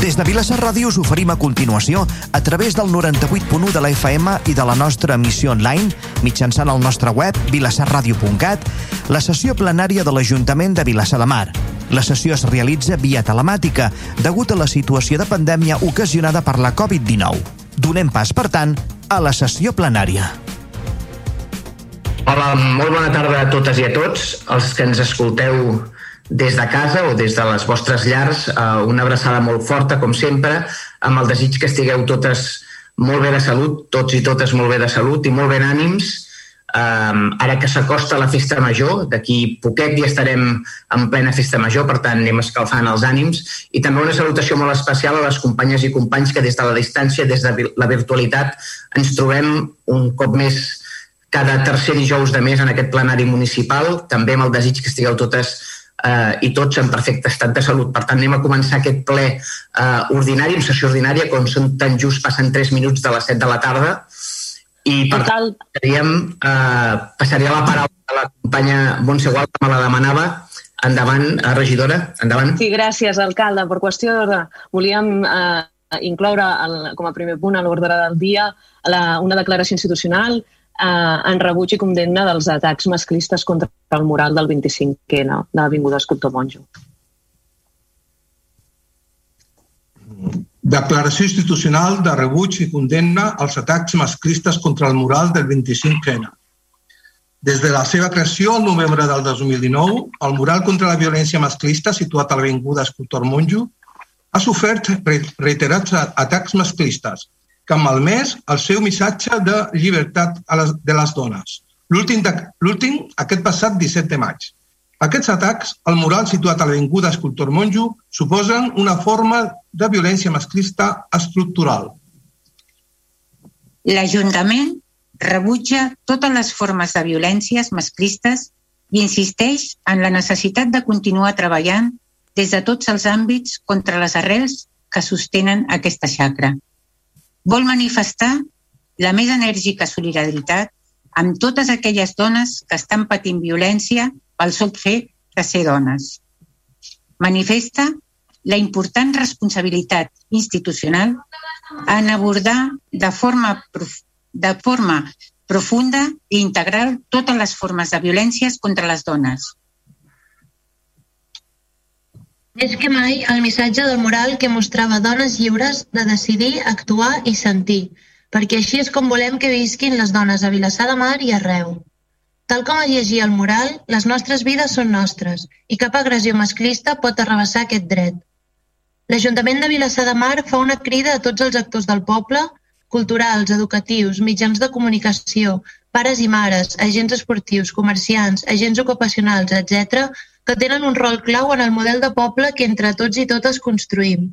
Des de Vilassar Ràdio us oferim a continuació, a través del 98.1 de la FM i de la nostra emissió online, mitjançant el nostre web, vilassarradio.cat, la sessió plenària de l'Ajuntament de Vilassar de Mar. La sessió es realitza via telemàtica, degut a la situació de pandèmia ocasionada per la Covid-19. Donem pas, per tant, a la sessió plenària. Hola, molt bona tarda a totes i a tots, els que ens escolteu des de casa o des de les vostres llars, eh, una abraçada molt forta, com sempre, amb el desig que estigueu totes molt bé de salut, tots i totes molt bé de salut i molt ben ànims. Um, ara que s'acosta la festa major, d'aquí poquet ja estarem en plena festa major, per tant anem escalfant els ànims. I també una salutació molt especial a les companyes i companys que des de la distància, des de la virtualitat, ens trobem un cop més cada tercer dijous de mes en aquest plenari municipal, també amb el desig que estigueu totes eh, i tots en perfecte estat de salut. Per tant, anem a començar aquest ple eh, ordinari, en sessió ordinària, com són tan just passen 3 minuts de les 7 de la tarda, i per tant, passaríem, eh, passaria la paraula a la companya Montse Gual, que me la demanava, Endavant, eh, regidora, endavant. Sí, gràcies, alcalde. Per qüestió d'ordre, volíem eh, incloure el, com a primer punt a l'ordre del dia la, una declaració institucional eh, en rebuig i condemna dels atacs masclistes contra el mural del 25N de l'Avinguda Escultor Monjo. Declaració institucional de rebuig i condemna als atacs masclistes contra el mural del 25N. Des de la seva creació, al novembre del 2019, el mural contra la violència masclista situat a l'Avinguda Escultor Monjo ha sofert reiterats atacs masclistes, que ha malmès el seu missatge de llibertat a les, de les dones. L'últim, aquest passat 17 de maig. Aquests atacs al mural situat a l'Avinguda Escultor Monjo suposen una forma de violència masclista estructural. L'Ajuntament rebutja totes les formes de violències masclistes i insisteix en la necessitat de continuar treballant des de tots els àmbits contra les arrels que sostenen aquesta xacra vol manifestar la més enèrgica solidaritat amb totes aquelles dones que estan patint violència pel sol fet de ser dones. Manifesta la important responsabilitat institucional en abordar de forma, de forma profunda i integral totes les formes de violències contra les dones, més que mai, el missatge del mural que mostrava dones lliures de decidir, actuar i sentir, perquè així és com volem que visquin les dones a Vilassar de Mar i arreu. Tal com a llegir el mural, les nostres vides són nostres i cap agressió masclista pot arrabassar aquest dret. L'Ajuntament de Vilassar de Mar fa una crida a tots els actors del poble, culturals, educatius, mitjans de comunicació, pares i mares, agents esportius, comerciants, agents ocupacionals, etc., que tenen un rol clau en el model de poble que entre tots i totes construïm.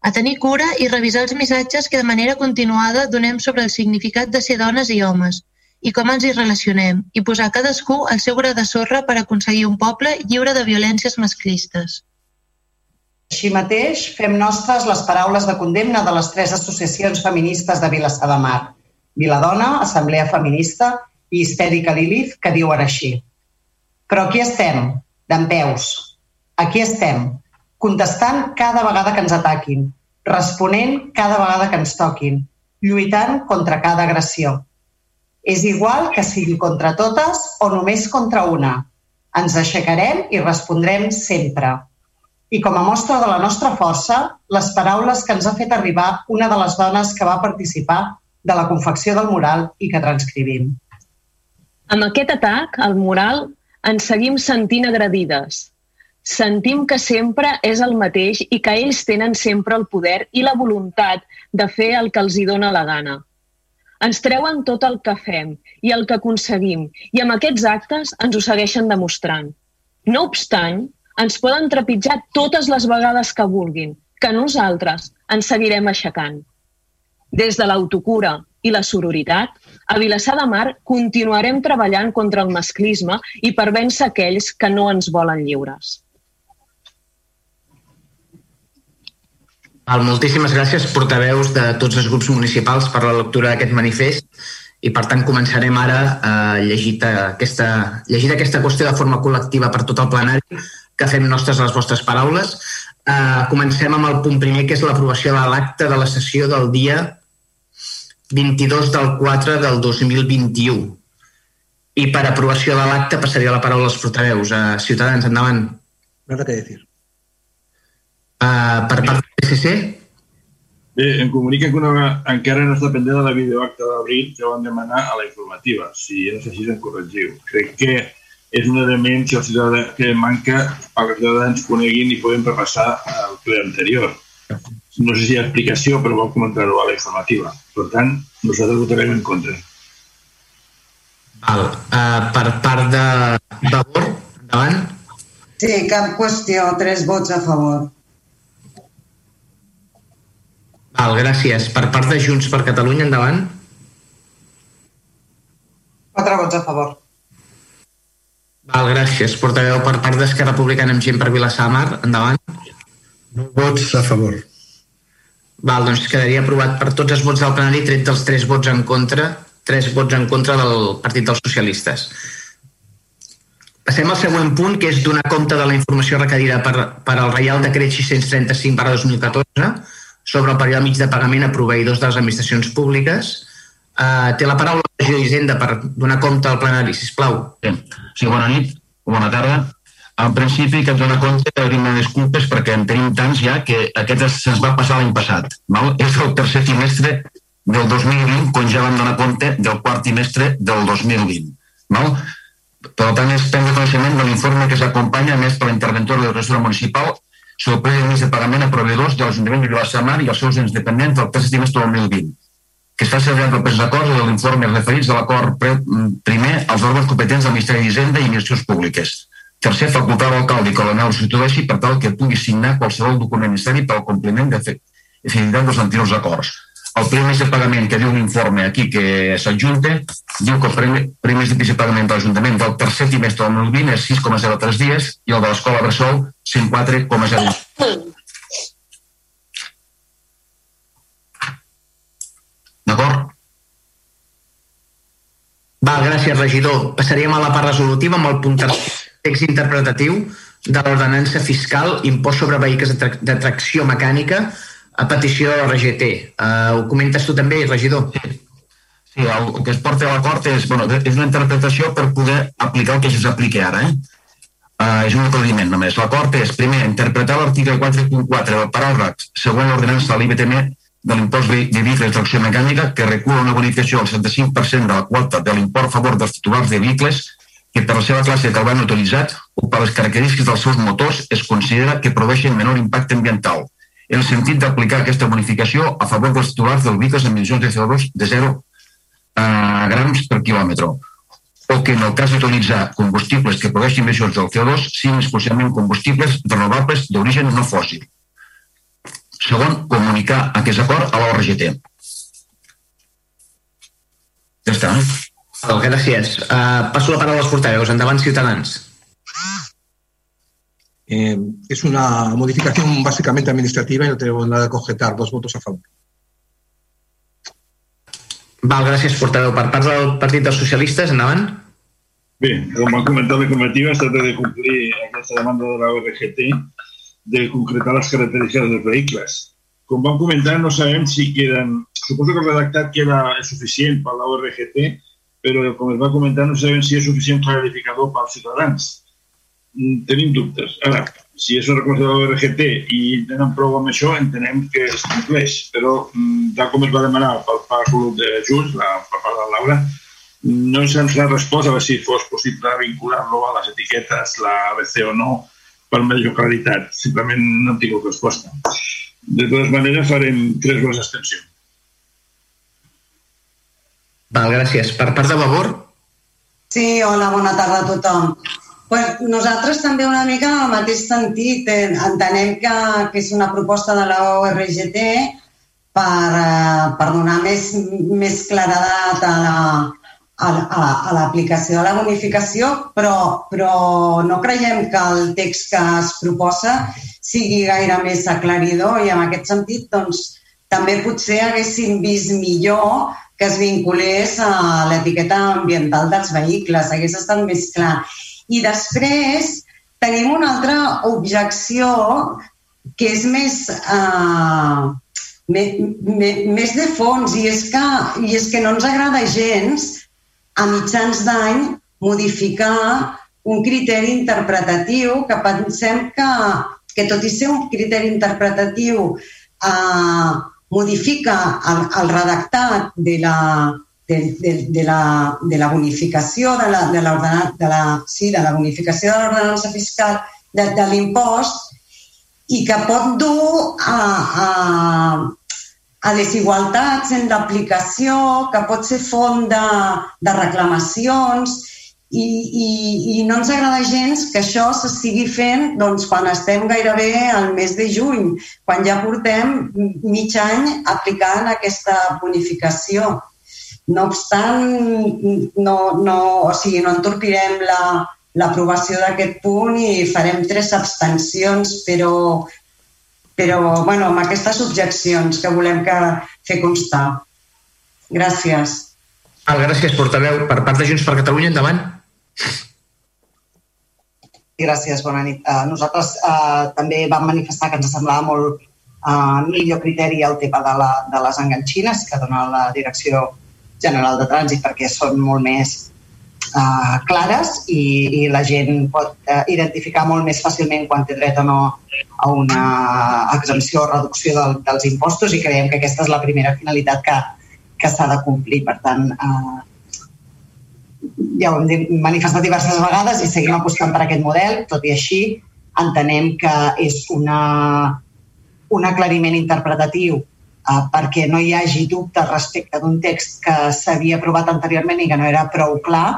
A tenir cura i revisar els missatges que de manera continuada donem sobre el significat de ser dones i homes i com ens hi relacionem i posar cadascú el seu gra de sorra per aconseguir un poble lliure de violències masclistes. Així mateix, fem nostres les paraules de condemna de les tres associacions feministes de Vilassar de Mar, Viladona, Assemblea Feminista i Histèrica Lilith, que diuen així. Però aquí estem, d'en peus. Aquí estem, contestant cada vegada que ens ataquin, responent cada vegada que ens toquin, lluitant contra cada agressió. És igual que sigui contra totes o només contra una. Ens aixecarem i respondrem sempre. I com a mostra de la nostra força, les paraules que ens ha fet arribar una de les dones que va participar de la confecció del mural i que transcrivim. Amb aquest atac, el mural ens seguim sentint agredides. Sentim que sempre és el mateix i que ells tenen sempre el poder i la voluntat de fer el que els hi dóna la gana. Ens treuen tot el que fem i el que aconseguim i amb aquests actes ens ho segueixen demostrant. No obstant, ens poden trepitjar totes les vegades que vulguin, que nosaltres ens seguirem aixecant. Des de l'autocura i la sororitat, a Vilassar de Mar continuarem treballant contra el masclisme i per vèncer aquells que no ens volen lliures. Val, moltíssimes gràcies, portaveus de tots els grups municipals per la lectura d'aquest manifest i per tant començarem ara a llegir aquesta, llegir aquesta qüestió de forma col·lectiva per tot el plenari que fem nostres les vostres paraules. Uh, comencem amb el punt primer, que és l'aprovació de l'acte de la sessió del dia 22 del 4 del 2021. I per aprovació de l'acte passaria la paraula als portaveus. Uh, Ciutadans, endavant. Nada que decir. Uh, per part del PSC? Bé, em comuniquen que una, encara no està pendent de la videoacta d'abril que van demanar a la informativa. Si no sé si em corregiu. Crec que és un element que, el ciutadà, que manca perquè els ciutadans coneguin i podem repassar el ple anterior. No sé si hi ha explicació, però vol comentar-ho a la informativa. Per tant, nosaltres votarem en contra. Val. Uh, per part de Vavor, endavant. Sí, cap qüestió. Tres vots a favor. Val, gràcies. Per part de Junts per Catalunya, endavant. Quatre vots a favor. Val, gràcies. Portaveu per part d'Esquerra Republicana amb gent per Vilassar Mar, endavant. No vots a favor. Val, doncs quedaria aprovat per tots els vots del plenari, tret dels tres vots en contra, tres vots en contra del Partit dels Socialistes. Passem al següent punt, que és donar compte de la informació requerida per, per al Reial Decret 635 per 2014 sobre el període mig de pagament a proveïdors de les administracions públiques. Uh, té la paraula la d'Hisenda per donar compte al plenari, sisplau. Sí, sí bona nit, bona tarda. En principi, que et dona compte, demanar disculpes perquè en tenim tants ja que aquest se'ns va passar l'any passat. Val? És el tercer trimestre del 2020 quan ja vam donar compte del quart trimestre del 2020. Val? Per tant, és prendre coneixement de l'informe que s'acompanya més per l'interventor de la municipal sobre el de pagament a proveïdors de l'Ajuntament de Vilassamar i els seus ens dependents del tercer trimestre del 2020 que es fa servir el pres d'acord de l'informe referits a l'acord primer als òrgans competents del Ministeri d'Hisenda i Administracions Públiques. Tercer, facultar l'alcalde que l'anel s'introdueixi per tal que pugui signar qualsevol document necessari per al compliment d'efectivitat dels anteriors acords. El primer de pagament que diu un informe aquí que s'adjunta diu que el primer, de pagament de l'Ajuntament del tercer trimestre del 2020 és 6,03 dies i el de l'Escola Bressol 104,0 D'acord? Val, gràcies, regidor. Passaríem a la part resolutiva amb el punt text interpretatiu de l'ordenança fiscal impost sobre vehicles de tracció mecànica a petició de la RGT. Uh, ho comentes tu també, regidor? Sí. El, el que es porta a l'acord és, bueno, és una interpretació per poder aplicar el que s'apliqui ara. Eh? Uh, és un aclariment només. L'acord és, primer, interpretar l'article 4.4 del paràgraf següent l'ordenança de l'IBTM de l'impost de vehicles de tracció mecànica que recula una bonificació del 75% de la quota de l'import a favor dels titulars de vehicles que per la seva classe de carboni utilitzat o per les característiques dels seus motors es considera que produeixen menor impacte ambiental, en el sentit d'aplicar aquesta bonificació a favor dels titulars dels vehicles amb emissions de CO2 de 0 uh, grams per quilòmetre, o que en el cas d'utilitzar combustibles que produeixin emissions del CO2 siguin exclusivament combustibles renovables d'origen no fòssil. Segon, comunicar aquest acord a l'ORGT. Ja està. Eh? Oh, gràcies. Uh, passo la paraula als portaveus. Endavant, Ciutadans. Eh, es una modificación básicamente administrativa y no tenemos nada que objetar. Dos votos a favor. Val, gràcies, portaveu. Per part del Partit dels Socialistes, endavant. Bé, com ha comentat la comitiva, es tracta de complir aquesta demanda de la ORGT de concretar les característiques dels vehicles. Com vam comentar, no sabem si queden... Suposo que el redactat queda suficient per la ORGT, però com es va comentar no sabem si és suficient clarificador pels ciutadans. Mm, tenim dubtes. Ara, si és una reclamació de l'ORGT i tenen prou amb això, entenem que es compleix, però mm, tal com es va demanar pel part de Junts, la, per part de Laura, no se'ns ha respost a veure si fos possible vincular-lo a les etiquetes, la ABC o no, per major claritat. Simplement no hem tingut resposta. De totes maneres, farem tres vots d'extensió. Val, gràcies. Per part de Vavor? Sí, hola, bona tarda a tothom. Pues nosaltres també una mica en el mateix sentit. Eh, entenem que, que és una proposta de la ORGT per, eh, per donar més, més claredat a la, a, l'aplicació de la bonificació, però, però no creiem que el text que es proposa sigui gaire més aclaridor i en aquest sentit doncs, també potser haguéssim vist millor que es vinculés a l'etiqueta ambiental dels vehicles, hagués estat més clar. I després tenim una altra objecció que és més, uh, me, me, més de fons i és, que, i és que no ens agrada gens a mitjans d'any modificar un criteri interpretatiu que pensem que, que tot i ser un criteri interpretatiu eh, modifica el, el redactat de la, de, de, de, la, de la bonificació de la, de, de la, sí, de la bonificació de l'ordenança fiscal de, de l'impost i que pot dur a, a, a desigualtats en l'aplicació, que pot ser font de, de reclamacions i, i, i no ens agrada gens que això se sigui fent doncs, quan estem gairebé al mes de juny, quan ja portem mig any aplicant aquesta bonificació. No obstant, no, no, o sigui, no entorpirem la, l'aprovació d'aquest punt i farem tres abstencions, però, però bueno, amb aquestes objeccions que volem que fer constar. Gràcies. Ah, gràcies, portaveu. Per part de Junts per Catalunya, endavant. Gràcies, bona nit. Uh, nosaltres uh, també vam manifestar que ens semblava molt uh, millor criteri el tema de, la, de les enganxines que dona la Direcció General de Trànsit perquè són molt més uh, clares i, i la gent pot uh, identificar molt més fàcilment quan té dret o no a una exempció o reducció del, dels impostos i creiem que aquesta és la primera finalitat que, que s'ha de complir. Per tant, uh, ja ho hem manifestat diverses vegades i seguim apostant per aquest model, tot i així entenem que és una, un aclariment interpretatiu eh, perquè no hi hagi dubtes respecte d'un text que s'havia aprovat anteriorment i que no era prou clar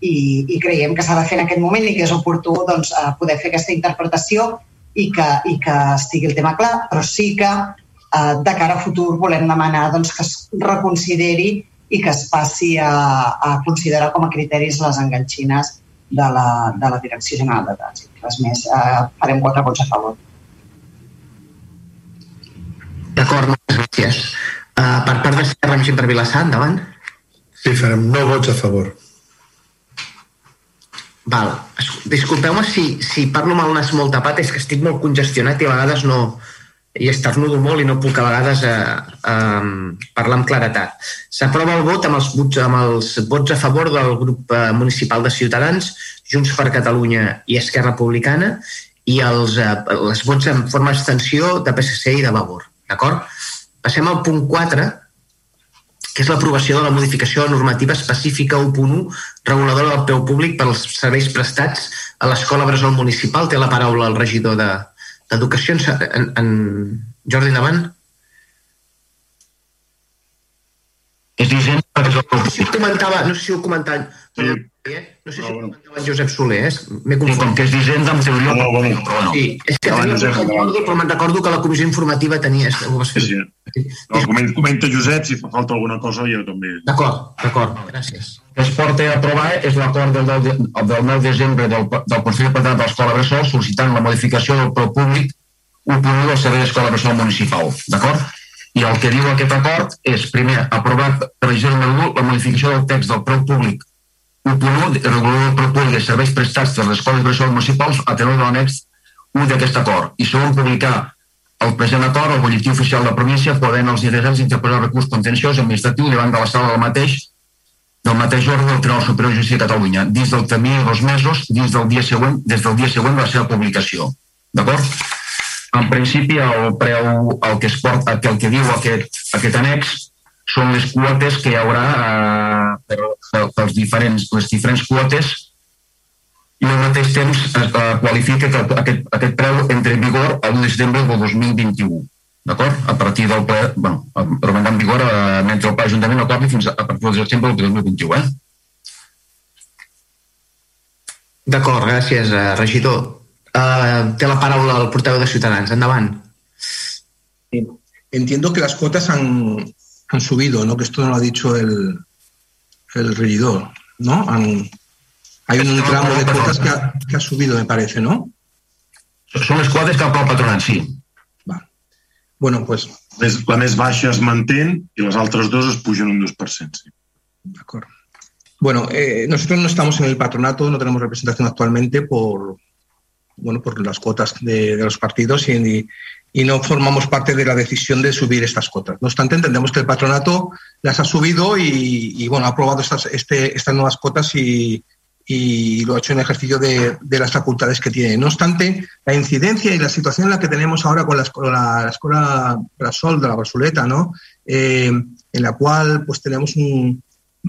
i, i creiem que s'ha de fer en aquest moment i que és oportú doncs, eh, poder fer aquesta interpretació i que, i que estigui el tema clar, però sí que eh, de cara a futur volem demanar doncs, que es reconsideri i que es passi a, a considerar com a criteris les enganxines de la, de la Direcció General de Trànsit. Res més, eh, farem quatre vots a favor. D'acord, moltes gràcies. Uh, per part de Serra, per Vilassar, endavant. Sí, farem no vots a favor. Val. Disculpeu-me si, si parlo amb el nas molt tapat, és que estic molt congestionat i a vegades no... i estarnudo molt i no puc a vegades eh, eh, parlar amb claretat. S'aprova el vot amb els, vots, amb els vots a favor del grup eh, municipal de Ciutadans, Junts per Catalunya i Esquerra Republicana i els, eh, els vots en forma d'extensió de PSC i de Vavor. D'acord? Passem al punt 4, que és l'aprovació de la modificació de normativa específica 1.1 reguladora del peu públic per als serveis prestats a l'Escola Bressol Municipal. Té la paraula el regidor d'Educació, de, en, en Jordi Davant. És és el no sé si ho comentava, no sé si ho comentava, sí. Eh? no sé si ho comentava Josep Soler, eh? m'he confós. com que és vigent, en teoria... No, bueno, però no. Sí, és que no, no, recordo, però me'n recordo que la comissió informativa tenia... Ho vas fer. Sí, sí. No, comenta, comenta Josep, si fa falta alguna cosa jo també. D'acord, d'acord, gràcies. Que es porta a aprovar és l'acord del, del, del 9 de desembre del, del Consell de Patronat de l'Escola Bressol sol·licitant la modificació del preu públic 1.1 del Servei d'Escola Bressol Municipal, d'acord? I el que diu aquest acord és, primer, aprovar per la la modificació del text del preu públic 1.1, regulador públic de serveis prestats per les escoles bressol municipals a tenor de l'annex 1 d'aquest acord. I segon, publicar el present acord al boletí oficial de la província, podent els interessats interposar recurs contenciós administratiu davant de la sala del mateix del mateix ordre del Tribunal Superior de Justícia de Catalunya, dins del termini de dos mesos, dins del dia següent, des del dia següent de la seva publicació. D'acord? En principi, el preu, el que, es porta, el que diu aquest, aquest annex, són les quotes que hi haurà eh, per, per, pels diferents, les diferents quotes i al mateix temps es eh, qualifica que aquest, aquest preu entre en vigor el 1 de setembre del 2021. D'acord? A partir del ple, bueno, romandrà en vigor eh, mentre el ple Ajuntament acordi fins a, a partir del setembre del 2021. Eh? D'acord, gràcies, eh, regidor. Uh, té la paraula el portaveu de Ciutadans. Endavant. Entiendo que las cuotas han, han subido, ¿no? Que esto no lo ha dicho el, el regidor, ¿no? Han, hay un tramo de cuotas que ha, que ha subido, me parece, ¿no? Són les quotes que ha el patronat, sí. Va. Bueno, pues... Les, la més baixa es mantén i les altres dos es pugen un 2%, sí. D'acord. Bueno, eh, nosotros no estamos en el patronato, no tenemos representación actualmente por, bueno, por las cuotas de, de los partidos y, y, no formamos parte de la decisión de subir estas cuotas. No obstante, entendemos que el patronato las ha subido y, y bueno, ha aprobado estas, este, estas nuevas cuotas y, y lo ha hecho en ejercicio de, de, las facultades que tiene. No obstante, la incidencia y la situación en la que tenemos ahora con la escuela, la escuela Brasol de la Brasuleta, ¿no? Eh, en la cual pues tenemos un,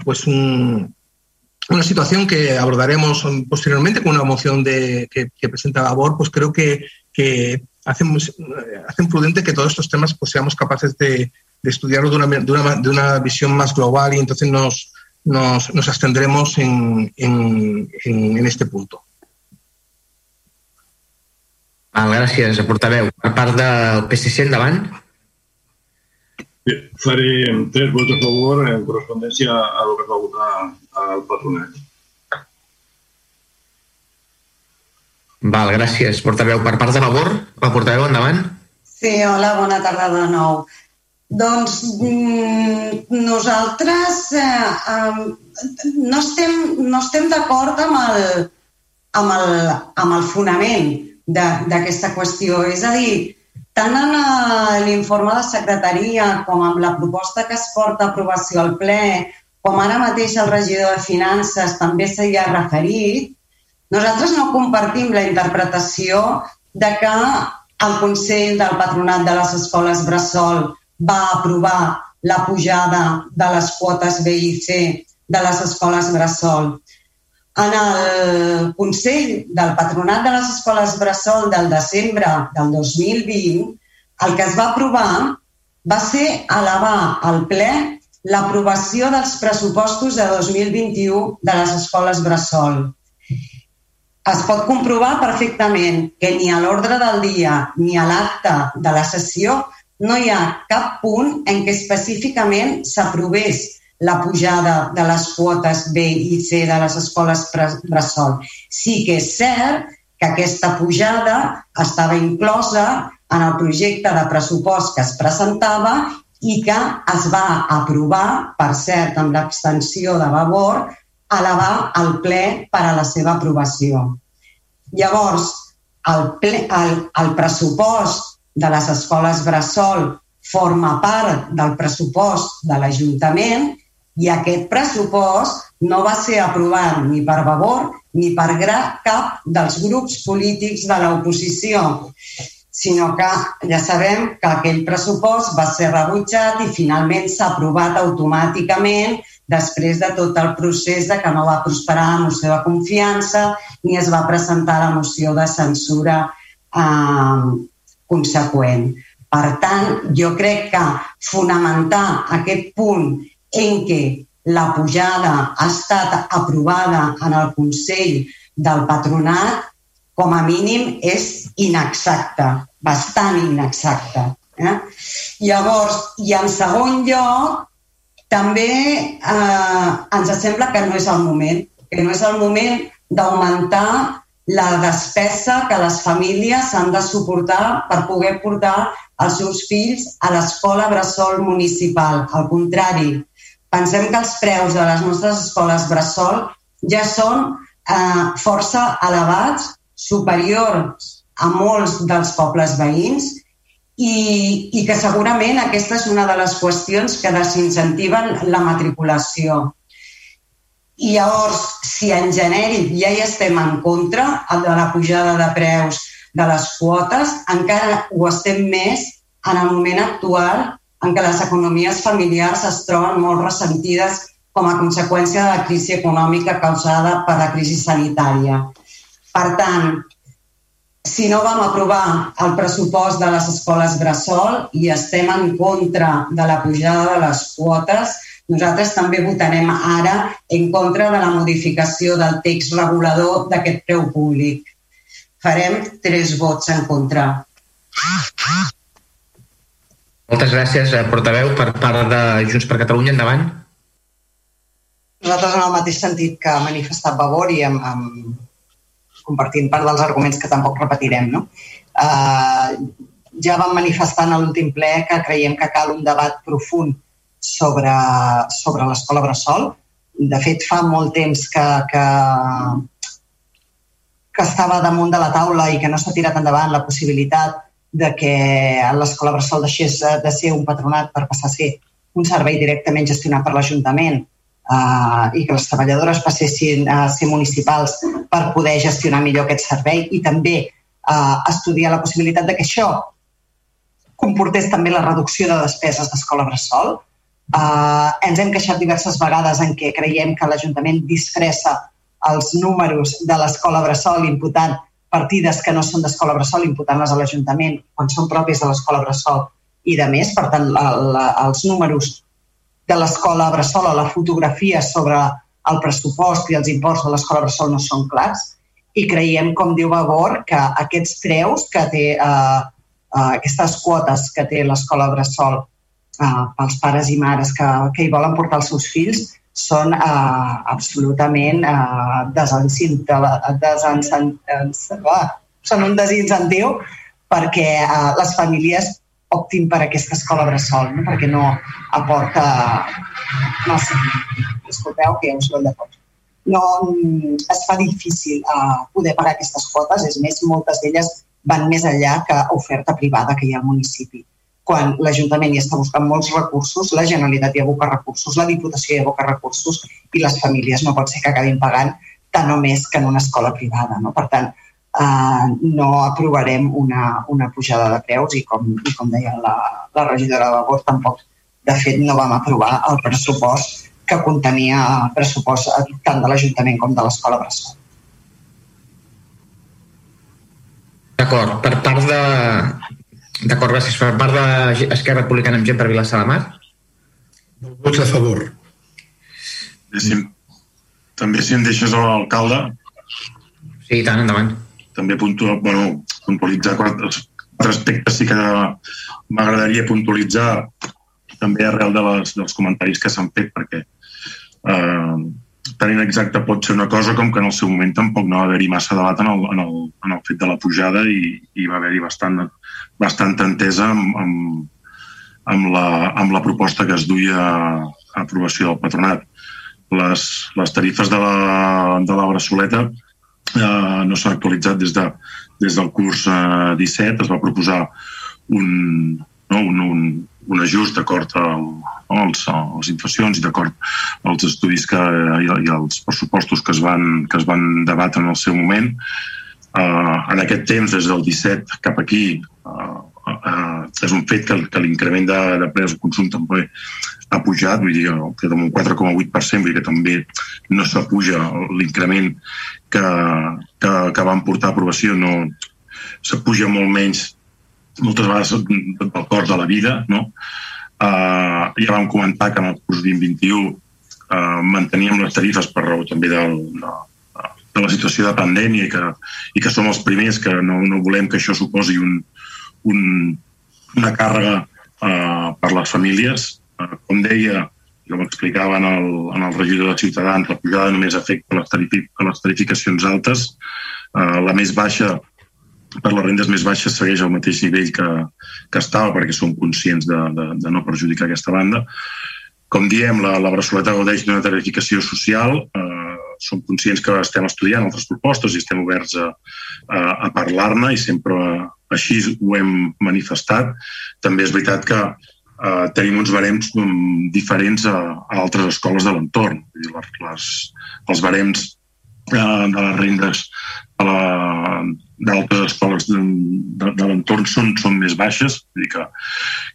pues un, una situación que abordaremos posteriormente con una moción de, que, que presenta Gabor, pues creo que, que hacen, hacen prudente que todos estos temas pues seamos capaces de, de estudiarlo de una, de, una, de una visión más global y entonces nos, nos, nos abstendremos en, en, en, en este punto. Val, gràcies, portaveu. Per part del PSC, endavant. Bé, faré tres vots a favor en correspondència a el que va votar al patronat. Val, gràcies, portaveu. Per part de Vavor, la portaveu, endavant. Sí, hola, bona tarda de nou. Doncs mm, nosaltres eh, eh, no estem, no estem d'acord amb, el, amb, el, amb el fonament d'aquesta qüestió. És a dir, tant en l'informe de secretaria com amb la proposta que es porta a aprovació al ple, com ara mateix el regidor de Finances també s'hi ha referit, nosaltres no compartim la interpretació de que el Consell del Patronat de les Escoles Bressol va aprovar la pujada de les quotes B i C de les escoles Bressol. En el Consell del Patronat de les Escoles Bressol del desembre del 2020, el que es va aprovar va ser elevar al ple l'aprovació dels pressupostos de 2021 de les escoles Bressol es pot comprovar perfectament que ni a l'ordre del dia ni a l'acte de la sessió no hi ha cap punt en què específicament s'aprovés la pujada de les quotes B i C de les escoles bressol. Sí que és cert que aquesta pujada estava inclosa en el projecte de pressupost que es presentava i que es va aprovar, per cert, amb l'abstenció de Vavor, elevar al ple per a la seva aprovació. Llavors, el, ple, el, el pressupost de les escoles Bressol forma part del pressupost de l'Ajuntament i aquest pressupost no va ser aprovat ni per Vavor ni per cap dels grups polítics de l'oposició, sinó que ja sabem que aquell pressupost va ser rebutjat i finalment s'ha aprovat automàticament després de tot el procés de que no va prosperar la moció de confiança ni es va presentar la moció de censura eh, conseqüent. Per tant, jo crec que fonamentar aquest punt en què la pujada ha estat aprovada en el Consell del Patronat, com a mínim és inexacte, bastant inexacte. Eh? Llavors, i en segon lloc, també eh, ens sembla que no és el moment, que no és el moment d'augmentar la despesa que les famílies han de suportar per poder portar els seus fills a l'escola Bressol municipal. Al contrari, pensem que els preus de les nostres escoles Bressol ja són eh, força elevats, superiors a molts dels pobles veïns i, i que segurament aquesta és una de les qüestions que desincentiven la matriculació. I llavors, si en genèric ja hi estem en contra de la pujada de preus de les quotes, encara ho estem més en el moment actual en què les economies familiars es troben molt ressentides com a conseqüència de la crisi econòmica causada per la crisi sanitària. Per tant, si no vam aprovar el pressupost de les escoles Bressol i estem en contra de la pujada de les quotes, nosaltres també votarem ara en contra de la modificació del text regulador d'aquest preu públic. Farem tres vots en contra. Moltes gràcies, eh, portaveu, per part de Junts per Catalunya. Endavant. Nosaltres en el mateix sentit que ha manifestat Vavor i amb, amb compartint part dels arguments que tampoc repetirem. No? Uh, ja vam manifestar en l'últim ple que creiem que cal un debat profund sobre, sobre l'escola Bressol. De fet, fa molt temps que, que, que estava damunt de la taula i que no s'ha tirat endavant la possibilitat de que l'escola Bressol deixés de ser un patronat per passar a ser un servei directament gestionat per l'Ajuntament eh, i que les treballadores passessin a ser municipals per poder gestionar millor aquest servei i també eh, estudiar la possibilitat de que això comportés també la reducció de despeses d'escola bressol. Eh, ens hem queixat diverses vegades en què creiem que l'Ajuntament disfressa els números de l'escola bressol imputant partides que no són d'escola bressol, imputant-les a l'Ajuntament quan són pròpies de l'escola bressol i de més. Per tant, la, la, els números de l'escola Bressol o la fotografia sobre el pressupost i els imports de l'escola Bressol no són clars. I creiem, com diu Vavor, que aquests preus que té eh, eh, aquestes quotes que té l'escola Bressol eh, pels pares i mares que, que hi volen portar els seus fills són eh, absolutament eh, desincentiu, són un desincentiu perquè eh, les famílies optin per aquesta escola bressol, no? perquè no aporta... Sé, disculpeu que us ho de fons. No, es fa difícil uh, poder pagar aquestes quotes, és més, moltes d'elles van més enllà que oferta privada que hi ha al municipi. Quan l'Ajuntament hi està buscant molts recursos, la Generalitat hi aboca recursos, la Diputació hi aboca recursos i les famílies no pot ser que acabin pagant tant o més que en una escola privada. No? Per tant, eh, no aprovarem una, una pujada de preus i com, i com deia la, la regidora de Vavor, tampoc de fet no vam aprovar el pressupost que contenia el pressupost tant de l'Ajuntament com de l'Escola Bressol. D'acord. Per part de... D'acord, gràcies. Per part d'Esquerra Republicana amb gent per Vilassar de Mar? Vots a favor. Deixi'm, també si em deixes a l'alcalde. Sí, tant, endavant també puntual, bueno, puntualitzar quatre, quatre aspectes sí que m'agradaria puntualitzar també arrel de les, dels comentaris que s'han fet perquè eh, tan inexacte pot ser una cosa com que en el seu moment tampoc no va haver-hi massa debat en el, en, el, en el fet de la pujada i, i va haver-hi bastant, bastant entesa amb, amb, amb, la, amb la proposta que es duia a aprovació del patronat. Les, les tarifes de la, de la Bressoleta no s'ha actualitzat des, de, des del curs eh, 17. Es va proposar un, no, un, un, un ajust d'acord als, als inflacions i d'acord als estudis que, i, i als pressupostos que es van, que es van debatre en el seu moment. Uh, en aquest temps, des del 17 cap aquí, uh, uh, és un fet que, que l'increment de, de preus de consum també ha pujat, vull dir, que un 4,8%, vull dir que també no s'apuja l'increment que, que, que van portar a aprovació no s'apuja molt menys moltes vegades del cost de la vida no? Uh, ja vam comentar que en el curs 2021 uh, manteníem les tarifes per raó també del, de, de la situació de pandèmia i que, i que som els primers que no, no volem que això suposi un, un, una càrrega uh, per les famílies. Uh, com deia, com explicava en el, en el regidor de Ciutadans, la pujada només afecta les, tarifi, les tarificacions altes. Uh, la més baixa, per les rendes més baixes, segueix al mateix nivell que, que estava, perquè som conscients de, de, de no perjudicar aquesta banda. Com diem, la, la Bressoleta gaudeix d'una tarificació social. Uh, som conscients que estem estudiant altres propostes i estem oberts a, a, a parlar-ne i sempre així ho hem manifestat. També és veritat que eh, tenim uns barems um, diferents a, a altres escoles de l'entorn. Les, les, els barems eh, de les rendes d'altres escoles de, de, de l'entorn són, són més baixes, vull dir que,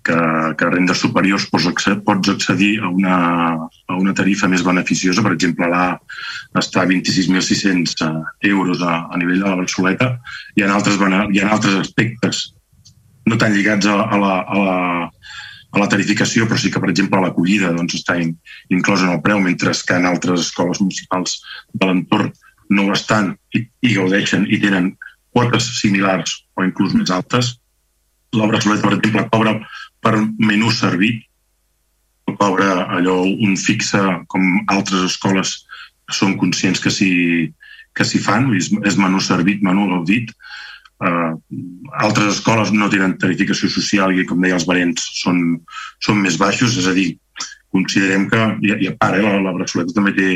que, que a rendes superiors pots accedir, pots accedir a una, a una tarifa més beneficiosa. Per exemple, l'A està a 26.600 eh, euros a, a nivell de la Barceleta. Hi ha altres, hi ha altres aspectes no tan lligats a, a, la, a, la, a la tarificació, però sí que, per exemple, l'acollida doncs, està in, inclosa en el preu, mentre que en altres escoles municipals de l'entorn no ho estan i, i gaudeixen i tenen quotes similars o inclús més altes. L'obra Soleta, per exemple, cobra per menú servit, cobra allò un fixe com altres escoles són conscients que s'hi que s'hi fan, és, és menú servit, menú gaudit, Eh, altres escoles no tenen tarificació social i, com deia, els barents són, són més baixos, és a dir, considerem que, i, i a part, eh, la, la Bressoleta també té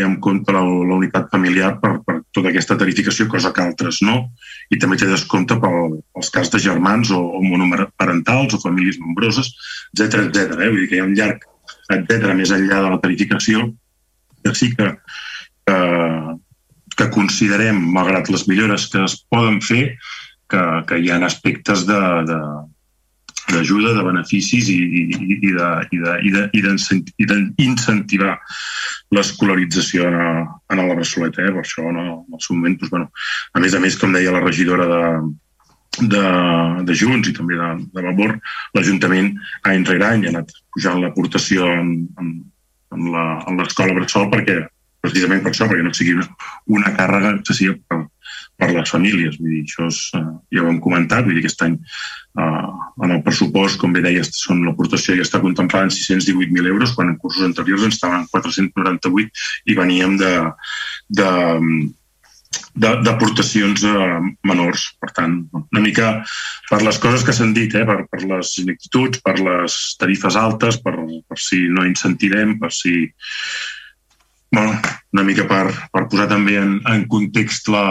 en compte la, la unitat familiar per, per tota aquesta tarificació, cosa que altres no, i també té descompte pel, pels cas de germans o, o monoparentals o famílies nombroses, etc etc. Eh? Vull dir que hi ha un llarg etc més enllà de la tarificació, que sí que, que, que considerem, malgrat les millores que es poden fer, que, que hi ha aspectes de, de, d'ajuda, de beneficis i, i, i d'incentivar l'escolarització en, en la Barcelona. Eh? Per això, no, en el seu moment, doncs, bueno, a més a més, com deia la regidora de, de, de Junts i també de, de Vavor, l'Ajuntament any rere any ha anat pujant l'aportació en, en, en l'escola Bressol perquè precisament per això, perquè no sigui una càrrega excessiva per, per les famílies. Vull dir, això és, eh, ja ho hem comentat, vull dir, aquest any en el pressupost, com bé deies, són l'aportació ja està contemplada en 618.000 euros, quan en cursos anteriors en estaven en 498 i veníem de, de, d'aportacions eh, menors. Per tant, una mica per les coses que s'han dit, eh, per, per les inactituds, per les tarifes altes, per, per si no incentivem, per si bueno, una mica per, per posar també en, en context la,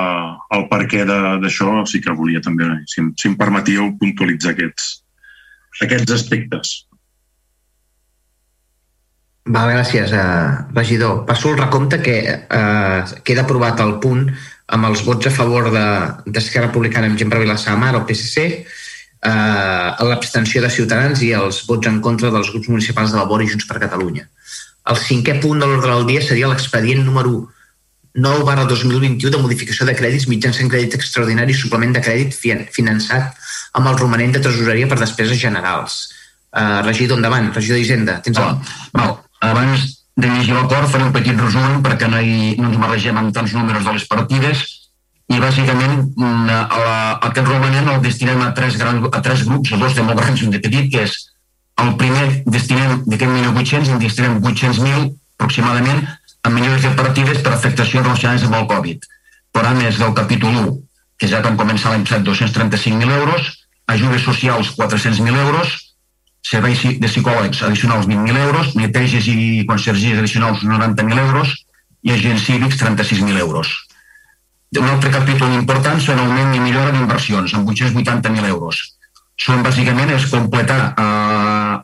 el per què d'això, sí que volia també, si, si em permetíeu, puntualitzar aquests, aquests aspectes. Va, gràcies, eh, regidor. Passo el recompte que eh, queda aprovat el punt amb els vots a favor d'Esquerra de, Republicana amb gent per Vilassar Mar, el PSC, eh, l'abstenció de Ciutadans i els vots en contra dels grups municipals de la Vora i Junts per Catalunya. El cinquè punt de l'ordre del dia seria l'expedient número 9 barra 2021 de modificació de crèdits mitjançant crèdit extraordinari i suplement de crèdit finançat amb el romanent de tresoreria per despeses generals. Uh, regidor, endavant. Regidor d'Hisenda, tens el... Val. Abans de llegir l'acord faré un petit resum perquè no, hi, no ens barregem amb tants números de les partides i bàsicament mm, a la, aquest romanent el destinem a tres, gran, a tres grups, dos de molt grans i un de petit, que és el primer destinem d'aquest 1.800, en destinem 800.000 aproximadament a millores de partides per afectacions relacionades amb el Covid. Per a més del capítol 1, que ja com començar l'any passat 235.000 euros, ajudes socials 400.000 euros, serveis de psicòlegs addicionals 20.000 euros, neteges i consergies addicionals 90.000 euros i agents cívics 36.000 euros. Un altre capítol important són augment i millora d'inversions, amb 880.000 euros són bàsicament és completar eh,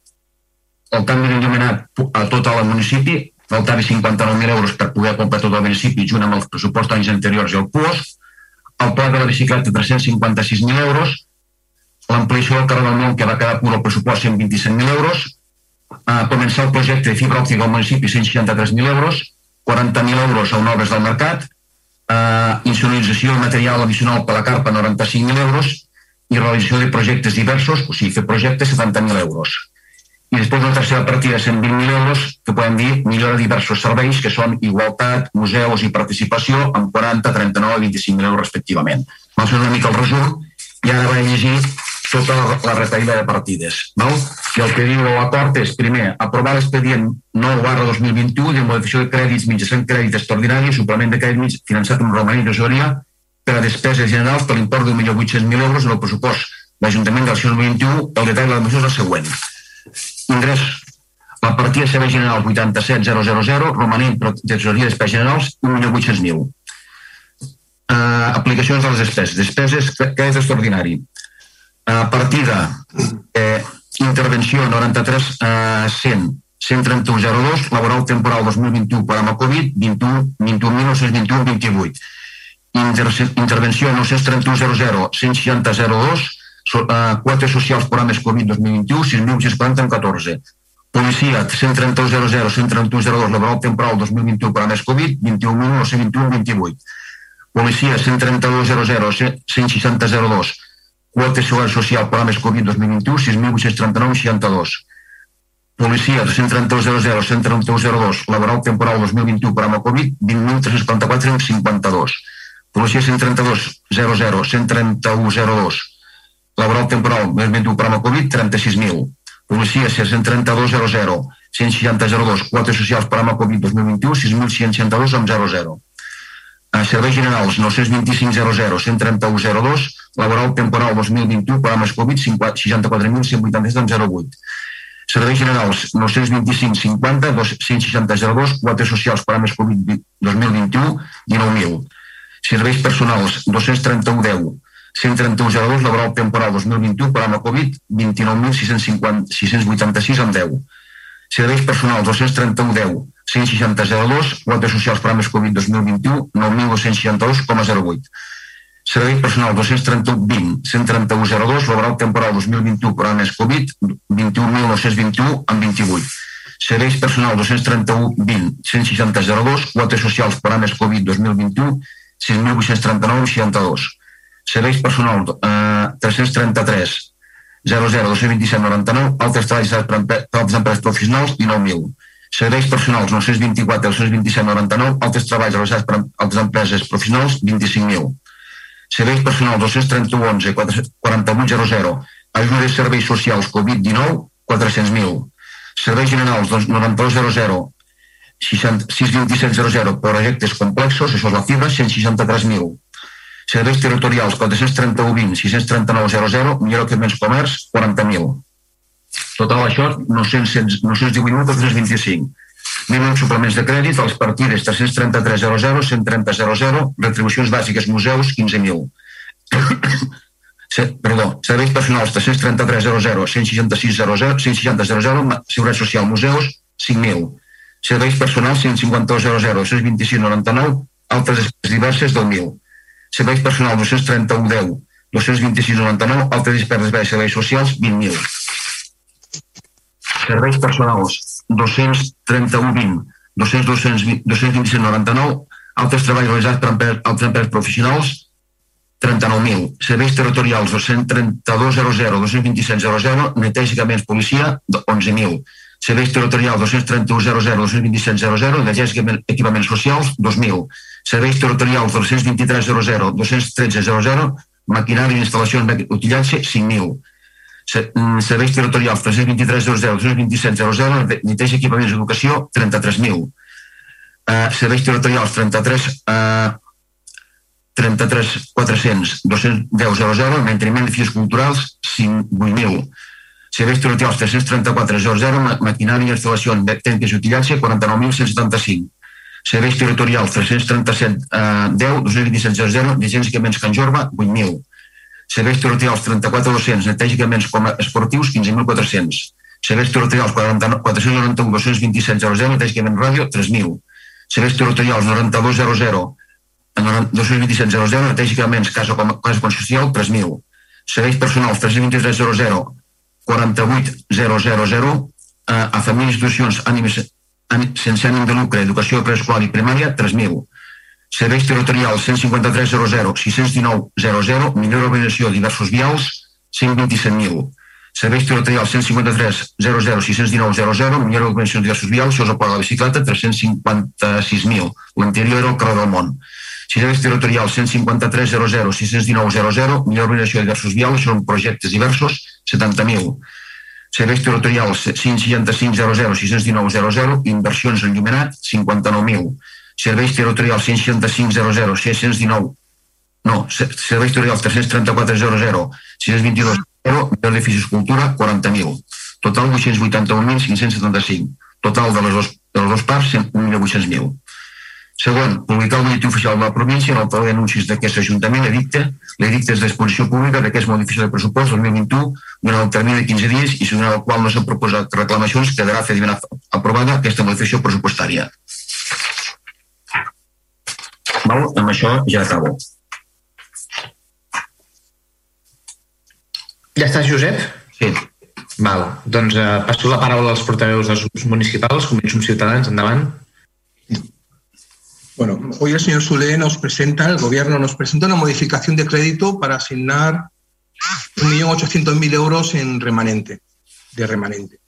el canvi d'enllumenat a tot el municipi, faltava 59.000 euros per poder completar tot el municipi junt amb els pressupostos d'anys anteriors i el PUOS, el pla de la bicicleta 356.000 euros, l'ampliació del carrer del Món que va quedar pur el pressupost 127.000 euros, eh, començar el projecte de fibra òptica al municipi 163.000 euros, 40.000 euros a obres del mercat, eh, insonorització material addicional per la carpa 95.000 euros i realització de projectes diversos, o sigui, fer projectes 70.000 euros. I després una tercera partida 120.000 euros, que podem dir millora diversos serveis, que són igualtat, museus i participació, amb 40, 39 i 25.000 euros respectivament. Va fer una mica el resum, i ara vaig llegir tota la retaïla de partides. Val? I el que diu l'acord és, primer, aprovar l'expedient 9 barra 2021 de modificació de crèdits mitjançant crèdit extraordinari, suplement de crèdit finançat amb romanent de per a despeses generals per l'import d'un milió 800.000 euros en el pressupost l'Ajuntament del 2021. El detall de la moció és el següent. Ingrés, la partida servei general 87.000, romanent per tesoreria de despeses generals 1.800.000. Uh, eh, aplicacions de les despeses. Despeses, que és extraordinari. Uh, partida, eh, intervenció 93 uh, 100, 131.02, laboral temporal 2021 programa Covid, 21, 21.921, 28 Inter intervenció 931.00, 160.02, so, uh, quotes socials programes Covid 2021, 6.640 14. Policia, 131.00, 131.02, laboral temporal 2021 programes Covid, 21.921, 28. Policia, 132.00, 160.02, quotes seguretat social programes Covid 2021, 6.839, 62. Policia, 132.00, 131.02, laboral temporal 2021 programa Covid, 20.344, 52 Policia 132 00 131 02 laboral temporal, més 21 programa Covid, 36.000. Policia 132 00 160 02 quotes socials programa Covid 2021, 6.162 amb 00. A serveis generals 925 00 131 02 laboral temporal 2021 programes Covid 64.187 amb 08. Serveis generals 925 50, 260 02, quotes socials programes Covid 2021, 19.000. Serveis personals 231 10, 131 02, laboral temporal 2021, programa Covid 29.686 amb 10. Serveis personals 231 10, 160 02, quotes socials programes Covid 2021, 9.262,08. Servei personal 231 20, 131 02, laboral temporal 2021, programes Covid 21.921 amb 28. Serveis personal 231 20, 160 02, quotes socials programes Covid 2021, 6.839 62. Serveis personal eh, 333 00 227 99, altres treballs per altres empreses professionals 19.000. Serveis personals 924 227 99, altres treballs realitzats per altres empreses professionals 25.000. Serveis personals 231 11 48 00, ajuda de serveis socials Covid-19 400.000. Serveis generals 9200 627 00 projectes complexos, això és la fibra, 163.000 Serveis territorials 431 20, 639 00, millor comerç 40.000. Total això 918.425. Mínim suplements de crèdit als partides 333 00, 130 00, retribucions bàsiques museus 15.000. Perdó, serveis personals 333 00, 166 00, 160 00, seguretat social museus 5.000. Serveis personals 152 00, 126 99, altres diverses 10.000 serveis personals 231 10, 226 99, altres despeses de serveis socials 20.000. Serveis personals 231 20, 200, 220, 227 99, altres treballs realitzats per altres empreses professionals 39.000. Serveis territorials 232 00, 227 00, neteja policia 11.000. Serveis territorials 231 00, 227 00, neteja equipaments socials 2.000 serveis territorials 223 00, 213 00, maquinària i instal·lació d'utillatge 5.000. Mm, serveis territorials 323 00, 227 00, neteja equipaments d'educació 33.000. Uh, serveis territorials 33 uh, 33 400 210 00, manteniment de fies culturals 8.000. Serveis territorials 334 00, maquinària i instal·lació de tècniques i utillatge 49.175 serveis territorials 337 eh, 10, 227 00, vigents equipaments Can Jorba 8.000, serveis territorials 34 200, neteja equipaments esportius 15.400, serveis territorials 491 227 00, neteja equipaments ràdio 3.000, serveis territorials 92 00, 227 00, neteja equipaments casa, casa consocial 3.000, serveis personals 323 00, 48 000, eh, a famílies, institucions, ànimes sense ànim de lucre, educació preescolar i primària, 3.000. Serveis territorials 153 00, 619 00, millor organització diversos vials, 127.000. Serveis territorials 153 00, 619 00, millor organització diversos vials, és el de la bicicleta, 356.000. L'anterior era el carrer del món. Serveis territorials 153 00, 619 00, millor organització de diversos vials, són projectes diversos, 70.000 serveis territorials 565 00 619 00, inversions enllumenat 59.000, serveis territorials 165 00 619 no, serveis territorials 334 00 622 0, beneficis cultura 40.000, total 881.575, total de les, dos, de les dues parts 1.800.000. Segon, publicar el butlletí oficial de la província en el taler d'anuncis d'aquest Ajuntament edicte l'edicte d'exposició pública d'aquest modificació de pressupost 2021 durant el termini de 15 dies i durant el qual no s'han proposat reclamacions quedarà fediment aprovada aquesta modificació pressupostària. Val? Amb això ja acabo. Ja estàs, Josep? Sí. Val. Doncs eh, passo la paraula als portaveus dels grups municipals. Començo amb Ciutadans. Endavant. Bueno, hoy el señor Sule nos presenta, el gobierno nos presenta una modificación de crédito para asignar 1.800.000 euros en remanente, de remanente.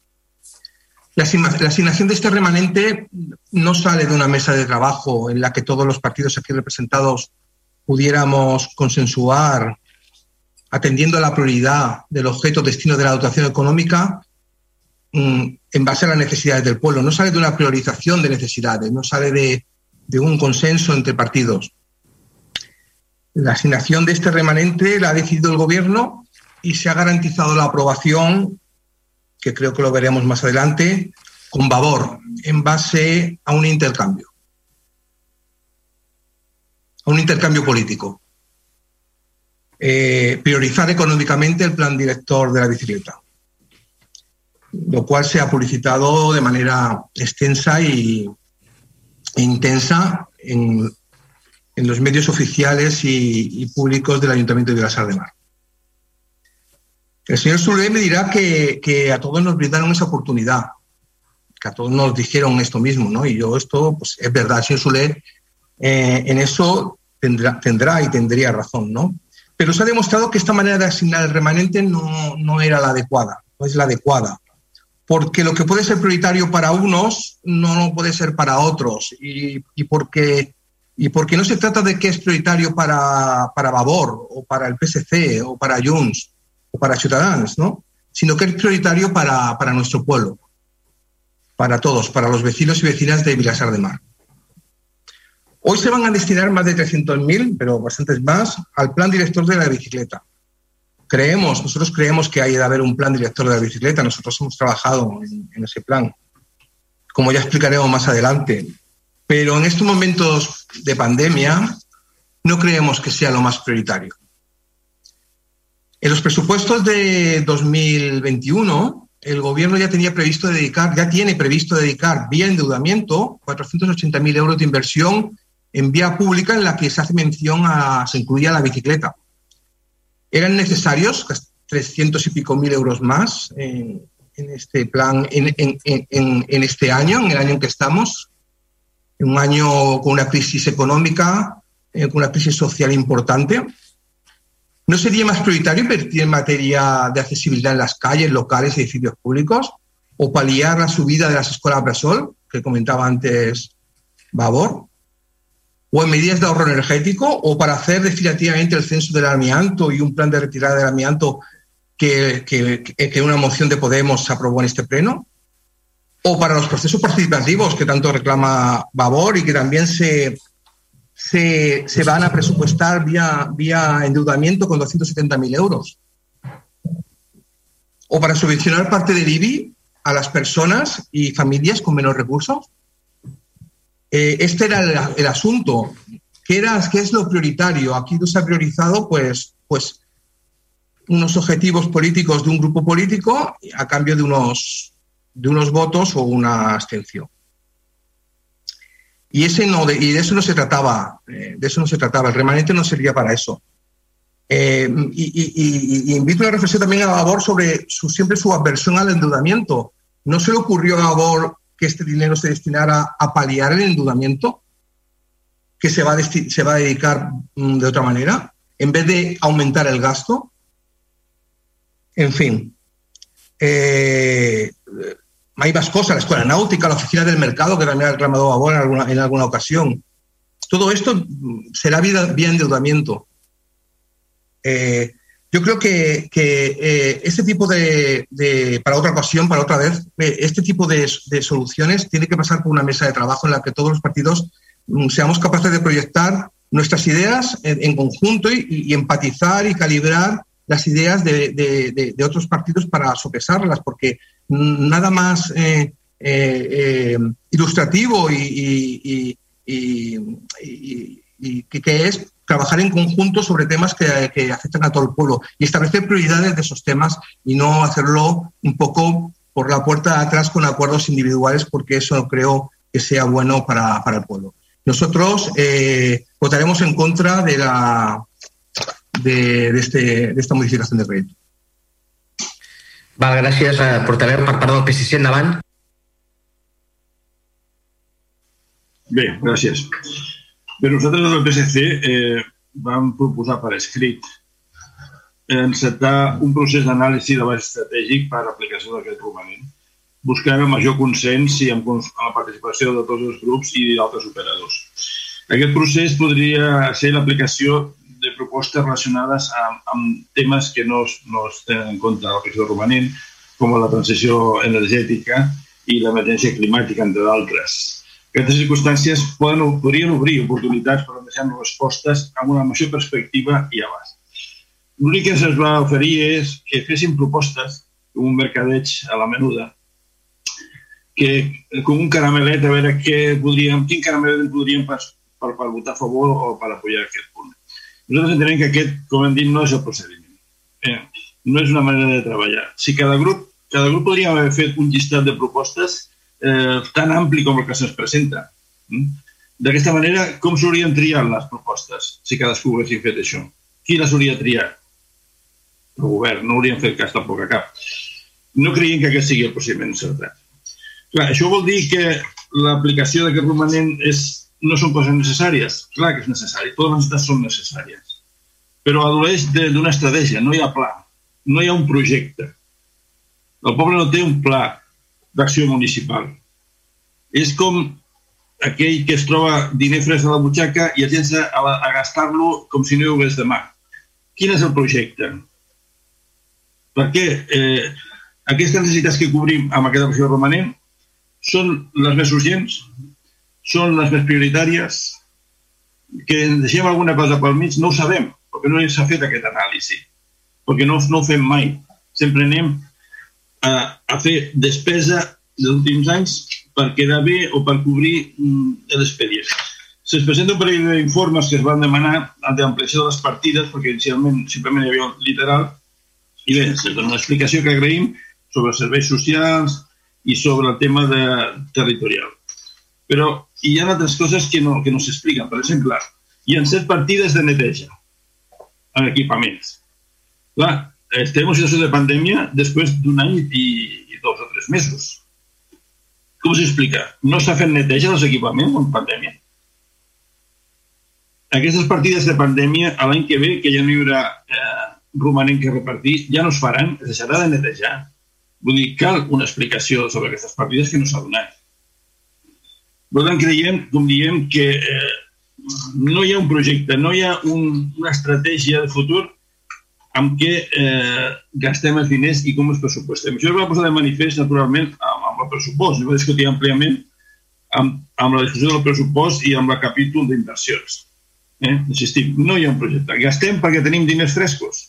La, asignación de este remanente no sale de una mesa de trabajo en la que todos los partidos aquí representados pudiéramos consensuar, atendiendo a la prioridad del objeto destino de la dotación económica mm, en base a las necesidades del pueblo. No sale de una priorización de necesidades, no sale de un consenso entre partidos. La asignación de este remanente la ha decidido el Gobierno y se ha garantizado la aprobación que creo que lo veremos más adelante, con Vavor, en base a un intercambio. A un intercambio político. Eh, priorizar económicamente el plan director de la bicicleta, lo cual se ha publicitado de manera extensa y e intensa en, en los medios oficiales y, públicos del Ayuntamiento de Vilasar de Mar. El señor Sulé me dirá que, que, a todos nos brindaron esa oportunidad, que a todos nos dijeron esto mismo, ¿no? Y yo esto, pues es verdad, señor Sulé eh, en eso tendrá, tendrá, y tendría razón, ¿no? Pero se ha demostrado que esta manera de asignar el remanente no, no era la adecuada, no es la adecuada, porque lo que puede ser prioritario para unos no puede ser para otros, y, y porque y porque no se trata de que es prioritario para, para Vavor o para el PSC o para Junts o para Ciudadanos, ¿no? sino que es prioritario para, para nuestro pueblo, para todos, para los vecinos y vecinas de Vilasar de Mar. Hoy se van a destinar más de 300.000, pero bastantes más, al plan director de la bicicleta. Creemos, nosotros creemos que hay de haber un plan director de la bicicleta, nosotros hemos trabajado en, en ese plan. Como ya explicaremos más adelante, pero en estos momentos de pandemia no creemos que sea lo más prioritario. En los presupuestos de 2021, el gobierno ya tenía previsto dedicar, ya tiene previsto dedicar vía endeudamiento 480.000 euros de inversión en vía pública en la que se hace mención a, se incluía la bicicleta. Eran necesarios 300 y pico mil euros más en, este plan, en, este año, en el año en que estamos, un año con una crisis económica, eh, con una crisis social importante. ¿No sería más prioritario invertir en materia de accesibilidad en las calles, locales y edificios públicos? ¿O paliar la subida de las escuelas Brasol, que comentaba antes Babor? ¿O en medidas de ahorro energético? ¿O para hacer definitivamente el censo del amianto y un plan de retirada del amianto que, que, una moción de Podemos aprobó en este pleno? ¿O para los procesos participativos que tanto reclama Babor y que también se se, se van a presupuestar vía, vía endeudamiento con 270.000 euros. O para subvencionar parte del IBI a las personas y familias con menos recursos. Eh, este era el, el asunto. ¿Qué, era, ¿Qué es lo prioritario? Aquí se ha priorizado pues, pues unos objetivos políticos de un grupo político a cambio de unos, de unos votos o una abstención. Y, ese no, de, y de eso no se trataba, eh, de eso no se trataba, el remanente no servía para eso. Eh, y, y, y, invito a una reflexión también a Gabor sobre su, siempre su aversión al endeudamiento. ¿No se le ocurrió a Gabor que este dinero se destinara a paliar el endeudamiento? ¿Que se va a, se va a dedicar mm, de otra manera? En vez de aumentar el gasto. En fin. Eh, hay más cosas, la escuela náutica, la oficina del mercado, que también ha reclamado Babor en alguna, en alguna ocasión. Todo esto será vía, vía endeudamiento. Eh, yo creo que, que este tipo de, para otra ocasión, para otra vez, eh, este tipo de, soluciones tiene que pasar por una mesa de trabajo en la que todos los partidos mm, seamos capaces de proyectar nuestras ideas en, conjunto y, y, empatizar y calibrar las ideas de, de, otros partidos para sopesarlas, porque nada más eh, ilustrativo y, y, y, que es trabajar en conjunto sobre temas que, que, afectan a todo el pueblo y establecer prioridades de esos temas y no hacerlo un poco por la puerta de atrás con acuerdos individuales, porque eso no creo que sea bueno para, para el pueblo. Nosotros eh, votaremos en contra de la, de, de, este, de esta modificación de proyecto. Val, gràcies, eh, portaveu, per part del PSC, endavant. Bé, gràcies. Bé, nosaltres del PSC eh, vam proposar per escrit encetar un procés d'anàlisi de baix estratègic per a l'aplicació d'aquest romanent, buscant el major consens i amb, la participació de tots els grups i d'altres operadors. Aquest procés podria ser l'aplicació de propostes relacionades amb, amb temes que no, no es tenen en compte a la regió romanent, com la transició energètica i l'emergència climàtica, entre d'altres. Aquestes circumstàncies poden, podrien obrir oportunitats per deixar respostes amb una major perspectiva i abast. L'únic que se'ns va oferir és que fessin propostes com un mercadeig a la menuda, que com un caramelet a veure què podríem, quin caramelet podríem per, per, per votar a favor o per apoyar aquest punt. Nosaltres entenem que aquest, com hem dit, no és el procediment. Eh, no és una manera de treballar. Si cada grup, cada grup podria haver fet un llistat de propostes eh, tan ampli com el que se'ns presenta. Mm? D'aquesta manera, com s'haurien triat les propostes si cadascú haguessin fet això? Qui les hauria triat? El govern. No haurien fet cas tampoc a cap. No creiem que aquest sigui el procediment encertat. Clar, això vol dir que l'aplicació d'aquest romanent és, no són coses necessàries. Clar que és necessari, totes les necessitats són necessàries. Però adoleix d'una estratègia, no hi ha pla, no hi ha un projecte. El poble no té un pla d'acció municipal. És com aquell que es troba diner fresc a la butxaca i es llença a, a gastar-lo com si no hi hagués demà. Quin és el projecte? Perquè eh, aquestes necessitats que cobrim amb aquesta opció romanent són les més urgents, són les més prioritàries, que en deixem alguna cosa pel mig, no ho sabem, perquè no s'ha fet aquest anàlisi, perquè no, no ho fem mai. Sempre anem a, a fer despesa dels últims anys per quedar bé o per cobrir mm, l'expedient. Se'ns presenta un parell d'informes que es van demanar d'ampliació de les partides, perquè inicialment simplement hi havia un literal, i bé, se'ns dona una explicació que agraïm sobre serveis socials i sobre el tema de, territorial. Però hi ha altres coses que no, que no s'expliquen. Per exemple, hi ha set partides de neteja en equipaments. Clar, estem en situació de pandèmia després d'un any i, i dos o tres mesos com s'explica? No s'ha fet neteja dels equipaments en pandèmia? Aquestes partides de pandèmia, a l'any que ve, que ja no hi haurà eh, romanent que repartir, ja no es faran, es deixarà de netejar. Vull dir, cal una explicació sobre aquestes partides que no s'ha donat. Per tant, creiem, com diem, que eh, no hi ha un projecte, no hi ha un, una estratègia de futur amb què eh, gastem els diners i com els pressupostem. Això es va posar de manifest, naturalment, amb, amb el pressupost. Es va discutir àmpliament amb, amb la discussió del pressupost i amb el capítol d'inversions. Eh? Insistim, no hi ha un projecte. Gastem perquè tenim diners frescos.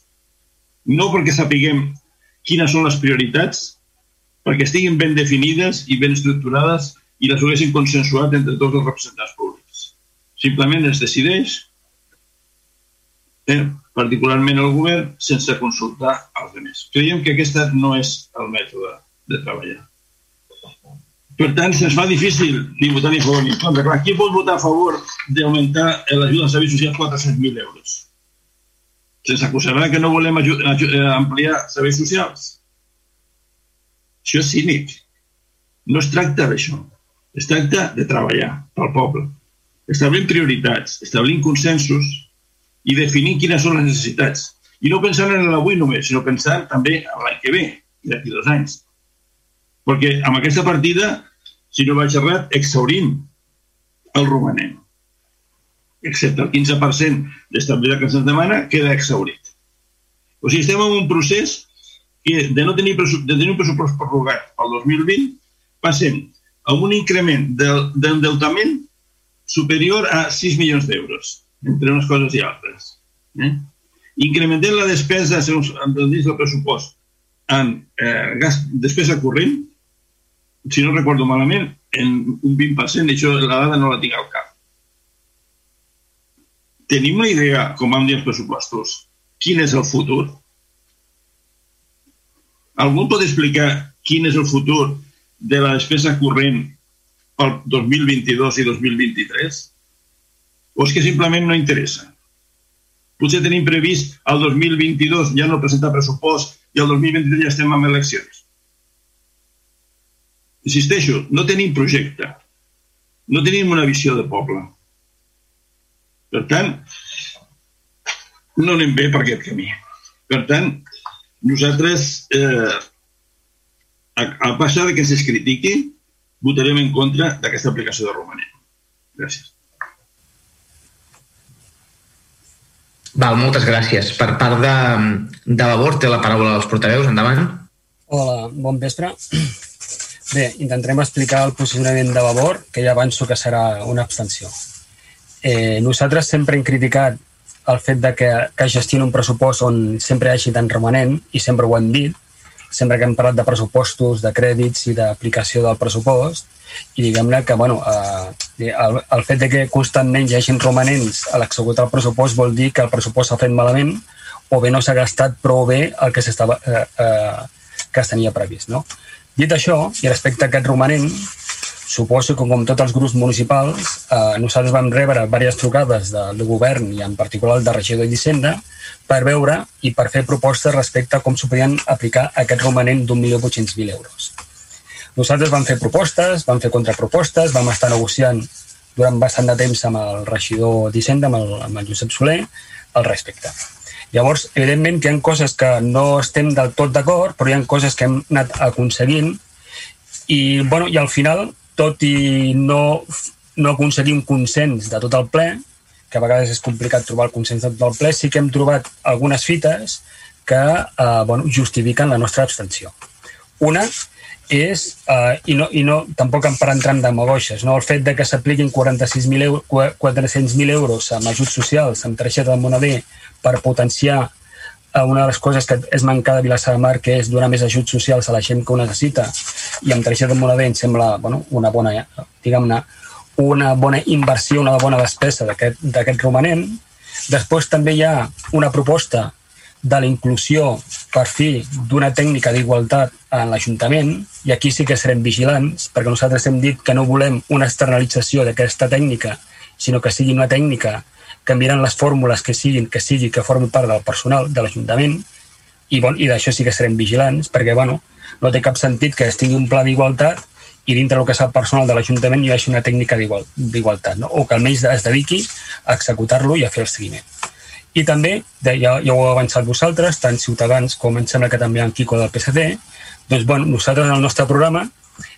No perquè sapiguem quines són les prioritats, perquè estiguin ben definides i ben estructurades i les haguessin consensuat entre tots els representants públics. Simplement es decideix eh, particularment el govern, sense consultar els altres. Creiem que aquest no és el mètode de treballar. Per tant, se'ns fa difícil ni votar ni favor ni en contra. Clar, qui pot votar a favor d'augmentar l'ajuda als serveis socials 400.000 euros? Se'ns acusarà que no volem eh, ampliar serveis socials. Això és cínic. No es tracta d'això. Es tracta de treballar pel poble, establint prioritats, establint consensos i definir quines són les necessitats. I no pensant en l'avui només, sinó pensant també en l'any que ve, d'aquí dos anys. Perquè amb aquesta partida, si no vaig errat, exhaurim el romanent. Excepte el 15% d'estabilitat que se'ns demana, queda exhaurit. O sigui, estem en un procés que de no tenir, de tenir un pressupost prorrogat pel 2020 passem a un increment d'endeutament superior a 6 milions d'euros entre unes coses i altres. Eh? Incrementem la despesa, segons dins del pressupost, en eh, gas, despesa corrent, si no recordo malament, en un 20%, i això la dada no la tinc al cap. Tenim una idea, com vam dir els pressupostos, quin és el futur? Algú pot explicar quin és el futur de la despesa corrent pel 2022 i 2023? O és que simplement no interessa? Potser tenim previst el 2022 ja no presentar pressupost i el 2023 ja estem amb eleccions. Insisteixo, no tenim projecte, no tenim una visió de poble. Per tant, no anem bé per aquest camí. Per tant, nosaltres, eh, a, a passar que se'ns critiqui, votarem en contra d'aquesta aplicació de romanent. Gràcies. Val, moltes gràcies. Per part de, de Vavor, té la paraula dels portaveus. Endavant. Hola, bon vespre. Bé, intentarem explicar el posicionament de Vavor, que ja avanço que serà una abstenció. Eh, nosaltres sempre hem criticat el fet de que, que gestioni un pressupost on sempre hi hagi tant remanent, i sempre ho hem dit, sempre que hem parlat de pressupostos, de crèdits i d'aplicació del pressupost, i diguem-ne que bueno, eh, el, el fet de que constantment hi hagin romanents a l'executar el pressupost vol dir que el pressupost s'ha fet malament o bé no s'ha gastat prou bé el que, eh, eh, que es tenia previst. No? Dit això, i respecte a aquest romanent, suposo que com tots els grups municipals, eh, nosaltres vam rebre diverses trucades del govern i en particular el de regidor d'Hisenda per veure i per fer propostes respecte a com s'ho podien aplicar aquest romanent d'un milió mil euros. Nosaltres vam fer propostes, vam fer contrapropostes, vam estar negociant durant bastant de temps amb el regidor d'Hisenda, amb, el, amb el Josep Soler, al respecte. Llavors, evidentment que hi ha coses que no estem del tot d'acord, però hi ha coses que hem anat aconseguint i, bueno, i al final, tot i no, no aconseguir un consens de tot el ple, que a vegades és complicat trobar el consens de tot el ple, sí que hem trobat algunes fites que eh, bueno, justifiquen la nostra abstenció. Una és, eh, i, no, i no, tampoc em per entrar en demagoixes, no? el fet de que s'apliquin 46.000 euros, 400.000 euros amb ajuts socials, amb targeta de moneder, per potenciar eh, una de les coses que és mancada a Vilassar de Mar, que és donar més ajuts socials a la gent que ho necessita, i amb targeta de moneder em sembla bueno, una bona, diguem-ne, una bona inversió, una bona despesa d'aquest romanent. Després també hi ha una proposta de la inclusió per fi d'una tècnica d'igualtat en l'Ajuntament i aquí sí que serem vigilants perquè nosaltres hem dit que no volem una externalització d'aquesta tècnica sinó que sigui una tècnica que miren les fórmules que siguin, que sigui que formi part del personal de l'Ajuntament i, bon, i d'això sí que serem vigilants perquè bueno, no té cap sentit que es tingui un pla d'igualtat i dintre del que és el personal de l'Ajuntament hi hagi una tècnica d'igualtat no? o que almenys es dediqui a executar-lo i a fer el seguiment. I també, ja, ja ho heu avançat vosaltres, tant Ciutadans com em sembla que també en Quico del PSC, doncs bueno, nosaltres en el nostre programa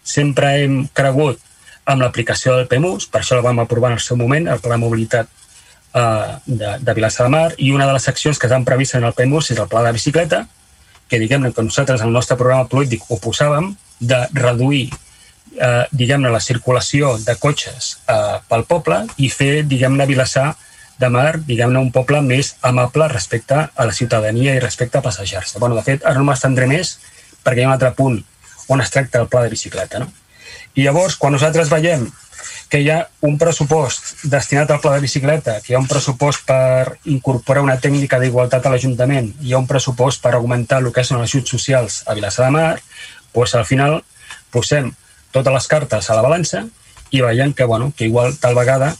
sempre hem cregut amb l'aplicació del PEMUS, per això la vam aprovar en el seu moment, el Pla de Mobilitat eh, de, de Vilassar de Mar, i una de les accions que estan previstes en el PEMUS és el Pla de Bicicleta, que diguem-ne que nosaltres en el nostre programa polític ho posàvem, de reduir eh, diguem-ne la circulació de cotxes eh, pel poble i fer, diguem-ne, Vilassar de Mar, diguem-ne, un poble més amable respecte a la ciutadania i respecte a passejar-se. Bueno, de fet, ara no m'estendré més perquè hi ha un altre punt on es tracta el pla de bicicleta. No? I llavors, quan nosaltres veiem que hi ha un pressupost destinat al pla de bicicleta, que hi ha un pressupost per incorporar una tècnica d'igualtat a l'Ajuntament, hi ha un pressupost per augmentar el que són els ajuts socials a Vilassar de Mar, doncs al final posem totes les cartes a la balança i veiem que, bueno, que igual tal vegada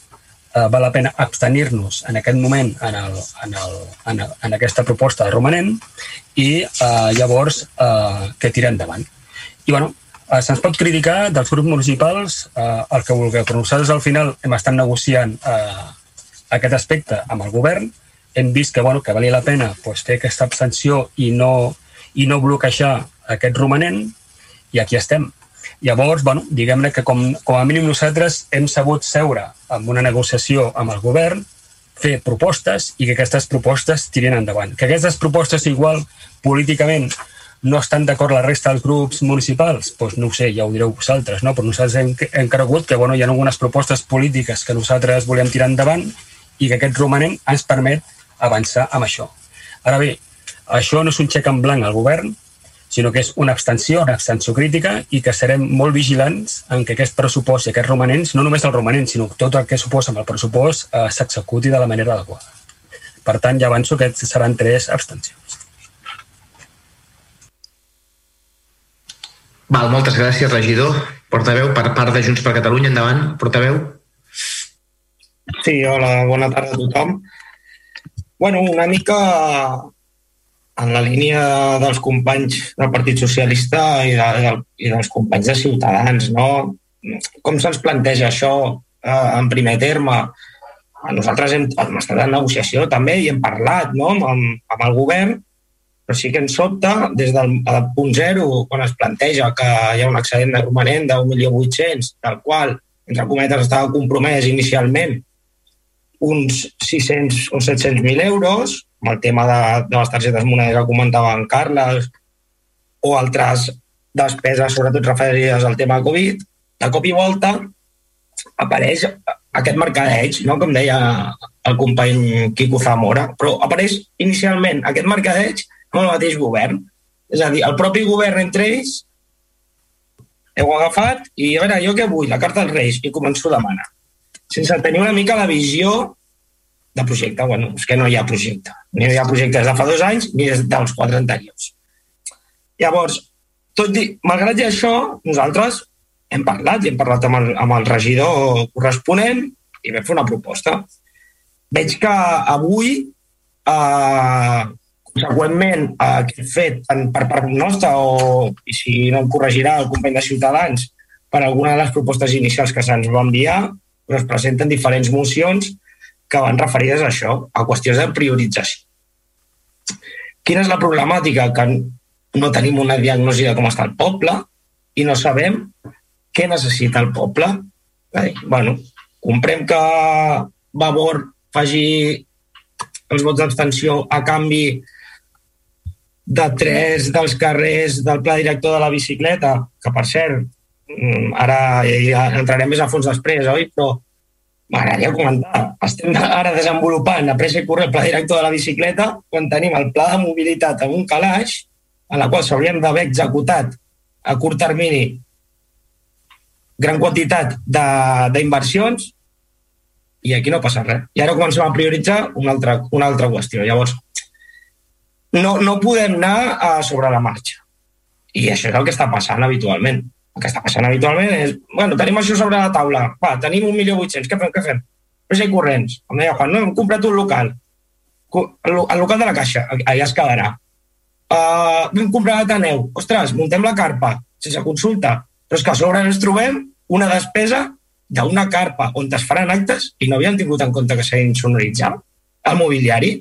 eh, val la pena abstenir-nos en aquest moment en, el, en, el, en, el, en aquesta proposta de romanent i eh, llavors eh, que tirem endavant. I bueno, eh, se'ns pot criticar dels grups municipals eh, el que vulgueu, però nosaltres al final hem estat negociant eh, aquest aspecte amb el govern, hem vist que, bueno, que valia la pena pues, fer aquesta abstenció i no, i no bloquejar aquest romanent i aquí estem. Llavors, bueno, diguem-ne que com, com a mínim nosaltres hem sabut seure amb una negociació amb el govern, fer propostes i que aquestes propostes tirin endavant. Que aquestes propostes igual políticament no estan d'acord la resta dels grups municipals? Doncs no ho sé, ja ho direu vosaltres, no? però nosaltres hem, hem cregut que bueno, hi ha algunes propostes polítiques que nosaltres volem tirar endavant i que aquest romanent ens permet avançar amb això. Ara bé, això no és un xec en blanc al govern, sinó que és una abstenció, una abstenció crítica i que serem molt vigilants en que aquest pressupost i aquests romanents, no només el romanent, sinó tot el que suposa amb el pressupost, eh, s'executi de la manera adequada. Per tant, ja avanço que seran tres abstencions. Val, moltes gràcies, regidor. Portaveu, per part de Junts per Catalunya, endavant, portaveu. Sí, hola, bona tarda a tothom. Bueno, una mica en la línia dels companys del Partit Socialista i, de, de, i dels companys de Ciutadans, no? Com se'ns planteja això eh, en primer terme? Nosaltres hem, hem estat en negociació també i hem parlat no? amb, amb el govern, però sí que ens sobta des del, punt zero, quan es planteja que hi ha un excedent de romanent milió vuit del qual, entre cometes, estava compromès inicialment uns 600 o 700.000 euros, amb el tema de, de les targetes monedes que comentava en Carles, o altres despeses, sobretot referides al tema Covid, de cop i volta apareix aquest mercadeig, no? com deia el company Quico Zamora, però apareix inicialment aquest mercadeig amb el mateix govern. És a dir, el propi govern entre ells heu agafat i, a veure, jo què vull? La carta dels Reis, i començo a demanar. Sense tenir una mica la visió de projecte. Bueno, és que no hi ha projecte. Ni hi ha projecte des de fa dos anys ni dels quatre anteriors. Llavors, tot i, malgrat això, nosaltres hem parlat i hem parlat amb el, amb el regidor corresponent i vam fer una proposta. Veig que avui, eh, conseqüentment a aquest fet tant per part nostra o, i si no em corregirà el company de Ciutadans, per alguna de les propostes inicials que se'ns va enviar, però es presenten diferents mocions que van referides a això, a qüestions de priorització. Quina és la problemàtica? Que no tenim una diagnosi de com està el poble i no sabem què necessita el poble. Dir, bueno, comprem que Vavor faci els vots d'abstenció a canvi de tres dels carrers del pla director de la bicicleta, que per cert, mm, ara ja entrarem més a fons després, oi? Però m'agradaria comentar. Estem ara desenvolupant a pressa i corre el pla director de la bicicleta quan tenim el pla de mobilitat en un calaix en la qual s'haurien d'haver executat a curt termini gran quantitat d'inversions i aquí no passa res. I ara comencem a prioritzar una altra, una altra qüestió. Llavors, no, no podem anar a sobre la marxa. I això és el que està passant habitualment. El que està passant habitualment és, bueno, tenim això sobre la taula, va, tenim 1.800.000, què fem, què fem? Pressa i corrents. Em deia Juan, no, hem comprat un local. El, local de la Caixa, allà es quedarà. Uh, vam comprar l'Ateneu. Ostres, muntem la carpa, sense consulta. Però és que a sobre ens trobem una despesa d'una carpa on es faran actes i no havien tingut en compte que s'ha insonoritzat el mobiliari.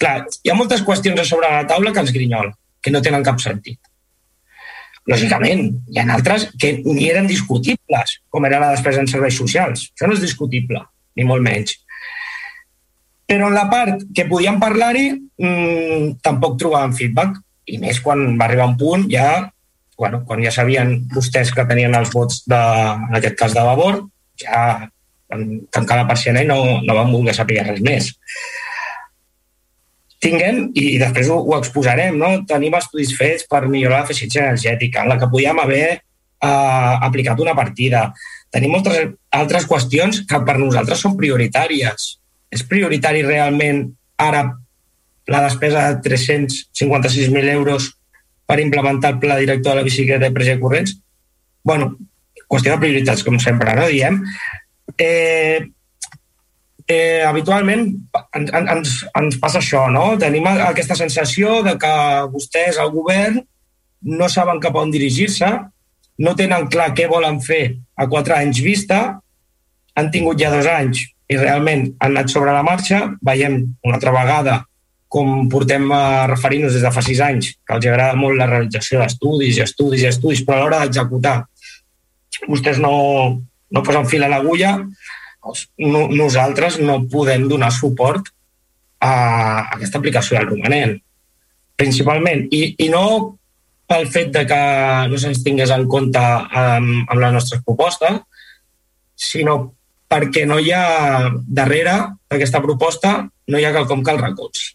Clar, hi ha moltes qüestions a sobre la taula que ens grinyola, que no tenen cap sentit. Lògicament, hi ha altres que ni eren discutibles, com era la despesa en serveis socials. Això no és discutible, ni molt menys. Però en la part que podíem parlar-hi, mmm, tampoc trobàvem feedback. I més quan va arribar un punt ja bueno, quan ja sabien vostès que tenien els vots, de, en aquest cas de Vavor, ja tancar la persiana i no, no van voler saber res més. Tinguem, i després ho, ho exposarem, no? tenim estudis fets per millorar l'eficiència energètica, en la que podíem haver eh, aplicat una partida. Tenim moltes altres qüestions que per nosaltres són prioritàries. És prioritari realment ara la despesa de 356.000 euros per implementar el pla director de la bicicleta i presa corrents? bueno, qüestió de prioritats, com sempre, no? Diem. Eh, eh, habitualment ens, ens, ens passa això, no? Tenim aquesta sensació de que vostès, el govern, no saben cap on dirigir-se, no tenen clar què volen fer a quatre anys vista, han tingut ja dos anys i realment han anat sobre la marxa, veiem una altra vegada com portem a referir-nos des de fa sis anys, que els agrada molt la realització d'estudis i estudis i estudis, però a l'hora d'executar vostès no, no posen fil a l'agulla, no, nosaltres no podem donar suport a aquesta aplicació del romanent, principalment. I, i no pel fet de que no se'ns tingués en compte amb, amb les nostres propostes, sinó perquè no hi ha darrere d'aquesta proposta no hi ha quelcom que el recolzi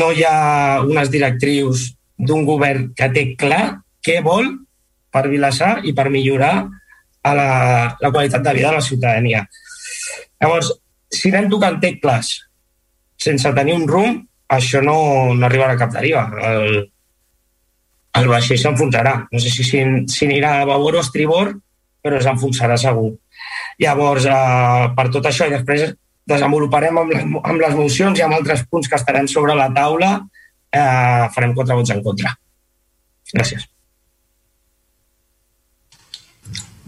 no hi ha unes directrius d'un govern que té clar què vol per Vilassar i per millorar a la, la qualitat de vida de la ciutadania. Llavors, si anem tocant tecles sense tenir un rumb, això no, no arribarà a cap deriva. El, el vaixell s'enfonsarà. No sé si, si, si anirà a babor o a estribor, però s'enfonsarà segur. Llavors, eh, per tot això, i després desenvoluparem amb les, amb les mocions i amb altres punts que estaran sobre la taula, eh, farem quatre vots en contra. Gràcies.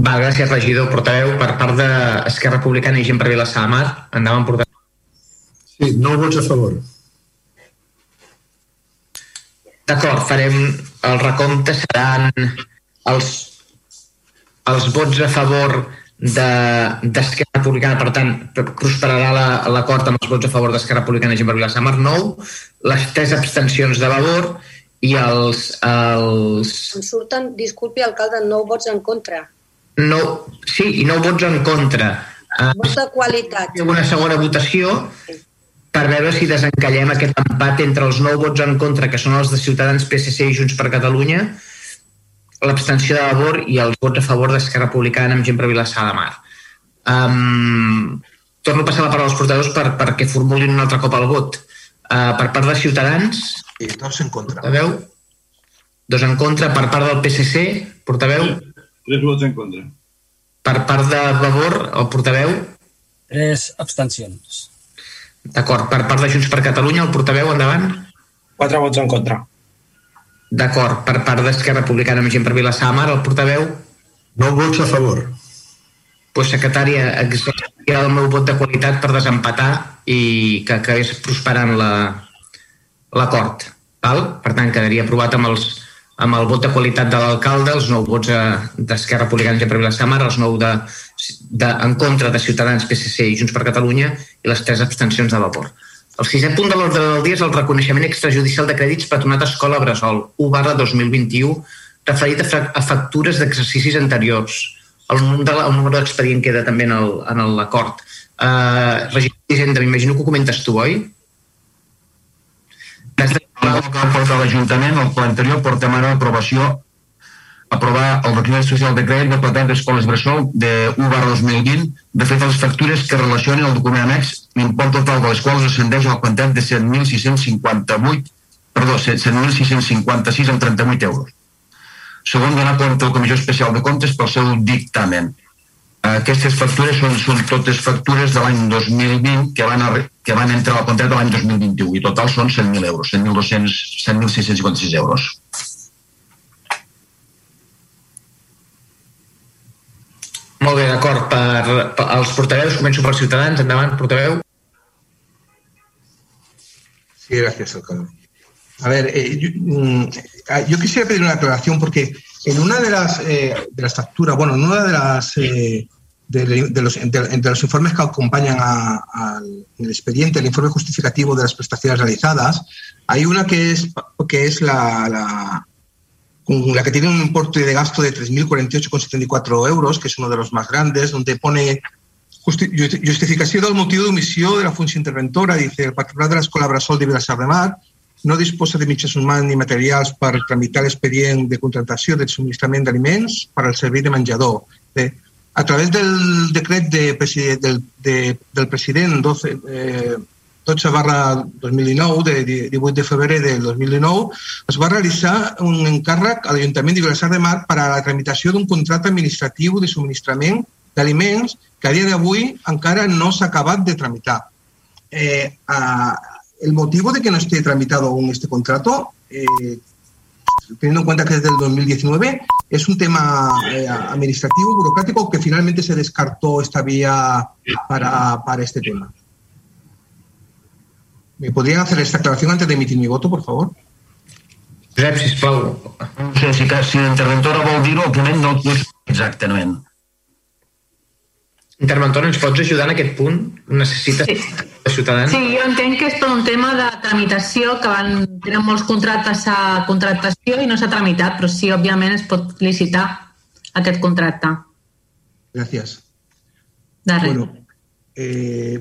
Va, gràcies, regidor. Portaveu, per part d'Esquerra Republicana i gent per Vilassar de Mar, endavant, portaveu. Sí, no vots a favor. D'acord, farem el recompte, seran els, els vots a favor d'Esquerra de, Republicana, per tant, prosperarà l'acord la, amb els vots a favor d'Esquerra Republicana i Gent per Vilassamar, 9, les tres abstencions de Vavor i els... els... Em surten, disculpi, alcalde, 9 vots en contra. No, sí, i 9 vots en contra. Vots de qualitat. Una segona votació per veure si desencallem aquest empat entre els nou vots en contra, que són els de Ciutadans, PSC i Junts per Catalunya, l'abstenció de Vavor i els vots a favor d'Esquerra Republicana amb gent per Vilassar de Mar. Um, torno a passar la paraula als portadors per, perquè formulin un altre cop el vot. Uh, per part de Ciutadans... I dos en contra. Portaveu? Dos en contra. Per part del PSC, portaveu? Tres vots en contra. Per part de Vavor, el portaveu? Tres abstencions. D'acord. Per part de Junts per Catalunya, el portaveu, endavant? Quatre vots en contra. D'acord. Per part d'Esquerra Republicana amb gent per Vilassar de Mar, el portaveu? No vots a favor. Pues, secretària, exerciria el meu vot de qualitat per desempatar i que acabés prosperant l'acord. La, per tant, quedaria aprovat amb, els, amb el vot de qualitat de l'alcalde, els nou vots d'Esquerra Republicana i per Mar, els nou de, de, en contra de Ciutadans, PSC i Junts per Catalunya i les tres abstencions de vapor. El sisè punt de l'ordre del dia és el reconeixement extrajudicial de crèdits patronat Escola Bressol 1 barra 2021 referit a factures d'exercicis anteriors. El, número d'expedient queda també en l'acord. Uh, regidor d'Hisenda, m'imagino que ho comentes tu, oi? Des de que porta l'Ajuntament, el pla anterior portem ara l'aprovació aprovar el document social de crèdit de platens d'escoles bressol de 1 barra 2020, de fet les factures que relacionen el document annex, l'import total de les quals ascendeix al quantitat de 7.658 perdó, 7.656 amb 38 euros. Segon, donar compte al Comissió Especial de Comptes pel seu dictamen. Aquestes factures són, són totes factures de l'any 2020 que van, a, que van entrar al contracte de l'any 2021 i total són 100.000 euros, 100.656 euros. Molt bé, d'acord. Per, per els portaveus, començo pels ciutadans. Endavant, portaveu. Sí, gracias, alcalde. A ver, eh, yo, mm, yo, quisiera pedir una aclaración porque en una de las, eh, de las facturas, bueno, en una de las eh, de, de, los, de, de, los, informes que acompañan al expediente, el informe justificativo de las prestaciones realizadas, hay una que es, que es la, la, la que tiene un importe de gasto de 3.048,74 euros, que es uno de los más grandes, donde pone justi justificació del motiu d'omissió de la funció interventora, dice, el particular de l'Escola Bressol de Vilassar de Mar no disposa de mitjans humans ni materials per tramitar l'expedient de contractació del subministrament d'aliments per al servei de menjador. Bé, a través del decret de, del, de, del president 12, eh, 12 barra 2019, de 18 de febrer del 2019, es va realitzar un encàrrec a l'Ajuntament de Vilassar de Mar per a la tramitació d'un contracte administratiu de subministrament d'aliments que a dia d'avui encara no s'ha acabat de tramitar. Eh, a, el motivo de que no esté tramitado aún este contrato, eh, teniendo en cuenta que es del 2019, es un tema eh, administrativo, burocrático, que finalmente se descartó esta vía para, para este tema. ¿Me podrían hacer esta aclaración antes de emitir mi voto, por favor? Josep, sisplau. No sé, si, si l'interventora vol dir-ho, òbviament no ho exactament. Interventora, ens pots ajudar en aquest punt? Necessites sí. de ciutadans? Sí, jo entenc que és tot un tema de tramitació, que van, tenen molts contractes a contractació i no s'ha tramitat, però sí, òbviament, es pot licitar aquest contracte. Gràcies. De res. Bueno, eh,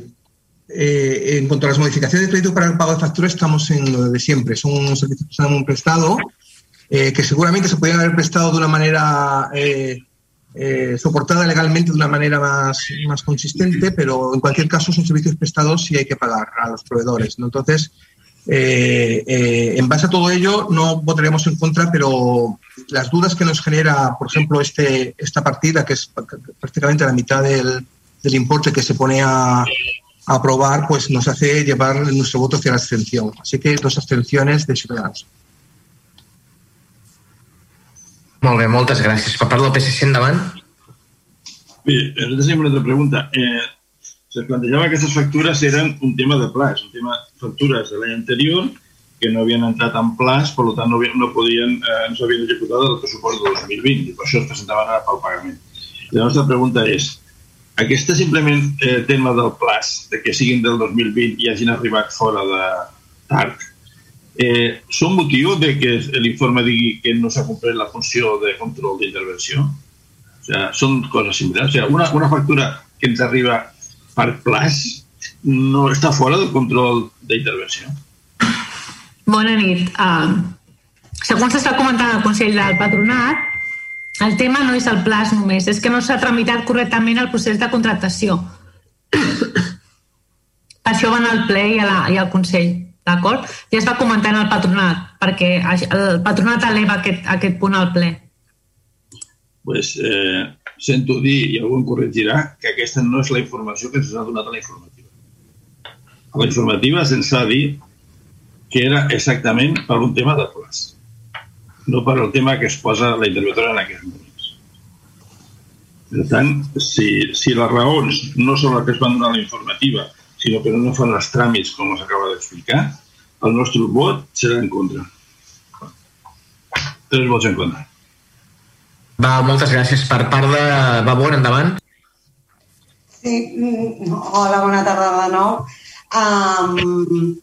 eh, en cuanto a las modificaciones de crédito para el pago de facturas, estamos en lo de siempre. Son servicios que se han prestado, eh, que seguramente se podrían haber prestado de una manera eh, eh, soportada legalmente de una manera más, más consistente, pero en cualquier caso son servicios prestados y hay que pagar a los proveedores. Entonces, eh, eh, en base a todo ello, no votaremos en contra, pero las dudas que nos genera, por ejemplo, este, esta partida, que es prácticamente la mitad del, del importe que se pone a, a, aprobar, pues nos hace llevar nuestro voto hacia la abstención. Así que dos abstenciones de Ciudadanos. Molt bé, moltes gràcies. Per part del PSC, endavant. Bé, nosaltres tenim una altra pregunta. Eh, se plantejava que aquestes factures eren un tema de plaç, un tema de factures de l'any anterior que no havien entrat en plaç, per tant no, no podien, eh, no s'havien executat el pressupost de 2020 i per això es presentaven ara pel pagament. La nostra pregunta és, aquest simplement eh, tema del plaç, de que siguin del 2020 i hagin arribat fora de tard, eh, són motiu de que l'informe digui que no s'ha complert la funció de control d'intervenció? O sigui, són coses similars. O sigui, una, una factura que ens arriba per plaç no està fora del control d'intervenció. Bona nit. Uh, segons s'està comentant al Consell del Patronat, el tema no és el plaç només, és que no s'ha tramitat correctament el procés de contractació. això van al ple i, a la, i al Consell, d'acord? Ja es va comentar en el patronat, perquè el patronat eleva aquest, aquest punt al ple. Pues, eh, sento dir, i algú em corregirà, que aquesta no és la informació que ens ha donat a la informativa. A la informativa se'ns ha dit que era exactament per un tema de plaç, no per el tema que es posa la interventora en aquests moments. Per tant, si, si les raons no són les que es van donar a la informativa, sinó que no fan els tràmits com s'acaba d'explicar, el nostre vot serà en contra. Tres vots en contra. Va, moltes gràcies. Per part de Vavor, endavant. Sí, mm, hola, bona tarda de nou. Um,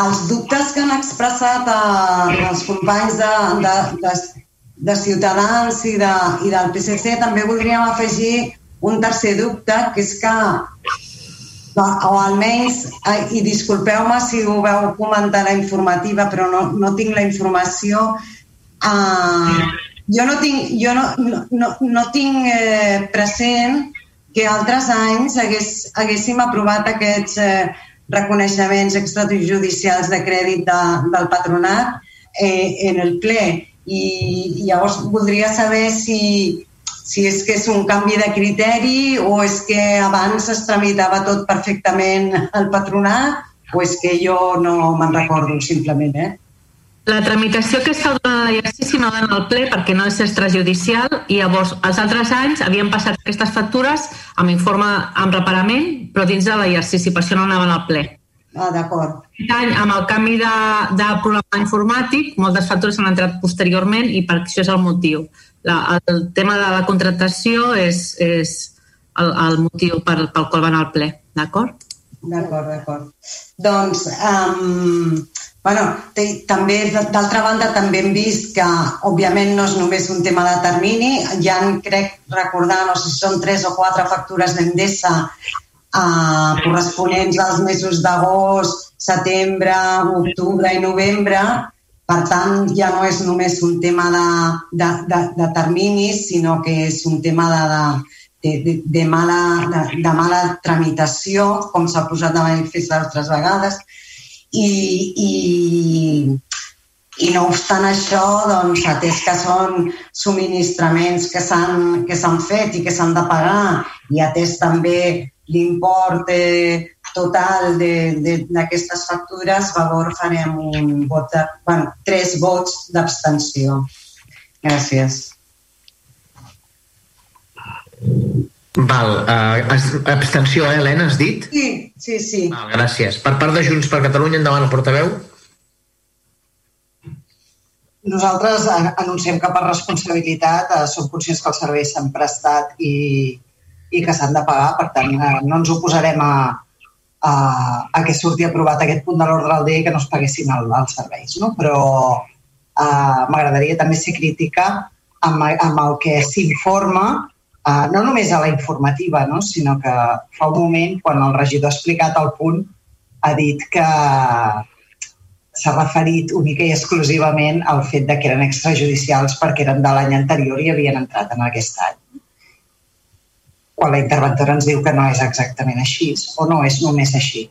els dubtes que han expressat uh, els companys de, de, de, de Ciutadans i, de, i del PSC també voldríem afegir un tercer dubte, que és que o almenys, i disculpeu-me si ho veu comentar la informativa, però no, no tinc la informació, eh, jo no tinc, jo no, no, no, tinc eh, present que altres anys hagués, haguéssim aprovat aquests eh, reconeixements extrajudicials de crèdit de, del patronat eh, en el ple. I llavors voldria saber si, si és que és un canvi de criteri o és que abans es tramitava tot perfectament al patronat o és que jo no me'n recordo simplement, eh? La tramitació que està donant l'exercici no dona al ple perquè no és extrajudicial i llavors els altres anys havien passat aquestes factures amb informe amb reparament però dins de l'exercici, per això no anaven al ple. Ah, d'acord. Aquest any, amb el canvi de, de programa informàtic, moltes factures han entrat posteriorment i per això és el motiu. La, el tema de la contractació és, és el, el motiu per, pel qual van al ple, d'acord? D'acord, d'acord. Doncs, um, bueno, també, d'altra banda, també hem vist que, òbviament, no és només un tema de termini. Ja en crec recordar, no sé si són tres o quatre factures d'Endesa uh, corresponents als mesos d'agost, setembre, octubre i novembre. Per tant, ja no és només un tema de, de, de, de terminis, sinó que és un tema de, de, de, de, mala, de, de mala tramitació, com s'ha posat de manifest altres vegades, i, i, i no obstant això, doncs, atès que són subministraments que s'han fet i que s'han de pagar i atès també l'import eh, total d'aquestes factures, favor farem un vot de, bueno, tres vots d'abstenció. Gràcies. Val, uh, abstenció, eh, Helena, has dit? Sí, sí, sí. Val, gràcies. Per part de Junts per Catalunya, endavant el portaveu. Nosaltres anunciem que per responsabilitat eh, som conscients que els serveis s'han prestat i, i que s'han de pagar, per tant eh, no ens oposarem a, a, a que surti aprovat aquest punt de l'ordre del dia i que no es paguessin el, els serveis. No? Però eh, m'agradaria també ser crítica amb, amb el que s'informa uh, no només a la informativa, no? sinó que fa un moment, quan el regidor ha explicat el punt, ha dit que s'ha referit única i exclusivament al fet de que eren extrajudicials perquè eren de l'any anterior i havien entrat en aquest any. Quan la interventora ens diu que no és exactament així, o no és només així.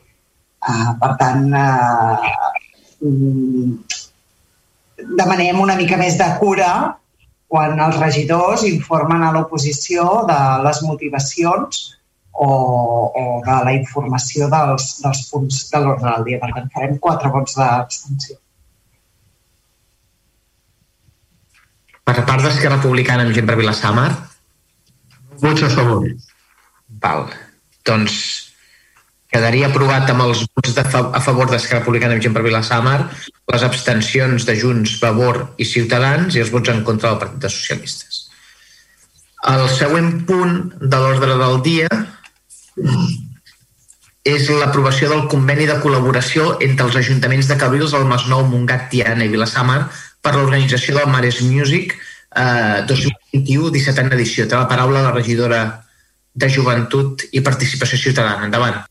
Uh, per tant, uh, demanem una mica més de cura quan els regidors informen a l'oposició de les motivacions o, o de la informació dels, dels punts de l'ordre del dia. Per tant, farem quatre vots d'abstenció. Per part d'Esquerra Republicana amb gent per Vilassamar? Vots a favor. Val. Doncs quedaria aprovat amb els vots de fa a favor d'Esquerra Republicana gent per Vilassamar, les abstencions de Junts, Vavor i Ciutadans i els vots en contra del Partit de Socialistes. El següent punt de l'ordre del dia és l'aprovació del conveni de col·laboració entre els ajuntaments de Cabrils, el Masnou, Montgat, Tiana i Vilassamar per l'organització del Mares Music eh, 2021, 17a edició. Té la paraula la regidora de Joventut i Participació Ciutadana. Endavant.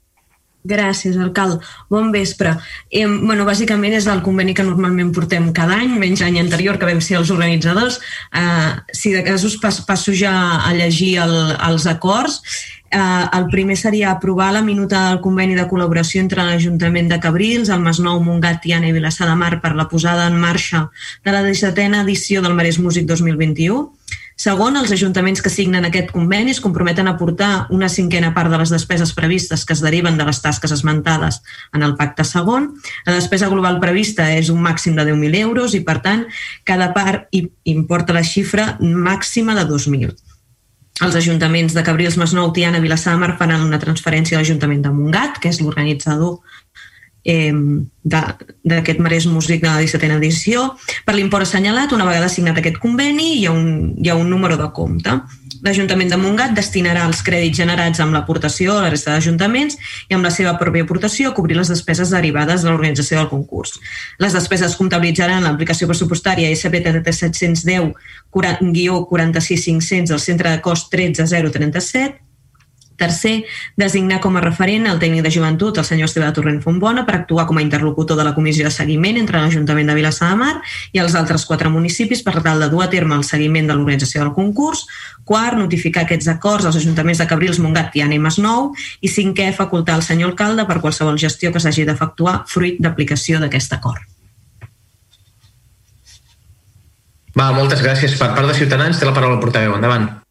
Gràcies, alcalde. Bon vespre. Eh, bueno, bàsicament és el conveni que normalment portem cada any, menys l'any anterior que vam ser els organitzadors. Eh, si de casos pas, passo ja a llegir el, els acords, eh, el primer seria aprovar la minuta del conveni de col·laboració entre l'Ajuntament de Cabrils, el Masnou, Montgat, Tiana i Vilassar de Mar per la posada en marxa de la 17a edició del Marès Músic 2021 Segon, els ajuntaments que signen aquest conveni es comprometen a aportar una cinquena part de les despeses previstes que es deriven de les tasques esmentades en el pacte segon. La despesa global prevista és un màxim de 10.000 euros i, per tant, cada part importa la xifra màxima de 2.000. Els ajuntaments de Cabrils, Masnou, Tiana, Vilassar de Mar faran una transferència a l'Ajuntament de Montgat, que és l'organitzador eh, d'aquest Marès Músic de la 17a edició. Per l'import assenyalat, una vegada signat aquest conveni, hi ha un, hi ha un número de compte. L'Ajuntament de Montgat destinarà els crèdits generats amb l'aportació a la resta d'ajuntaments i amb la seva pròpia aportació a cobrir les despeses derivades de l'organització del concurs. Les despeses comptabilitzaran l'aplicació pressupostària SPTT 710 46500 del centre de cost 13037 Tercer, designar com a referent el tècnic de joventut, el senyor Esteve Torrent Fontbona, per actuar com a interlocutor de la comissió de seguiment entre l'Ajuntament de Vilassar de Mar i els altres quatre municipis per tal de dur a terme el seguiment de l'organització del concurs. Quart, notificar aquests acords als ajuntaments de Cabrils, Montgat, i Masnou. I cinquè, facultar el senyor alcalde per qualsevol gestió que s'hagi d'efectuar fruit d'aplicació d'aquest acord. Va, moltes gràcies. Per part de Ciutadans té la paraula el portaveu. Endavant.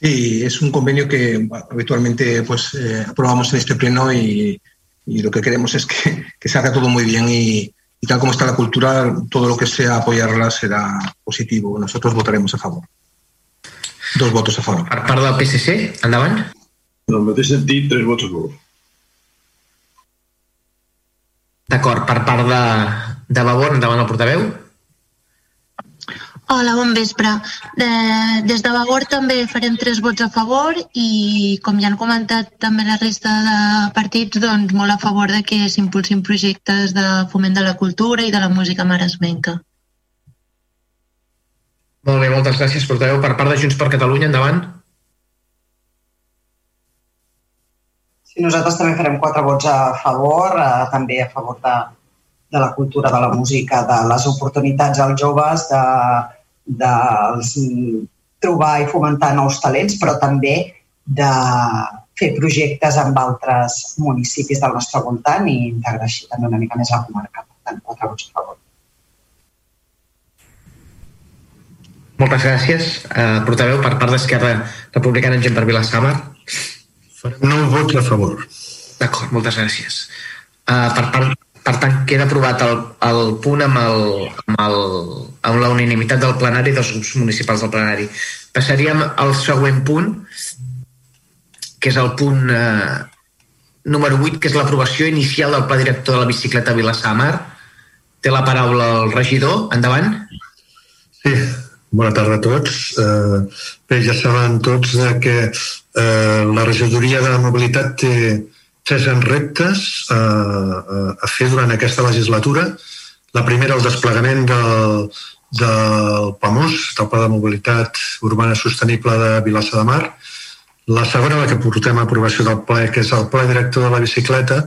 Sí, es un convenio que habitualmente pues, eh, aprobamos en este pleno y, y, lo que queremos es que, que se haga todo muy bien y, y, tal como está la cultura, todo lo que sea apoyarla será positivo. Nosotros votaremos a favor. Dos votos a favor. Per part del PSC, endavant. En el mateix sentit, tres vots a favor. D'acord, per part de, de Vavor, endavant el portaveu. Hola, bon vespre. De, des de Vagor també farem tres vots a favor i, com ja han comentat també la resta de partits, doncs molt a favor de que s'impulsin projectes de foment de la cultura i de la música maresmenca. Molt bé, moltes gràcies, portaveu. Per part de Junts per Catalunya, endavant. Sí, nosaltres també farem quatre vots a favor, eh, també a favor de, de la cultura, de la música, de les oportunitats als joves, de, de trobar i fomentar nous talents, però també de fer projectes amb altres municipis del nostre voltant i integrar així també una mica més la comarca. Per tant, quatre vots a favor. Moltes gràcies. Uh, portaveu, per part d'Esquerra Republicana en gent per Vilassamar. Farem nou vots a favor. D'acord, moltes gràcies. Uh, per part per tant, queda aprovat el, el punt amb, el, amb, el, amb la unanimitat del plenari dels grups municipals del plenari. Passaríem al següent punt, que és el punt eh, número 8, que és l'aprovació inicial del pla director de la bicicleta Vilassamar. Té la paraula el regidor. Endavant. Sí, bona tarda a tots. Eh, bé, ja saben tots que eh, la regidoria de la mobilitat té tres reptes a, a, a fer durant aquesta legislatura. La primera, el desplegament del, del PAMOS, del Pla de Mobilitat Urbana Sostenible de Vilassa de Mar. La segona, la que portem a aprovació del ple, que és el Pla Director de la Bicicleta.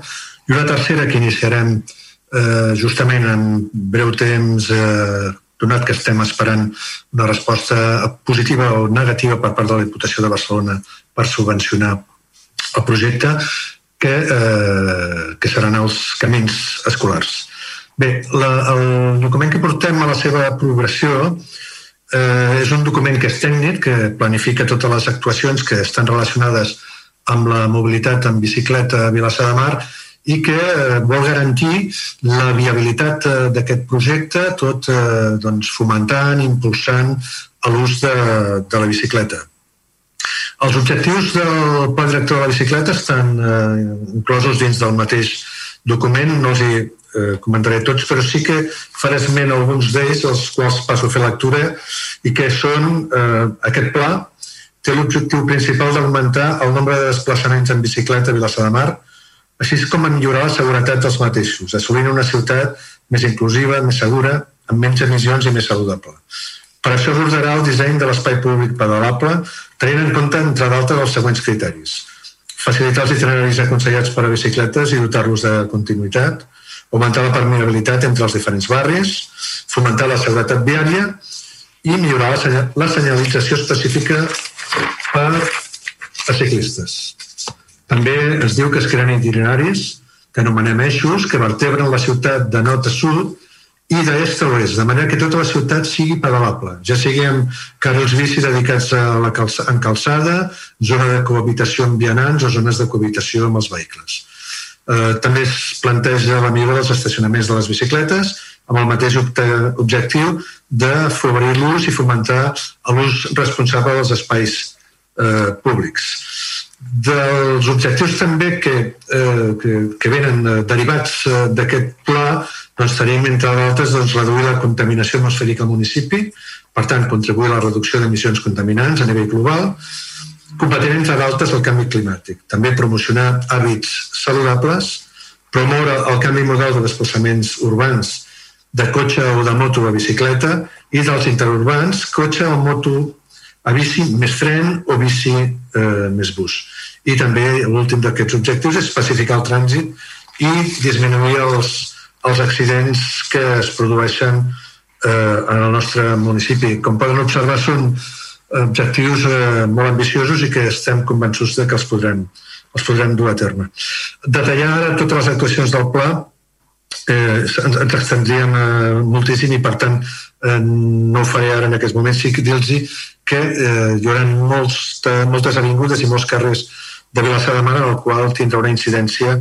I una tercera, que iniciarem eh, justament en breu temps, eh, donat que estem esperant una resposta positiva o negativa per part de la Diputació de Barcelona per subvencionar el projecte, que, eh, que seran els camins escolars. Bé, la, el document que portem a la seva aprovació eh, és un document que és tècnic, que planifica totes les actuacions que estan relacionades amb la mobilitat en bicicleta a Vilassar de Mar i que eh, vol garantir la viabilitat eh, d'aquest projecte, tot eh, doncs, fomentant, impulsant l'ús de, de la bicicleta. Els objectius del pla director de la bicicleta estan eh, inclosos dins del mateix document, no els hi eh, comentaré tots, però sí que faré esment alguns d'ells, els quals passo a fer lectura, i que són eh, aquest pla té l'objectiu principal d'augmentar el nombre de desplaçaments en bicicleta a Vilassar de Mar, així com a millorar la seguretat dels mateixos, assolint una ciutat més inclusiva, més segura, amb menys emissions i més saludable. Per això s'ordenarà el disseny de l'espai públic pedalable, tenint en compte, entre d'altres, els següents criteris. facilitar els itineraris aconsellats per a bicicletes i dotar-los de continuïtat, augmentar la permeabilitat entre els diferents barris, fomentar la seguretat viària i millorar la senyalització específica per a ciclistes. També es diu que es creen itineraris que anomenem eixos que vertebren la ciutat de nord a sud i d'est a oest, de manera que tota la ciutat sigui pedalable, ja sigui amb carrils bici dedicats a la calça, en calçada, zona de cohabitació amb vianants o zones de cohabitació amb els vehicles. Eh, també es planteja la millora dels estacionaments de les bicicletes amb el mateix objectiu d'afavorir l'ús i fomentar l'ús responsable dels espais eh, públics dels objectius també que, eh, que, que venen eh, derivats eh, d'aquest pla doncs tenim, entre d'altres, doncs, reduir la contaminació atmosfèrica al municipi, per tant, contribuir a la reducció d'emissions contaminants a nivell global, combatent, entre d'altres, el canvi climàtic. També promocionar hàbits saludables, promoure el canvi model de desplaçaments urbans de cotxe o de moto a bicicleta i dels interurbans, cotxe o moto a bici més tren o bici eh, més bus. I també l'últim d'aquests objectius és pacificar el trànsit i disminuir els, els accidents que es produeixen eh, en el nostre municipi. Com poden observar, són objectius eh, molt ambiciosos i que estem convençuts de que els podrem, els podrem dur a terme. Detallar totes les actuacions del pla eh, ens, extendríem eh, moltíssim i per tant eh, no ho faré ara en aquest moment, sí que dir-los que eh, hi haurà molts, moltes avingudes i molts carrers de Vilassar de Mar en el qual tindrà una incidència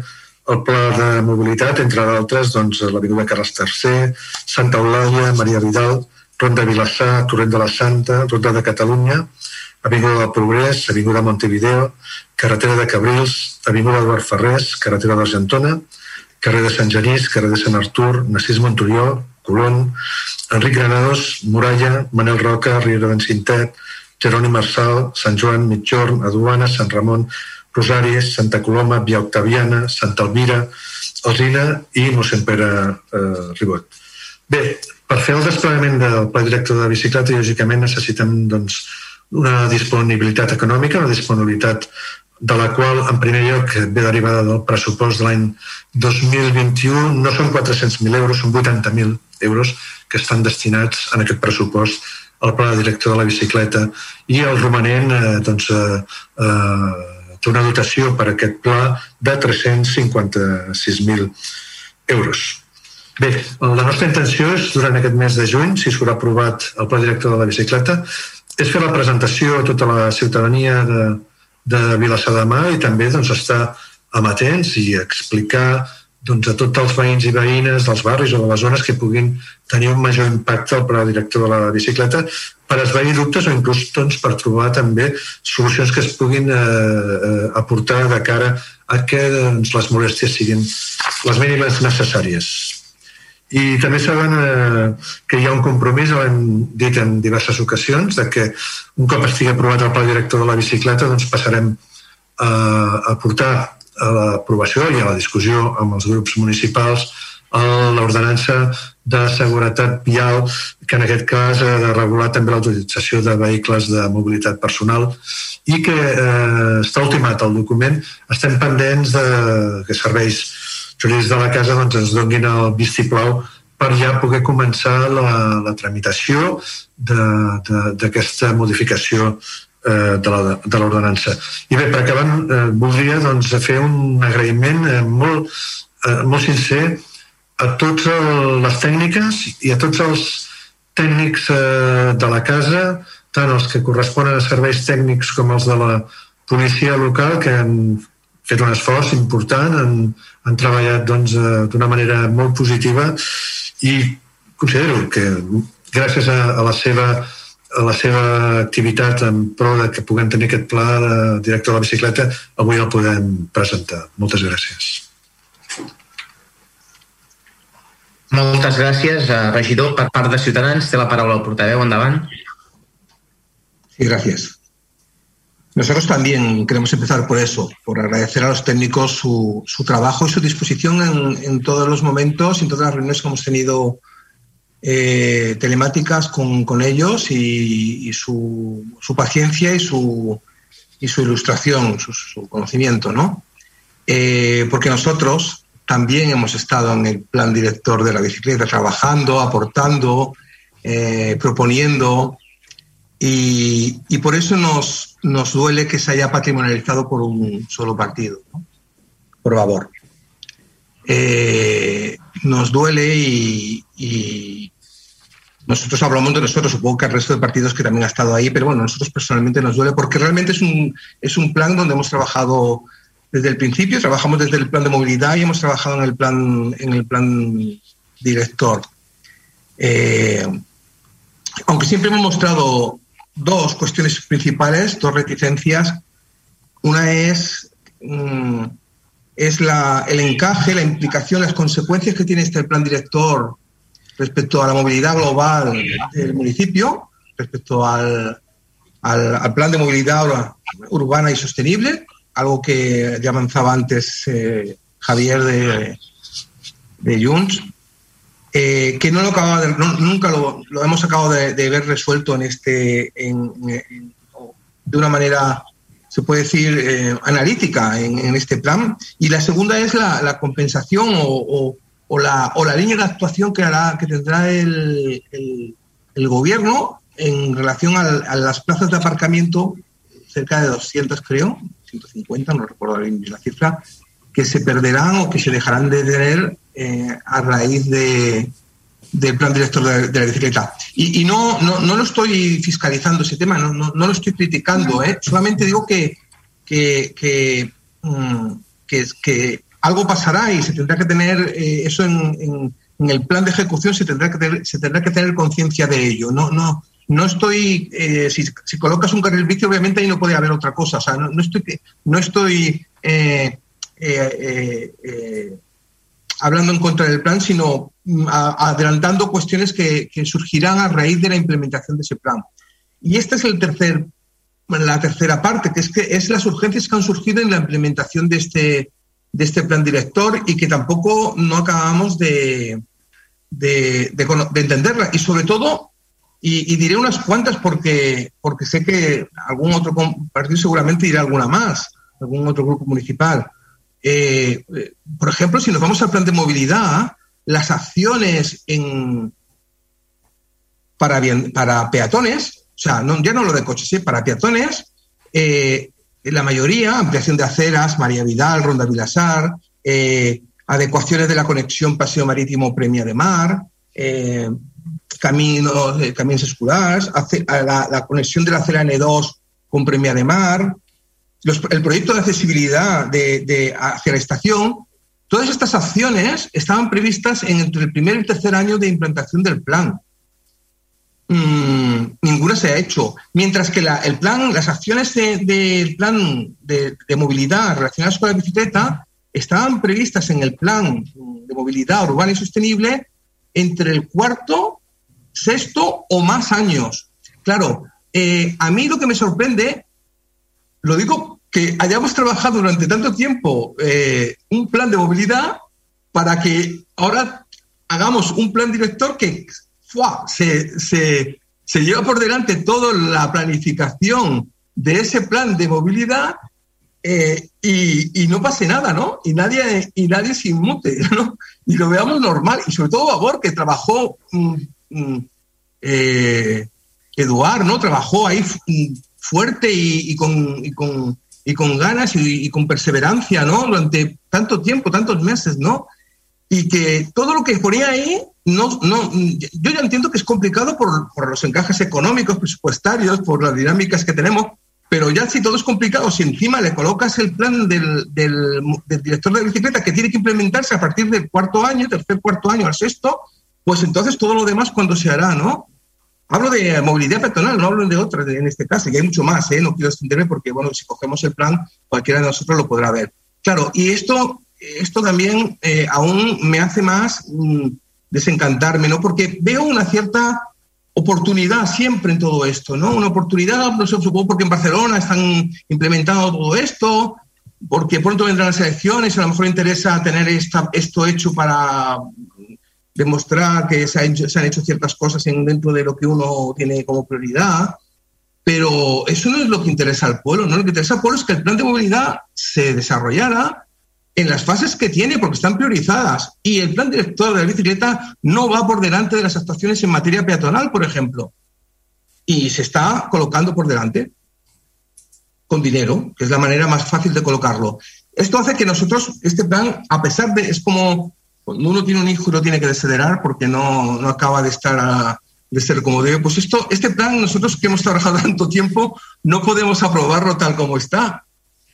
el pla de mobilitat, entre d'altres, doncs, l'Avinguda Carles III, Santa Eulàlia, Maria Vidal, Ronda Vilassar, Torrent de la Santa, Ronda de Catalunya, Avinguda del Progrés, Avinguda Montevideo, Carretera de Cabrils, Avinguda Eduard Ferrés, Carretera d'Argentona, carrer de Sant Genís, carrer de Sant Artur, Narcís Monturió, Colón, Enric Granados, Muralla, Manel Roca, Riera d'en Cintet, Jeroni Marçal, Sant Joan, Mitjorn, Aduana, Sant Ramon, Rosaris, Santa Coloma, Via Octaviana, Santa Elvira, Alzina i mossèn Pere eh, Ribot. Bé, per fer el desplegament del pla director de bicicleta, lògicament necessitem doncs, una disponibilitat econòmica, una disponibilitat de la qual, en primer lloc, ve derivada del pressupost de l'any 2021. No són 400.000 euros, són 80.000 euros que estan destinats en aquest pressupost al pla director de la bicicleta i el romanent eh, doncs, eh, eh, té una dotació per a aquest pla de 356.000 euros. Bé, la nostra intenció és, durant aquest mes de juny, si s'haurà aprovat el pla director de la bicicleta, és fer la presentació a tota la ciutadania de, de Vilassar de Mar i també doncs, estar amatents i explicar doncs, a tots els veïns i veïnes dels barris o de les zones que puguin tenir un major impacte al pla director de la bicicleta per esvair dubtes o inclús doncs, per trobar també solucions que es puguin eh, eh, aportar de cara a que doncs, les molèsties siguin les mínimes necessàries. I també saben eh, que hi ha un compromís, l'hem dit en diverses ocasions, de que un cop estigui aprovat el pla director de la bicicleta doncs passarem a, a portar a l'aprovació i a la discussió amb els grups municipals a l'ordenança de seguretat vial, que en aquest cas ha de regular també l'autorització de vehicles de mobilitat personal i que eh, està ultimat el document. Estem pendents de que serveis jurídics de la casa doncs, ens donguin el vistiplau per ja poder començar la, la tramitació d'aquesta modificació eh, de l'ordenança. I bé, per acabar, eh, voldria doncs, fer un agraïment eh, molt, eh, molt sincer a totes les tècniques i a tots els tècnics eh, de la casa, tant els que corresponen a serveis tècnics com els de la policia local, que han fet un esforç important, han, han treballat doncs, eh, d'una doncs, manera molt positiva i considero que gràcies a, a la seva a la seva activitat en pro de que puguem tenir aquest pla de director de la bicicleta, avui el podem presentar. Moltes gràcies. Moltes gràcies, eh, regidor. Per part de Ciutadans, té la paraula el portaveu. Endavant. Sí, gràcies. Nosotros también queremos empezar por eso, por agradecer a los técnicos su, su trabajo y su disposición en, todos los momentos, en todas las reuniones que hemos tenido eh, telemáticas con, con, ellos y, su, su, paciencia y su, y su ilustración, su, su conocimiento, ¿no? Eh, porque nosotros también hemos estado en el plan director de la bicicleta, trabajando, aportando, eh, proponiendo, y, por eso nos, nos duele que se haya patrimonializado por un solo partido, ¿no? por favor. Eh, nos duele y, y, nosotros hablamos de nosotros, supongo que el resto de partidos que también ha estado ahí, pero bueno, nosotros personalmente nos duele porque realmente es un, es un plan donde hemos trabajado desde el principio, trabajamos desde el plan de movilidad y hemos trabajado en el plan, en el plan director. Eh, aunque siempre hemos mostrado dos cuestiones principales, dos reticencias. Una es, mm, es la, el encaje, la implicación, las consecuencias que tiene este plan director respecto a la movilidad global del municipio, respecto al, al, al plan de movilidad urbana y sostenible, algo que ya avanzaba antes eh, Javier de, de Junts, eh, que no lo acababa de, no, nunca lo, hemos acabado de, ver resuelto en este en, de una manera se puede decir eh, analítica en, este plan. Y la segunda es la, compensación o, la, o la línea de actuación que hará que tendrá el, gobierno en relación a, a, las plazas de aparcamiento cerca de 200 creo 150 no recuerdo la cifra que se perderán o que se dejarán de tener eh, a raíz de, del plan director de, de la bicicleta. Y, y no, no, no, lo estoy fiscalizando ese tema, no, no, no lo estoy criticando, ¿eh? solamente digo que, que, que, mm, que, que, algo pasará y se tendrá que tener eh, eso en, en, en, el plan de ejecución, se tendrá que tener, se tendrá que tener conciencia de ello. No, no, no estoy, eh, si, si, colocas un carril bici, obviamente ahí no puede haber otra cosa. O sea, no, no estoy, no estoy eh, eh, eh, hablando en contra del plan, sino mm, a, adelantando cuestiones que, que, surgirán a raíz de la implementación de ese plan. Y esta es el tercer, la tercera parte, que es que es las urgencias que han surgido en la implementación de este, de este plan director y que tampoco no acabamos de, de, de, de entenderla. Y sobre todo, y, y, diré unas cuantas porque, porque sé que algún otro partido seguramente dirá alguna más, algún otro grupo municipal. Eh, por ejemplo, si nos vamos al plan de movilidad, las acciones en, para, bien, para peatones, o sea, ya no lo de coches, ¿eh? para peatones, eh, la mayoría, ampliación de aceras, María Vidal, Ronda Vilasar, eh, adecuaciones de la conexión Paseo Marítimo Premia de Mar, eh, caminos, caminos escolares, la, la, conexión de la acera N2 con Premia de Mar, los, el proyecto de accesibilidad de, de, hacia la estación, todas estas acciones estaban previstas en entre el primer y el tercer año de implantación del plan. Mm, ninguna se ha hecho. Mientras que la, el plan, las acciones del de, plan de, de, movilidad relacionadas con la bicicleta estaban previstas en el plan de movilidad urbana y sostenible entre el cuarto, sexto o más años. Claro, eh, a mí lo que me sorprende lo digo que hayamos trabajado durante tanto tiempo eh, un plan de movilidad para que ahora hagamos un plan director que. Se, se, se lleva por delante toda la planificación de ese plan de movilidad eh, y, y, no pase nada, ¿no? Y nadie, y nadie se inmute, ¿no? Y lo veamos normal. Y sobre todo Babor, que trabajó, mm, mm, eh, ¿no? Trabajó ahí mm, fuerte y, y, con, y, con, y con ganas y, con perseverancia, ¿no? Durante tanto tiempo, tantos meses, ¿no? Y que todo lo que ponía ahí, no, no, yo ya entiendo que es complicado por, por los encajes económicos, presupuestarios, por las dinámicas que tenemos, pero ya si todo es complicado, si encima le colocas el plan del, del, del director de bicicleta que tiene que implementarse a partir del cuarto año, tercer cuarto año al sexto, pues entonces todo lo demás cuando se hará, ¿no? Hablo de movilidad peatonal, no hablo de otras en este caso, y hay mucho más, ¿eh? no quiero extenderme porque, bueno, si cogemos el plan, cualquiera de nosotros lo podrá ver. Claro, y esto, esto también eh, aún me hace más mmm, desencantarme, ¿no? Porque veo una cierta oportunidad siempre en todo esto, ¿no? Una oportunidad, no sé, supongo porque en Barcelona están implementando todo esto, porque pronto vendrán las elecciones, a lo mejor interesa tener esta, esto hecho para demostrar que se, ha hecho, se, han hecho ciertas cosas en, dentro de lo que uno tiene como prioridad. Pero eso no es lo que interesa al pueblo, ¿no? Lo que interesa al pueblo es que el plan de movilidad se desarrollara en las fases que tiene, porque están priorizadas. Y el plan director de la bicicleta no va por delante de las actuaciones en materia peatonal, por ejemplo. Y se está colocando por delante con dinero, que es la manera más fácil de colocarlo. Esto hace que nosotros, este plan, a pesar de, es como cuando uno tiene un hijo y lo tiene que desacelerar porque no, no acaba de estar de ser como debe, pues esto, este plan, nosotros que hemos trabajado tanto tiempo, no podemos aprobarlo tal como está.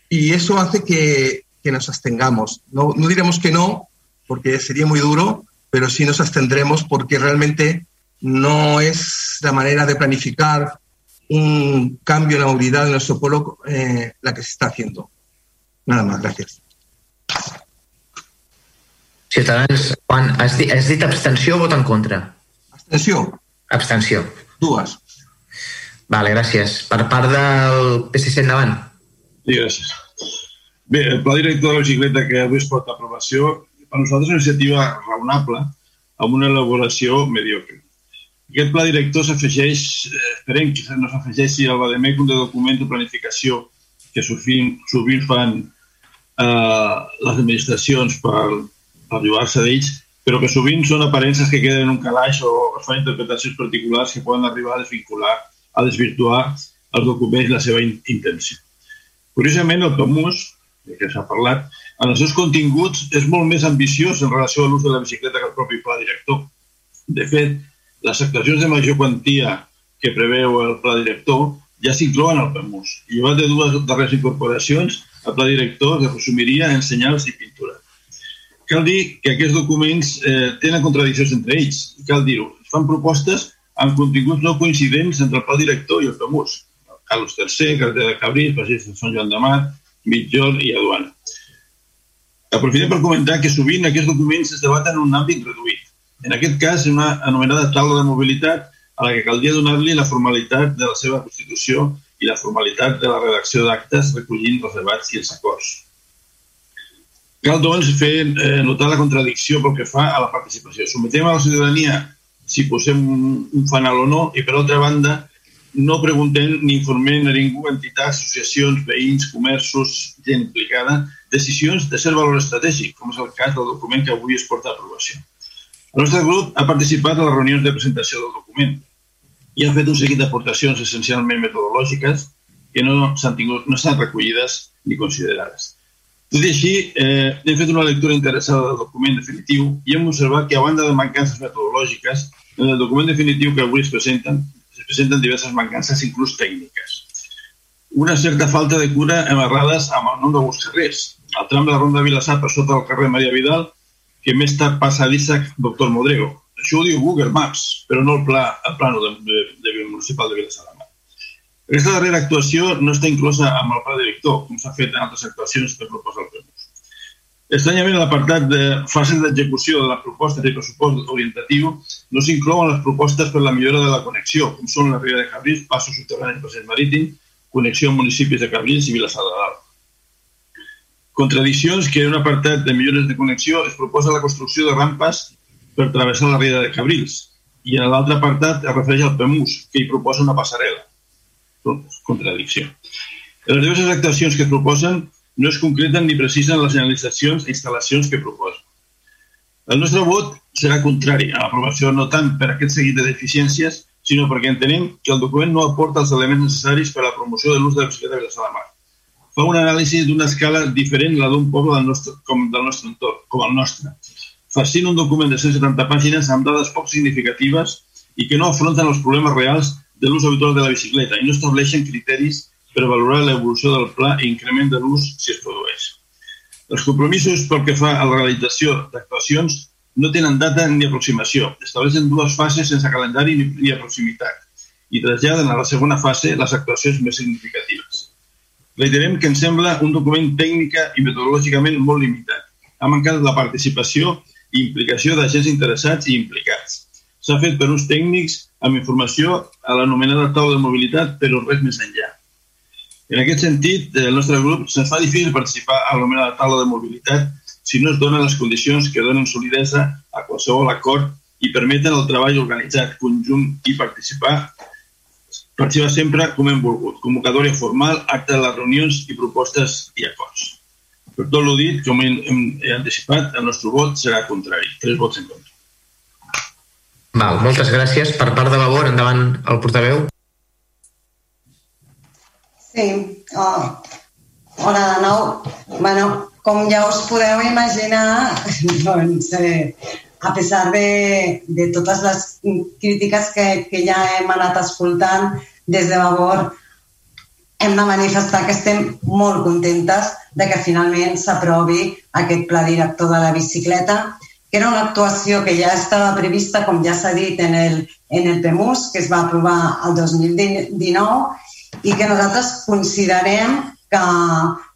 Y eso hace que, que nos abstengamos. No, no diremos que no, porque sería muy duro, pero sí nos abstendremos porque realmente no es la manera de planificar un cambio en la movilidad de nuestro pueblo eh, la que se está haciendo. Nada más, gracias. Ciutadans, Juan, has, dit, has dit abstenció o vot en contra? Abstenció. Abstenció. Dues. Vale, gràcies. Per part del PSC, endavant. Sí, gràcies. Bé, el pla director de la bicicleta que avui es pot a aprovació, per nosaltres és una iniciativa raonable amb una elaboració mediocre. Aquest pla director s'afegeix, eh, esperem que no s'afegeixi al Bademec un de document de planificació que sovint, sovint fan eh, les administracions per, llogar-se d'ells, però que sovint són aparences que queden en un calaix o es fan interpretacions particulars que poden arribar a desvincular, a desvirtuar els documents la seva intenció. Curiosament, el PAMUS, que s'ha parlat, en els seus continguts és molt més ambiciós en relació a l'ús de la bicicleta que el propi pla director. De fet, les actuacions de major quantia que preveu el pla director ja s'inclouen al PAMUS. I llevat de dues darreres incorporacions, el pla director es resumiria en senyals i pintura. Cal dir que aquests documents eh, tenen contradiccions entre ells. Cal dir-ho. Fan propostes amb continguts no coincidents entre el pla director i el PAMUS. Carlos III, Carretera de Cabrils, Passeig de Sant Joan de Mar, Mitjor i Aduana. Aprofitem per comentar que sovint aquests documents es debaten en un àmbit reduït. En aquest cas, una anomenada taula de mobilitat a la que caldria donar-li la formalitat de la seva constitució i la formalitat de la redacció d'actes recollint els debats i els acords. Cal, doncs, fer eh, notar la contradicció pel que fa a la participació. Sometem a la ciutadania si posem un fanal o no i, per altra banda, no preguntem ni informem a ningú, entitats, associacions, veïns, comerços, gent implicada, decisions de cert valor estratègic, com és el cas del document que avui es porta a aprovació. El nostre grup ha participat a les reunions de presentació del document i ha fet un seguit d'aportacions essencialment metodològiques que no s'han no recollides ni considerades. Tot i així, eh, hem fet una lectura interessada del document definitiu i hem observat que, a banda de mancances metodològiques, en el document definitiu que avui es presenten, es presenten diverses mancances, inclús tècniques. Una certa falta de cura amarrades amb el nom d'alguns carrers. El tram de la Ronda de Vilassar per sota del carrer Maria Vidal que més tard passa a Dissac Doctor Modrego. Això ho diu Google Maps, però no el pla, el plano de, de, de, de municipal de Vilassalamar. Aquesta darrera actuació no està inclosa amb el pla director, com s'ha fet en altres actuacions que proposa el PEMUS. Estranyament, l'apartat de fases d'execució de la proposta de pressupost orientatiu no s'inclouen les propostes per la millora de la connexió, com són la Riera de Cabrils, passos subterranis, passeig marítim, connexió amb municipis de Cabrils i Vilassar de Dalt. Contradiccions que en un apartat de millores de connexió es proposa la construcció de rampes per travessar la riera de Cabrils i en l'altre apartat es refereix al PEMUS, que hi proposa una passarel·la. Contradicció. Les diverses actuacions que es proposen no es concreten ni precisen les senyalitzacions i instal·lacions que proposen. El nostre vot serà contrari a l'aprovació no tant per aquest seguit de deficiències, sinó perquè entenem que el document no aporta els elements necessaris per a la promoció de l'ús de la bicicleta Vilassar de Mar fa una anàlisi d'una escala diferent la d'un poble del nostre, com del nostre entorn, com el nostre, farcint un document de 170 pàgines amb dades poc significatives i que no afronten els problemes reals de l'ús habitual de la bicicleta i no estableixen criteris per valorar l'evolució del pla i increment de l'ús si es produeix. Els compromisos pel que fa a la realització d'actuacions no tenen data ni aproximació. Estableixen dues fases sense calendari ni, ni proximitat i traslladen a la segona fase les actuacions més significatives. Reiterem que ens sembla un document tècnica i metodològicament molt limitat. Ha mancat la participació i implicació d'agents interessats i implicats. S'ha fet per uns tècnics amb informació a l'anomenada taula de mobilitat, però res més enllà. En aquest sentit, el nostre grup se'ns fa difícil participar a l'anomenada taula de mobilitat si no es donen les condicions que donen solidesa a qualsevol acord i permeten el treball organitzat, conjunt i participar Participa sempre com hem volgut. Convocatòria formal, acte de les reunions i propostes i acords. Per tot el dit, com hem, hem, he anticipat, el nostre vot serà contrari. Tres vots en contra. Val, moltes gràcies. Per part de Vavor, endavant el portaveu. Sí, oh, hola de nou. Bueno, com ja us podeu imaginar, doncs, eh, a pesar de, de totes les crítiques que, que ja hem anat escoltant des de Vavor, hem de manifestar que estem molt contentes de que finalment s'aprovi aquest pla director de la bicicleta, que era una actuació que ja estava prevista, com ja s'ha dit, en el, en el PEMUS, que es va aprovar el 2019, i que nosaltres considerem que,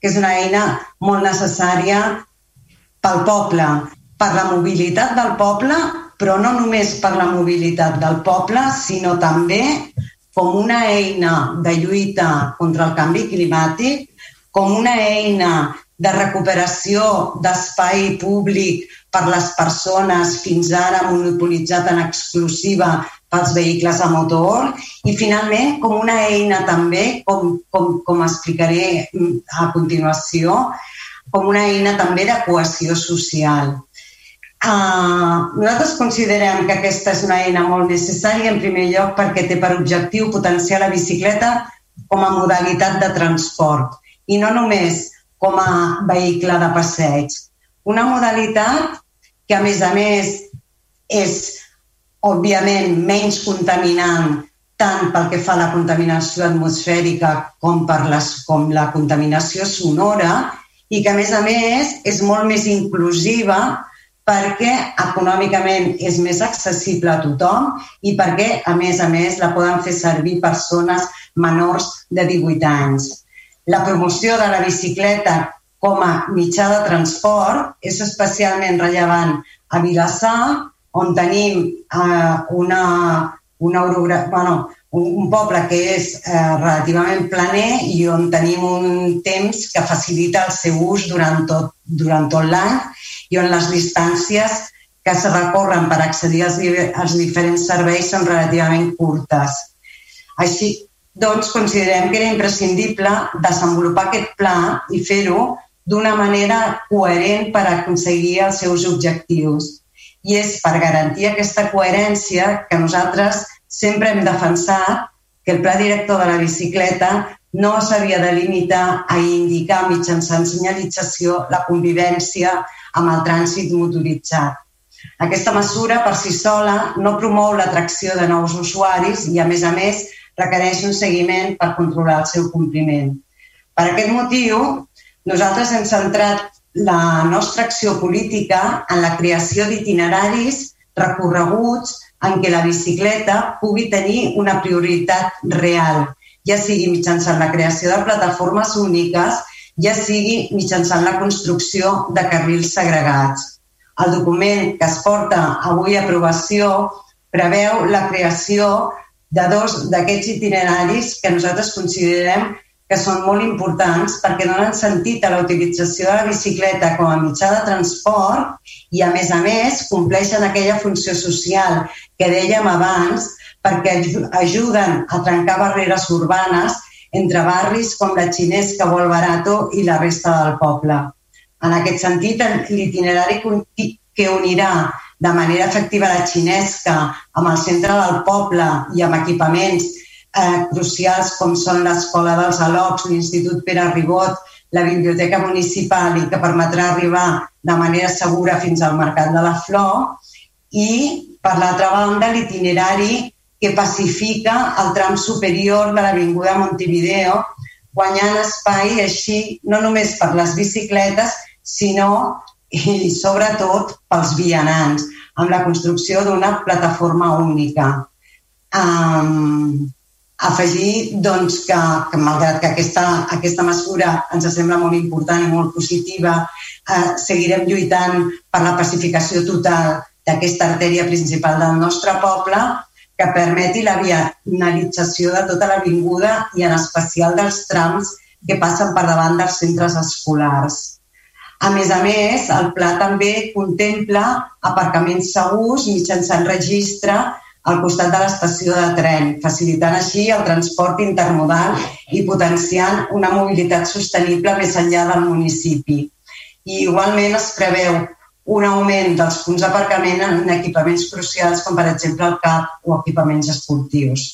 que és una eina molt necessària pel poble per la mobilitat del poble, però no només per la mobilitat del poble, sinó també com una eina de lluita contra el canvi climàtic, com una eina de recuperació d'espai públic per les persones fins ara monopolitzat en exclusiva pels vehicles a motor i finalment com una eina també, com, com, com explicaré a continuació, com una eina també de cohesió social. Uh, nosaltres considerem que aquesta és una eina molt necessària, en primer lloc perquè té per objectiu potenciar la bicicleta com a modalitat de transport i no només com a vehicle de passeig. Una modalitat que, a més a més, és, òbviament, menys contaminant tant pel que fa a la contaminació atmosfèrica com per les, com la contaminació sonora i que, a més a més, és molt més inclusiva perquè econòmicament és més accessible a tothom i perquè, a més a més, la poden fer servir persones menors de 18 anys. La promoció de la bicicleta com a mitjà de transport és especialment rellevant a Vilassar, on tenim eh, una, una bueno, un, un poble que és eh, relativament planer i on tenim un temps que facilita el seu ús durant tot, durant tot l'any i on les distàncies que es recorren per accedir als, als diferents serveis són relativament curtes. Així, doncs, considerem que era imprescindible desenvolupar aquest pla i fer-ho d'una manera coherent per aconseguir els seus objectius. I és per garantir aquesta coherència que nosaltres sempre hem defensat que el pla director de la bicicleta no s'havia de limitar a indicar mitjançant senyalització la convivència amb el trànsit motoritzat. Aquesta mesura per si sola no promou l'atracció de nous usuaris i, a més a més, requereix un seguiment per controlar el seu compliment. Per aquest motiu, nosaltres hem centrat la nostra acció política en la creació d'itineraris recorreguts en què la bicicleta pugui tenir una prioritat real, ja sigui mitjançant la creació de plataformes úniques ja sigui mitjançant la construcció de carrils segregats. El document que es porta avui a aprovació preveu la creació de dos d'aquests itineraris que nosaltres considerem que són molt importants perquè donen sentit a la utilització de la bicicleta com a mitjà de transport i, a més a més, compleixen aquella funció social que dèiem abans perquè ajuden a trencar barreres urbanes entre barris com la Xinesca o el Barato i la resta del poble. En aquest sentit, l'itinerari que unirà de manera efectiva la Xinesca amb el centre del poble i amb equipaments eh, crucials com són l'Escola dels Alocs, l'Institut Pere Ribot, la Biblioteca Municipal i que permetrà arribar de manera segura fins al Mercat de la Flor i, per l'altra banda, l'itinerari que pacifica el tram superior de l'Avinguda Montevideo, guanyant espai així no només per les bicicletes, sinó i sobretot pels vianants, amb la construcció d'una plataforma única. Um, afegir doncs, que, que malgrat que aquesta, aquesta mesura ens sembla molt important i molt positiva, eh, seguirem lluitant per la pacificació total d'aquesta artèria principal del nostre poble que permeti la vianalització de tota l'avinguda i en especial dels trams que passen per davant dels centres escolars. A més a més, el pla també contempla aparcaments segurs mitjançant registre al costat de l'estació de tren, facilitant així el transport intermodal i potenciant una mobilitat sostenible més enllà del municipi. I igualment es preveu un augment dels punts d'aparcament en equipaments crucials com per exemple el CAP o equipaments esportius.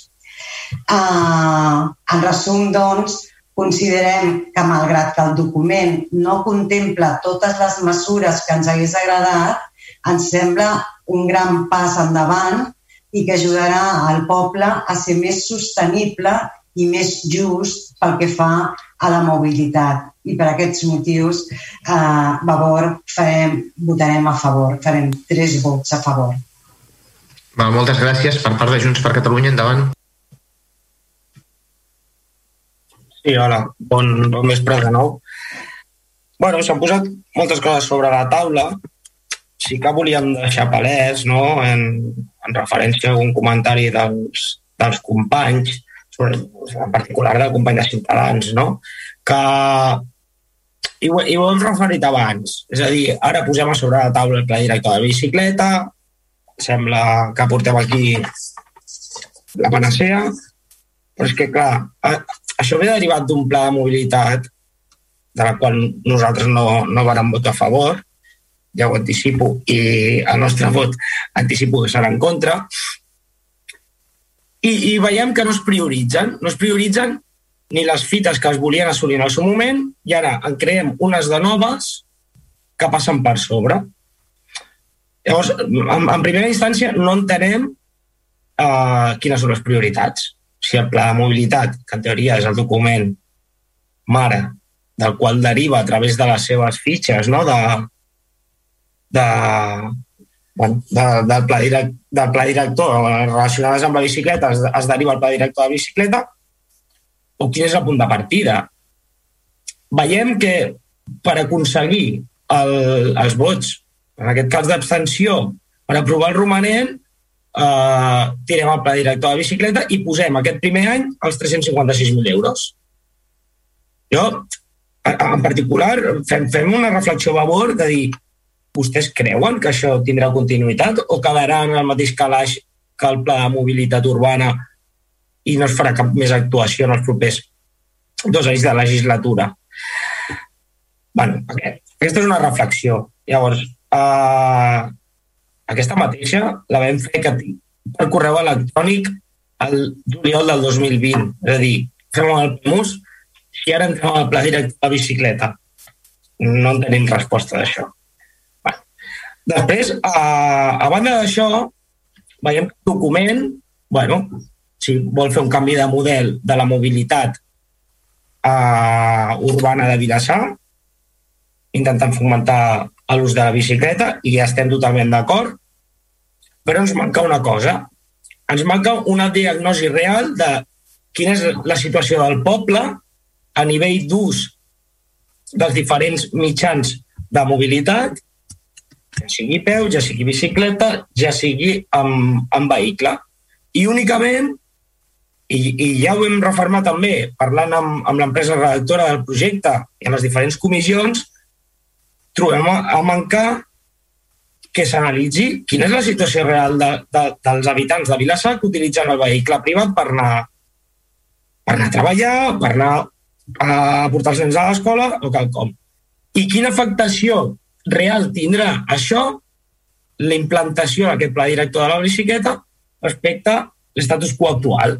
Uh, en resum, doncs, considerem que malgrat que el document no contempla totes les mesures que ens hagués agradat, ens sembla un gran pas endavant i que ajudarà al poble a ser més sostenible i més just pel que fa a la mobilitat. I per aquests motius, eh, Vavor, farem, votarem a favor, farem tres vots a favor. Val, moltes gràcies. Per part de Junts per Catalunya, endavant. Sí, hola, bon, bon vespre de nou. bueno, s'han posat moltes coses sobre la taula sí que volíem deixar palès, no?, en, en referència a un comentari dels, dels companys, sobre, en particular del company de Ciutadans, no?, que i ho, i ho hem referit abans. És a dir, ara posem a sobre la taula el pla director de bicicleta, sembla que portem aquí la panacea, però és que, clar, això ve derivat d'un pla de mobilitat de la qual nosaltres no, no vam votar a favor, ja ho anticipo, i el nostre vot anticipo que serà en contra. I, i veiem que no es prioritzen, no es prioritzen ni les fites que es volien assolir en el seu moment i ara en creem unes de noves que passen per sobre. Llavors, en, en primera instància, no entenem uh, quines són les prioritats. Si el pla de mobilitat, que en teoria és el document mare, del qual deriva a través de les seves fitxes, no? de, de, bueno, de, del, pla direct, del pla director relacionades amb la bicicleta es, es deriva el pla director de bicicleta o quin és el punt de partida. Veiem que per aconseguir el, els vots, en aquest cas d'abstenció, per aprovar el romanent, eh, tirem el pla director de bicicleta i posem aquest primer any els 356.000 euros. Jo, en particular, fem, fem una reflexió a favor de dir vostès creuen que això tindrà continuïtat o quedarà en el mateix calaix que el pla de mobilitat urbana i no es farà cap més actuació en els propers dos anys de legislatura? bueno, aquesta és una reflexió. Llavors, eh, aquesta mateixa la vam fer que, per correu electrònic el juliol del 2020. És a dir, fem el PMUS i ara entrem al pla directe de bicicleta. No en tenim resposta d'això. Després, a, a banda d'això, veiem que el document, bueno, si vol fer un canvi de model de la mobilitat uh, urbana de Vilassar, intentant fomentar l'ús de la bicicleta, i ja estem totalment d'acord, però ens manca una cosa. Ens manca una diagnosi real de quina és la situació del poble a nivell d'ús dels diferents mitjans de mobilitat ja sigui peu, ja sigui bicicleta, ja sigui amb, amb vehicle. I únicament, i, i ja ho hem reformat també, parlant amb, amb l'empresa redactora del projecte i en les diferents comissions, trobem a, a mancar que s'analitzi quina és la situació real de, de, dels habitants de Vilassar que utilitzen el vehicle privat per anar, per anar a treballar, per anar a portar els nens a l'escola o quelcom. I quina afectació real tindrà això la implantació d'aquest pla director de la bicicleta respecte a l'estatus quo actual.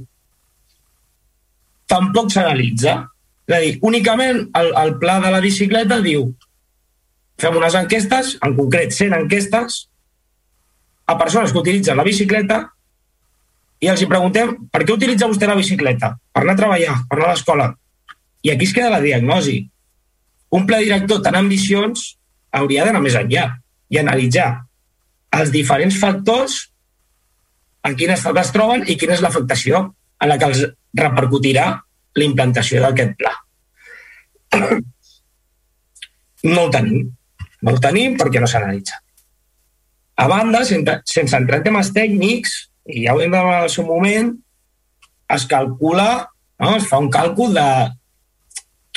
Tampoc s'analitza. És a dir, únicament el, el pla de la bicicleta diu fem unes enquestes, en concret 100 enquestes, a persones que utilitzen la bicicleta i els hi preguntem per què utilitza vostè la bicicleta? Per anar a treballar, per anar a l'escola. I aquí es queda la diagnosi. Un pla director tan ambiciós hauria d'anar més enllà i analitzar els diferents factors en quin estat es troben i quina és l'afectació en la que els repercutirà la implantació d'aquest pla. No ho tenim. No ho tenim perquè no s'analitza. A banda, sense entrar en temes tècnics, i ja ho hem veure al seu moment, es calcula, no? es fa un càlcul de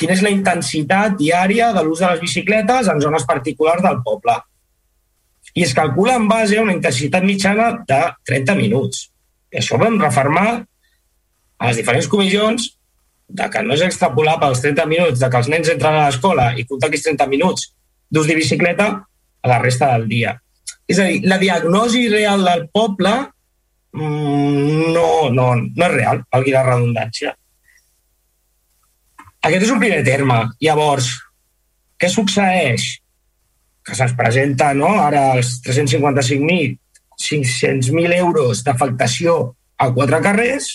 quina és la intensitat diària de l'ús de les bicicletes en zones particulars del poble. I es calcula en base a una intensitat mitjana de 30 minuts. I això ho vam refermar a les diferents comissions de que no és extrapolar pels 30 minuts de que els nens entren a l'escola i comptar aquests 30 minuts d'ús de bicicleta a la resta del dia. És a dir, la diagnosi real del poble mm, no, no, no és real, valgui la redundància. Aquest és un primer terme. Llavors, què succeeix? Que se'ns presenta no, ara els 355.000 500.000 euros d'afectació a quatre carrers,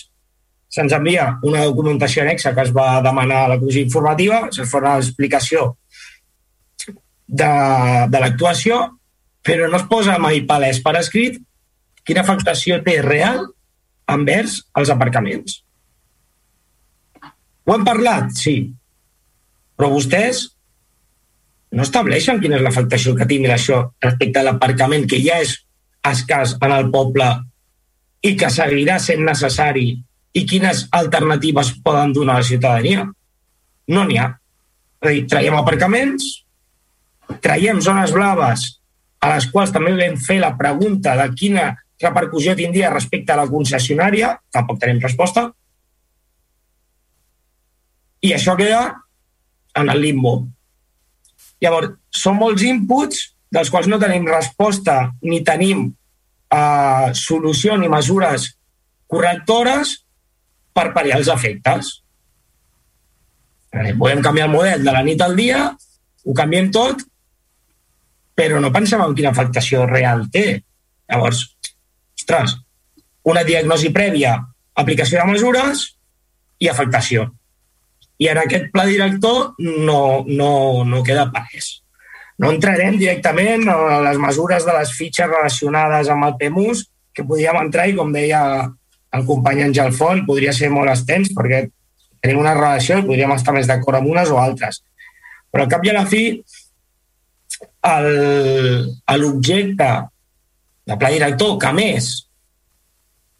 se'ns envia una documentació anexa que es va demanar a la comissió informativa, se'ns fa una explicació de, de l'actuació, però no es posa mai palès per escrit quina afectació té real envers els aparcaments. Ho hem parlat? Sí. Però vostès no estableixen quina és l'afectació que tingui això respecte a l'aparcament, que ja és escàs en el poble i que seguirà sent necessari i quines alternatives poden donar a la ciutadania? No n'hi ha. És a dir, traiem aparcaments, traiem zones blaves a les quals també vam fer la pregunta de quina repercussió tindria respecte a la concessionària, tampoc tenim resposta, i això queda en el limbo. Llavors, són molts inputs dels quals no tenim resposta ni tenim eh, solució ni mesures correctores per pariar els efectes. Eh, podem canviar el model de la nit al dia, ho canviem tot, però no pensem en quina afectació real té. Llavors, ostres, una diagnosi prèvia, aplicació de mesures i afectació. I en aquest pla director no, no, no queda palès. No entrarem directament a les mesures de les fitxes relacionades amb el PEMUS, que podríem entrar i, com deia el company Àngel Font, podria ser molt extens perquè tenim una relació i podríem estar més d'acord amb unes o altres. Però al cap i a la fi, l'objecte de pla director, que més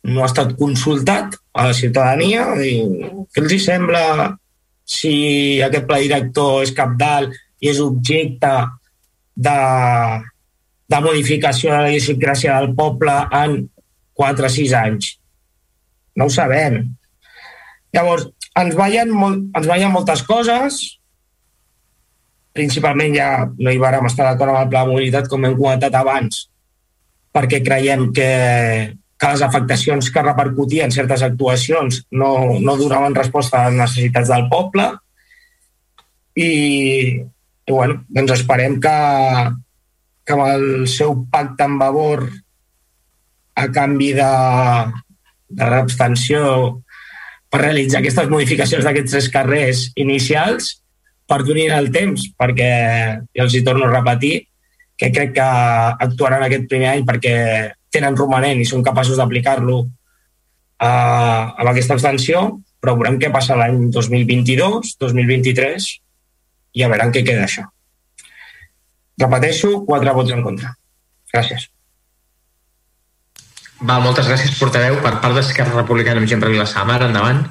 no ha estat consultat a la ciutadania, i què els sembla si aquest pla director és cap dalt i és objecte de, de modificació de la idiosincràsia del poble en 4 o 6 anys. No ho sabem. Llavors, ens veien, molt, ens veien moltes coses, principalment ja no hi vàrem estar d'acord amb el pla de mobilitat, com hem comentat abans, perquè creiem que que les afectacions que repercutien certes actuacions no, no donaven resposta a les necessitats del poble. I, i bueno, doncs esperem que, que amb el seu pacte amb Vavor a canvi de, de l'abstenció per realitzar aquestes modificacions d'aquests tres carrers inicials perdonin el temps, perquè ja els hi torno a repetir que crec que actuaran aquest primer any perquè tenen romanent i són capaços d'aplicar-lo uh, amb aquesta extensió, però veurem què passa l'any 2022, 2023 i a veure en què queda això. Repeteixo, quatre vots en contra. Gràcies. Va, moltes gràcies, portaveu. Per part d'Esquerra Republicana amb per Vilassamar, endavant.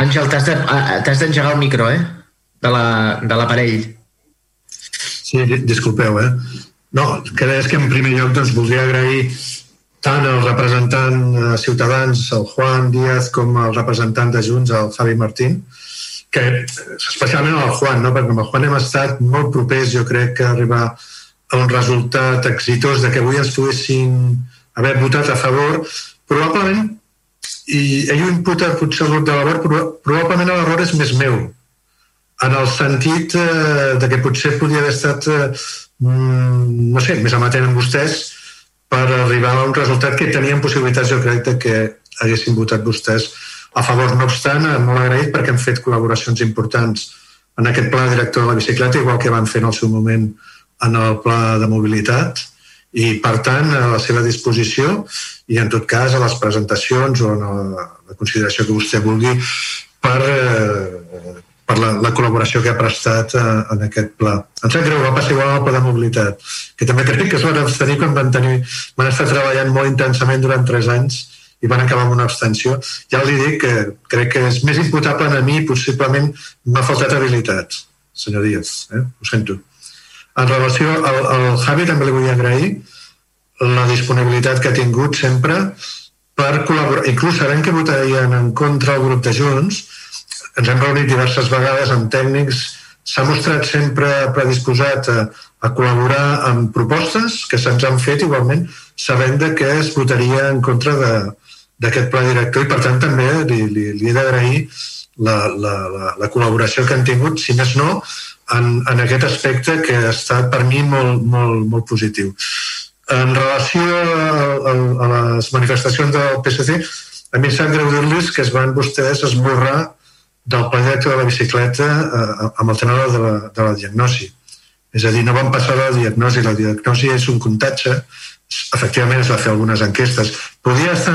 Àngel, t'has d'engegar el micro, eh? De l'aparell. La, Sí, disculpeu, eh? No, és que en primer lloc doncs, voldria agrair tant al representant de Ciutadans, el Juan Díaz, com al representant de Junts, el Javi Martín, que especialment al Juan, no? perquè amb el Juan hem estat molt propers, jo crec, que arribar a un resultat exitós de que avui ens poguessin haver votat a favor, probablement, i ell ho imputa potser al grup de labor, probablement l'error és més meu, en el sentit eh, de que potser podria haver estat, eh, mm, no sé, més amatent amb vostès per arribar a un resultat que tenien possibilitats, jo crec, de que haguessin votat vostès a favor. No obstant, eh, molt agraït perquè han fet col·laboracions importants en aquest pla director de la bicicleta, igual que van fer en el seu moment en el pla de mobilitat, i per tant a la seva disposició i en tot cas a les presentacions o la, la consideració que vostè vulgui per eh, per la, la col·laboració que ha prestat eh, en aquest pla. Em sap greu, va passar igual al pla de mobilitat, que també crec que es van abstenir quan van, tenir, van estar treballant molt intensament durant tres anys i van acabar amb una abstenció. Ja li dic que crec que és més imputable a mi, possiblement m'ha faltat habilitat, senyor Díaz, eh? ho sento. En relació al, al Javi també li vull agrair la disponibilitat que ha tingut sempre per col·laborar. Inclús sabent que votarien en contra el grup de Junts, ens hem reunit diverses vegades amb tècnics, s'ha mostrat sempre predisposat a, a col·laborar amb propostes que se'ns han fet igualment sabent de que es votaria en contra d'aquest pla director i per tant també li, li, li he d'agrair la, la, la, la col·laboració que han tingut, si més no, en, en aquest aspecte que ha estat per mi molt, molt, molt positiu. En relació a, a, a les manifestacions del PSC, a mi em sap greu dir-los que es van vostès esborrar del pla director de la bicicleta eh, amb el tema de la, de la diagnosi. És a dir, no van passar la diagnosi. La diagnosi és un comptatge, efectivament es va fer algunes enquestes. Podrien estar,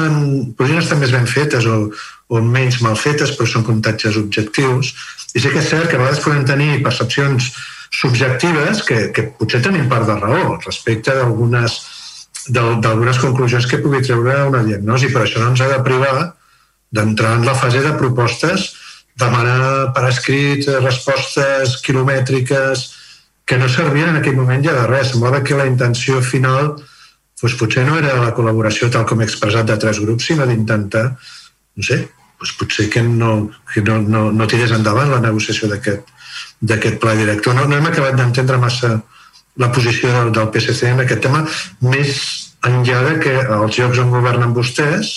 podrien estar més ben fetes o, o menys mal fetes, però són comptatges objectius. I sí que és cert que a vegades podem tenir percepcions subjectives que, que potser tenim part de raó respecte d'algunes conclusions que pugui treure una diagnosi, però això no ens ha de privar d'entrar en la fase de propostes demanar per escrit respostes quilomètriques que no servien en aquell moment ja de res. Semblava que la intenció final doncs potser no era la col·laboració tal com he expressat de tres grups, sinó d'intentar, no sé, doncs potser que no, que no, no, no tirés endavant la negociació d'aquest pla director. No, no hem acabat d'entendre massa la posició del, del PSC en aquest tema, més enllà de que els llocs on governen vostès,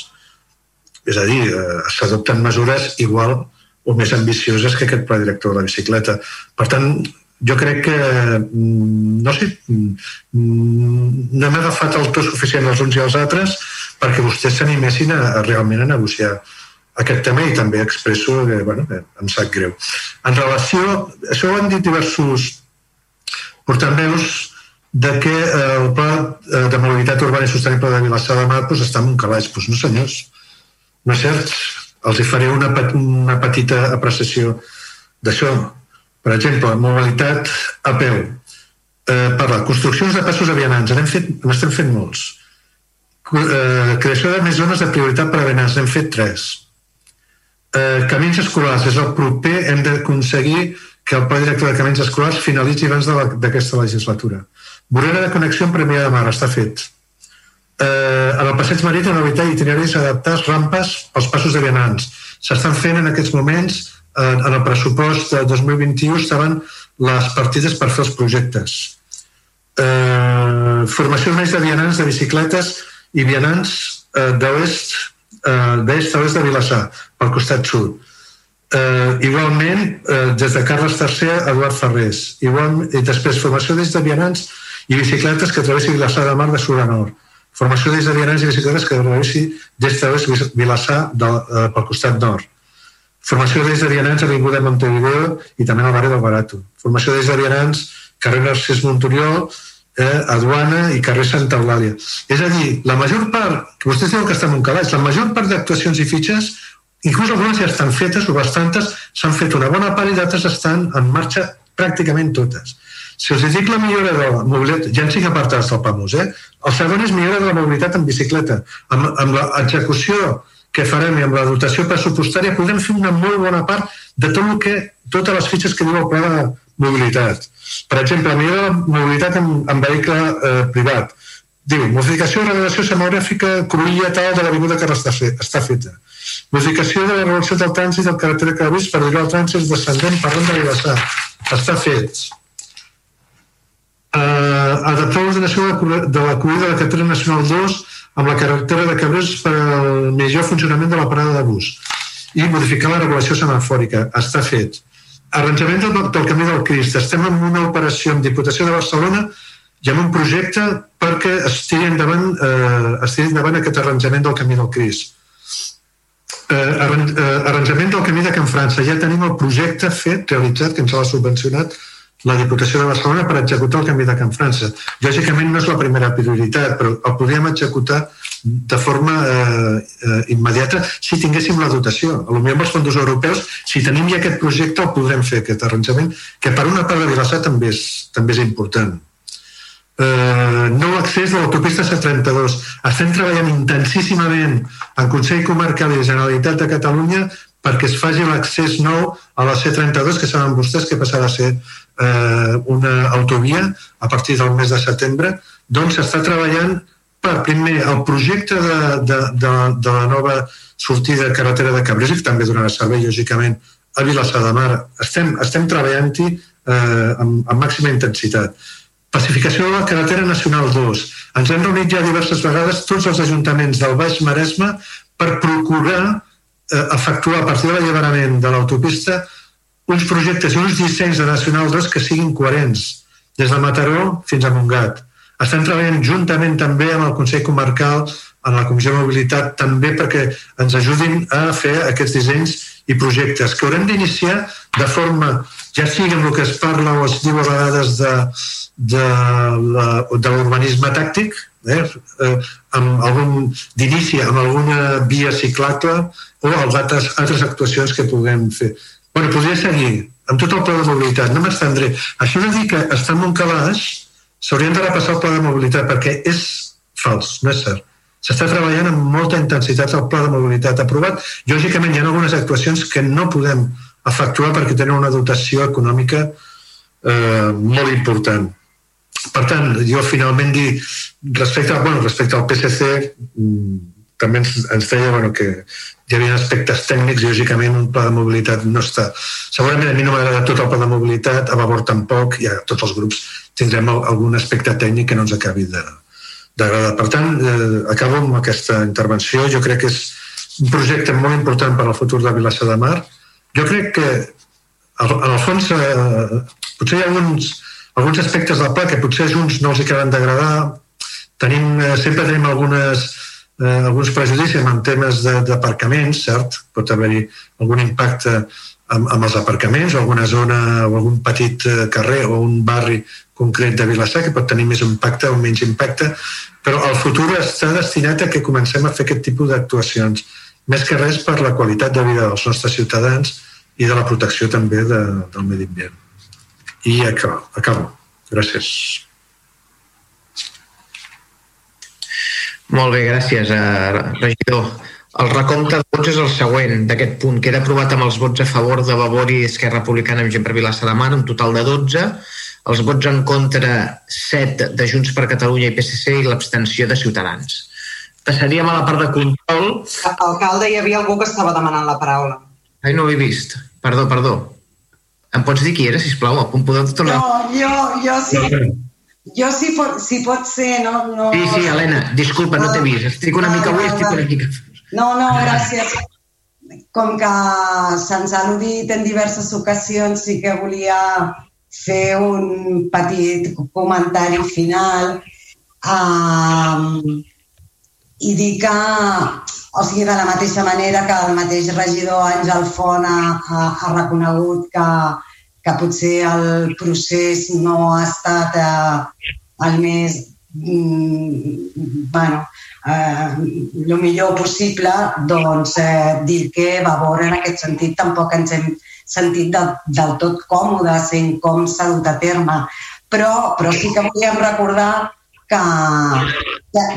és a dir, eh, s'adopten mesures igual o més ambicioses que aquest pla director de la bicicleta. Per tant, jo crec que, mm, no sé, mm, no hem agafat el to suficient els uns i els altres perquè vostès s'animessin a, a realment a negociar aquest tema i també expresso que, bueno, em sap greu. En relació, això ho han dit diversos portaveus de que el pla eh, de mobilitat urbana i sostenible de Vilassar de Mar doncs, està en un calaix. Doncs no, senyors, no és cert els hi faré una, una petita apreciació d'això. Per exemple, mobilitat a peu. Eh, per la construccions de passos avianants, n'hem fet, n'estem fent molts. Eh, creació de més zones de prioritat per avianants, n'hem fet tres. Eh, camins escolars, és el proper, hem d'aconseguir que el pla director de camins escolars finalitzi abans d'aquesta legislatura. Vorera de connexió amb Premià de Mar, està fet eh, en el passeig marítim evitar itineraris adaptats rampes als passos de vianants. S'estan fent en aquests moments, eh, en el pressupost de 2021 estaven les partides per fer els projectes. Eh, formació més de vianants de bicicletes i vianants eh, d'oest eh, d'est a oest de Vilassar, pel costat sud. Eh, igualment, eh, des de Carles III a Eduard Ferrés. Igual, I després, formació des de vianants i bicicletes que travessi Vilassar de Mar de sud a nord Formació des de vianants i bicicletes que travessi des de Vilassar de, eh, pel costat nord. Formació des de vianants a Avinguda Montevideo i també al barri del Barato. Formació des de vianants carrer Narcís Monturiol, eh, Aduana i carrer Santa Eulàlia. És a dir, la major part, que vostès diuen que estan en un calaix, la major part d'actuacions i fitxes, inclús algunes ja estan fetes o bastantes, s'han fet una bona part i d'altres estan en marxa pràcticament totes. Si els dic la millora de la mobilitat, ja en cinc apartats del PAMUS, eh? El segon és millora de la mobilitat en bicicleta. Amb, amb l'execució que farem i amb la dotació pressupostària podem fer una molt bona part de tot el que, totes les fitxes que diu el pla de mobilitat. Per exemple, millora la mobilitat en, en vehicle eh, privat. Diu, modificació de la relació semogràfica cruïlla tal de l'Avinguda que està, fe, està feta. Modificació de la relació del trànsit del carretera que vist per dir el trànsit descendent per de Vilassar. Està fet eh, adaptar l'ordenació de la corrida de la carretera nacional 2 amb la carretera de Cabrés per al millor funcionament de la parada de bus i modificar la regulació semafòrica. Està fet. Arranjament del, del Camí del Crist. Estem en una operació amb Diputació de Barcelona i amb un projecte perquè es tiri endavant, eh, es tiri endavant aquest arranjament del Camí del Crist. Eh, eh, arranjament del Camí de Can França. Ja tenim el projecte fet, realitzat, que ens l'ha subvencionat la Diputació de Barcelona per executar el canvi de Can França. Lògicament no és la primera prioritat, però el podríem executar de forma eh, eh, immediata si tinguéssim la dotació. A lo millor amb els fons europeus, si tenim ja aquest projecte, el podrem fer, aquest arranjament, que per una part de Vilassar també és, també és important. Eh, nou accés de l'autopista C32. Estem treballant intensíssimament en Consell Comarcal i Generalitat de Catalunya perquè es faci l'accés nou a la C32, que saben vostès que passarà a ser eh, una autovia a partir del mes de setembre, doncs s'està treballant per, primer, el projecte de, de, de, de la nova sortida de carretera de Cabrés, que també donarà servei, lògicament, a Vilassar de Mar. Estem, estem treballant-hi eh, amb, amb màxima intensitat. Pacificació de la carretera nacional 2. Ens hem reunit ja diverses vegades tots els ajuntaments del Baix Maresme per procurar efectuar a partir de l'alliberament de l'autopista uns projectes i uns dissenys de Nacional 2 que siguin coherents, des de Mataró fins a Montgat. Estem treballant juntament també amb el Consell Comarcal en la Comissió de Mobilitat també perquè ens ajudin a fer aquests dissenys i projectes que haurem d'iniciar de forma, ja sigui amb el que es parla o es diu a vegades de, de, de l'urbanisme tàctic, eh, eh, amb algun d'inici amb alguna via ciclable o altres, altres actuacions que puguem fer. Bueno, podria seguir amb tot el pla de mobilitat, no m'estendré. Això no dir que està en un calaix, s'haurien de repassar el pla de mobilitat perquè és fals, no és cert. S'està treballant amb molta intensitat el pla de mobilitat aprovat. Lògicament hi ha algunes actuacions que no podem efectuar perquè tenen una dotació econòmica eh, molt important. Per tant, jo finalment dir, respecte, bueno, respecte al PSC, mm, també ens, ens deia bueno, que hi havia aspectes tècnics, lògicament un pla de mobilitat no està... Segurament a mi no m'agrada tot el pla de mobilitat, a Vavor tampoc, i a tots els grups tindrem algun aspecte tècnic que no ens acabi d'agradar. Per tant, eh, acabo amb aquesta intervenció. Jo crec que és un projecte molt important per al futur de Vilassa de Mar. Jo crec que, en el fons, eh, potser hi ha alguns, alguns aspectes del pla que potser a Junts no els acaben d'agradar. Tenim, eh, sempre tenim algunes eh, alguns prejudicis en temes d'aparcaments, cert? Pot haver-hi algun impacte amb, amb els aparcaments o alguna zona o algun petit eh, carrer o un barri concret de Vilassar que pot tenir més impacte o menys impacte, però el futur està destinat a que comencem a fer aquest tipus d'actuacions, més que res per la qualitat de vida dels nostres ciutadans i de la protecció també de, del medi ambient. I acabo. acabo. Gràcies. Molt bé, gràcies, eh, regidor. El recompte de vots és el següent d'aquest punt. Queda aprovat amb els vots a favor de Vavor i Esquerra Republicana amb gent per Vilassa de Mar, un total de 12. Els vots en contra 7 de Junts per Catalunya i PSC i l'abstenció de Ciutadans. Passaríem a la part de control. Alcalde, hi havia algú que estava demanant la paraula. Ai, no ho he vist. Perdó, perdó. Em pots dir qui era, sisplau? Em podeu tornar? No, jo, jo sí. Jo, si pot, si pot ser, no... no... Sí, sí, Helena, disculpa, no t'he vist. Estic una mica avui, estic una mica... No, no, gràcies. Com que se'ns ha al·ludit en diverses ocasions, sí que volia fer un petit comentari final um, i dir que, o sigui, de la mateixa manera que el mateix regidor Àngel Font ha, ha, ha reconegut que, que potser el procés no ha estat eh, el més mm, bueno, eh, el millor possible, doncs eh, dir que Vavor en aquest sentit tampoc ens hem sentit del, del tot còmodes en com s'ha dut a terme. Però, però sí que volíem recordar que,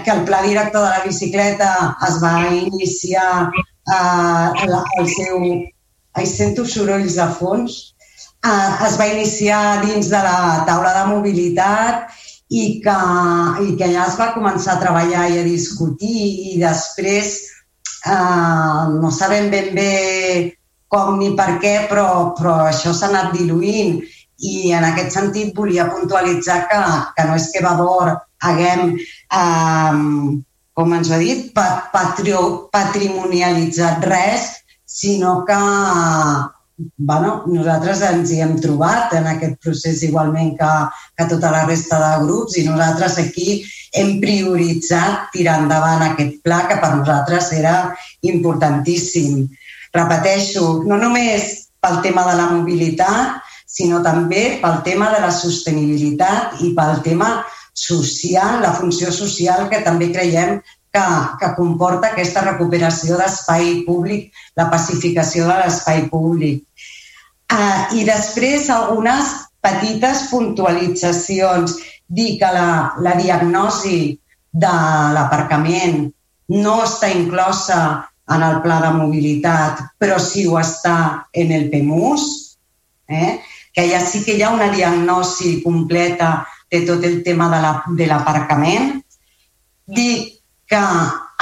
que, el pla director de la bicicleta es va iniciar eh, el, seu... Ai, sento sorolls de fons eh, es va iniciar dins de la taula de mobilitat i que, i que ja es va començar a treballar i a discutir i després eh, no sabem ben bé com ni per què, però, però això s'ha anat diluint i en aquest sentit volia puntualitzar que, que no és que Vavor haguem, eh, com ens ha dit, patrio, patrimonialitzat res, sinó que bueno, nosaltres ens hi hem trobat en aquest procés igualment que, que tota la resta de grups i nosaltres aquí hem prioritzat tirar endavant aquest pla que per nosaltres era importantíssim. Repeteixo, no només pel tema de la mobilitat, sinó també pel tema de la sostenibilitat i pel tema social, la funció social que també creiem que, que comporta aquesta recuperació d'espai públic, la pacificació de l'espai públic. Uh, I després algunes petites puntualitzacions. Dir que la, la diagnosi de l'aparcament no està inclosa en el pla de mobilitat, però sí ho està en el PEMUS, eh? Que ja sí que hi ha una diagnosi completa de tot el tema de l'aparcament. La, Dic que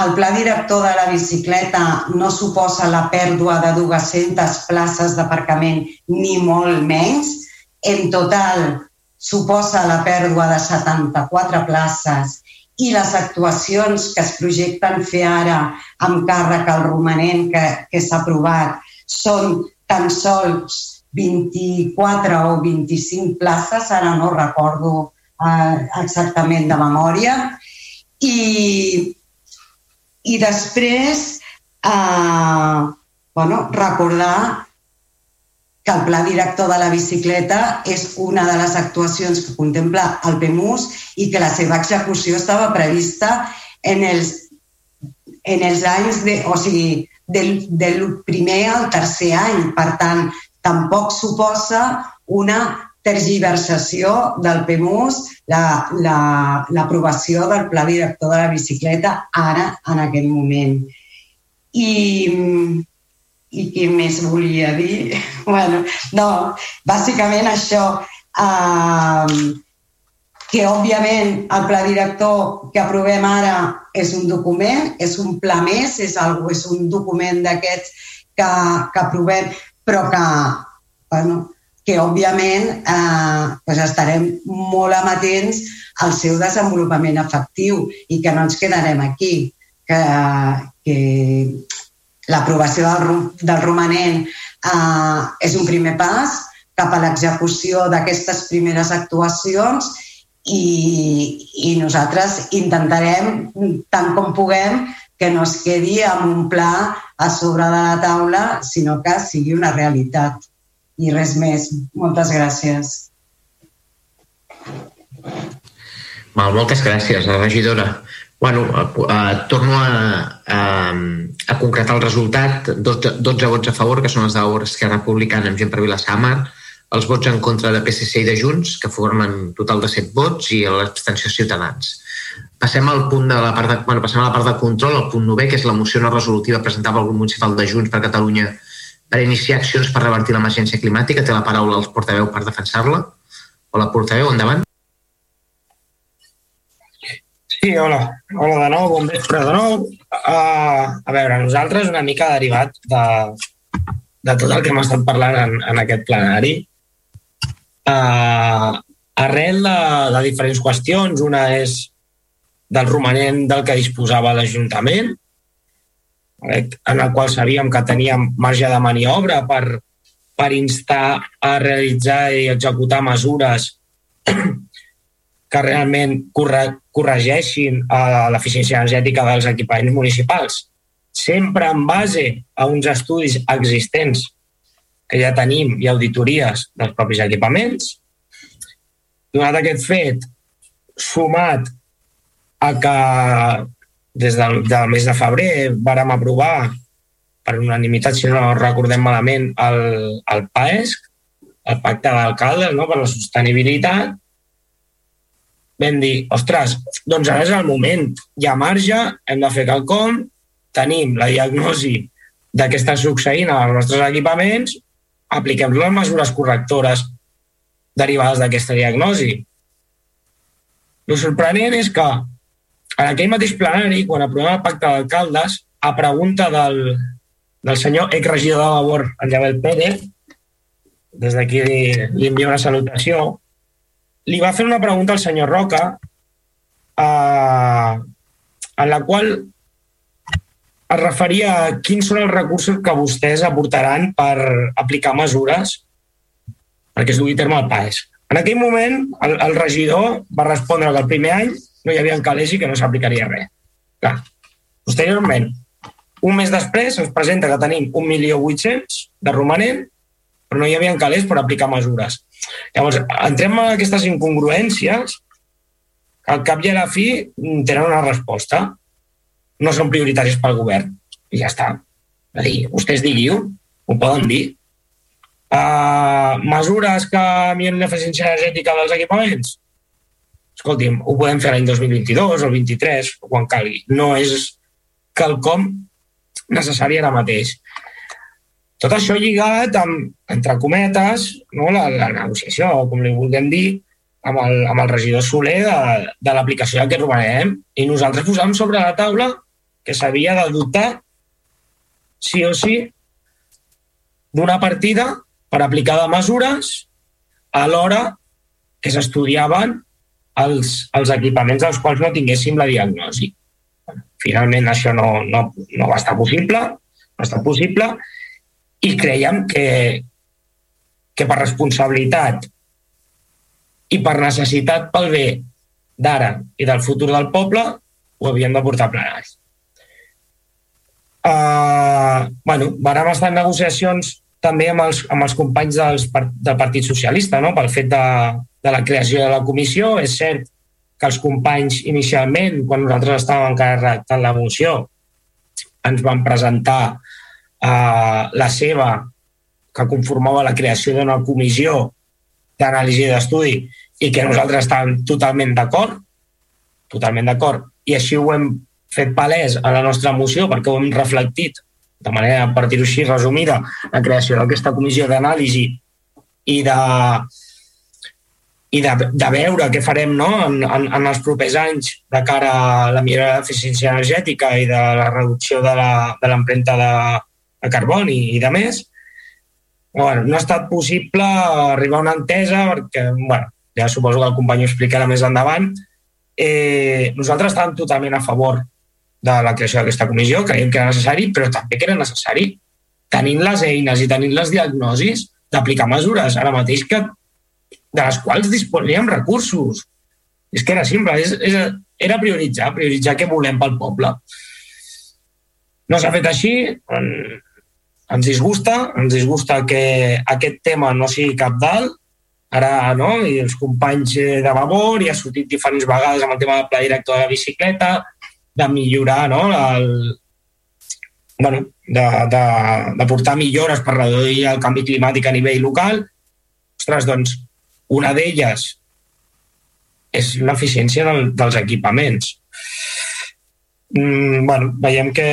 el pla director de la bicicleta no suposa la pèrdua de 200 places d'aparcament, ni molt menys. En total, suposa la pèrdua de 74 places i les actuacions que es projecten fer ara amb càrrec al romanent que, que s'ha aprovat són tan sols 24 o 25 places, ara no recordo eh, exactament de memòria, i, i després eh, bueno, recordar que el pla director de la bicicleta és una de les actuacions que contempla el PEMUS i que la seva execució estava prevista en els, en els anys, de, o sigui, del, del primer al tercer any. Per tant, tampoc suposa una tergiversació del PEMUS l'aprovació la, la, del pla director de la bicicleta ara, en aquest moment. I, i què més volia dir? bueno, no, bàsicament això, eh, que òbviament el pla director que aprovem ara és un document, és un pla més, és, algo, és un document d'aquests que, que aprovem, però que, bueno, que òbviament eh, pues estarem molt amatents al seu desenvolupament efectiu i que no ens quedarem aquí, que, que L'aprovació del, del romanent eh, és un primer pas cap a l'execució d'aquestes primeres actuacions i, i nosaltres intentarem, tant com puguem, que no es quedi amb un pla a sobre de la taula, sinó que sigui una realitat. I res més. Moltes gràcies. Mal, moltes gràcies, la regidora. Bueno, uh, torno a, a, a concretar el resultat. 12, 12 vots a favor, que són els d'Esquerra Republicana amb gent per Vilassamar, els vots en contra de PSC i de Junts, que formen total de 7 vots, i l'abstenció Ciutadans. Passem al punt de la part de, bueno, passem a la part de control, el punt 9, que és la moció no resolutiva presentada pel grup municipal de Junts per Catalunya per iniciar accions per revertir l'emergència climàtica. Té la paraula el portaveu per defensar-la. Hola, portaveu, endavant. Sí, hola. Hola de nou, bon vespre de nou. Uh, a veure, nosaltres una mica derivat de, de tot el que hem estat parlant en, en aquest plenari, uh, arrel de, de diferents qüestions, una és del romanent del que disposava l'Ajuntament, en el qual sabíem que teníem marge de maniobra per, per instar a realitzar i executar mesures que realment corregeixin uh, l'eficiència energètica dels equipaments municipals, sempre en base a uns estudis existents que ja tenim i auditories dels propis equipaments. Donat aquest fet, sumat a que des del, del mes de febrer vàrem aprovar per unanimitat, si no recordem malament, el, el PAESC, el Pacte d'Alcaldes no? per la Sostenibilitat, vam dir, ostres, doncs ara és el moment, hi ha marge, hem de fer quelcom, tenim la diagnosi de què està succeint als nostres equipaments, apliquem les mesures correctores derivades d'aquesta diagnosi. El sorprenent és que en aquell mateix plenari, quan aprovem el pacte d'alcaldes, a pregunta del, del senyor exregidor de labor, en Jabel Pérez, des d'aquí li, li envio una salutació, li va fer una pregunta al senyor Roca eh, en la qual es referia a quins són els recursos que vostès aportaran per aplicar mesures perquè es dugui terme al PAES. En aquell moment, el, el regidor va respondre que el primer any no hi havia calés i que no s'aplicaria res. Clar. Posteriorment, un mes després ens presenta que tenim 1.800.000 de romanent, però no hi havia calés per aplicar mesures. Llavors, entrem en aquestes incongruències que al cap i a la fi tenen una resposta. No són prioritaris pel govern. I ja està. És dir, vostès diguiu, ho poden dir. Uh, mesures que milloren l'eficiència energètica dels equipaments? Escolti'm, ho podem fer l'any 2022 o el 23, o quan calgui. No és quelcom necessari ara mateix. Tot això lligat amb, entre cometes, no, la, la negociació, com li vulguem dir, amb el, amb el regidor Soler de, de l'aplicació d'aquest romanem i nosaltres posàvem sobre la taula que s'havia de dotar sí o sí d'una partida per aplicar de mesures a l'hora que s'estudiaven els, els equipaments dels quals no tinguéssim la diagnosi. Finalment això no, no, no va estar possible, no estat possible, i creiem que, que per responsabilitat i per necessitat pel bé d'ara i del futur del poble ho havíem de portar plenari. Uh, bueno, vam estar en negociacions també amb els, amb els companys dels, del Partit Socialista no? pel fet de, de la creació de la comissió. És cert que els companys inicialment, quan nosaltres estàvem encarregant la moció, ens van presentar eh, la seva, que conformava la creació d'una comissió d'anàlisi d'estudi i que nosaltres estàvem totalment d'acord, totalment d'acord, i així ho hem fet palès a la nostra moció perquè ho hem reflectit de manera, per dir-ho així, resumida, la creació d'aquesta comissió d'anàlisi i de, i de, de veure què farem no? en, en, en els propers anys de cara a la millora de l'eficiència energètica i de la reducció de l'empremta de, de, de carboni i de més. Bueno, no ha estat possible arribar a una entesa perquè, bueno, ja suposo que el company ho explicarà més endavant. Eh, nosaltres estàvem totalment a favor de la creació d'aquesta comissió, creiem que era necessari, però també que era necessari tenint les eines i tenint les diagnosis d'aplicar mesures ara mateix que de les quals disponíem recursos. És que era simple, és, és, era prioritzar, prioritzar què volem pel poble. No s'ha fet així, en, ens disgusta, ens disgusta que aquest tema no sigui cap dalt, ara no, i els companys de Vavor i ha sortit diferents vegades amb el tema del pla director de la bicicleta, de millorar no, el, bueno, de, de, de portar millores per reduir el canvi climàtic a nivell local. Ostres, doncs, una d'elles és l'eficiència del, dels equipaments. Mm, bueno, veiem que,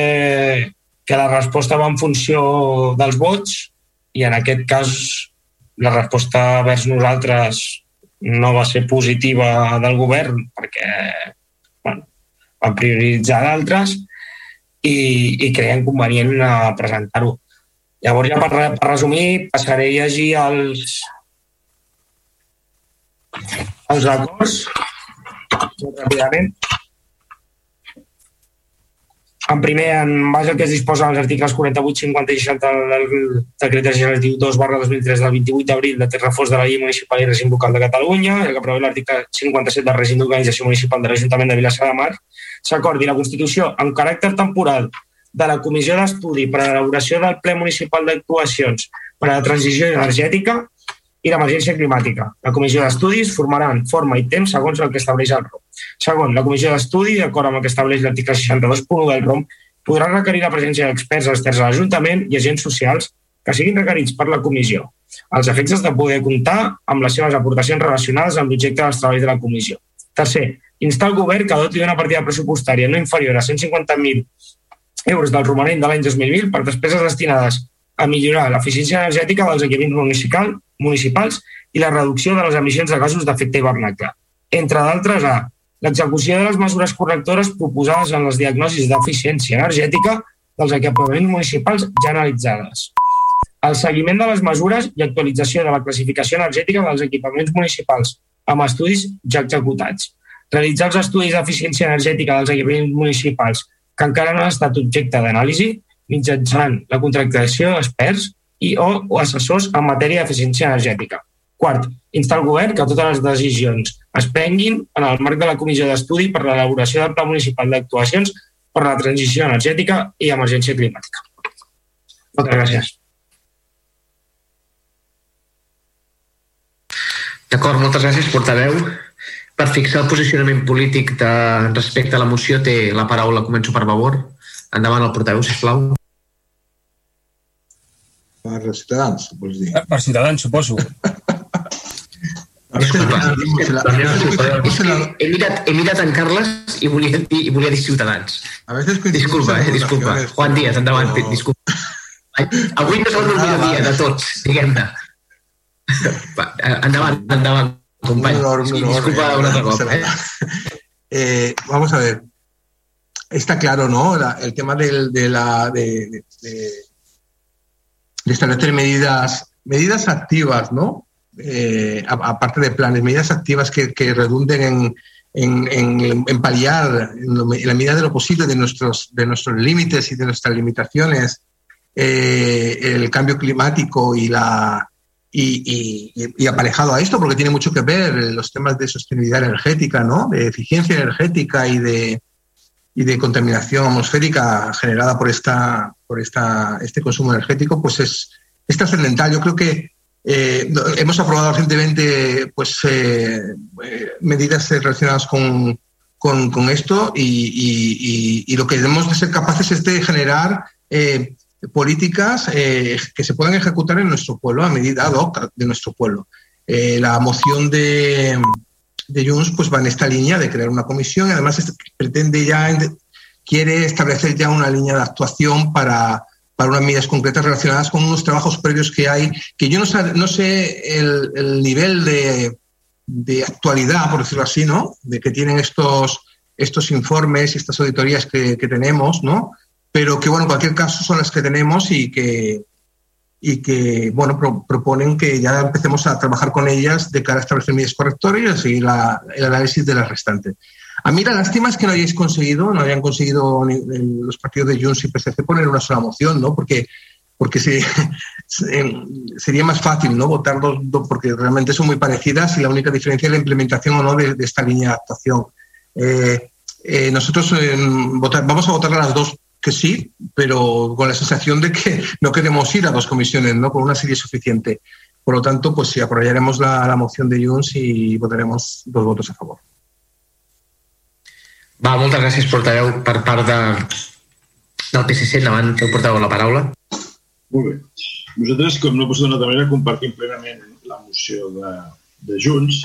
que la resposta va en funció dels vots i en aquest cas la resposta vers nosaltres no va ser positiva del govern perquè bueno, van prioritzar d'altres i, i creien convenient presentar-ho. Llavors, ja per, per resumir, passaré a llegir els, els acords, ràpidament. En primer, en base al que es disposa als articles 48, 50 i 60 del decret legislatiu 2 barra 2003 del 28 d'abril de reforç de la llei municipal i règim local de Catalunya, el que preveu l'article 57 del règim d'organització municipal de l'Ajuntament de Vilassar de Mar, s'acordi la Constitució amb caràcter temporal de la Comissió d'Estudi per a l'elaboració del ple municipal d'actuacions per a la transició energètica i l'emergència climàtica. La comissió d'estudis formarà en forma i temps segons el que estableix el ROM. Segon, la comissió d'estudi, d'acord amb el que estableix l'article 62.1 del ROM, podrà requerir la presència d'experts externs a l'Ajuntament i agents socials que siguin requerits per la comissió, als efectes de poder comptar amb les seves aportacions relacionades amb l'objecte dels treballs de la comissió. Tercer, instar el govern que doti una partida pressupostària no inferior a 150.000 euros del romanent de l'any 2020 per despeses destinades a millorar l'eficiència energètica dels equipaments municipal, municipals i la reducció de les emissions de gasos d'efecte hivernacle. Entre d'altres, a l'execució de les mesures correctores proposades en les diagnosis d'eficiència energètica dels equipaments municipals ja analitzades. El seguiment de les mesures i actualització de la classificació energètica dels equipaments municipals amb estudis ja executats. Realitzar els estudis d'eficiència energètica dels equipaments municipals que encara no han estat objecte d'anàlisi mitjançant la contractació d'experts i o, o assessors en matèria d'eficiència energètica. Quart, instar el govern que totes les decisions es prenguin en el marc de la Comissió d'Estudi per l'elaboració del Pla Municipal d'Actuacions per la transició energètica i emergència climàtica. Moltes gràcies. D'acord, moltes gràcies, portaveu. Per fixar el posicionament polític de, respecte a la moció té la paraula, començo per favor. Endavant el portaveu, sisplau. Per Ciutadans, vols dir? Per Ciutadans, suposo. Disculpa. He mirat, he mirat en Carles i volia, dir, i volia dir Ciutadans. A veces Disculpa, eh, disculpa. Juan Díaz, endavant, però- disculpa. Avui no és el millor dia de tots, diguem-ne. Un Sí, honor, disculpa eh, Eh? Eh, vamos a ver. Está claro, ¿no? La- el tema del- de, la, de, de- de establecer medidas, medidas activas, ¿no? Eh, aparte de planes, medidas activas que, que redunden en, en, en- en paliar lo- en la medida de lo posible de nuestros, de nuestros límites y de nuestras limitaciones eh, el cambio climático y la, y, aparejado a esto, porque tiene mucho que ver los temas de sostenibilidad energética, ¿no? de eficiencia energética y de, y de contaminación atmosférica generada por, esta, por esta, este consumo energético, pues es, es trascendental. Yo creo que eh, hemos aprobado recientemente pues, eh, eh, medidas relacionadas con, con, con esto y, y- y- y lo que debemos de ser capaces es de generar eh, políticas eh, que se puedan ejecutar en nuestro pueblo a medida de nuestro pueblo. Eh, la moción de, de Junts pues, va en esta línea de crear una comisión y además pretende ya, quiere establecer ya una línea de actuación para, para unas medidas concretas relacionadas con unos trabajos previos que hay, que yo no, sa- no sé el, el nivel de, de actualidad, por decirlo así, ¿no? De que tienen estos, estos informes y estas auditorías que, que tenemos, ¿no? Pero que, bueno, en cualquier caso son las que tenemos y que, y que bueno, pro- proponen que ya empecemos a trabajar con ellas de cara a establecer medidas correctoras y el análisis de las restantes. A mí la lástima es que no hayáis conseguido, no hayan conseguido en los partidos de Junts y PSC poner una sola moción, ¿no? Porque, porque se- se- sería más fácil, ¿no? Votar dos, dos- porque realmente son muy parecidas y la única diferencia es la implementación o no de, esta línea de actuación. Eh, eh, nosotros eh, vamos a votar a las dos que sí, pero con la sensación de que no queremos ir a dos comisiones, ¿no? Con una serie suficiente. Por lo tanto, pues sí, apoyaremos la, la moción de Junts y votaremos dos votos a favor. Va, moltes gràcies, portaveu, per part de, del PSC. Endavant, que portaveu la paraula. Molt bé. Nosaltres, com no pot ser d'una altra manera, compartim plenament la moció de, de Junts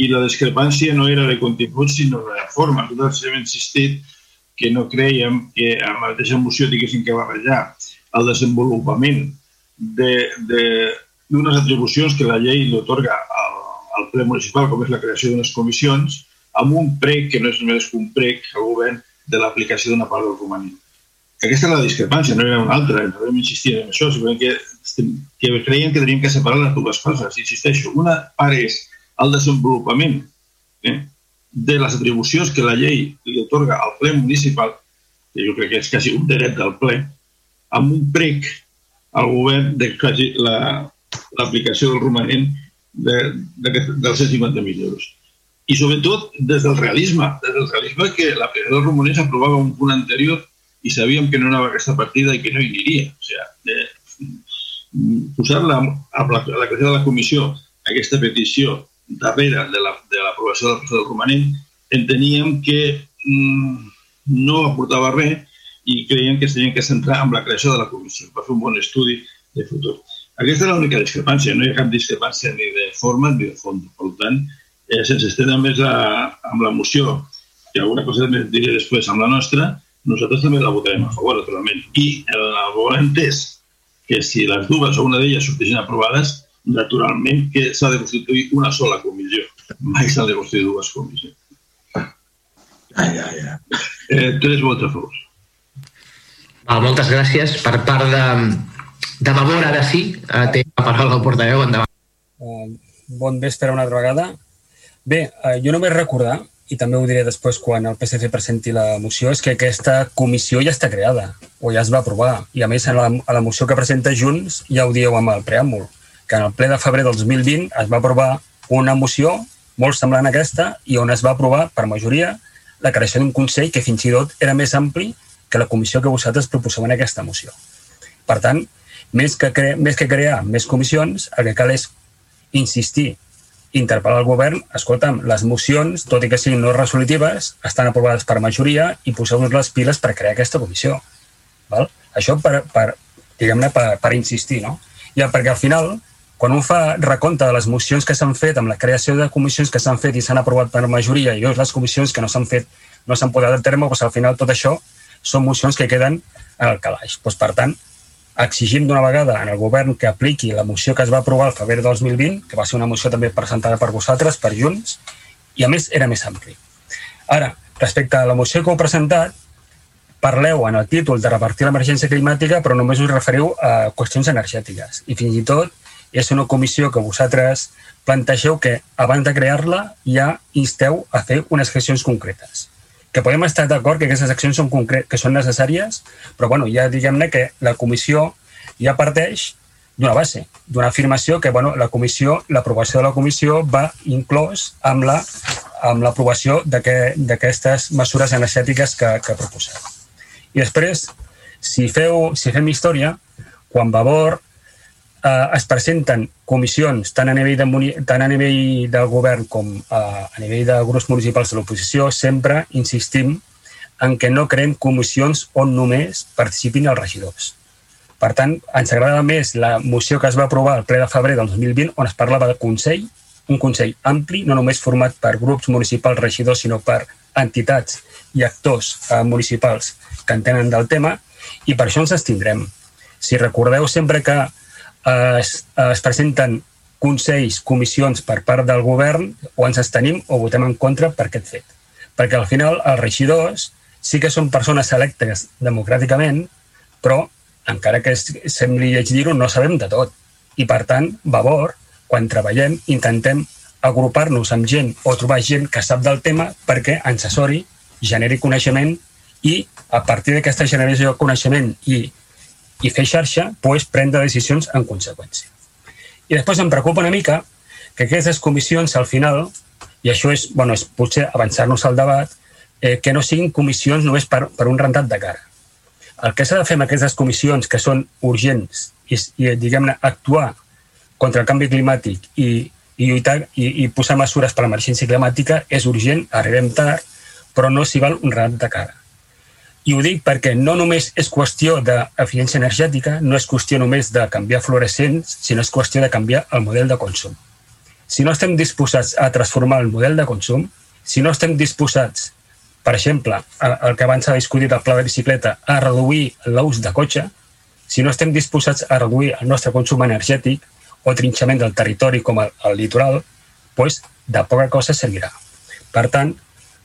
i la discrepància no era de contingut, sinó de forma. Nosaltres hem insistit que no creiem que a la mateixa moció diguéssim que barrejar el desenvolupament d'unes de, d'unes atribucions que la llei li otorga al, al ple municipal, com és la creació d'unes comissions, amb un prec que no és només un prec al govern de l'aplicació d'una part del romanent. Aquesta és la discrepància, no era una altra, no vam insistir en això, simplement que, que creiem que teníem que separar les dues coses. Insisteixo, una part és el desenvolupament eh, de les atribucions que la llei li otorga al ple municipal, que jo crec que és quasi un dret del ple, amb un prec al govern de quasi la- l'aplicació del romanent de, de, dels 150.000 euros. I sobretot des del realisme, des del realisme que l'aplicació del romanent s'aprovava un punt anterior i sabíem que no anava aquesta partida i que no hi aniria. O sigui, de, posar-la la, la creació de la comissió aquesta petició darrere de la- de l'aprovació la, del romanent, enteníem que mm, no aportava res i creiem que s'havien que centrar en la creació de la comissió per fer un bon estudi de futur. Aquesta és l'única discrepància, no hi ha cap discrepància ni de forma ni de fons. Per tant, eh, sense estendre més a, amb la moció, i alguna cosa més diré després amb la nostra, nosaltres també la votarem a favor, naturalment. I el bo entès que si les dues o una d'elles sorteixen aprovades, naturalment que s'ha de constituir una sola comissió. Mai s'han de constituir dues comissions. Ai, ai, ai. Eh, tres vots a favor. Val, moltes gràcies. Per part de, de Vavor, ara sí, eh, té la paraula el portaveu. Endavant. Uh, bon vespre una altra vegada. Bé, uh, jo només recordar, i també ho diré després quan el PSC presenti la moció, és que aquesta comissió ja està creada, o ja es va aprovar. I a més, a la, a la moció que presenta Junts ja ho dieu amb el preàmbul, que en el ple de febrer del 2020 es va aprovar una moció molt semblant a aquesta i on es va aprovar per majoria la creació d'un Consell que fins i tot era més ampli que la comissió que vosaltres proposeu en aquesta moció. Per tant, més que, cre més que crear més comissions, el que cal és insistir, interpel·lar el govern, escolta'm, les mocions, tot i que siguin no resolutives, estan aprovades per majoria i poseu-nos les piles per crear aquesta comissió. Val? Això per, per diguem-ne, per, per insistir, no? Ja, perquè al final, quan un fa recompte de les mocions que s'han fet, amb la creació de comissions que s'han fet i s'han aprovat per majoria, i les comissions que no s'han fet no s'han posat a terme, doncs al final tot això són mocions que queden en el calaix. Doncs, per tant, exigim d'una vegada en el govern que apliqui la moció que es va aprovar al febrer de 2020, que va ser una moció també presentada per vosaltres, per Junts, i a més era més ampli. Ara, respecte a la moció que heu presentat, parleu en el títol de repartir l'emergència climàtica, però només us referiu a qüestions energètiques. I fins i tot és una comissió que vosaltres plantegeu que abans de crear-la ja insteu a fer unes accions concretes. Que podem estar d'acord que aquestes accions són, que són necessàries, però bueno, ja diguem-ne que la comissió ja parteix d'una base, d'una afirmació que bueno, la comissió, l'aprovació de la comissió va inclòs amb la amb l'aprovació d'aquestes mesures energètiques que, que proposeu. I després, si, feu, si fem història, quan Vavor eh, es presenten comissions tant a nivell, de, tant a nivell del govern com a, a nivell de grups municipals de l'oposició, sempre insistim en que no creem comissions on només participin els regidors. Per tant, ens agrada més la moció que es va aprovar al ple de febrer del 2020 on es parlava del Consell, un Consell ampli, no només format per grups municipals regidors, sinó per entitats i actors eh, municipals que entenen del tema i per això ens estindrem. Si recordeu sempre que eh, es, es presenten consells, comissions per part del govern, o ens estenim o votem en contra per aquest fet. Perquè al final els regidors sí que són persones electes democràticament, però encara que sembli lleig dir-ho, no sabem de tot. I per tant, Vavor, quan treballem, intentem agrupar-nos amb gent o trobar gent que sap del tema perquè ens assessori, generi coneixement i a partir d'aquesta generació de coneixement i, i fer xarxa, pues, prendre decisions en conseqüència. I després em preocupa una mica que aquestes comissions al final, i això és, bueno, és potser avançar-nos al debat, eh, que no siguin comissions només per, per un rentat de cara. El que s'ha de fer amb aquestes comissions que són urgents i, i diguem-ne, actuar contra el canvi climàtic i, i lluitar i, i posar mesures per l'emergència climàtica és urgent, arribem tard, però no s'hi val un rentat de cara. I ho dic perquè no només és qüestió d'eficiència energètica, no és qüestió només de canviar fluorescents, sinó és qüestió de canviar el model de consum. Si no estem disposats a transformar el model de consum, si no estem disposats, per exemple, el que abans s'ha discutit al pla de bicicleta, a reduir l'ús de cotxe, si no estem disposats a reduir el nostre consum energètic o trinxament del territori com el, el litoral, doncs de poca cosa servirà. Per tant,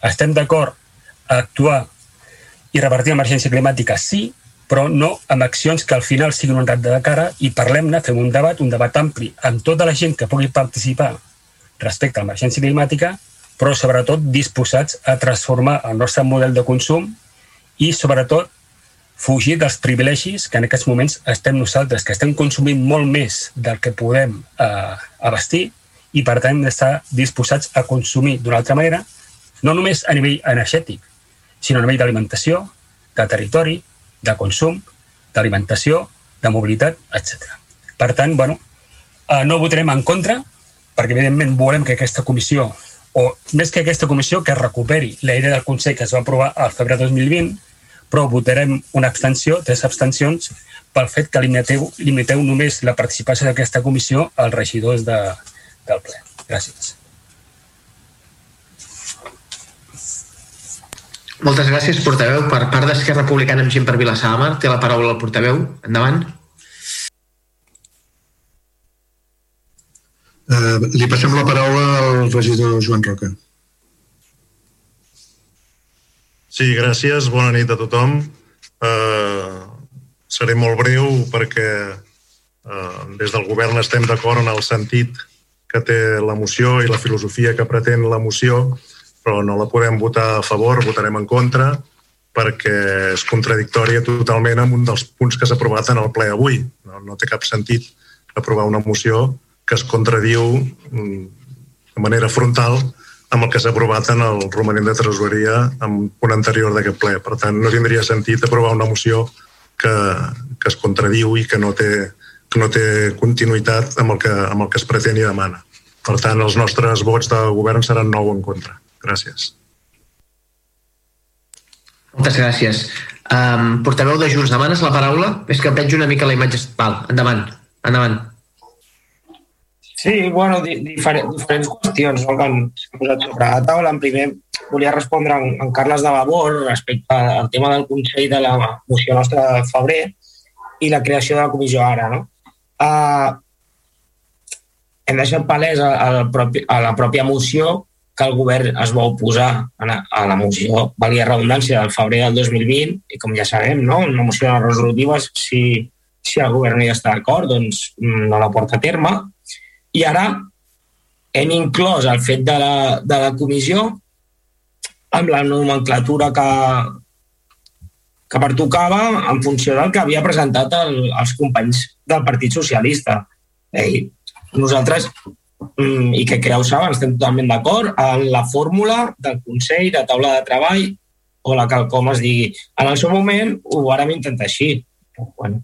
estem d'acord a actuar i revertir l'emergència climàtica sí, però no amb accions que al final siguin un rat de cara i parlem-ne, fem un debat, un debat ampli amb tota la gent que pugui participar respecte a l'emergència climàtica, però sobretot disposats a transformar el nostre model de consum i sobretot fugir dels privilegis que en aquests moments estem nosaltres, que estem consumint molt més del que podem eh, abastir i per tant d'estar disposats a consumir d'una altra manera, no només a nivell energètic, sinó a nivell d'alimentació, de territori, de consum, d'alimentació, de mobilitat, etc. Per tant, bueno, eh, no votarem en contra, perquè evidentment volem que aquesta comissió, o més que aquesta comissió, que recuperi la idea del Consell que es va aprovar al febrer 2020, però votarem una abstenció, tres abstencions, pel fet que limiteu, limiteu només la participació d'aquesta comissió als regidors de, del ple. Gràcies. Moltes gràcies, portaveu. Per part d'Esquerra Republicana amb gent per Vilassar de Mar, té la paraula el portaveu. Endavant. Uh, li passem la paraula al regidor Joan Roca. Sí, gràcies. Bona nit a tothom. Uh, seré molt breu perquè uh, des del govern estem d'acord en el sentit que té la moció i la filosofia que pretén la moció, però no la podem votar a favor, votarem en contra, perquè és contradictòria totalment amb un dels punts que s'ha aprovat en el ple avui. No, no té cap sentit aprovar una moció que es contradiu mm, de manera frontal amb el que s'ha aprovat en el romanent de tresoreria amb un anterior d'aquest ple. Per tant, no tindria sentit aprovar una moció que, que es contradiu i que no té, que no té continuïtat amb el, que, amb el que es pretén i demana. Per tant, els nostres vots de govern seran nou en contra. Gràcies. Moltes gràcies. Um, portaveu de Junts, demanes la paraula? És que veig una mica la imatge... Val, endavant. Endavant. Sí, bueno, di diferent, diferents qüestions no, que han posat sobre la taula. En primer, volia respondre en, en Carles de Vavor respecte al tema del Consell de la moció nostra de febrer i la creació de la comissió ara. No? Uh, hem deixat palès a, a, la propi, a la pròpia moció que el govern es va oposar a la, moció, valia redundància, del febrer del 2020, i com ja sabem, no? una moció de resolutiva, si, si el govern no hi està d'acord, doncs mm, no la porta a terme, i ara hem inclòs el fet de la, de la comissió amb la nomenclatura que, que pertocava en funció del que havia presentat el, els companys del Partit Socialista. Ei, nosaltres, i que creu saben, estem totalment d'acord en la fórmula del Consell de taula de treball o la que com es digui. En el seu moment ho vàrem intentar així. Bueno,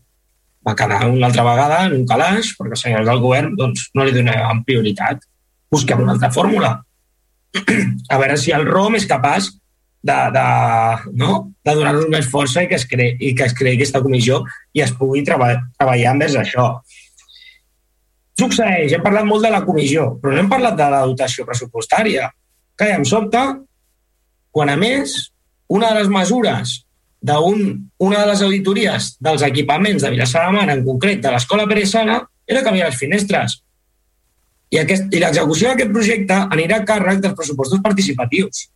va quedar una altra vegada en un calaix perquè els senyors del govern doncs, no li donaven prioritat. Busquem una altra fórmula. A veure si el ROM és capaç de, de, no? de donar-nos més força i que, es i que es creï aquesta comissió i es pugui treba treballar més això. Succeeix, hem parlat molt de la comissió, però no hem parlat de la dotació pressupostària. Que em sobte quan, a més, una de les mesures d'una de les auditories dels equipaments de Vilassar de Mar, en concret de l'Escola Pere Sala, era canviar les finestres. I, aquest, i l'execució d'aquest projecte anirà a càrrec dels pressupostos participatius.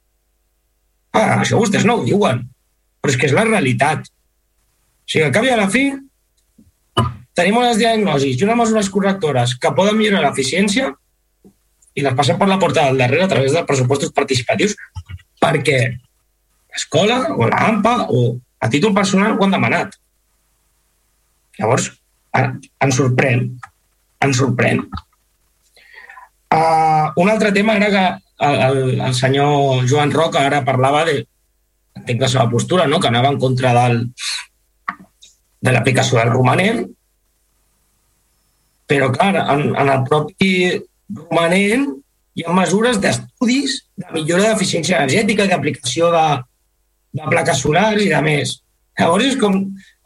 Ah, això vostès no ho diuen, però és que és la realitat. O sigui, al cap i a la fi, tenim unes diagnosis i unes mesures correctores que poden millorar l'eficiència i les passem per la porta del darrere a través dels pressupostos participatius perquè l'escola o l'AMPA o a títol personal ho han demanat. Llavors, ens sorprèn, ens sorprèn. Uh, un altre tema era que el, el senyor Joan Roca ara parlava de, entenc la seva postura, no? que anava en contra del, de l'aplicació del romanent, però clar, en, en el propi romanent hi ha mesures d'estudis de millora d'eficiència energètica d'aplicació de, de plaques solars i de més. Llavors és com,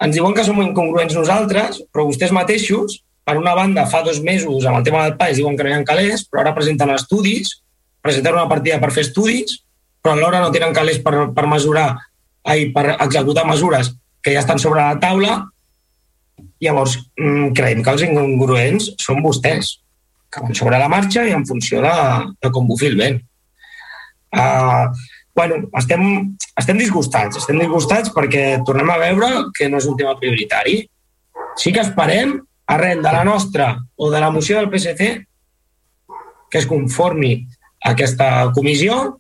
ens diuen que som incongruents nosaltres, però vostès mateixos, per una banda, fa dos mesos amb el tema del país diuen que no hi ha calés, però ara presenten estudis, presenten una partida per fer estudis, però alhora no tenen calés per, per mesurar, ai, per executar mesures que ja estan sobre la taula, llavors mm, creiem que els incongruents són vostès, que van sobre la marxa i en funció de, de com bufi el vent. Uh, bueno, estem, estem disgustats, estem disgustats perquè tornem a veure que no és un tema prioritari. Sí que esperem, arrel de la nostra o de la moció del PSC, que es conformi aquesta comissió,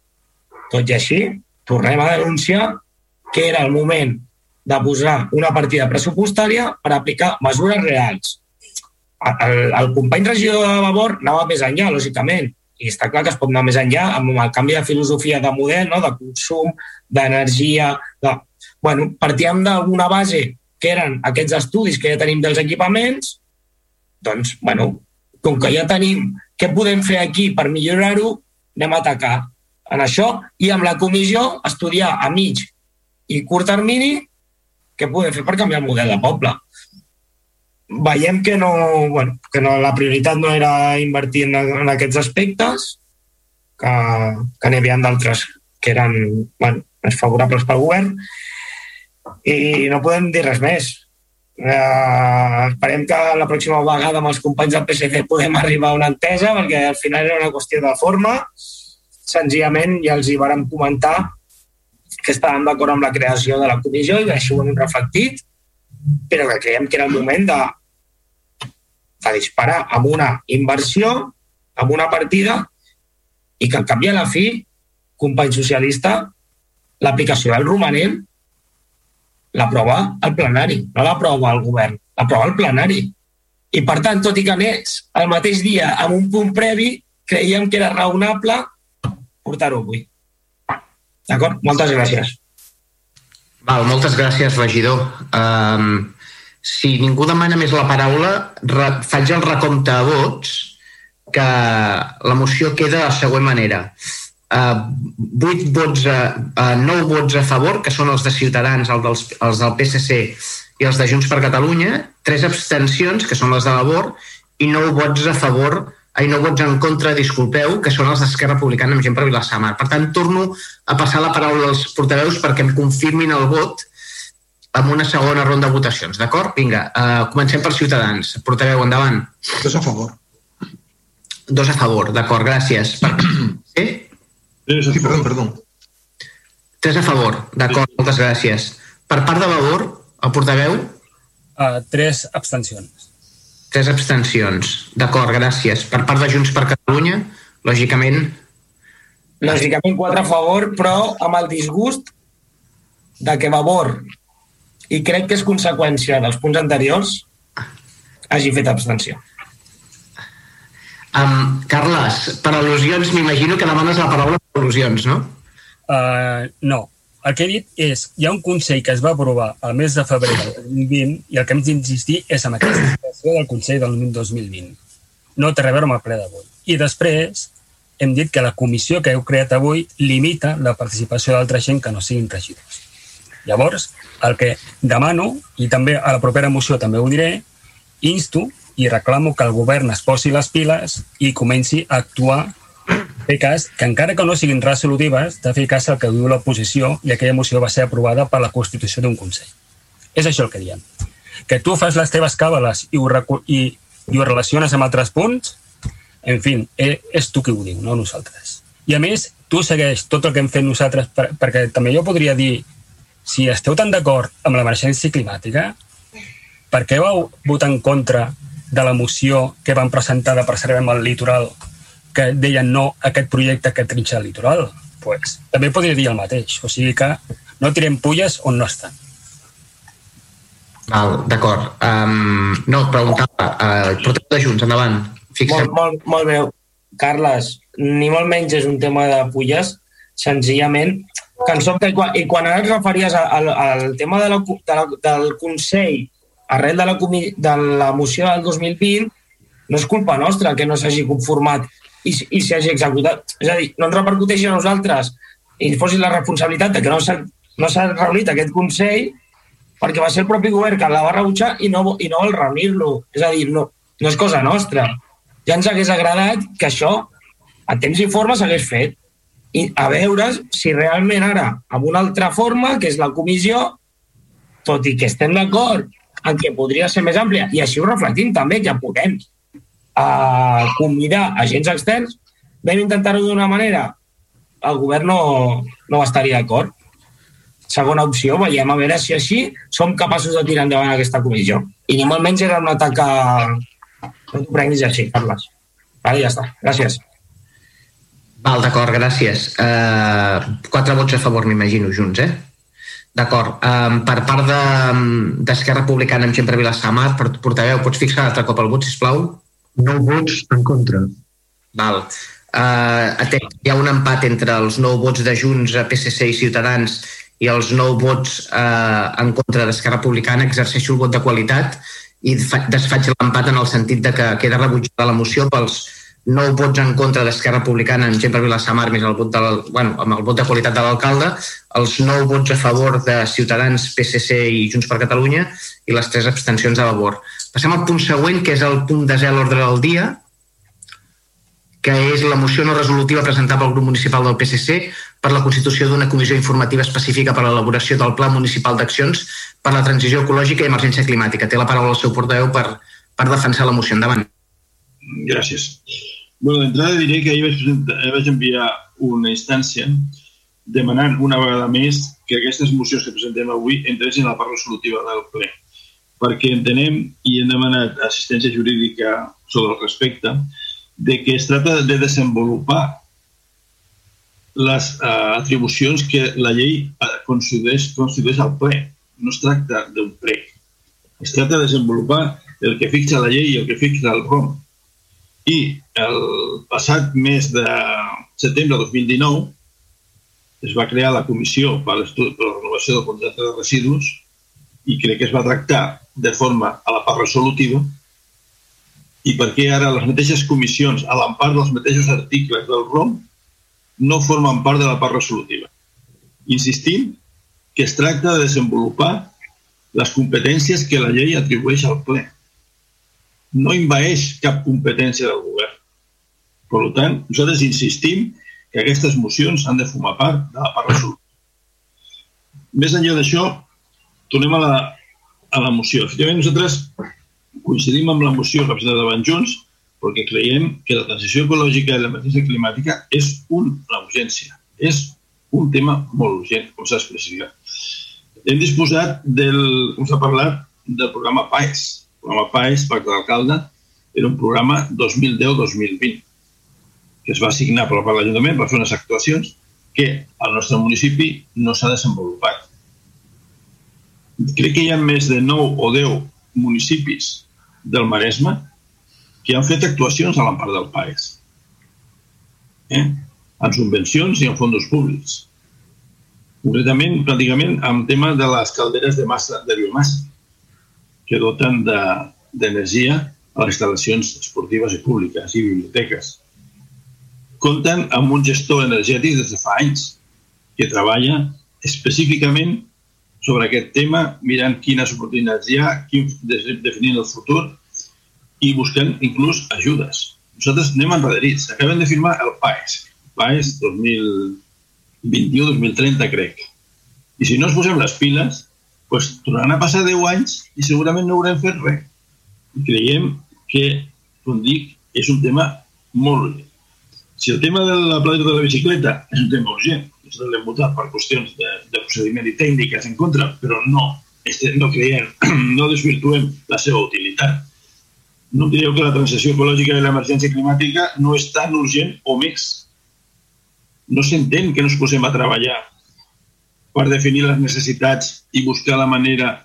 tot i així, tornem a denunciar que era el moment de posar una partida pressupostària per aplicar mesures reals. El, el company regidor de Vavor anava més enllà, lògicament, i està clar que es pot anar més enllà amb el canvi de filosofia de model, no? de consum, d'energia... De... Bueno, partíem d'alguna base que eren aquests estudis que ja tenim dels equipaments, doncs, bueno, com que ja tenim què podem fer aquí per millorar-ho, anem a atacar en això i amb la comissió estudiar a mig i curt termini què podem fer per canviar el model de poble veiem que no, bueno, que no, la prioritat no era invertir en, en aquests aspectes, que, que n'hi havia d'altres que eren bueno, més favorables pel govern, i no podem dir res més. Eh, esperem que la pròxima vegada amb els companys del PSC podem arribar a una entesa, perquè al final era una qüestió de forma. Senzillament ja els hi vàrem comentar que estàvem d'acord amb la creació de la comissió i així ho hem reflectit, però que creiem que era el moment de, de disparar amb una inversió, amb una partida, i que al cap i a la fi, company socialista, l'aplicació del romanent l'aprova el plenari, no l'aprova el govern, l'aprova el plenari. I, per tant, tot i que anés el mateix dia amb un punt previ, creiem que era raonable portar-ho avui. D'acord? Moltes gràcies. Val, moltes gràcies, regidor. Um, si ningú demana més la paraula, faig el recompte a vots, que la moció queda de la següent manera. Uh, 8 vots a, uh, 9 vots a favor, que són els de Ciutadans, els, dels, els del PSC i els de Junts per Catalunya, 3 abstencions, que són les de Labor, i 9 vots a favor ai, no vots en contra, disculpeu, que són els d'Esquerra Republicana amb gent per Vilassamar. Per tant, torno a passar la paraula als portaveus perquè em confirmin el vot amb una segona ronda de votacions, d'acord? Vinga, uh, comencem per Ciutadans. Portaveu, endavant. Dos a favor. Dos a favor, d'acord, gràcies. Per... Sí? Sí, perdó, perdó. Tres a favor, d'acord, moltes gràcies. Per part de Vavor, el portaveu? Uh, tres abstencions. Tres abstencions. D'acord, gràcies. Per part de Junts per Catalunya, lògicament... Lògicament quatre a favor, però amb el disgust de que Vavor, i crec que és conseqüència dels punts anteriors, hagi fet abstenció. Um, Carles, per al·lusions, m'imagino que demanes la paraula per al·lusions, no? Uh, no, el que he dit és, hi ha un Consell que es va aprovar el mes de febrer del 2020 i el que hem d'insistir és en aquesta situació del Consell del 2020. No té a veure amb el ple d'avui. I després hem dit que la comissió que heu creat avui limita la participació d'altra gent que no siguin regidors. Llavors, el que demano, i també a la propera moció també ho diré, insto i reclamo que el govern es posi les piles i comenci a actuar cas que encara que no siguin resolutives, de fer cas al que diu l'oposició i aquella moció va ser aprovada per la Constitució d'un Consell. És això el que diem. Que tu fas les teves càbales i ho, i, i ho relaciones amb altres punts, en fi, eh, és tu qui ho diu, no nosaltres. I a més, tu segueix tot el que hem fet nosaltres, per, perquè també jo podria dir, si esteu tan d'acord amb l'emergència climàtica, per què vau votar en contra de la moció que van presentar de preservem el litoral que deien no a aquest projecte que trinxa el litoral, pues, també podria dir el mateix. O sigui que no tirem pulles on no estan. Val, d'acord. Um, no, preguntava, uh, porteu de Junts, endavant. Fixem. Molt, molt, molt bé. Carles, ni molt menys és un tema de pulles, senzillament que sobte, i quan, i quan ara et referies al, al tema de la, de la, del Consell arrel de la, de la moció del 2020, no és culpa nostra que no s'hagi conformat i, i s'hi hagi executat. És a dir, no ens repercuteixi a nosaltres i posi la responsabilitat de que no s'ha no reunit aquest Consell perquè va ser el propi govern que la va rebutjar i no, i no vol reunir-lo. És a dir, no, no és cosa nostra. Ja ens hagués agradat que això a temps i forma s'hagués fet i a veure si realment ara, amb una altra forma, que és la comissió, tot i que estem d'acord en que podria ser més àmplia, i així ho reflectim també, que podem a convidar agents externs, vam intentar-ho d'una manera, el govern no, no va estar-hi d'acord. Segona opció, veiem a veure si així som capaços de tirar endavant aquesta comissió. I ni molt menys era un atac a... No t'ho prenguis així, Carles. Vale, ja està. Gràcies. Val, d'acord, gràcies. Uh, quatre vots a favor, m'imagino, junts, eh? D'acord. Um, per part d'Esquerra de, Republicana amb per Vilassamar, portaveu, pots fixar altre cop el vot, sisplau? Nou vots en contra. Val. Uh, hi ha un empat entre els nou vots de Junts, PSC i Ciutadans i els nou vots uh, en contra d'Esquerra Republicana, exerceixo el vot de qualitat i desfaig l'empat en el sentit de que queda rebutjada la moció pels nou vots en contra d'Esquerra Republicana gent per Vilassamar més el vot de bueno, amb el vot de qualitat de l'alcalde, els nou vots a favor de Ciutadans, PSC i Junts per Catalunya i les tres abstencions a favor. Passem al punt següent, que és el punt de zel l'ordre del dia, que és la moció no resolutiva presentada pel grup municipal del PSC per la constitució d'una comissió informativa específica per a l'elaboració del Pla Municipal d'Accions per la Transició Ecològica i Emergència Climàtica. Té la paraula el seu portaveu per, per defensar la moció. Endavant. Gràcies. Bueno, d'entrada diré que ahir vaig, presentar, vaig enviar una instància demanant una vegada més que aquestes mocions que presentem avui entressin a la part resolutiva del ple perquè entenem i hem demanat assistència jurídica sobre el respecte de que es tracta de desenvolupar les uh, atribucions que la llei uh, constitueix, constitueix al ple. No es tracta d'un ple. Es tracta de desenvolupar el que fixa la llei i el que fixa el ROM. I el passat mes de setembre de 2019 es va crear la comissió per, per la renovació del contracte de residus i crec que es va tractar de forma a la part resolutiva i perquè ara les mateixes comissions, a l'empart dels mateixos articles del ROM, no formen part de la part resolutiva. Insistim que es tracta de desenvolupar les competències que la llei atribueix al ple. No invaeix cap competència del govern. Per tant, nosaltres insistim que aquestes mocions han de formar part de la part resolutiva. Més enllà d'això, tornem a la, a la moció. Efectivament, nosaltres coincidim amb la moció que ha presentat davant Junts perquè creiem que la transició ecològica i l'emergència climàtica és una urgència, és un tema molt urgent, com s'ha expressat. Hem disposat del, com s'ha parlat, del programa PAES. El programa PAES, Pacte d'Alcalde, era un programa 2010-2020 que es va assignar per part de l'Ajuntament per fer unes actuacions que al nostre municipi no s'ha desenvolupat. Crec que hi ha més de 9 o 10 municipis del Maresme que han fet actuacions a l'empart del PAES. Eh? En subvencions i en fons públics. Concretament, pràcticament, amb tema de les calderes de massa, de biomassa, que doten d'energia de, a les instal·lacions esportives i públiques i biblioteques compten amb un gestor energètic des de fa anys que treballa específicament sobre aquest tema, mirant quines oportunitats hi ha, quin, definint el futur i buscant inclús ajudes. Nosaltres anem enrederits. Acabem de firmar el PAES, PAES 2021-2030, crec. I si no ens posem les piles, doncs tornaran a passar 10 anys i segurament no haurem fet res. I creiem que, com dic, és un tema molt urgent. Si el tema de la planta de la bicicleta és un tema urgent, nosaltres l'hem votat per qüestions de, de procediment i tècniques en contra, però no, este, no creiem, no desvirtuem la seva utilitat. No creieu que la transició ecològica i l'emergència climàtica no és tan urgent o més. No s'entén que no ens posem a treballar per definir les necessitats i buscar la manera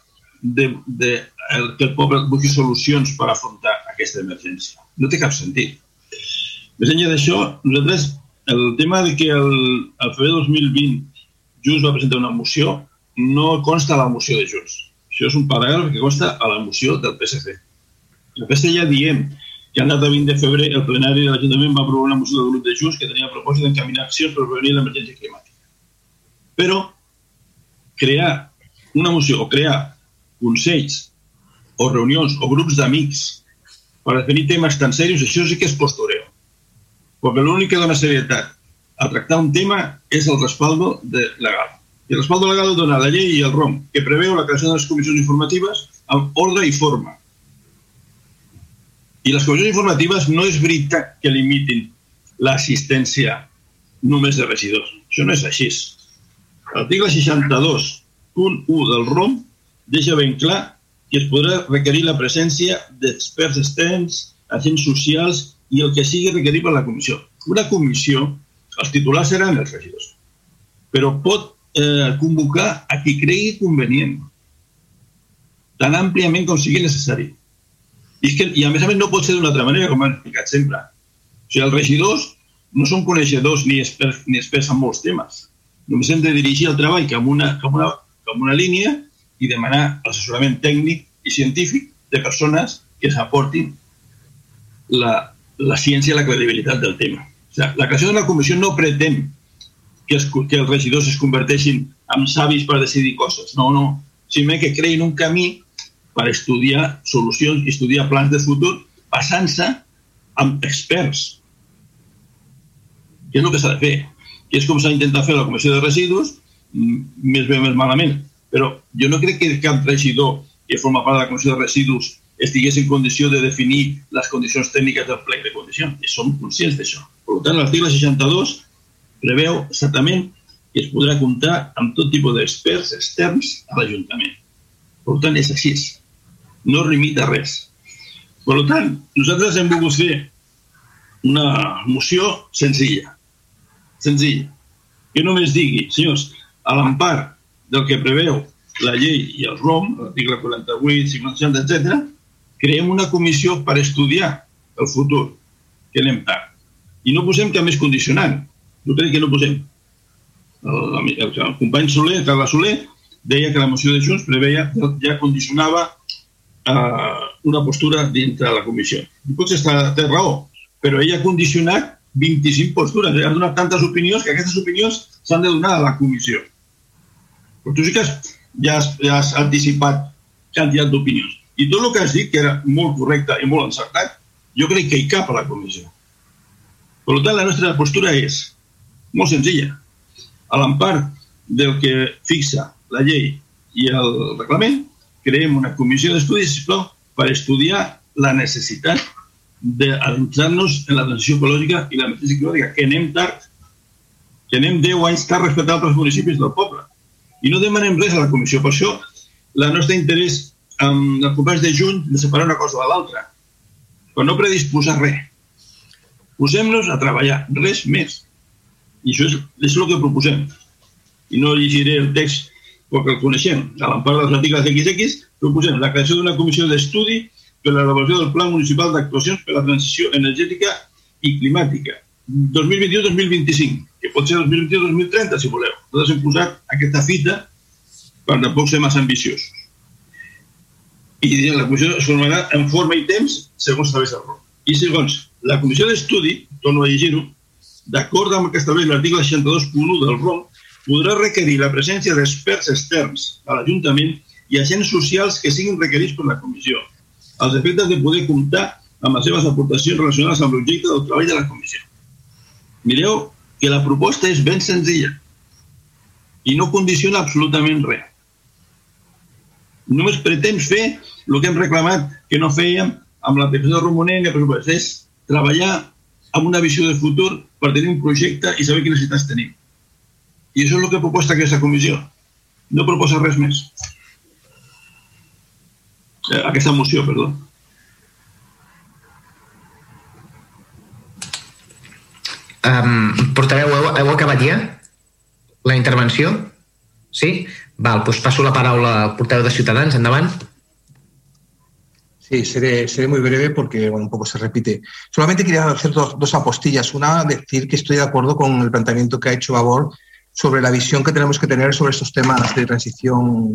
de, de, de que el poble busqui solucions per afrontar aquesta emergència. No té cap sentit. Més enllà d'això, nosaltres, el tema de que el, el febrer 2020 Junts va presentar una moció no consta a la moció de Junts. Això és un paràgraf que consta a la moció del PSC. El PSC ja diem que en data 20 de febrer el plenari de l'Ajuntament va aprovar una moció del grup de Junts que tenia a propòsit d'encaminar accions per prevenir l'emergència climàtica. Però crear una moció o crear consells o reunions o grups d'amics per definir temes tan serios, això sí que és perquè l'únic que dona serietat a tractar un tema és el respaldo de legal. I el respaldo legal dona la llei i el ROM, que preveu la creació de les comissions informatives amb ordre i forma. I les comissions informatives no és veritat que limitin l'assistència només de regidors. Això no és així. L'article 62.1 del ROM deixa ben clar que es podrà requerir la presència d'experts externs, agents socials i el que sigui requerit per la comissió. Una comissió, els titulars seran els regidors, però pot eh, convocar a qui cregui convenient, tan àmpliament com sigui necessari. I, que, I a més a més no pot ser d'una altra manera, com hem explicat sempre. O sigui, els regidors no són coneixedors ni experts, ni experts en molts temes. Només hem de dirigir el treball cap una, cap una, cap una línia i demanar assessorament tècnic i científic de persones que s'aportin la, la ciència i la credibilitat del tema. O sigui, la creació d'una comissió no pretén que els, que els regidors es converteixin en savis per decidir coses. No, no. Simplement que creïn un camí per estudiar solucions i estudiar plans de futur basant-se en experts. Que és el que s'ha de fer. Que és com s'ha intentat fer la Comissió de Residus, més bé o més malament. Però jo no crec que cap regidor que forma part de la Comissió de Residus estigués en condició de definir les condicions tècniques del plec de condicions. I som conscients d'això. Per tant, l'article 62 preveu exactament que es podrà comptar amb tot tipus d'experts externs a l'Ajuntament. Per tant, és així. No limita res. Per tant, nosaltres hem volgut fer una moció senzilla. Senzilla. Que només digui, senyors, a l'empart del que preveu la llei i el ROM, l'article 48, 50, etc., creem una comissió per estudiar el futur, que anem tard. I no posem cap més condicionant. Jo crec que no posem. El, el, el company Soler, Carla Soler, deia que la moció de Junts preveia, ja condicionava eh, una postura dintre la comissió. I potser està, té raó, però ella ha condicionat 25 postures, ha donat tantes opinions que aquestes opinions s'han de donar a la comissió. Però tu sí que has, ja, has, ja has anticipat quantitat d'opinions. I tot el que has dit, que era molt correcte i molt encertat, jo crec que hi cap a la comissió. Per tant, la nostra postura és molt senzilla. A l'empart del que fixa la llei i el reglament, creem una comissió d'estudis, sisplau, per estudiar la necessitat d'adentrar-nos en la transició ecològica i la mateixa climàtica, que anem tard, que anem 10 anys tard respecte a altres municipis del poble. I no demanem res a la comissió. Per això, el nostre interès amb el comerç de juny de separar una cosa de l'altra, però no predisposar res. Posem-nos a treballar, res més. I això és, és el que proposem. I no llegiré el text perquè el coneixem. A l'empart dels articles XX proposem la creació d'una comissió d'estudi per a l'elaboració del Pla Municipal d'Actuacions per a la Transició Energètica i Climàtica 2021-2025, que pot ser 2021-2030, si voleu. Nosaltres hem posat aquesta fita per tampoc ser massa ambiciosos i la comissió es formarà en forma i temps segons estableix el ROM. I segons la comissió d'estudi, torno a llegir-ho, d'acord amb el que estableix l'article 62.1 del ROM, podrà requerir la presència d'experts externs a l'Ajuntament i agents socials que siguin requerits per la comissió, als efectes de poder comptar amb les seves aportacions relacionades amb l'objecte del treball de la comissió. Mireu que la proposta és ben senzilla i no condiciona absolutament res només pretens fer el que hem reclamat que no fèiem amb la de Romonenga, però és treballar amb una visió de futur per tenir un projecte i saber quines necessitats tenim. I això és el que proposta aquesta comissió. No proposa res més. Eh, aquesta moció, perdó. Um, portareu, heu, heu acabat ja la intervenció? Sí? Val, doncs paso la paraula al portaveu de Ciutadans. Endavant. Sí, seré, muy breve porque bueno, un poco se repite. Solamente quería hacer dos, apostillas. Una, decir que estoy de acuerdo con el planteamiento que ha hecho Vavor sobre la visión que tenemos que tener sobre estos temas de transición,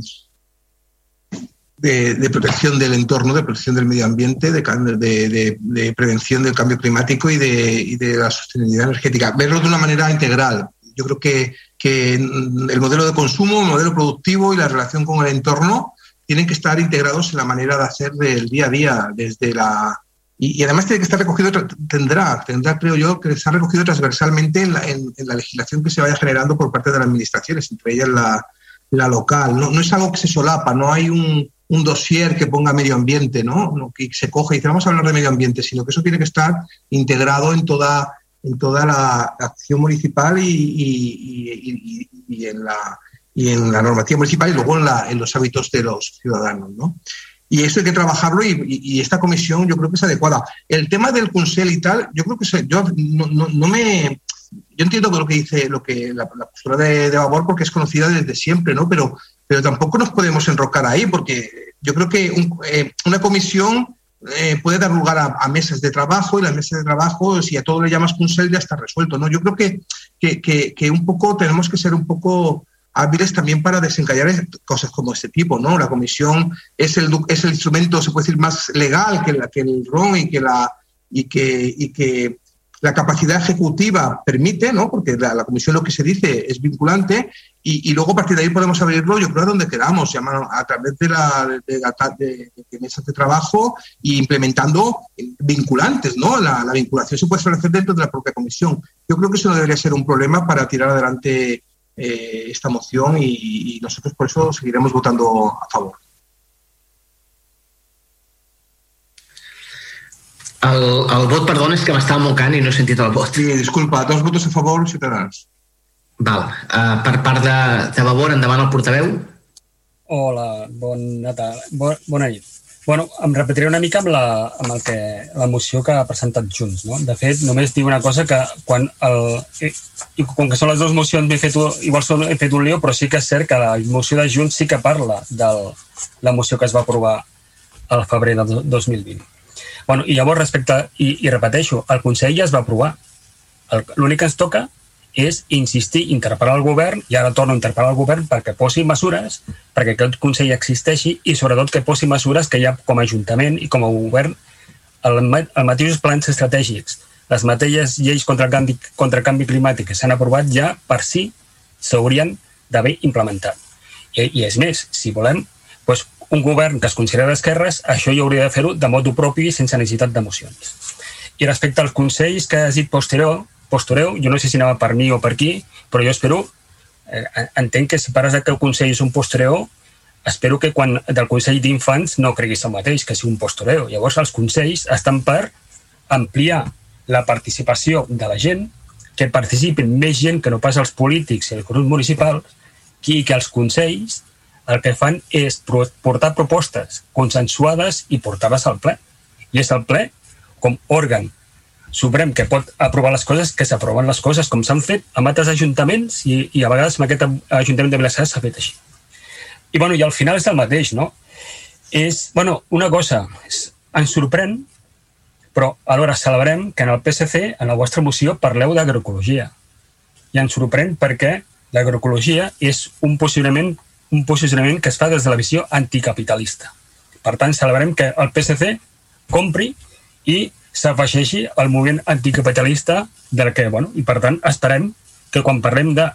de, protección del entorno, de protección del medio ambiente, de, prevención del cambio climático y de la sostenibilidad energética. Verlo de una manera integral. Yo creo que que el modelo de consumo, el modelo productivo y la relación con el entorno tienen que estar integrados en la manera de hacer del día a día, desde la... Y, además tiene que estar recogido, tendrá, tendrá, creo yo, que estar recogido transversalmente en la, en, la legislación que se vaya generando por parte de las administraciones, entre ellas la, la local. No, no, es algo que se solapa, no hay un, un dossier que ponga medio ambiente, ¿no? que se coge y dice, vamos a hablar de medio ambiente, sino que eso tiene que estar integrado en toda en toda la acción municipal y, y, y, en, la, y en la normativa municipal y luego en, la, en los hábitos de los ciudadanos. ¿no? Y eso hay que trabajarlo y, esta comisión yo creo que es adecuada. El tema del Consell y tal, yo creo que se, yo no, no, no, me... Yo entiendo lo que dice lo que la, la postura de, de Vavor porque es conocida desde siempre, ¿no? Pero, pero tampoco nos podemos enrocar ahí porque yo creo que un, eh, una comisión eh, puede dar lugar a, a, mesas de trabajo y las mesas de trabajo, si a todo le llamas Consell, ya está resuelto. ¿no? Yo creo que, que, que, que, un poco tenemos que ser un poco hábiles también para desencallar cosas como este tipo. ¿no? La comisión es el, es el instrumento, se puede decir, más legal que, la, que el RON y que, la, y que, y que la capacidad ejecutiva permite, ¿no? porque la, la, comisión lo que se dice es vinculante, y, luego a partir de ahí podemos abrirlo, yo creo, a donde queramos, a través de, la, de, de, mesas de trabajo e implementando vinculantes. ¿no? La, la, vinculación se puede establecer dentro de la propia comisión. Yo creo que eso no debería ser un problema para tirar adelante eh, esta moción y nosotros por eso seguiremos votando a favor. El, el vot, perdona, és que m'estava mocant i no he sentit el vot. Sí, disculpa, dos votos a favor, Ciutadans. Val. Uh, per part de, de Vavor, endavant el portaveu. Hola, bona tarda. Bon, bona nit. Bueno, em repetiré una mica amb, la, amb el que, la moció que ha presentat Junts. No? De fet, només diu una cosa que quan el, i, i com que són les dues mocions m'he fet, igual són, he fet un lío, però sí que és cert que la moció de Junts sí que parla de la moció que es va aprovar al febrer del 2020 Bueno, I llavors, respecte, i, i repeteixo, el Consell ja es va aprovar. L'únic que ens toca és insistir, interpel·lar el govern, i ara torno a interpel·lar el govern perquè posi mesures, perquè aquest Consell existeixi i sobretot que posi mesures que ja com a Ajuntament i com a govern el, el mateixos plans estratègics, les mateixes lleis contra el canvi, contra el canvi climàtic que s'han aprovat ja per si s'haurien d'haver implementat. I, I és més, si volem, doncs un govern que es considera d'esquerres, això ja hauria de fer-ho de modo propi sense necessitat d'emocions. I respecte als consells que has dit posterior, postureu, jo no sé si anava per mi o per qui, però jo espero, eh, entenc que si pares que el consell és un postureu, espero que quan del Consell d'Infants no creguis el mateix, que sigui un postureu. Llavors, els consells estan per ampliar la participació de la gent, que participin més gent que no pas els polítics i els grups municipals, i que els consells el que fan és portar propostes consensuades i portar-les al ple. I és el ple com òrgan suprem que pot aprovar les coses, que s'aproven les coses com s'han fet amb altres ajuntaments i, i a vegades amb aquest Ajuntament de Vilassar s'ha fet així. I, bueno, i al final és el mateix, no? És, bueno, una cosa, ens sorprèn, però alhora celebrem que en el PSC, en la vostra moció, parleu d'agroecologia. I ens sorprèn perquè l'agroecologia és un posicionament, un posicionament que es fa des de la visió anticapitalista. Per tant, celebrem que el PSC compri i s'afegeixi al moviment anticapitalista del que, bueno, i per tant, esperem que quan parlem de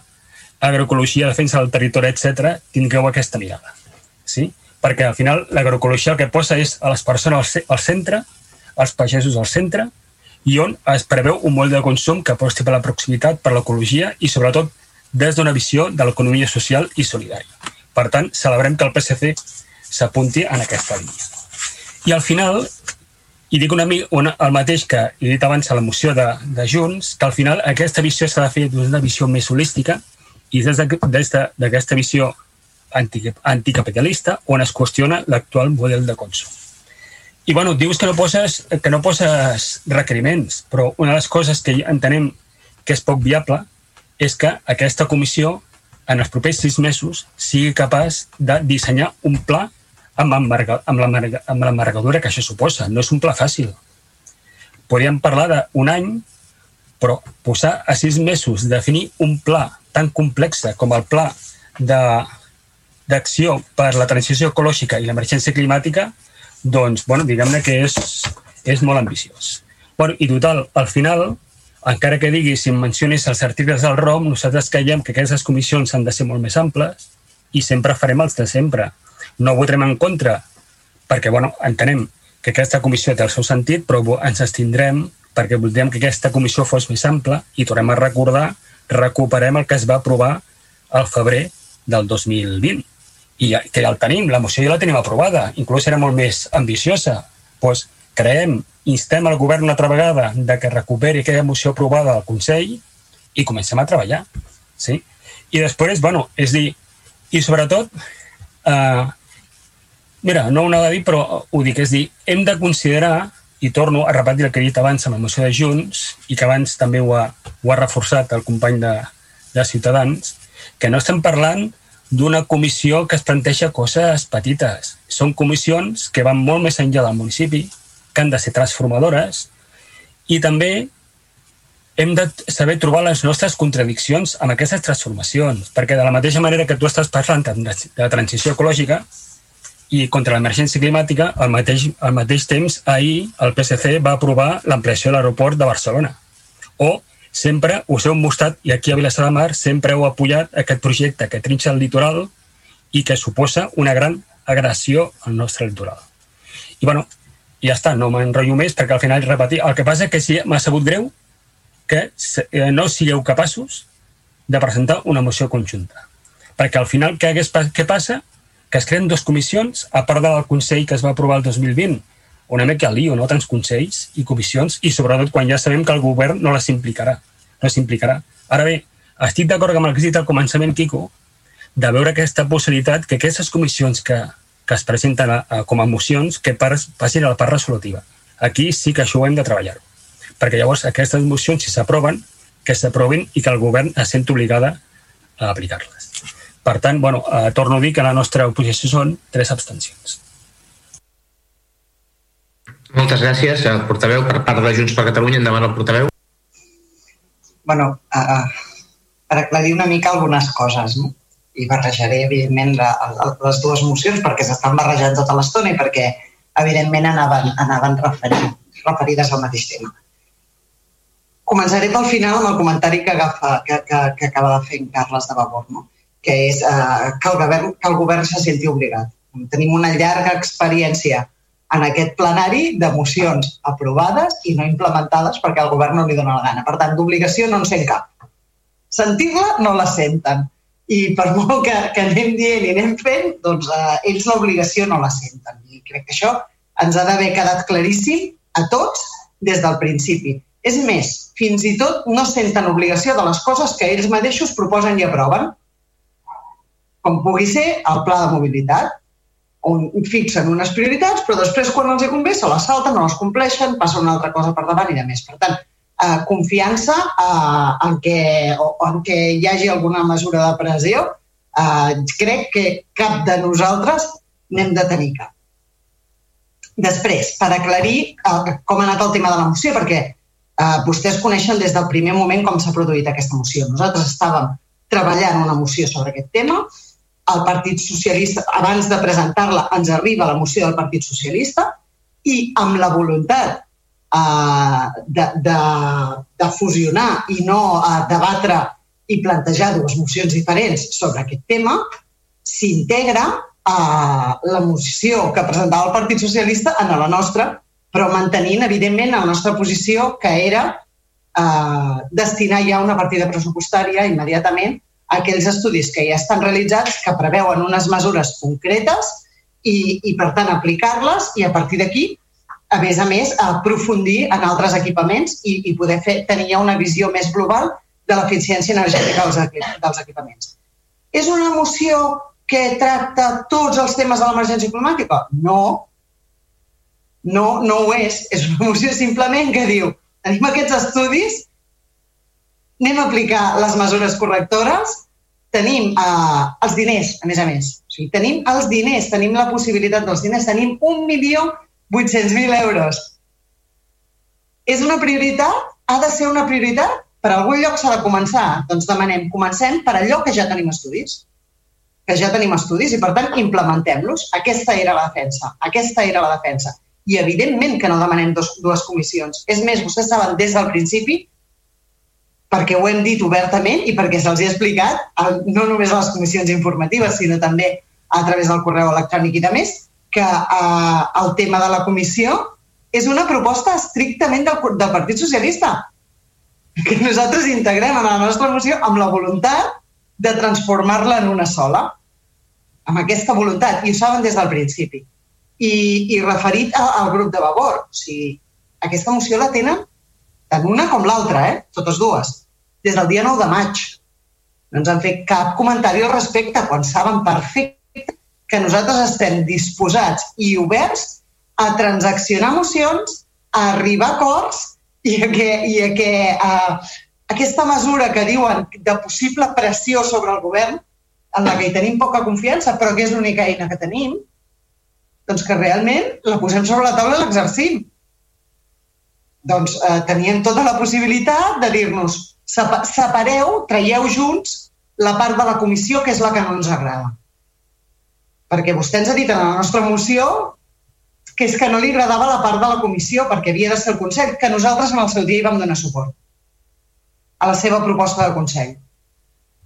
agroecologia, defensa del territori, etc, tingueu aquesta mirada. Sí? Perquè al final l'agroecologia el que posa és a les persones al centre, als pagesos al centre, i on es preveu un model de consum que aposti per la proximitat, per l'ecologia i sobretot des d'una visió de l'economia social i solidària. Per tant, celebrem que el PSC s'apunti en aquesta línia. I al final, i dic una, una, el mateix que he dit abans a la moció de, de Junts, que al final aquesta visió s'ha de fer d'una visió més holística, i des d'aquesta de, des de, visió anticapitalista on es qüestiona l'actual model de consum. I bueno, dius que no, poses, que no poses requeriments, però una de les coses que entenem que és poc viable és que aquesta comissió en els propers sis mesos sigui capaç de dissenyar un pla amb, amb l'embargadura que això suposa. No és un pla fàcil. Podríem parlar d'un any, però posar a sis mesos definir un pla tan complexa com el pla d'acció per la transició ecològica i l'emergència climàtica, doncs, bueno, diguem-ne que és, és molt ambiciós. Bueno, I total, al final, encara que diguis si mencionis els articles del ROM, nosaltres creiem que aquestes comissions han de ser molt més amples i sempre farem els de sempre. No votarem en contra perquè bueno, entenem que aquesta comissió té el seu sentit, però ens estindrem perquè voldríem que aquesta comissió fos més ampla i tornem a recordar recuperem el que es va aprovar al febrer del 2020 i que ja el tenim, la moció ja la tenim aprovada, inclús era molt més ambiciosa. Doncs creem, instem al govern una altra vegada de que recuperi aquella moció aprovada al Consell i comencem a treballar. Sí? I després, bueno, és dir, i sobretot, eh, mira, no ho anava a dir, però ho dic, és dir, hem de considerar i torno a repetir el que he dit abans amb la moció de Junts i que abans també ho ha, ho ha reforçat el company de, de Ciutadans, que no estem parlant d'una comissió que es planteja coses petites. Són comissions que van molt més enllà del municipi, que han de ser transformadores i també hem de saber trobar les nostres contradiccions amb aquestes transformacions, perquè de la mateixa manera que tu estàs parlant de la transició ecològica, i contra l'emergència climàtica, al mateix, al mateix temps, ahir el PSC va aprovar l'ampliació de l'aeroport de Barcelona. O sempre us heu mostrat, i aquí a Vilassar de Mar sempre heu apoyat aquest projecte que trinxa el litoral i que suposa una gran agressió al nostre litoral. I bueno, ja està, no m'enrotllo més perquè al final repetir. El que passa és que sí, m'ha sabut greu que eh, no sigueu capaços de presentar una moció conjunta. Perquè al final què, hagués, què passa? que es creen dues comissions, a part del Consell que es va aprovar el 2020, una mica lío, no? Tants consells i comissions, i sobretot quan ja sabem que el govern no les implicarà. No s'implicarà. Ara bé, estic d'acord amb el que has dit al començament, Quico, de veure aquesta possibilitat que aquestes comissions que, que es presenten a, a, com a mocions que pas, passin a la part resolutiva. Aquí sí que això ho hem de treballar. Perquè llavors aquestes mocions, si s'aproven, que s'aprovin i que el govern es sent obligada a aplicar-les. Per tant, bueno, eh, torno a dir que la nostra oposició són tres abstencions. Moltes gràcies, eh, portaveu. Per part de Junts per Catalunya, endavant el portaveu. bueno, uh, per aclarir una mica algunes coses, no? I barrejaré, evidentment, la, la, les dues mocions perquè s'estan barrejant tota l'estona i perquè, evidentment, anaven, anaven referint, referides al mateix tema. Començaré pel final amb el comentari que, agafa, que, que, que acaba de fer en Carles de Vavor. No? que és eh, que, el govern, que el govern se senti obligat. Tenim una llarga experiència en aquest plenari de mocions aprovades i no implementades perquè el govern no li dona la gana. Per tant, d'obligació no en sent cap. Sentir-la no la senten. I per molt que, que anem dient i anem fent, doncs eh, ells l'obligació no la senten. I crec que això ens ha d'haver quedat claríssim a tots des del principi. És més, fins i tot no senten obligació de les coses que ells mateixos proposen i aproven, com pugui ser el pla de mobilitat, on fixen unes prioritats, però després, quan els hi convé, se les salten, no les compleixen, passa una altra cosa per davant i de més. Per tant, eh, confiança eh, en, que, o, en que hi hagi alguna mesura de pressió, eh, crec que cap de nosaltres n'hem de tenir cap. Després, per aclarir eh, com ha anat el tema de la moció, perquè eh, vostès coneixen des del primer moment com s'ha produït aquesta moció. Nosaltres estàvem treballant una moció sobre aquest tema, el Partit Socialista, abans de presentar-la, ens arriba la moció del Partit Socialista i amb la voluntat eh, de, de, de fusionar i no eh, debatre i plantejar dues mocions diferents sobre aquest tema, s'integra eh, la moció que presentava el Partit Socialista en la nostra, però mantenint, evidentment, la nostra posició, que era eh, destinar ja una partida pressupostària immediatament aquells estudis que ja estan realitzats que preveuen unes mesures concretes i, i per tant, aplicar-les i a partir d'aquí, a més a més, aprofundir en altres equipaments i, i poder fer, tenir una visió més global de l'eficiència energètica dels, dels equipaments. És una moció que tracta tots els temes de l'emergència climàtica? No. No, no ho és. És una moció simplement que diu tenim aquests estudis, anem a aplicar les mesures correctores, tenim uh, els diners, a més a més. O sigui, tenim els diners, tenim la possibilitat dels diners, tenim 1.800.000 euros. És una prioritat? Ha de ser una prioritat? Per algun lloc s'ha de començar? Doncs demanem, comencem per allò que ja tenim estudis que ja tenim estudis i, per tant, implementem-los. Aquesta era la defensa. Aquesta era la defensa. I, evidentment, que no demanem dos, dues comissions. És més, vostès saben des del principi perquè ho hem dit obertament i perquè se'ls ha explicat, no només a les comissions informatives, sinó també a través del correu electrònic i de més, que eh, el tema de la comissió és una proposta estrictament del, del Partit Socialista, que nosaltres integrem en la nostra moció amb la voluntat de transformar-la en una sola, amb aquesta voluntat, i ho saben des del principi. I, i referit a, al grup de Vavor, o sigui, aquesta moció la tenen tant una com l'altra, eh? totes dues, des del dia 9 de maig. No ens han fet cap comentari al respecte, quan saben perfecte que nosaltres estem disposats i oberts a transaccionar mocions, a arribar a acords i a que, i a que a, aquesta mesura que diuen de possible pressió sobre el govern, en la que hi tenim poca confiança, però que és l'única eina que tenim, doncs que realment la posem sobre la taula i l'exercim doncs eh, teníem tota la possibilitat de dir-nos separeu, traieu junts la part de la comissió que és la que no ens agrada. Perquè vostè ens ha dit en la nostra moció que és que no li agradava la part de la comissió perquè havia de ser el Consell, que nosaltres en el seu dia hi vam donar suport a la seva proposta de Consell.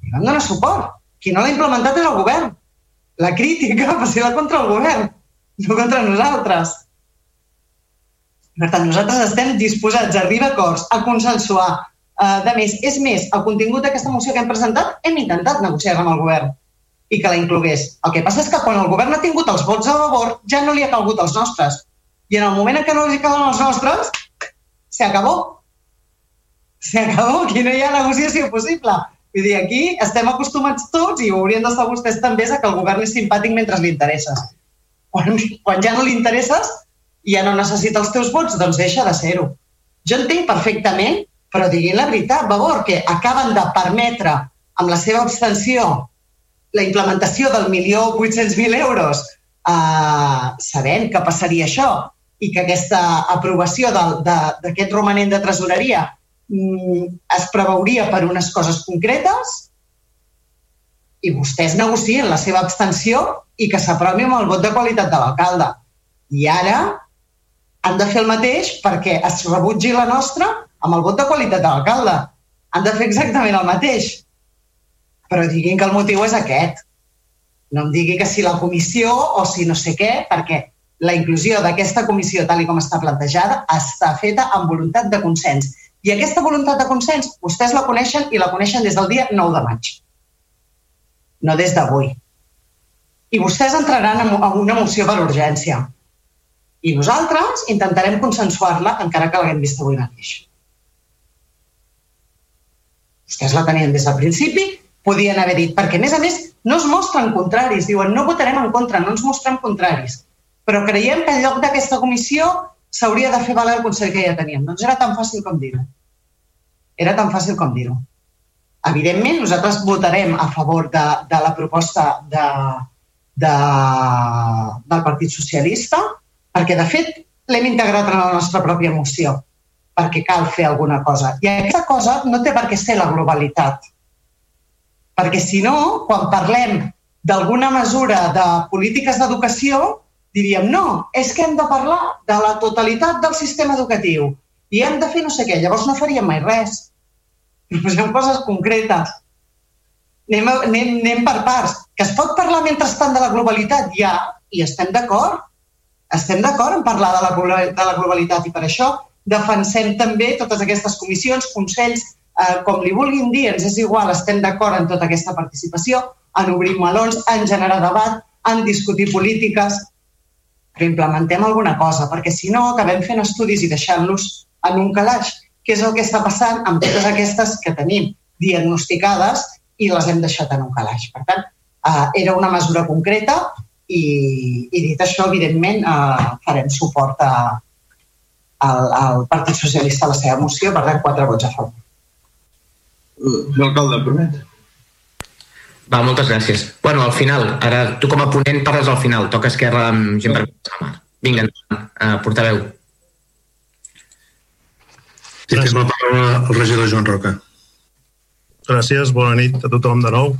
I vam donar suport. Qui no l'ha implementat és el govern. La crítica va ser contra el govern, no contra nosaltres. Per tant, nosaltres estem disposats a arribar a acords, a consensuar. Uh, de més, és més, el contingut d'aquesta moció que hem presentat hem intentat negociar amb el govern i que la inclogués. El que passa és que quan el govern ha tingut els vots a favor ja no li ha calgut els nostres. I en el moment en què no li calen els nostres, se acabó. Se acabó, aquí no hi ha negociació possible. Vull dir, aquí estem acostumats tots i ho haurien d'estar vostès també a que el govern és simpàtic mentre li interesses. Quan, quan ja no li interesses, i ja no necessita els teus vots, doncs deixa de ser-ho. Jo entenc perfectament, però diguin la veritat, Vavor, que acaben de permetre amb la seva abstenció la implementació del milió 800.000 euros eh, sabent que passaria això i que aquesta aprovació d'aquest romanent de tresoreria mm, es preveuria per unes coses concretes i vostès negocien la seva abstenció i que s'aprovi amb el vot de qualitat de l'alcalde. I ara han de fer el mateix perquè es rebutgi la nostra amb el vot de qualitat de l'alcalde. Han de fer exactament el mateix. Però diguin que el motiu és aquest. No em digui que si la comissió o si no sé què, perquè la inclusió d'aquesta comissió, tal com està plantejada, està feta amb voluntat de consens. I aquesta voluntat de consens vostès la coneixen i la coneixen des del dia 9 de maig, no des d'avui. I vostès entraran en una moció per urgència. I nosaltres intentarem consensuar-la encara que l'haguem vist avui mateix. Vostès la tenien des del principi, podien haver dit, perquè a més a més no es mostren contraris, diuen no votarem en contra, no ens mostrem contraris. Però creiem que en lloc d'aquesta comissió s'hauria de fer valer el Consell que ja teníem. Doncs era tan fàcil com dir-ho. Era tan fàcil com dir-ho. Evidentment, nosaltres votarem a favor de, de la proposta de, de, del Partit Socialista, perquè, de fet, l'hem integrat en la nostra pròpia moció, perquè cal fer alguna cosa. I aquesta cosa no té per què ser la globalitat. Perquè, si no, quan parlem d'alguna mesura de polítiques d'educació, diríem, no, és que hem de parlar de la totalitat del sistema educatiu i hem de fer no sé què. Llavors no faríem mai res. Posem coses concretes. Anem, anem, anem per parts. Que es pot parlar mentrestant de la globalitat? Ja, i estem d'acord. Estem d'acord en parlar de la, de la globalitat i per això defensem també totes aquestes comissions, consells, eh, com li vulguin dir, ens és igual, estem d'acord en tota aquesta participació, en obrir melons, en generar debat, en discutir polítiques, que implementem alguna cosa, perquè si no acabem fent estudis i deixant-los en un calaix, que és el que està passant amb totes aquestes que tenim diagnosticades i les hem deixat en un calaix. Per tant, eh, era una mesura concreta i, i dit això, evidentment, eh, farem suport a, al, al Partit Socialista a la seva moció, per tant, quatre vots a favor. L'alcalde, permet? Va, moltes gràcies. Bueno, al final, ara tu com a ponent parles al final, toca esquerra amb gent per la mà. Vinga, uh, portaveu. Sí, té la paraula el regidor Joan Roca. Gràcies, bona nit a tothom de nou.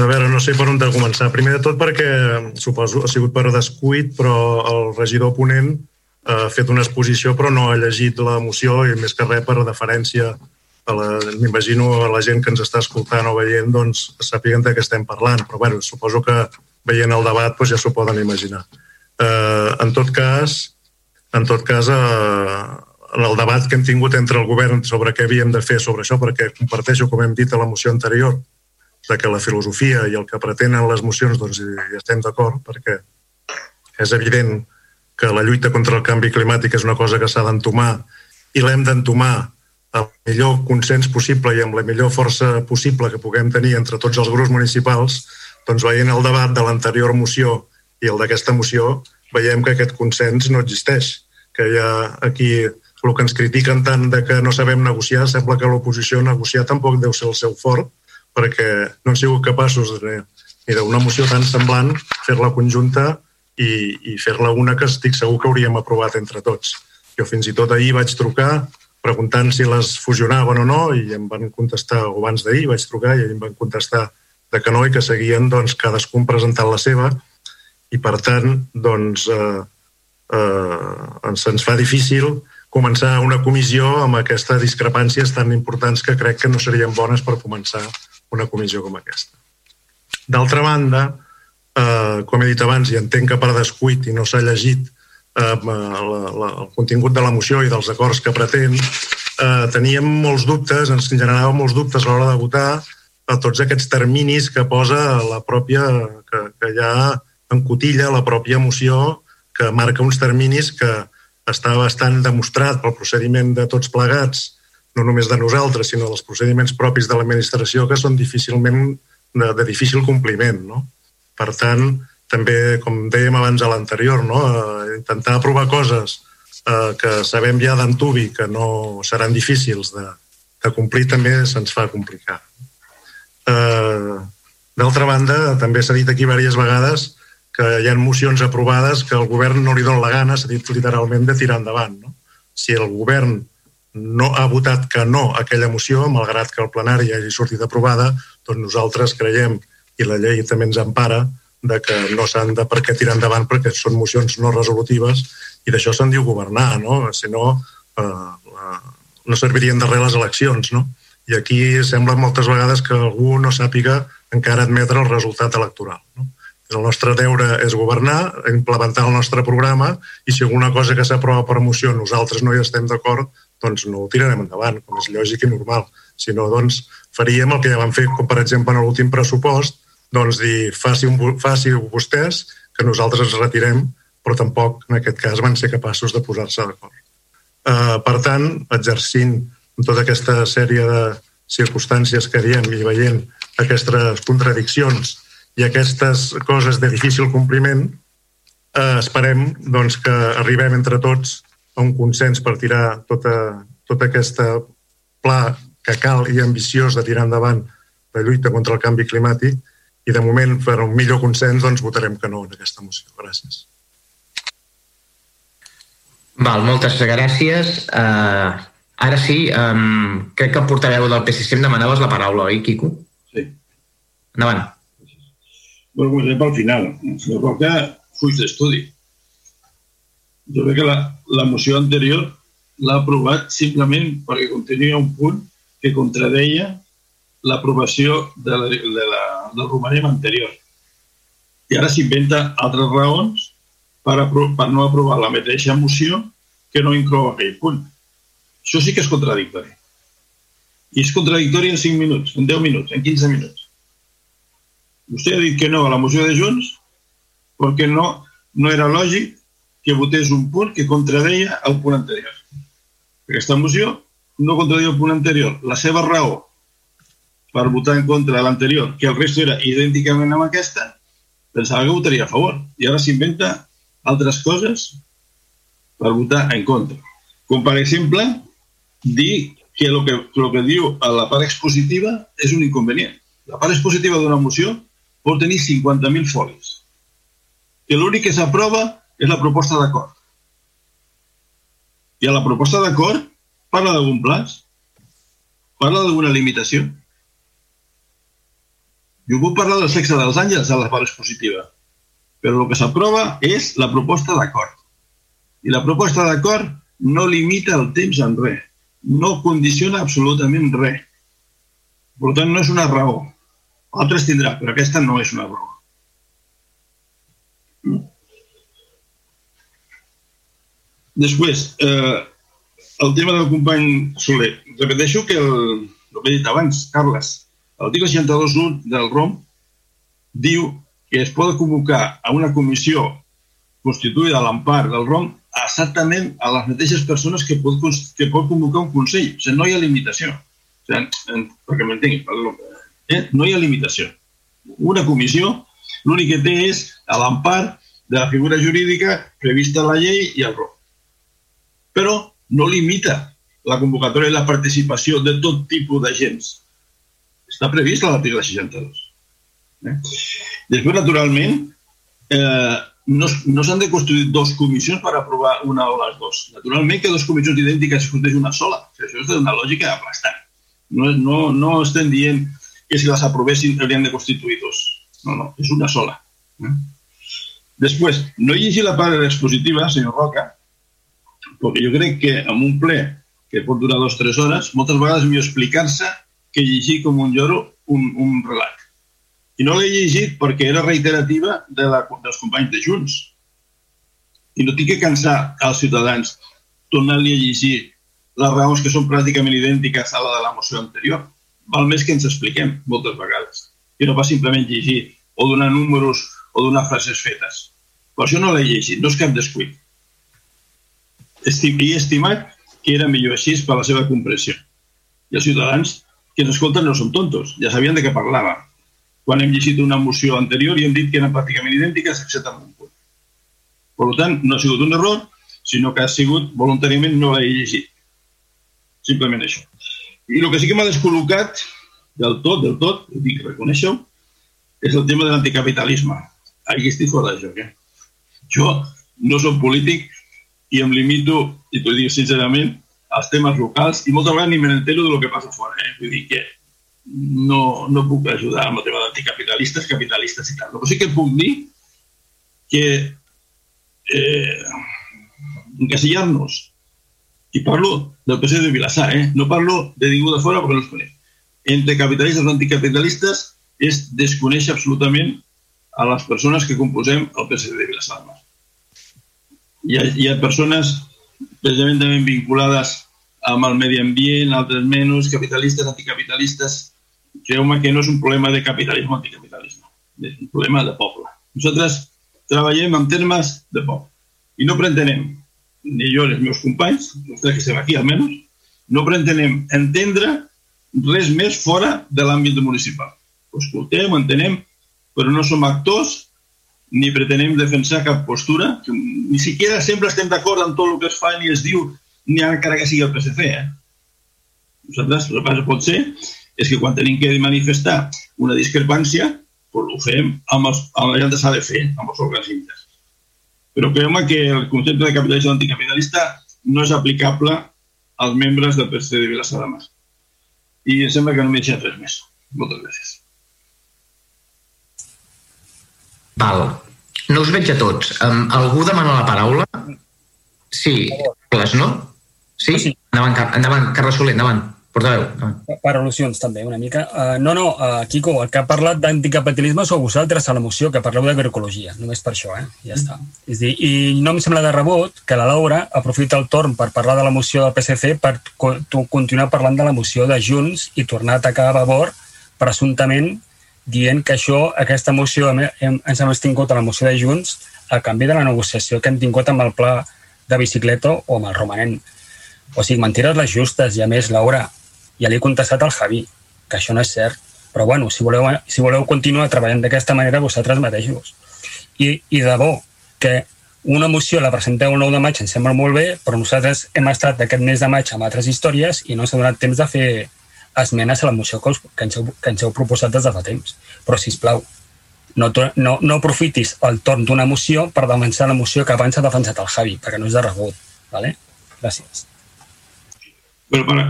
A veure, no sé per on de començar. Primer de tot perquè suposo ha sigut per descuit, però el regidor ponent ha fet una exposició però no ha llegit la moció i més que res per deferència m'imagino a la gent que ens està escoltant o veient doncs sàpiguen de què estem parlant, però bueno, suposo que veient el debat doncs, ja s'ho poden imaginar. Eh, en tot cas, en tot cas eh, el debat que hem tingut entre el govern sobre què havíem de fer sobre això, perquè comparteixo, com hem dit a la moció anterior, de que la filosofia i el que pretenen les mocions doncs, hi, hi estem d'acord, perquè és evident que la lluita contra el canvi climàtic és una cosa que s'ha d'entomar i l'hem d'entomar el millor consens possible i amb la millor força possible que puguem tenir entre tots els grups municipals, doncs veient el debat de l'anterior moció i el d'aquesta moció, veiem que aquest consens no existeix, que hi ha aquí el que ens critiquen tant de que no sabem negociar, sembla que l'oposició negociar tampoc deu ser el seu fort, perquè no han sigut capaços de, ni d'una moció tan semblant, fer-la conjunta i, i fer-la una que estic segur que hauríem aprovat entre tots. Jo fins i tot ahir vaig trucar preguntant si les fusionaven o no i em van contestar, o abans d'ahir vaig trucar i em van contestar de que no i que seguien doncs, cadascun presentant la seva i per tant doncs, eh, eh, se'ns fa difícil començar una comissió amb aquestes discrepàncies tan importants que crec que no serien bones per començar una comissió com aquesta. D'altra banda, eh, com he dit abans, i entenc que per descuit i no s'ha llegit eh, la, la, el contingut de la moció i dels acords que pretén, eh, teníem molts dubtes, ens generava molts dubtes a l'hora de votar a tots aquests terminis que posa la pròpia, que, que ja encotilla la pròpia moció, que marca uns terminis que està bastant demostrat pel procediment de tots plegats, no només de nosaltres, sinó dels procediments propis de l'administració, que són difícilment de, de difícil compliment. No? Per tant, també, com dèiem abans a l'anterior, no? eh, intentar aprovar coses eh, que sabem ja d'antubi que no seran difícils de, de complir també se'ns fa complicar. Eh, D'altra banda, també s'ha dit aquí diverses vegades que hi ha mocions aprovades que el govern no li dona la gana, s'ha dit literalment, de tirar endavant. No? Si el govern no ha votat que no aquella moció, malgrat que el plenari hagi sortit aprovada, doncs nosaltres creiem, i la llei també ens empara, de que no s'han de per què tirar endavant perquè són mocions no resolutives i d'això se'n diu governar, no? Si no, eh, no servirien de res les eleccions, no? I aquí sembla moltes vegades que algú no sàpiga encara admetre el resultat electoral. No? El nostre deure és governar, implementar el nostre programa i si alguna cosa que s'aprova per moció nosaltres no hi estem d'acord, doncs no ho tirarem endavant, com és lògic i normal. Si no, doncs faríem el que ja vam fer, com per exemple en l'últim pressupost, doncs dir, faci, un, faci vostès que nosaltres ens retirem, però tampoc en aquest cas van ser capaços de posar-se d'acord. Uh, per tant, exercint tota aquesta sèrie de circumstàncies que diem i veient aquestes contradiccions i aquestes coses de difícil compliment, eh, esperem doncs, que arribem entre tots a un consens per tirar tota, tota aquesta pla que cal i ambiciós de tirar endavant la lluita contra el canvi climàtic i de moment per un millor consens doncs votarem que no en aquesta moció. Gràcies. Val, moltes gràcies. Uh, ara sí, um, crec que el portaveu del PSC em demanaves la paraula, oi, Quico? Sí. Endavant. Bueno, comencem pel final. El senyor Roca fuig d'estudi. Jo crec que la, la moció anterior l'ha aprovat simplement perquè contenia un punt que contradeia l'aprovació de la, de la, del romanem anterior. I ara s'inventa altres raons per, per no aprovar la mateixa moció que no inclou aquell punt. Això sí que és contradictori. I és contradictori en 5 minuts, en 10 minuts, en 15 minuts. Vostè ha dit que no a la moció de Junts perquè no, no era lògic que votés un punt que contradeia el punt anterior. Aquesta moció no contradeia el punt anterior. La seva raó per votar en contra de l'anterior, que el resto era idènticament amb aquesta, pensava que votaria a favor. I ara s'inventa altres coses per votar en contra. Com, per exemple, dir que el que, el que diu a la part expositiva és un inconvenient. La part expositiva d'una moció pot tenir 50.000 folis. Que l'únic que s'aprova és la proposta d'acord. I a la proposta d'acord parla d'algun plaç? Parla d'alguna limitació? Jo puc parlar del sexe dels àngels a la part expositiva, però el que s'aprova és la proposta d'acord. I la proposta d'acord no limita el temps en res, no condiciona absolutament res. Per tant, no és una raó. Altres tindrà, però aquesta no és una raó. Després, eh, el tema del company Soler. Repeteixo que el, el que he dit abans, Carles, l'article 62.1 del ROM diu que es pot convocar a una comissió constituïda a l'empar del ROM exactament a les mateixes persones que pot, que pot convocar un Consell. O sigui, no hi ha limitació. O sigui, perquè m'entenguin, Eh? No hi ha limitació. Una comissió l'únic que té és l'empar de la figura jurídica prevista a la llei i al ROC. Però no limita la convocatòria i la participació de tot tipus d'agents. Està previst a l'article 62. Eh? Després, naturalment, eh, no, no s'han de construir dos comissions per aprovar una o les dues. Naturalment que dues comissions idèntiques es construeix una sola. Això és una lògica aplastant. No, no, no estem dient que si les aprovessin haurien de constituir dos. No, no, és una sola. Eh? Després, no llegir la part expositiva, senyor Roca, perquè jo crec que en un ple que pot durar dues o tres hores, moltes vegades millor explicar-se que llegir com un lloro un, un relat. I no l'he llegit perquè era reiterativa de la, dels companys de Junts. I no tinc que cansar als ciutadans tornar-li a llegir les raons que són pràcticament idèntiques a la de la moció anterior val més que ens expliquem moltes vegades i no pas simplement llegir o donar números o donar frases fetes. Per això no l'he llegit, no és cap descuit. Estim, he estimat que era millor així per la seva comprensió. I els ciutadans que ens escolten no són tontos, ja sabien de què parlava. Quan hem llegit una moció anterior i hem dit que eren pràcticament idèntiques, excepte en un punt. Per tant, no ha sigut un error, sinó que ha sigut voluntàriament no l'he llegit. Simplement això. I el que sí que m'ha descol·locat del tot, del tot, ho dic, reconeixo, és el tema de l'anticapitalisme. Aquí estic fora de joc, eh? Jo no som polític i em limito, i t'ho dic sincerament, als temes locals i moltes vegades ni me n'entero de lo que passa fora. Eh? Vull dir que no, no puc ajudar amb el tema d'anticapitalistes, capitalistes i tal. Però sí que puc dir que eh, encasillar-nos i parlo del PC de Vilassar, eh? no parlo de ningú de fora perquè no els conec. Entre capitalistes i anticapitalistes és desconèixer absolutament a les persones que composem el PSC de Vilassar. Hi ha, hi ha persones precisament vinculades amb el medi ambient, altres menys, capitalistes, anticapitalistes. Creu-me que no és un problema de capitalisme o anticapitalisme, és un problema de poble. Nosaltres treballem en termes de poble i no pretenem, ni jo ni els meus companys, els que estem aquí almenys, no pretenem entendre res més fora de l'àmbit municipal. Ho escoltem, ho entenem, però no som actors ni pretenem defensar cap postura. Ni siquiera sempre estem d'acord amb tot el que es fa ni es diu ni encara que sigui el PSC. Eh? Nosaltres, el que pot ser és que quan tenim que manifestar una discrepància, doncs ho fem amb, els, amb la gent que s'ha de fer, amb els òrgans interns. Però creiem que el concepte de capitalisme anticapitalista no és aplicable als membres del PSC de Vilassar de Mar. I em sembla que no m'he deixat res més. Moltes gràcies. Val. No us veig a tots. Um, algú demana la paraula? Sí, Carles, no? Sí? sí. Endavant, endavant, Carles Soler, endavant. Portaveu. Per al·lusions, també, una mica. Uh, no, no, uh, Quico, el que ha parlat d'anticapitalisme sou vosaltres a la moció, que parleu d'agroecologia, només per això, eh? Ja està. És dir, I no em sembla de rebot que la Laura aprofita el torn per parlar de la moció del PSC per co continuar parlant de la moció de Junts i tornar a atacar a Vavor presumptament dient que això, aquesta moció, hem, ens hem extingut a la moció de Junts a canvi de la negociació que hem tingut amb el pla de bicicleta o amb el romanent. O sigui, mentires les justes, i a més, Laura, ja li he contestat al Javi, que això no és cert. Però bueno, si voleu, si voleu continuar treballant d'aquesta manera, vosaltres mateixos. I, I de bo, que una moció la presenteu el 9 de maig ens sembla molt bé, però nosaltres hem estat aquest mes de maig amb altres històries i no s'ha donat temps de fer esmenes a la moció que, us, que, ens heu, que ens heu proposat des de fa temps. Però, si plau, no, no, no aprofitis el torn d'una moció per defensar la moció que abans ha defensat el Javi, perquè no és de rebut. ¿vale? Gràcies. Però, para,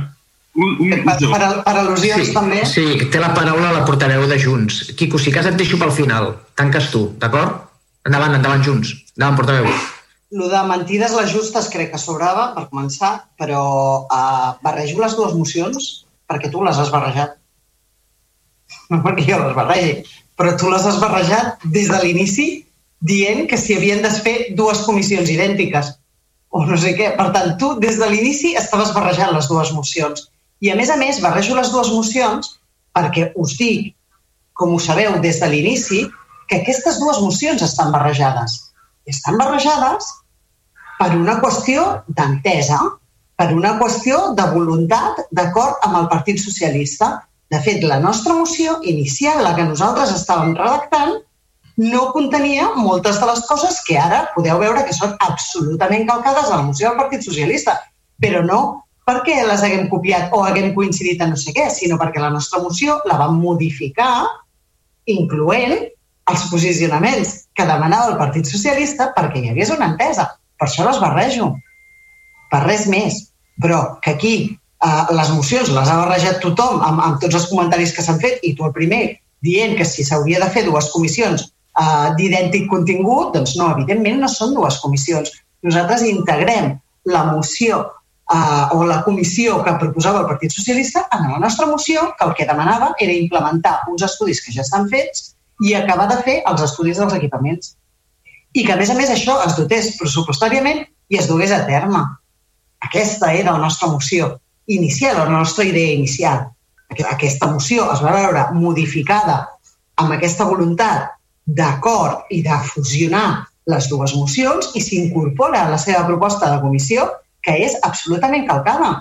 un, un, per, per, per al·lusions sí, també. Sí, té la paraula la portaveu de Junts. Quico, si cas et deixo pel final. Tanques tu, d'acord? Endavant, endavant, Junts. Endavant, portaveu. Lo de mentides les justes crec que sobrava, per començar, però uh, barrejo les dues mocions perquè tu les has barrejat. No perquè jo les barregi, però tu les has barrejat des de l'inici dient que s'hi havien de fer dues comissions idèntiques o no sé què. Per tant, tu des de l'inici estaves barrejant les dues mocions. I a més a més, barrejo les dues mocions perquè us dic, com ho sabeu des de l'inici, que aquestes dues mocions estan barrejades. Estan barrejades per una qüestió d'entesa, per una qüestió de voluntat d'acord amb el Partit Socialista. De fet, la nostra moció inicial, la que nosaltres estàvem redactant, no contenia moltes de les coses que ara podeu veure que són absolutament calcades a la moció del Partit Socialista, però no perquè les haguem copiat o haguem coincidit en no sé què, sinó perquè la nostra moció la vam modificar incloent els posicionaments que demanava el Partit Socialista perquè hi hagués una entesa. Per això les barrejo. Per res més però que aquí eh, les mocions les ha barrejat tothom amb, amb tots els comentaris que s'han fet i tu el primer dient que si s'hauria de fer dues comissions eh, d'idèntic contingut, doncs no, evidentment no són dues comissions. Nosaltres integrem la moció eh, o la comissió que proposava el Partit Socialista en la nostra moció, que el que demanava era implementar uns estudis que ja estan fets i acabar de fer els estudis dels equipaments. I que, a més a més, això es dotés pressupostàriament i es dugués a terme. Aquesta era la nostra moció inicial, la nostra idea inicial. Aquesta moció es va veure modificada amb aquesta voluntat d'acord i de fusionar les dues mocions i s'incorpora a la seva proposta de comissió, que és absolutament calcada.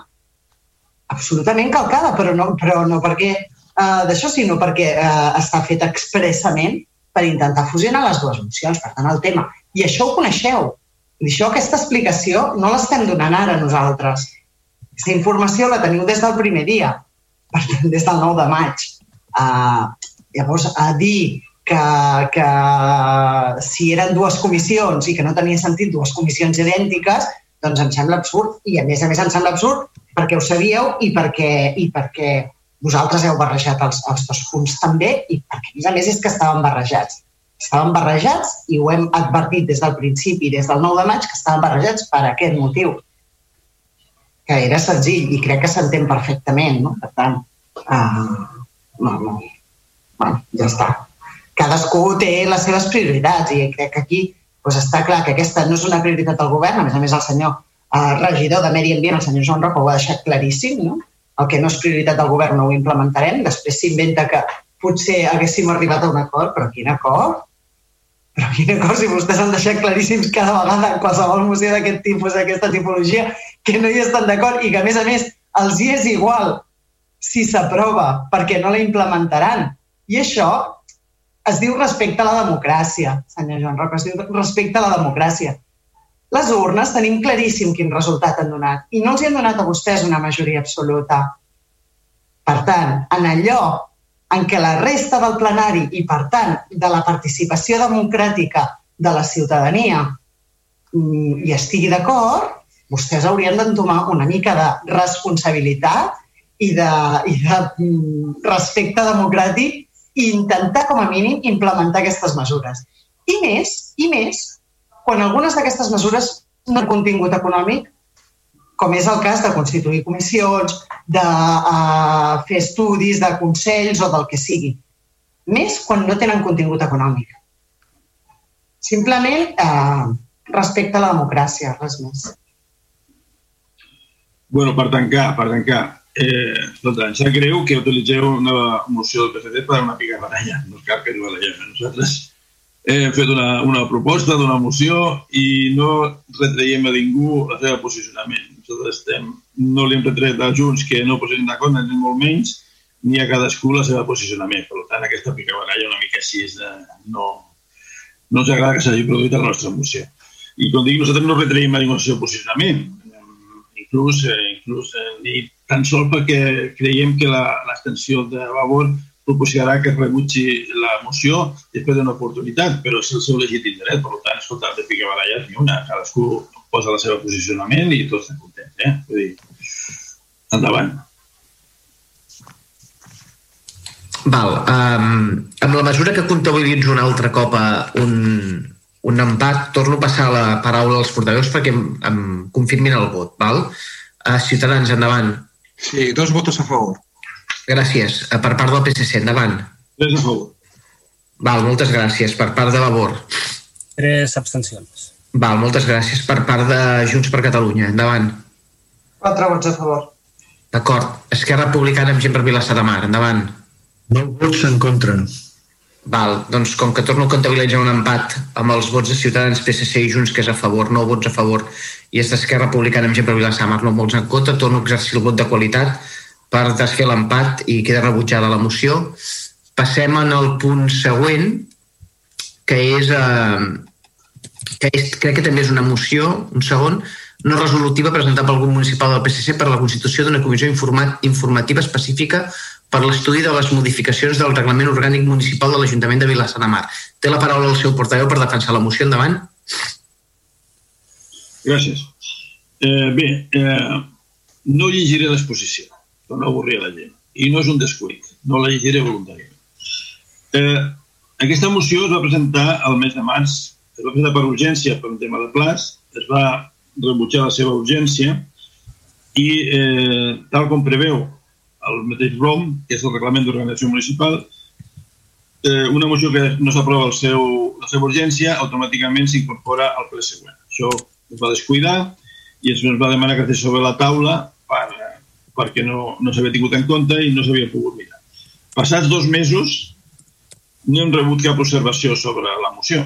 Absolutament calcada, però no, però no perquè uh, d'això, sinó perquè uh, està fet expressament per intentar fusionar les dues mocions. Per tant, el tema. I això ho coneixeu. I això, aquesta explicació, no l'estem donant ara nosaltres. Aquesta informació la teniu des del primer dia, per tant, des del 9 de maig. Uh, llavors, a dir que, que si eren dues comissions i que no tenia sentit dues comissions idèntiques, doncs em sembla absurd. I a més a més em sembla absurd perquè ho sabíeu i perquè, i perquè vosaltres heu barrejat els, els dos punts també i perquè, a més a més, és que estaven barrejats estaven barrejats i ho hem advertit des del principi, des del 9 de maig, que estaven barrejats per aquest motiu, que era senzill i crec que s'entén perfectament, no? Per tant, uh, no, no. Bueno, ja està. cadascú té les seves prioritats i crec que aquí doncs està clar que aquesta no és una prioritat del govern, a més a més el senyor eh, regidor de Medi Ambient, el senyor Joan Roca, ho ha deixat claríssim, no? el que no és prioritat del govern no ho implementarem, després s'inventa que potser haguéssim arribat a un acord, però quin acord? Però quin acord si vostès han deixat claríssims cada vegada en qualsevol moció d'aquest tipus, d'aquesta tipologia, que no hi estan d'acord i que, a més a més, els hi és igual si s'aprova perquè no la implementaran. I això es diu respecte a la democràcia, senyor Joan Roca, es diu respecte a la democràcia. Les urnes tenim claríssim quin resultat han donat i no els hi han donat a vostès una majoria absoluta. Per tant, en allò en què la resta del plenari i, per tant, de la participació democràtica de la ciutadania mm, hi estigui d'acord, vostès haurien d'entomar una mica de responsabilitat i de, i de mm, respecte democràtic i intentar, com a mínim, implementar aquestes mesures. I més, i més, quan algunes d'aquestes mesures no han contingut econòmic, com és el cas de constituir comissions, de uh, fer estudis, de consells o del que sigui. Més quan no tenen contingut econòmic. Simplement uh, respecte a la democràcia, res més. bueno, per tancar, per tancar, eh, escolta, em sap greu que utilitzeu una moció del PSC per una pica baralla. No cal que diu la gent. Nosaltres hem fet una, una proposta d'una moció i no retreiem a ningú el seu posicionament. Nosaltres estem, no li hem retret a Junts que no posin d'acord, ni molt menys, ni a cadascú el seu posicionament. Per tant, aquesta picabaralla una mica així és de, no, no ens agrada que s'hagi produït la nostra moció. I com dic, nosaltres no retreiem a ningú el seu posicionament. Inclús, eh, inclús eh, ni tan sol perquè creiem que l'extensió de Vavor proposarà que rebutgi la moció després d'una oportunitat, però és el seu legítim dret. Per tant, escolta, de pica baralles ni una. Cadascú posa el seu posicionament i tots estem contents. Eh? Vull dir, endavant. Val. Um, amb la mesura que comptabilitzo un altre cop un, un empat, torno a passar la paraula als portaveus perquè em, em confirmin el vot. Val? Uh, Ciutadans, endavant. Sí, dos votos a favor. Gràcies. Eh, per part del PSC, endavant. Tres a favor. Val, moltes gràcies. Per part de Vavor. Tres abstencions. Val, moltes gràcies. Per part de Junts per Catalunya, endavant. Quatre vots a favor. D'acord. Esquerra Republicana amb gent per Vilassar de Mar, endavant. No vots en contra. Val, doncs com que torno a comptabilitzar un empat amb els vots de Ciutadans, PSC i Junts, que és a favor, no vots a favor, i és d'Esquerra Republicana amb gent per Vilassar de Mar, no vots en contra, torno a exercir el vot de qualitat per desfer l'empat i queda rebutjada la moció. Passem en el punt següent, que és, eh, que és, crec que també és una moció, un segon, no resolutiva presentada pel grup municipal del PSC per la constitució d'una comissió informat, informativa específica per l'estudi de les modificacions del reglament orgànic municipal de l'Ajuntament de Vilassar de Mar. Té la paraula el seu portaveu per defensar la moció. Endavant. Gràcies. Eh, bé, eh, no llegiré l'exposició, per no avorrir la gent. I no és un descuit, no la llegiré voluntàriament. Eh, aquesta moció es va presentar al mes de març, es va presentar per urgència per un tema de plaç, es va rebutjar la seva urgència i, eh, tal com preveu el mateix ROM, que és el Reglament d'Organització Municipal, eh, una moció que no s'aprova el seu, la seva urgència automàticament s'incorpora al ple següent. Això es va descuidar i es va demanar que estigués sobre la taula per, perquè no, no s'havia tingut en compte i no s'havia pogut mirar. Passats dos mesos no hem rebut cap observació sobre la moció.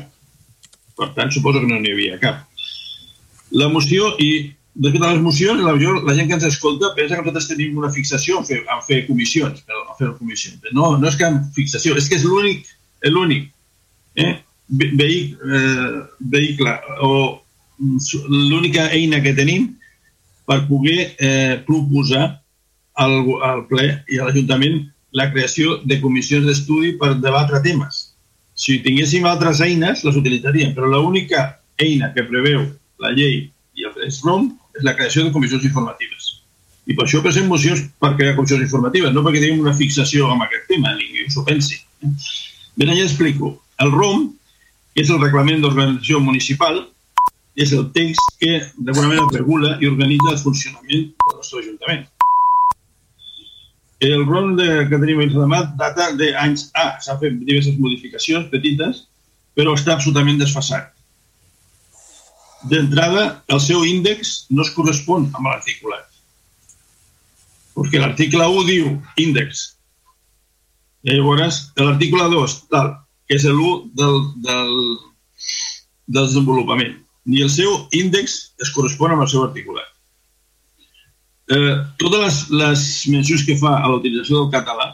Per tant, suposo que no n'hi havia cap. La moció i respecte a les mocions, la, la gent que ens escolta pensa que nosaltres tenim una fixació en fer, en fer comissions, en fer comissions. No, no és en fixació, és que és l'únic, l'únic eh? Vehic, eh, vehicle o l'única eina que tenim per poder eh, proposar al, al ple i a l'Ajuntament la creació de comissions d'estudi per debatre temes. Si tinguéssim altres eines, les utilitzaríem, però l'única eina que preveu la llei i el ROM és la creació de comissions informatives. I per això present mocions per crear comissions informatives, no perquè tinguem una fixació amb aquest tema, ningú s'ho pensi. Ben allà explico. El ROM, que és el Reglament d'Organització Municipal, és el text que d'alguna manera regula i organitza el funcionament del nostre Ajuntament. El RON de, que tenim a Vilassar de Mar data d'anys A. S'han fet diverses modificacions petites, però està absolutament desfasat. D'entrada, el seu índex no es correspon amb l'articulat. Perquè l'article 1 diu índex. I llavors, l'article 2, tal, que és l'1 del, del, del desenvolupament. Ni el seu índex es correspon amb el seu articulat. Eh, totes les, les mencions que fa a la utilització del català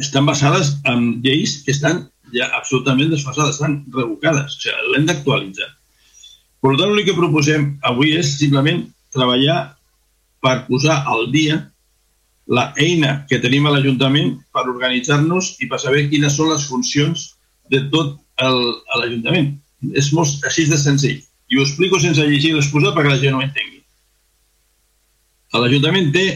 estan basades en lleis que estan ja absolutament desfasades, estan revocades, o sigui, l'hem d'actualitzar. Per tant, l'únic que proposem avui és simplement treballar per posar al dia la eina que tenim a l'Ajuntament per organitzar-nos i per saber quines són les funcions de tot l'Ajuntament. És molt així de senzill. I ho explico sense llegir l'exposat perquè la gent no entengui. L'Ajuntament té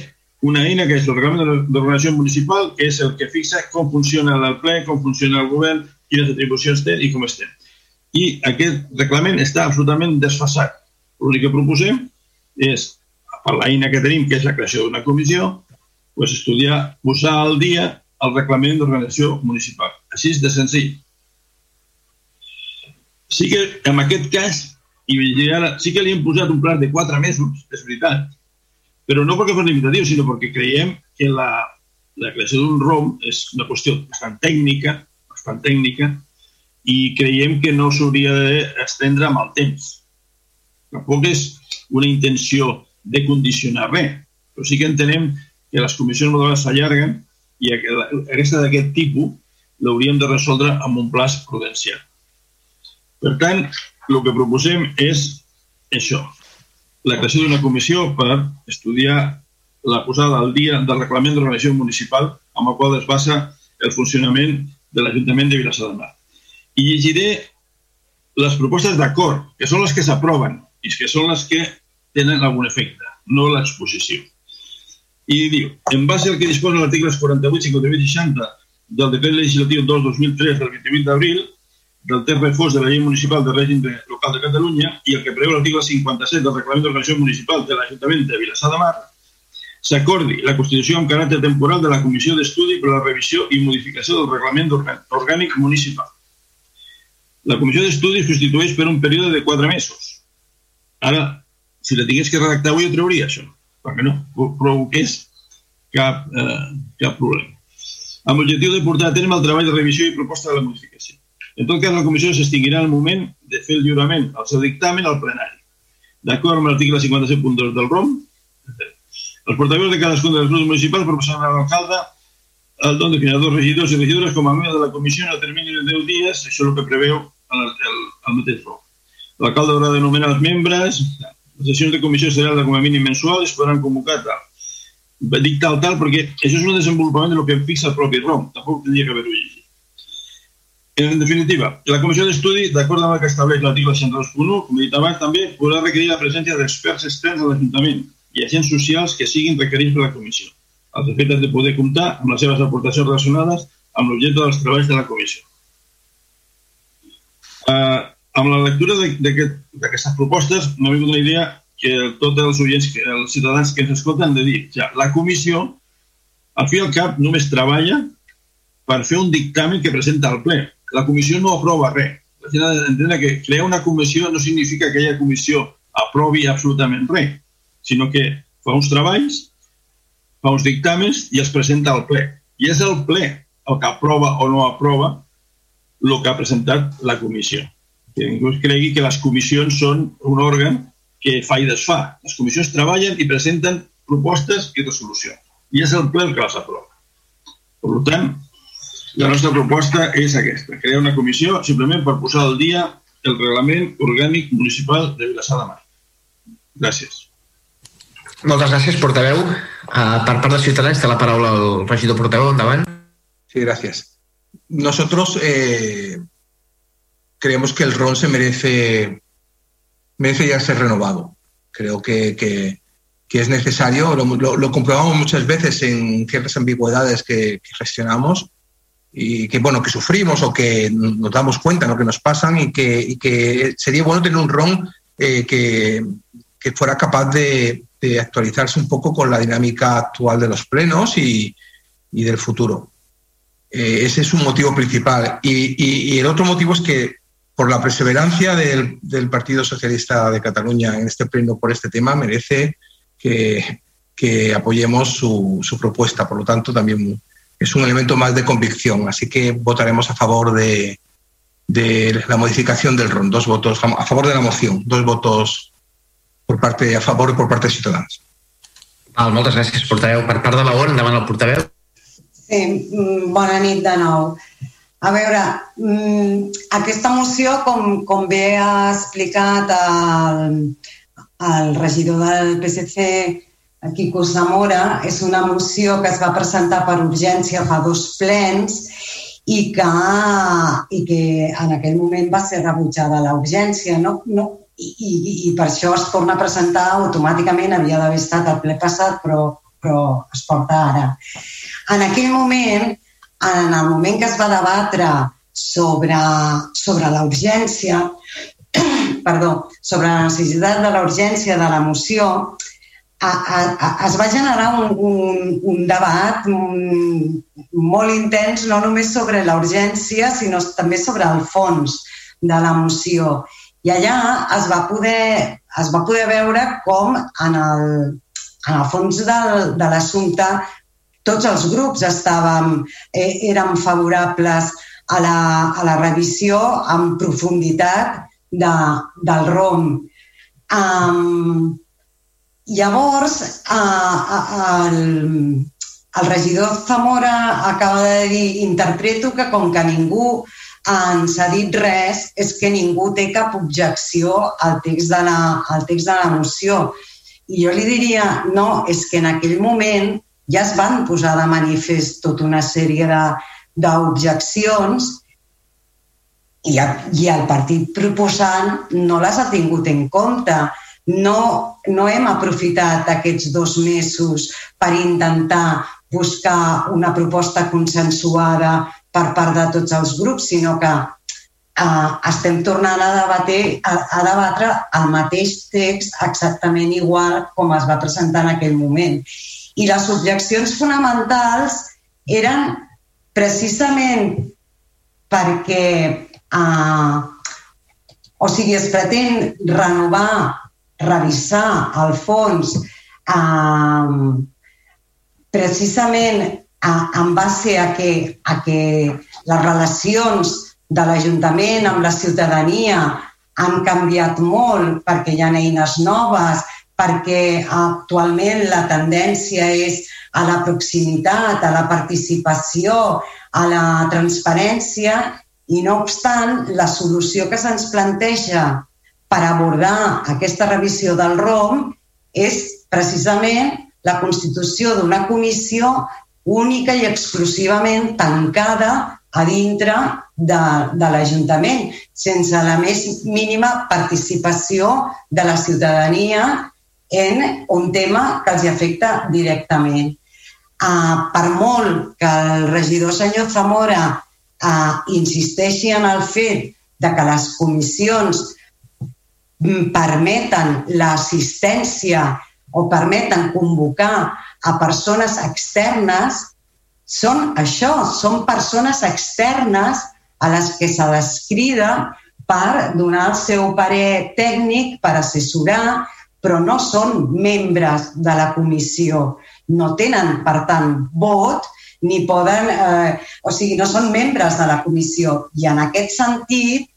una eina que és el reglament d'organització municipal, que és el que fixa com funciona el ple, com funciona el govern, quines atribucions té i com estem. I aquest reglament està absolutament desfasat. L'únic que proposem és, per l'eina que tenim, que és la creació d'una comissió, pues, estudiar, posar al dia el reglament d'organització municipal. Així és de senzill. Sí que en aquest cas, i ara, sí que li hem posat un pla de quatre mesos, és veritat, però no perquè fos limitatiu, sinó perquè creiem que la, la creació d'un ROM és una qüestió bastant tècnica, bastant tècnica, i creiem que no s'hauria d'estendre amb el temps. Tampoc és una intenció de condicionar res, però sí que entenem que les comissions moltes vegades s'allarguen i aquesta d'aquest tipus l'hauríem de resoldre amb un plaç prudencial. Per tant, el que proposem és això, la creació d'una comissió per estudiar la posada al dia del reglament d'organització municipal amb el qual es basa el funcionament de l'Ajuntament de Vilassar de Mar. I llegiré les propostes d'acord, que són les que s'aproven i que són les que tenen algun efecte, no l'exposició. I diu, en base al que disposa l'article 48, 58 i 60 del decret legislatiu 2-2003 del 28 d'abril, del text refós de la llei municipal de règim de, local de Catalunya i el que preveu l'article 57 del reglament d'organització municipal de l'Ajuntament de Vilassar de Mar, s'acordi la constitució amb caràcter temporal de la Comissió d'Estudi per a la revisió i modificació del reglament orgànic municipal. La Comissió d'Estudi es constitueix per un període de quatre mesos. Ara, si la tingués que redactar avui, ho trauria, això, perquè no provoqués cap, eh, cap problema. Amb l'objectiu de portar a terme el treball de revisió i proposta de la modificació. En tot cas, la comissió s'extingirà el moment de fer el lliurament al seu dictamen al plenari. D'acord amb l'article 57.2 del ROM, els portaveus de cadascun dels grups municipals proporcionaran a l'alcalde el don de finadors, regidors i regidores com a membre de la comissió en el termini de 10 dies, això és el que preveu el, el, el mateix ROM. L'alcalde haurà de nomenar els membres, les sessions de comissió seran com a mínim mensual, es podran convocar tal. Dic tal, tal, perquè això és un desenvolupament del que fixa el propi ROM, tampoc tindria que haver-ho llegit. En definitiva, la comissió d'estudi, d'acord amb el que estableix l'article 102.1, com he dit abans, també podrà requerir la presència d'experts externs a l'Ajuntament i agents socials que siguin requerits per la comissió, als efectes de poder comptar amb les seves aportacions relacionades amb l'objecte dels treballs de la comissió. Uh, amb la lectura d'aquestes propostes m'ha vingut una idea que tots els oients, els ciutadans que ens escolten de dir, ja, la comissió, al fi al cap, només treballa per fer un dictamen que presenta al ple la comissió no aprova res. La gent ha d'entendre que crear una comissió no significa que aquella comissió aprovi absolutament res, sinó que fa uns treballs, fa uns dictàmens i els presenta al ple. I és el ple el que aprova o no aprova el que ha presentat la comissió. Que ningú es cregui que les comissions són un òrgan que fa i desfà. Les comissions treballen i presenten propostes i resolucions. I és el ple el que les aprova. Per tant, la nostra proposta és aquesta, crear una comissió simplement per posar al dia el reglament orgànic municipal de Vilassar de Mar. Gràcies. Moltes gràcies, portaveu. Uh, per part de Ciutadans té la paraula el regidor portaveu. Endavant. Sí, gracias. Nosotros eh, creemos que el rol se merece, merece ya ser renovado. Creo que, que, que es necesario, lo, lo, lo, comprobamos muchas veces en ciertas ambigüedades que, que gestionamos y que bueno que sufrimos o que nos damos cuenta ¿no? que nos pasan y que, y que sería bueno tener un RON eh, que, que, fuera capaz de, de actualizarse un poco con la dinámica actual de los plenos y, y del futuro. Eh, ese es un motivo principal. Y, y, el otro motivo es que por la perseverancia del, del, Partido Socialista de Cataluña en este pleno por este tema, merece que, que apoyemos su, su, propuesta. Por lo tanto, también es un elemento más de convicción. Así que votaremos a favor de, de la modificación del RON. Dos votos a favor de la moción, dos votos por parte, a favor i per part de Ciutadans. Val, moltes gràcies, portaveu. Per part de la ON, endavant el portaveu. Sí, mm, bona nit de nou. A veure, mm, aquesta moció, com, com bé ha explicat el, el regidor del PSC, Quico Zamora, és una moció que es va presentar per urgència fa dos plens i que, i que en aquell moment va ser rebutjada la urgència. No, no, i, i, i per això es torna a presentar automàticament, havia d'haver estat el ple passat, però, però es porta ara. En aquell moment, en el moment que es va debatre sobre, sobre la urgència, perdó, sobre la necessitat de la urgència de la moció, a, a, a, es va generar un, un, un debat un, molt intens, no només sobre la urgència, sinó també sobre el fons de la moció. I allà es va poder, es va poder veure com en el, en el fons del, de l'assumpte tots els grups estàvem, eh, érem favorables a la, a la revisió en profunditat de, del ROM. Um, llavors, uh, el, el regidor Zamora acaba de dir interpreto que com que ningú ens ha dit res és que ningú té cap objecció al text de la, al text de la moció. I jo li diria, no, és que en aquell moment ja es van posar de manifest tota una sèrie d'objeccions i, i el partit proposant no les ha tingut en compte. No, no hem aprofitat aquests dos mesos per intentar buscar una proposta consensuada per part de tots els grups, sinó que eh, estem tornant a, debater, a, a debatre el mateix text exactament igual com es va presentar en aquell moment. I les objeccions fonamentals eren precisament perquè eh, o sigui, es pretén renovar, revisar el fons eh, precisament en base a que, a que les relacions de l'Ajuntament amb la ciutadania han canviat molt perquè hi ha eines noves, perquè actualment la tendència és a la proximitat, a la participació, a la transparència i no obstant la solució que se'ns planteja per abordar aquesta revisió del ROM és precisament la constitució d'una comissió única i exclusivament tancada a dintre de, de l'Ajuntament, sense la més mínima participació de la ciutadania en un tema que els afecta directament. Uh, per molt que el regidor senyor Zamora uh, insisteixi en el fet de que les comissions permeten l'assistència o permeten convocar a persones externes són això, són persones externes a les que se les crida per donar el seu parer tècnic, per assessorar, però no són membres de la comissió. No tenen, per tant, vot ni poden... Eh, o sigui, no són membres de la comissió. I en aquest sentit,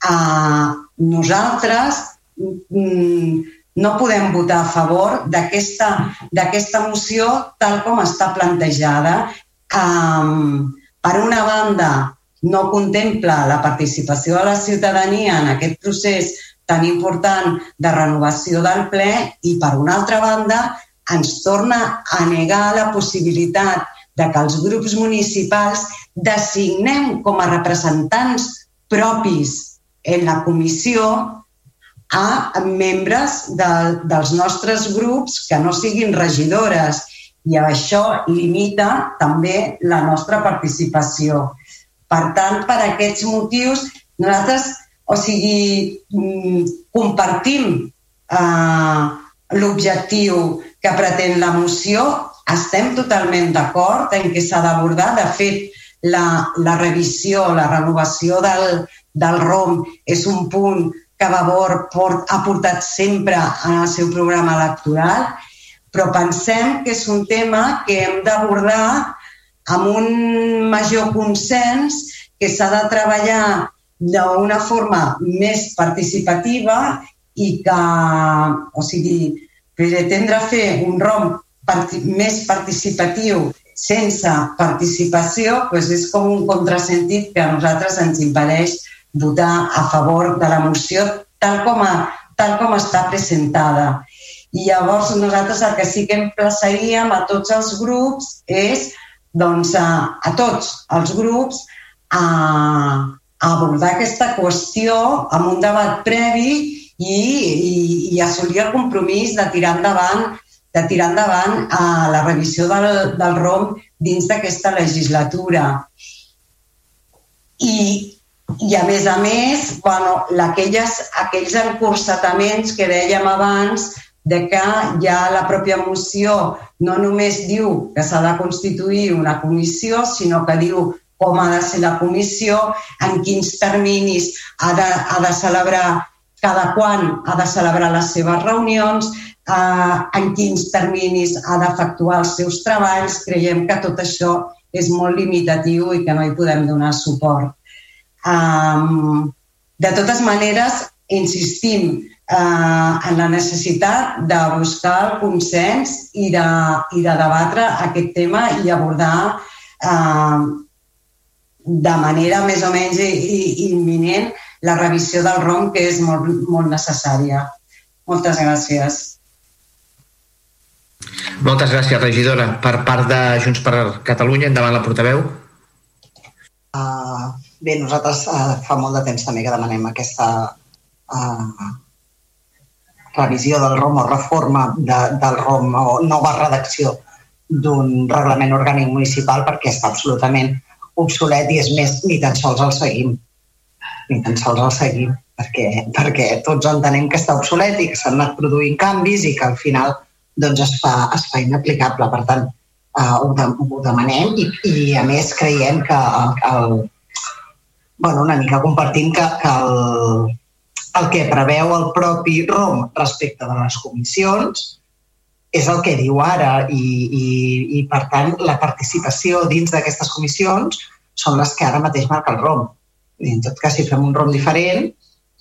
eh, nosaltres mm, no podem votar a favor d'aquesta moció tal com està plantejada. Um, per una banda, no contempla la participació de la ciutadania en aquest procés tan important de renovació del ple i, per una altra banda, ens torna a negar la possibilitat de que els grups municipals designem com a representants propis en la comissió a membres de, dels nostres grups que no siguin regidores i això limita també la nostra participació. Per tant, per aquests motius, nosaltres, o sigui, mm, compartim eh, l'objectiu que pretén la moció, estem totalment d'acord en què s'ha d'abordar. De fet, la, la revisió, la renovació del, del ROM és un punt que Vavor port, ha portat sempre en el seu programa electoral, però pensem que és un tema que hem d'abordar amb un major consens que s'ha de treballar d'una forma més participativa i que, o sigui, pretendre fer un ROM parti més participatiu sense participació doncs és com un contrasentit que a nosaltres ens impedeix votar a favor de la moció tal com, a, tal com està presentada. I llavors nosaltres el que sí que emplaçaríem a tots els grups és doncs, a, a tots els grups a, a abordar aquesta qüestió amb un debat previ i, i, i assolir el compromís de tirar endavant de tirar endavant a la revisió del, del ROM dins d'aquesta legislatura. I, I, a més a més, bueno, aquelles, aquells encursetaments que dèiem abans de que ja la pròpia moció no només diu que s'ha de constituir una comissió, sinó que diu com ha de ser la comissió, en quins terminis ha de, ha de celebrar, cada quan ha de celebrar les seves reunions, eh, en quins terminis ha d'efectuar els seus treballs. Creiem que tot això és molt limitatiu i que no hi podem donar suport. Um, de totes maneres, insistim, eh, en la necessitat de buscar el consens i de, i de debatre aquest tema i abordar eh, de manera més o menys imminent la revisió del ROM, que és molt, molt necessària. Moltes gràcies. Moltes gràcies, regidora. Per part de Junts per Catalunya, endavant la portaveu. Uh, bé, nosaltres uh, fa molt de temps també que demanem aquesta uh, revisió del ROM o reforma de, del ROM o nova redacció d'un reglament orgànic municipal perquè està absolutament obsolet i és més, ni tan sols el seguim. Ni tan sols el seguim perquè, perquè tots entenem que està obsolet i que s'han anat produint canvis i que al final doncs es, fa, es fa inaplicable. Per tant, uh, ho, de, ho demanem i, i a més creiem que el, el, bueno, una mica compartim que, que el, el que preveu el propi ROM respecte de les comissions és el que diu ara i, i, i per tant, la participació dins d'aquestes comissions són les que ara mateix marca el ROM. I en tot cas, si fem un ROM diferent,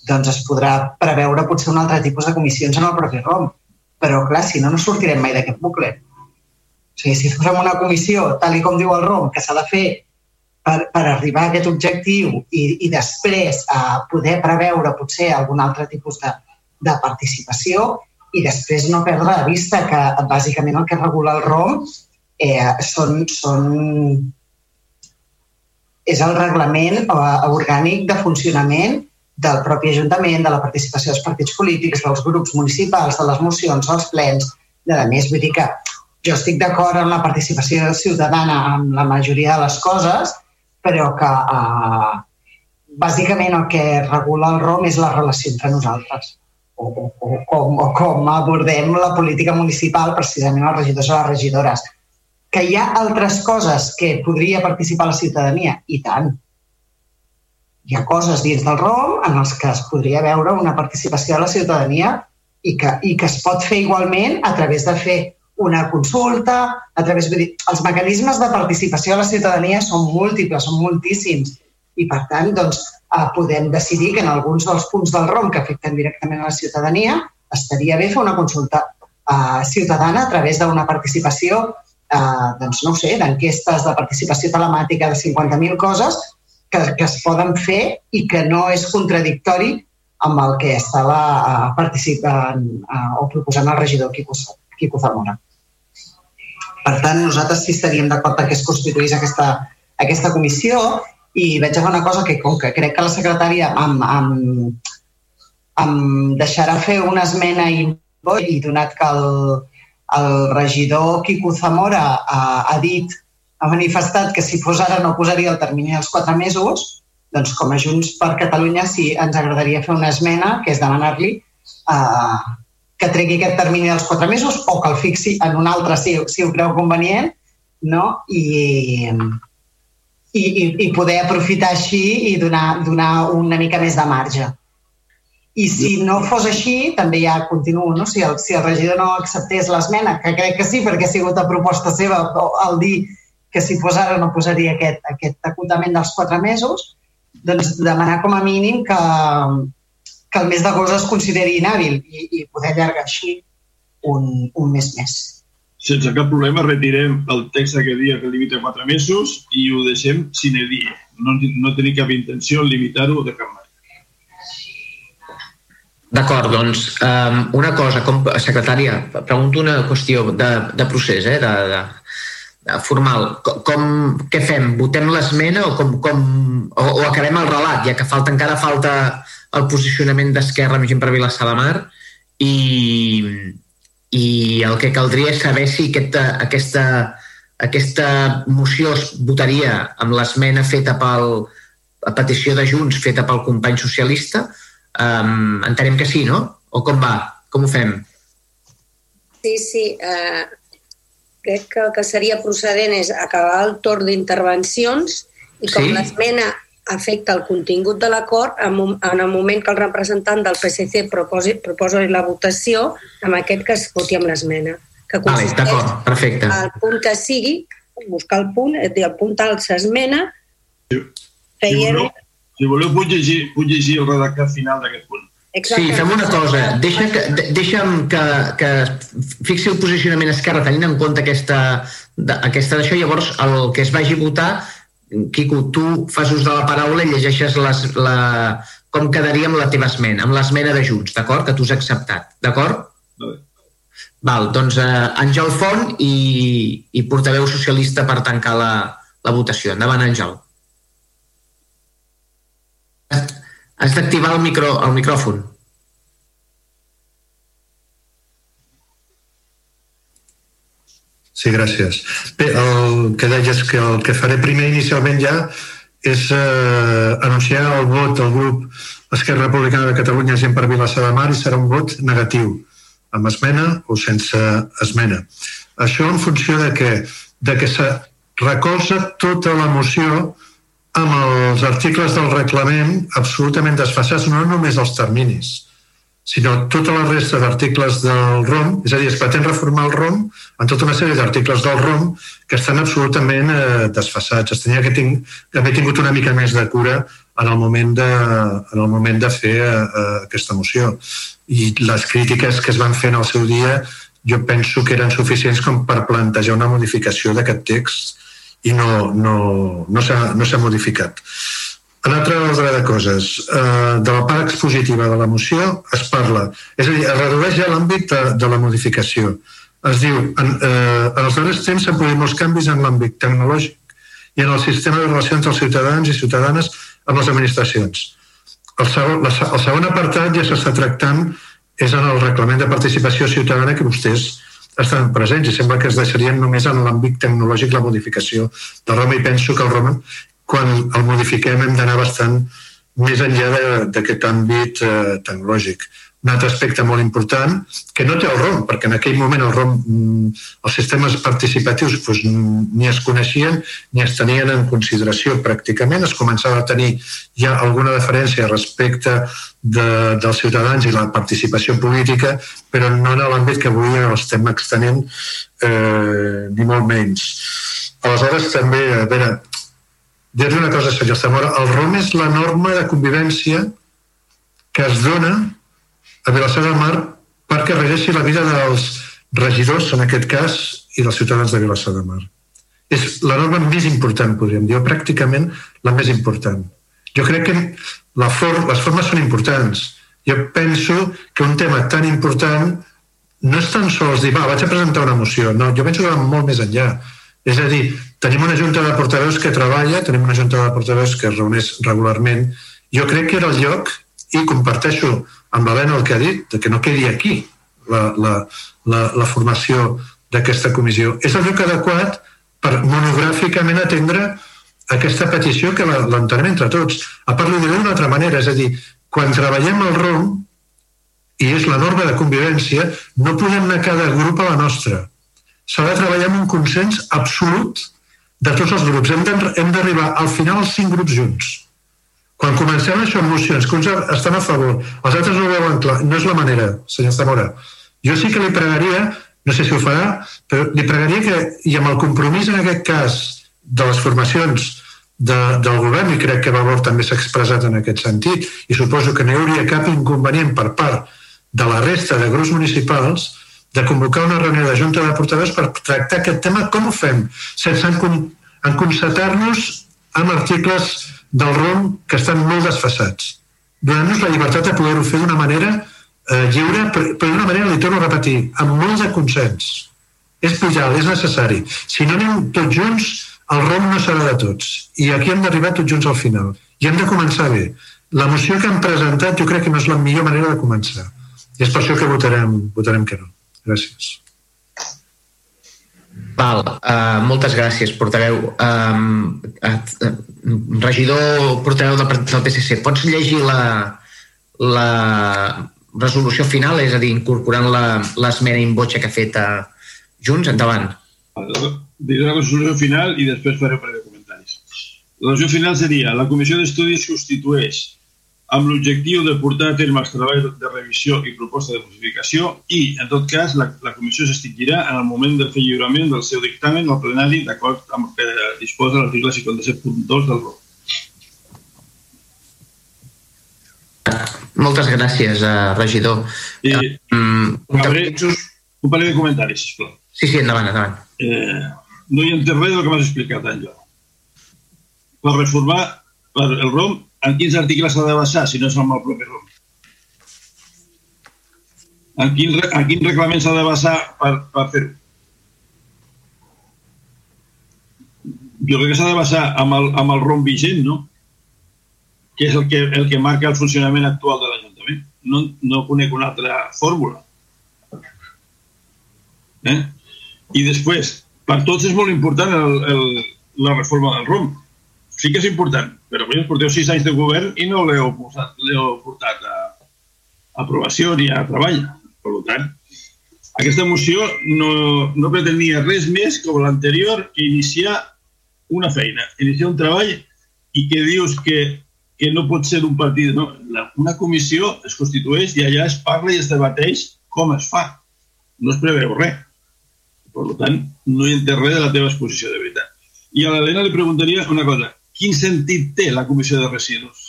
doncs es podrà preveure potser un altre tipus de comissions en el propi ROM. Però, clar, si no, no sortirem mai d'aquest bucle. O sigui, si fem una comissió, tal i com diu el ROM, que s'ha de fer per, per arribar a aquest objectiu i, i després eh, poder preveure potser algun altre tipus de, de participació i després no perdre de vista que bàsicament el que regula el ROM eh, són, són, és el reglament eh, orgànic de funcionament del propi Ajuntament, de la participació dels partits polítics, dels grups municipals, de les mocions, dels plens, de més. Vull dir que jo estic d'acord amb la participació ciutadana en la majoria de les coses, però que eh, bàsicament el que regula el ROM és la relació entre nosaltres o, o, o, com, o com abordem la política municipal precisament els regidors o les regidores. Que hi ha altres coses que podria participar la ciutadania? I tant. Hi ha coses dins del ROM en els que es podria veure una participació de la ciutadania i que, i que es pot fer igualment a través de fer una consulta, a través... de dir, els mecanismes de participació a la ciutadania són múltiples, són moltíssims. I, per tant, doncs, eh, podem decidir que en alguns dels punts del ROM que afecten directament a la ciutadania estaria bé fer una consulta eh, ciutadana a través d'una participació, eh, doncs, no sé, d'enquestes de participació telemàtica de 50.000 coses que, que es poden fer i que no és contradictori amb el que estava eh, participant eh, o proposant el regidor Quico, Quico Zamora. Per tant, nosaltres sí estaríem d'acord que es constituís aquesta, aquesta comissió. I veig una cosa que, com que crec que la secretària em, em, em deixarà fer una esmena i, i donat que el, el regidor Quico Zamora ha, ha dit, ha manifestat que si fos ara no posaria el termini dels quatre mesos, doncs com a Junts per Catalunya sí ens agradaria fer una esmena, que és demanar-li eh, que tregui aquest termini dels quatre mesos o que el fixi en un altre si, si ho creu convenient no? I, i, i, poder aprofitar així i donar, donar una mica més de marge. I si no fos així, també ja continuo, no? si, el, si el regidor no acceptés l'esmena, que crec que sí, perquè ha sigut a proposta seva el dir que si fos ara no posaria aquest, aquest acotament dels quatre mesos, doncs demanar com a mínim que, que el mes d'agost es consideri inhàbil i, i poder allargar així un, un mes més. Sense cap problema retirem el text que dia que limita quatre mesos i ho deixem sine die. No, no tenim cap intenció en limitar-ho de cap manera. D'acord, doncs, um, una cosa, com, secretària, pregunto una qüestió de, de procés, eh, de, de, formal. Com, què fem? Votem l'esmena o, com, com, o, o acabem el relat, ja que falta encara falta el posicionament d'Esquerra per Vilassar de Mar i, i el que caldria és saber si aquesta, aquesta, aquesta moció es votaria amb l'esmena feta pel, a petició de Junts feta pel company socialista. Um, entenem que sí, no? O com va? Com ho fem? Sí, sí. Uh, crec que el que seria procedent és acabar el torn d'intervencions i com sí? l'esmena afecta el contingut de l'acord, en, el moment que el representant del PSC proposi, proposi la votació, amb aquest que es voti amb l'esmena. Que vale, d'acord, perfecte. El punt que sigui, buscar el punt, és dir, el punt alt s'esmena, si, si, voleu, si voleu puc llegir, puc llegir el redactat final d'aquest punt. Exacte. Sí, fem una cosa. Deixa que, deixa'm que, que fixi el posicionament esquerra tenint en compte aquesta, aquesta d'això, llavors el que es vagi a votar, Quico, tu fas ús de la paraula i llegeixes les, la, com quedaria amb la teva esmena, amb l'esmena de Junts, d'acord? Que tu has acceptat, d'acord? Val, doncs eh, Àngel Font i, i portaveu socialista per tancar la, la votació. Endavant, Àngel. Has d'activar el, micro, el micròfon. Sí, gràcies. Bé, el que deies que el que faré primer inicialment ja és eh, anunciar el vot del grup Esquerra Republicana de Catalunya gent per Vilassar de Mar i serà un vot negatiu, amb esmena o sense esmena. Això en funció de que, de que se recolza tota la moció amb els articles del reglament absolutament desfassats, no només els terminis, sinó tota la resta d'articles del ROM, és a dir, es pretén reformar el ROM en tota una sèrie d'articles del ROM que estan absolutament eh, desfassats. Es tenia que tinc, haver tingut una mica més de cura en el moment de, en el moment de fer eh, eh, aquesta moció. I les crítiques que es van fer en el seu dia jo penso que eren suficients com per plantejar una modificació d'aquest text i no, no, no s'ha no modificat. En altre ordre de coses, eh, de la part expositiva de la moció es parla, és a dir, es redueix ja l'àmbit de, de la modificació. Es diu, en, eh, en els darrers temps s'han produït molts canvis en l'àmbit tecnològic i en el sistema de relacions dels ciutadans i ciutadanes amb les administracions. El segon, la, el segon apartat ja s'està tractant és en el reglament de participació ciutadana que vostès estan presents i sembla que es deixarien només en l'àmbit tecnològic la modificació de Roma i penso que el Roma, quan el modifiquem hem d'anar bastant més enllà d'aquest àmbit eh, tecnològic un altre aspecte molt important, que no té el ROM, perquè en aquell moment el ROM, mm, els sistemes participatius doncs, ni es coneixien ni es tenien en consideració pràcticament. Es començava a tenir ja alguna diferència respecte de, dels ciutadans i la participació política, però no en l'àmbit que avui estem extenent eh, ni molt menys. Aleshores, també, a veure, dir-li una cosa seriosa, el ROM és la norma de convivència que es dona a Vilassar de Mar perquè regeixi la vida dels regidors, en aquest cas, i dels ciutadans de Vilassar de Mar. És la norma més important, podríem dir, o pràcticament la més important. Jo crec que la for les formes són importants. Jo penso que un tema tan important no és tan sols dir, va, vaig a presentar una moció. No, jo penso que va molt més enllà. És a dir, tenim una junta de portaveus que treballa, tenim una junta de portaveus que es reuneix regularment. Jo crec que era el lloc, i comparteixo amb l'Helena el que ha dit, que no quedi aquí la, la, la, la formació d'aquesta comissió. És el lloc adequat per monogràficament atendre aquesta petició que l'entenem entre tots. A part, ho diré d'una altra manera, és a dir, quan treballem el ROM, i és la norma de convivència, no podem anar cada grup a la nostra. S'ha de treballar amb un consens absolut de tots els grups. Hem d'arribar al final els cinc grups junts. Quan comencem això amb mocions, que uns estan a favor, els altres no ho veuen clar, no és la manera, senyor Zamora. Jo sí que li pregaria, no sé si ho farà, però li pregaria que, i amb el compromís en aquest cas de les formacions de, del govern, i crec que Valor també s'ha expressat en aquest sentit, i suposo que no hi hauria cap inconvenient per part de la resta de grups municipals, de convocar una reunió de Junta de Portaveus per tractar aquest tema, com ho fem? Sense enconcetar-nos amb articles del ROM que estan molt desfassats. Donant-nos la llibertat de poder-ho fer d'una manera eh, lliure, però d'una manera, li torno a repetir, amb molt de consens. És pujal, és necessari. Si no anem tots junts, el ROM no serà de tots. I aquí hem d'arribar tots junts al final. I hem de començar bé. La moció que han presentat jo crec que no és la millor manera de començar. I és per això que votarem, votarem que no. Gràcies. Val, uh, moltes gràcies, portaveu. Um, uh, regidor portaveu del, del PSC, pots llegir la, la resolució final, és a dir, incorporant l'esmena in voce que ha fet uh, Junts? Endavant. Diré la resolució final i després faré un parell de comentaris. La resolució final seria la comissió d'estudi substitueix amb l'objectiu de portar a terme els treballs de revisió i proposta de modificació i, en tot cas, la, la comissió s'extingirà en el moment de fer lliurament del seu dictamen al plenari d'acord amb el que disposa l'article 57.2 del ROC. Moltes gràcies, uh, regidor. I, um, un, un parell de comentaris, sisplau. Sí, sí, endavant, endavant. Eh, no hi entenc res del que m'has explicat, Àngel. Per reformar per el ROM en quins articles s'ha de basar si no és amb el propi ROM? En quin, en quin reglament s'ha de basar per, per fer-ho? Jo crec que s'ha de basar amb el, amb el ROM vigent, no? Que és el que, el que marca el funcionament actual de l'Ajuntament. No, no conec una altra fórmula. Eh? I després, per tots és molt important el, el, la reforma del ROM sí que és important, però vosaltres porteu sis anys de govern i no l'heu portat, portat a, aprovació ni a treball. Per tant, aquesta moció no, no pretenia res més com l'anterior que iniciar una feina, iniciar un treball i que dius que, que no pot ser un partit. No, la, una comissió es constitueix i allà es parla i es debateix com es fa. No es preveu res. Per tant, no hi entès res de la teva exposició de veritat. I a l'Helena li preguntaria una cosa quin sentit té la comissió de residus?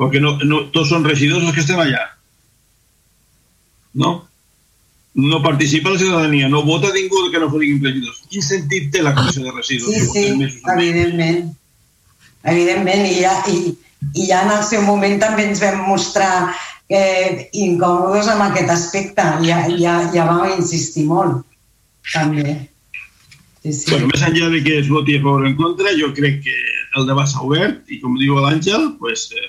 Perquè no, no, tots són regidors els que estem allà. No? No participa la ciutadania, no vota ningú que no siguin regidors. Quin sentit té la comissió de residus? Sí, sí, evidentment. Evidentment, i ja, i, i ja en el seu moment també ens vam mostrar eh, incòmodes amb aquest aspecte. Ja, ja, ja vam insistir molt, també. Sí, sí. Bueno, més enllà de que es voti a favor o en contra, jo crec que el debat s'ha obert i, com diu l'Àngel, pues, eh,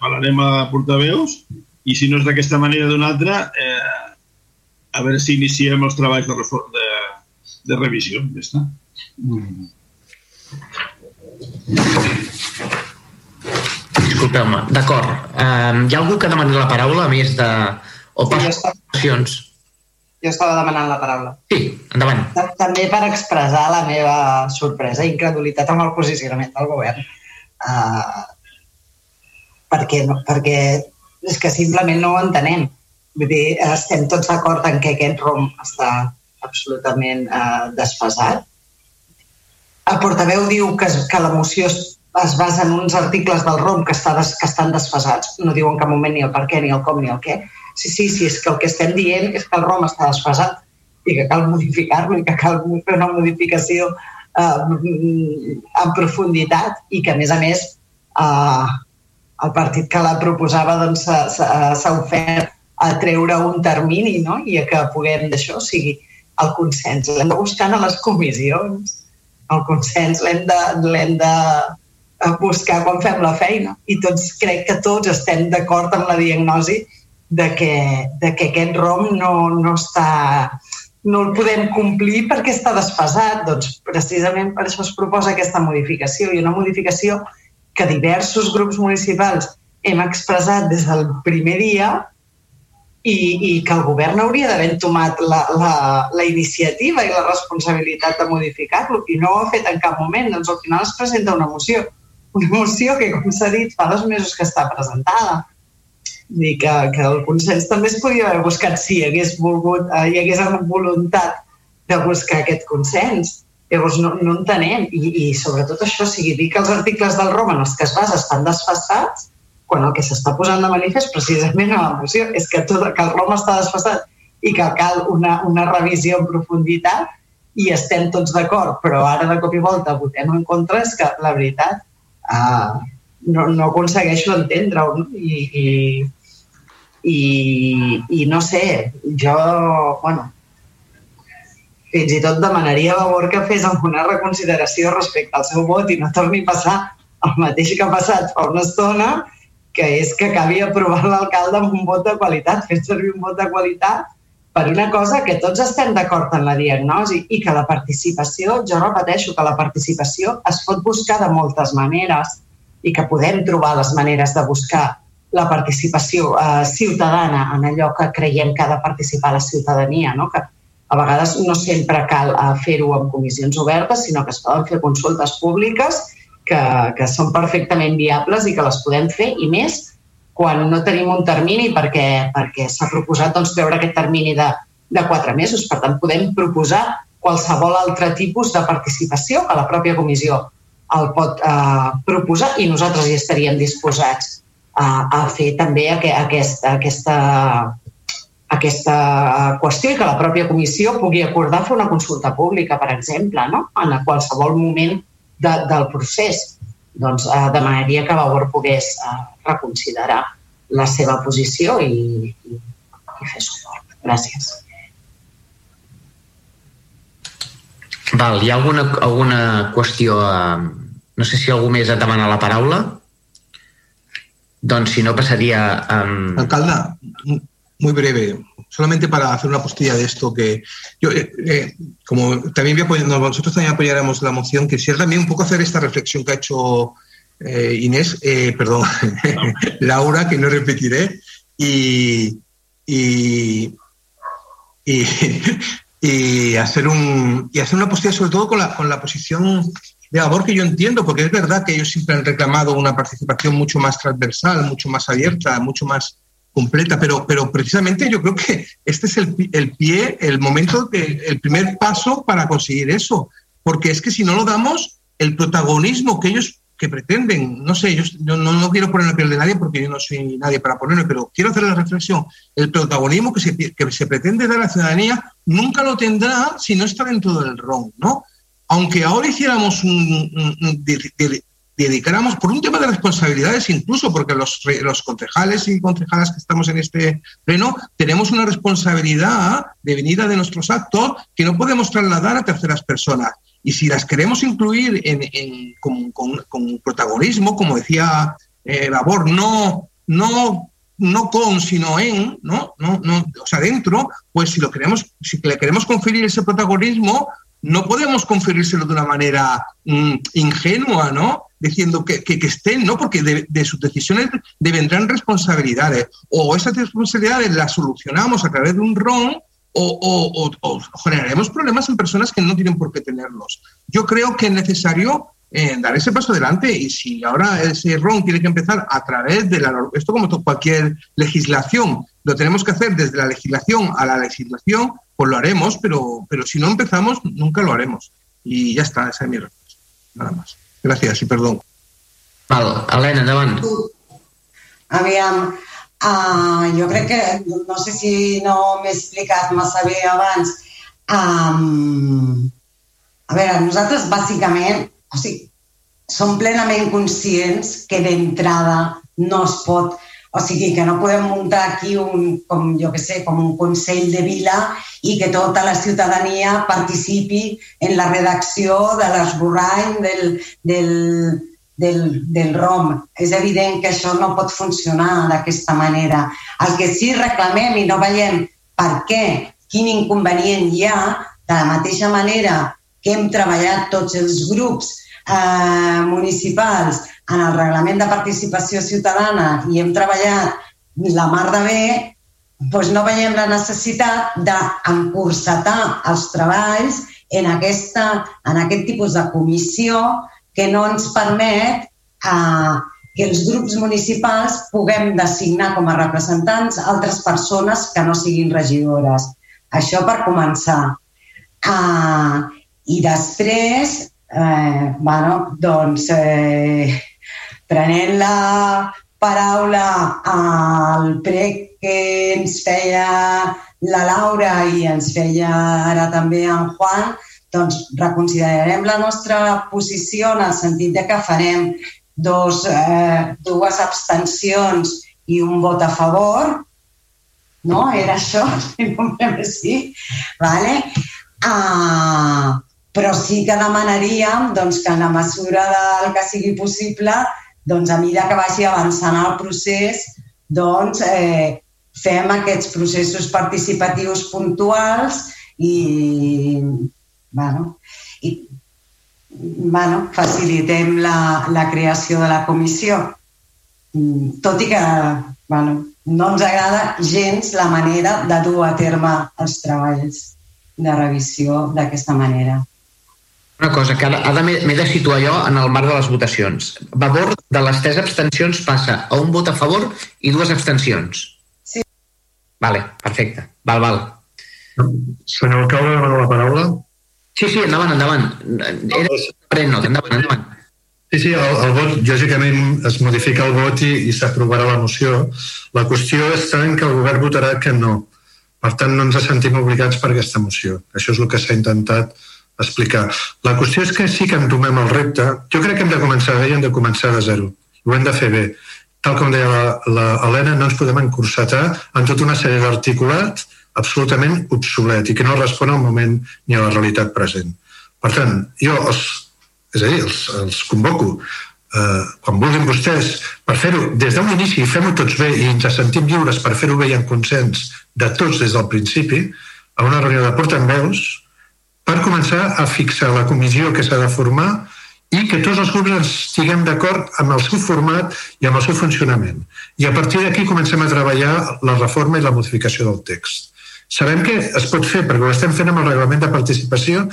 parlarem a portaveus i si no és d'aquesta manera d'una altra, eh, a veure si iniciem els treballs de, de, de revisió. Ja està. Mm. Disculpeu-me, d'acord. Um, hi ha algú que demani la paraula, a més de... O per sí, jo estava demanant la paraula. Sí, endavant. També per expressar la meva sorpresa i incredulitat amb el posicionament del govern. Uh, perquè, no, perquè és que simplement no ho entenem. Vull dir, estem tots d'acord en que aquest ROM està absolutament uh, desfasat. El portaveu diu que, que la moció es, es basa en uns articles del ROM que, està des, que estan desfasats. No diu en cap moment ni el per què, ni el com, ni el què sí, sí, sí, és que el que estem dient és que el ROM està desfasat i que cal modificar-lo i que cal fer una modificació eh, en profunditat i que, a més a més, eh, el partit que la proposava doncs, s'ha ofert a treure un termini no? i a que puguem d'això sigui el consens. L'hem de buscar a les comissions. El consens l'hem de, de buscar quan fem la feina. I tots, crec que tots estem d'acord amb la diagnosi de que, de que aquest ROM no, no està no el podem complir perquè està desfasat. Doncs precisament per això es proposa aquesta modificació i una modificació que diversos grups municipals hem expressat des del primer dia i, i que el govern hauria d'haver entomat la, la, la iniciativa i la responsabilitat de modificar-lo i no ho ha fet en cap moment. Doncs al final es presenta una moció. Una moció que, com s'ha dit, fa dos mesos que està presentada. Dir que, que el consens també es podia haver buscat si hi hagués volgut, eh, hi hagués voluntat de buscar aquest consens. Llavors no, no entenem. I, I sobretot això, o sigui, dir que els articles del ROM en els que es basa estan desfassats quan el que s'està posant de manifest precisament a la moció és que, tot, que el ROM està desfassat i que cal una, una revisió en profunditat i estem tots d'acord, però ara de cop i volta votem en contra, és que la veritat uh, no, no aconsegueixo entendre-ho I, i, i, i no sé, jo, bueno, fins i tot demanaria a favor que fes alguna reconsideració respecte al seu vot i no torni a passar el mateix que ha passat fa una estona que és que acabi aprovant l'alcalde amb un vot de qualitat, fent servir un vot de qualitat per una cosa que tots estem d'acord en la diagnosi i que la participació, jo repeteixo que la participació es pot buscar de moltes maneres i que podem trobar les maneres de buscar la participació eh, ciutadana en allò que creiem que ha de participar la ciutadania, no? que a vegades no sempre cal eh, fer-ho en comissions obertes, sinó que es poden fer consultes públiques que, que són perfectament viables i que les podem fer, i més quan no tenim un termini perquè, perquè s'ha proposat doncs, treure aquest termini de, de quatre mesos. Per tant, podem proposar qualsevol altre tipus de participació que la pròpia comissió el pot eh, proposar i nosaltres hi estaríem disposats a, a fer també aquesta, aquesta, aquesta qüestió i que la pròpia comissió pugui acordar fer una consulta pública, per exemple, no? en qualsevol moment de, del procés, doncs eh, demanaria que Vavor pogués eh, reconsiderar la seva posició i, i, i fer suport. Gràcies. Val, hi ha alguna, alguna qüestió... Eh, no sé si algú més ha demanat la paraula. Doncs si no passaria... Um... Alcalde, muy breve solamente para hacer una postilla de esto, que yo, eh, eh, como también nosotros también apoyaremos la moción, quisiera también un poco hacer esta reflexión que ha hecho eh, Inés, perdón, Laura, que no repetiré, y, y, hacer un, y hacer una postilla sobre todo con la, con la posición de labor que yo entiendo, porque es verdad que ellos siempre han reclamado una participación mucho más transversal, mucho más abierta, mucho más completa, pero, pero precisamente yo creo que este es el, el pie, el momento, el primer paso para conseguir eso, porque es que si no lo damos, el protagonismo que ellos que pretenden, no sé, yo no, no quiero poner la piel de nadie porque yo no soy nadie para ponerme, pero quiero hacer la reflexión, el protagonismo que se, que se pretende dar a la ciudadanía nunca lo tendrá si no está dentro del RON, ¿no? Aunque ahora hiciéramos un dedicáramos por un tema de responsabilidades incluso, porque los, los concejales y concejalas que estamos en este pleno tenemos una responsabilidad de venida de nuestros actos que no podemos trasladar a terceras personas. Y si las queremos incluir en, en con, con, con, protagonismo, como decía eh, Labor, no, no, no con, sino en, ¿no? No, no, o sea, dentro, pues si, lo queremos, si le queremos conferir ese protagonismo, no podemos conferírselo de una manera mmm, ingenua, ¿no? diciendo que, que, que estén, ¿no? Porque de, de, sus decisiones vendrán responsabilidades. O esas responsabilidades las solucionamos a través de un RON o, o, o, generaremos problemas en personas que no tienen por qué tenerlos. Yo creo que es necesario eh, dar ese paso adelante y si ahora ese RON tiene que empezar a través de la... Esto como cualquier legislación, lo tenemos que hacer desde la legislación a la legislación, pues lo haremos, pero, pero si no empezamos, nunca lo haremos. Y ya está, esa es mi respuesta. Nada más. Gràcies i perdó. Val. Helena, endavant. Aviam, uh, jo crec que, no sé si no m'he explicat massa bé abans, um, a veure, nosaltres bàsicament, o sigui, som plenament conscients que d'entrada no es pot o sigui, que no podem muntar aquí un, com jo que sé, com un Consell de Vila i que tota la ciutadania participi en la redacció de l'esborrany del, del, del, del ROM. És evident que això no pot funcionar d'aquesta manera. El que sí reclamem i no veiem per què, quin inconvenient hi ha, de la mateixa manera que hem treballat tots els grups eh, municipals en el reglament de participació ciutadana i hem treballat la mar de bé, doncs no veiem la necessitat d'encursetar els treballs en, aquesta, en aquest tipus de comissió que no ens permet eh, que els grups municipals puguem designar com a representants altres persones que no siguin regidores. Això per començar. Uh, I després, eh, bueno, doncs, eh, prenent la paraula al prec que ens feia la Laura i ens feia ara també en Juan, doncs reconsiderarem la nostra posició en el sentit de que farem dos, eh, dues abstencions i un vot a favor, no? Era això, si no sí, vale? Uh, però sí que demanaríem doncs, que en la mesura del que sigui possible, doncs, a mesura que vagi avançant el procés, doncs, eh, fem aquests processos participatius puntuals i, bueno, i bueno, facilitem la, la creació de la comissió. Mm, tot i que bueno, no ens agrada gens la manera de dur a terme els treballs de revisió d'aquesta manera. Una cosa, que ara m'he de situar jo en el marc de les votacions. Vavor de les tres abstencions passa a un vot a favor i dues abstencions. Sí. Vale, perfecte. Val, val. Senyor alcalde, demano la paraula. Sí, sí, endavant, endavant. Era pren endavant, endavant. Sí, sí, el, el vot, lògicament es modifica el vot i, i s'aprovarà la moció. La qüestió està en que el govern votarà que no. Per tant, no ens sentim obligats per aquesta moció. Això és el que s'ha intentat explicar. La qüestió és que sí que entomem el repte. Jo crec que hem de començar bé i hem de començar de zero. Ho hem de fer bé. Tal com deia l'Helena, no ens podem encursetar en tota una sèrie d'articulat absolutament obsolet i que no respon al moment ni a la realitat present. Per tant, jo els, és a dir, els, els convoco eh, quan vulguin vostès per fer-ho des d'un inici, fem-ho tots bé i ens sentim lliures per fer-ho bé i en consens de tots des del principi, a una reunió de portaveus, per començar a fixar la comissió que s'ha de formar i que tots els grups estiguem d'acord amb el seu format i amb el seu funcionament. I a partir d'aquí comencem a treballar la reforma i la modificació del text. Sabem que es pot fer, perquè ho estem fent amb el reglament de participació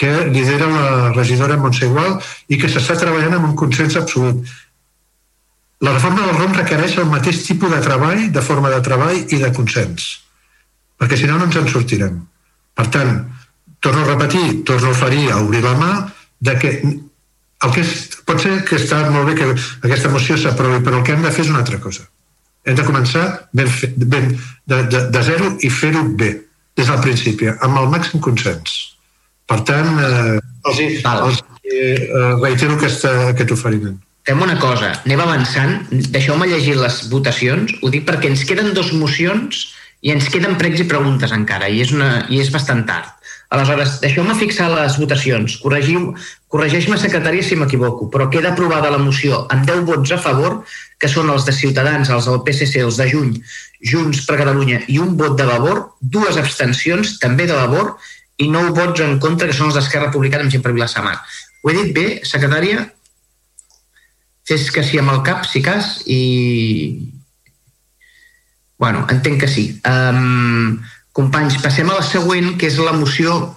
que lidera la regidora Montse Igual i que s'està treballant amb un consens absolut. La reforma del ROM requereix el mateix tipus de treball, de forma de treball i de consens, perquè si no no ens en sortirem. Per tant, torno a repetir, torno a oferir, a obrir la mà, de que el que és, pot ser que està molt bé que aquesta moció s'aprovi, però el que hem de fer és una altra cosa. Hem de començar ben, ben, de, de, de zero i fer-ho bé, des del principi, amb el màxim consens. Per tant, eh, els, els eh, reitero aquesta, aquest oferiment. Fem una cosa, anem avançant, deixeu-me llegir les votacions, ho dic perquè ens queden dos mocions i ens queden pregs i preguntes encara, i és, una, i és bastant tard. Aleshores, deixeu-me fixar les votacions. Corregeix-me, secretària, si m'equivoco, però queda aprovada la moció amb 10 vots a favor, que són els de Ciutadans, els del PSC, els de Juny, Junts per Catalunya i un vot de Vavor, dues abstencions, també de Vavor, i nou vots en contra, que són els d'Esquerra Republicana amb gent per Vilassamar. Ho he dit bé, secretària? Fes que sí amb el cap, si cas, i... Bueno, entenc que sí. Um, Companys, passem a la següent, que és la moció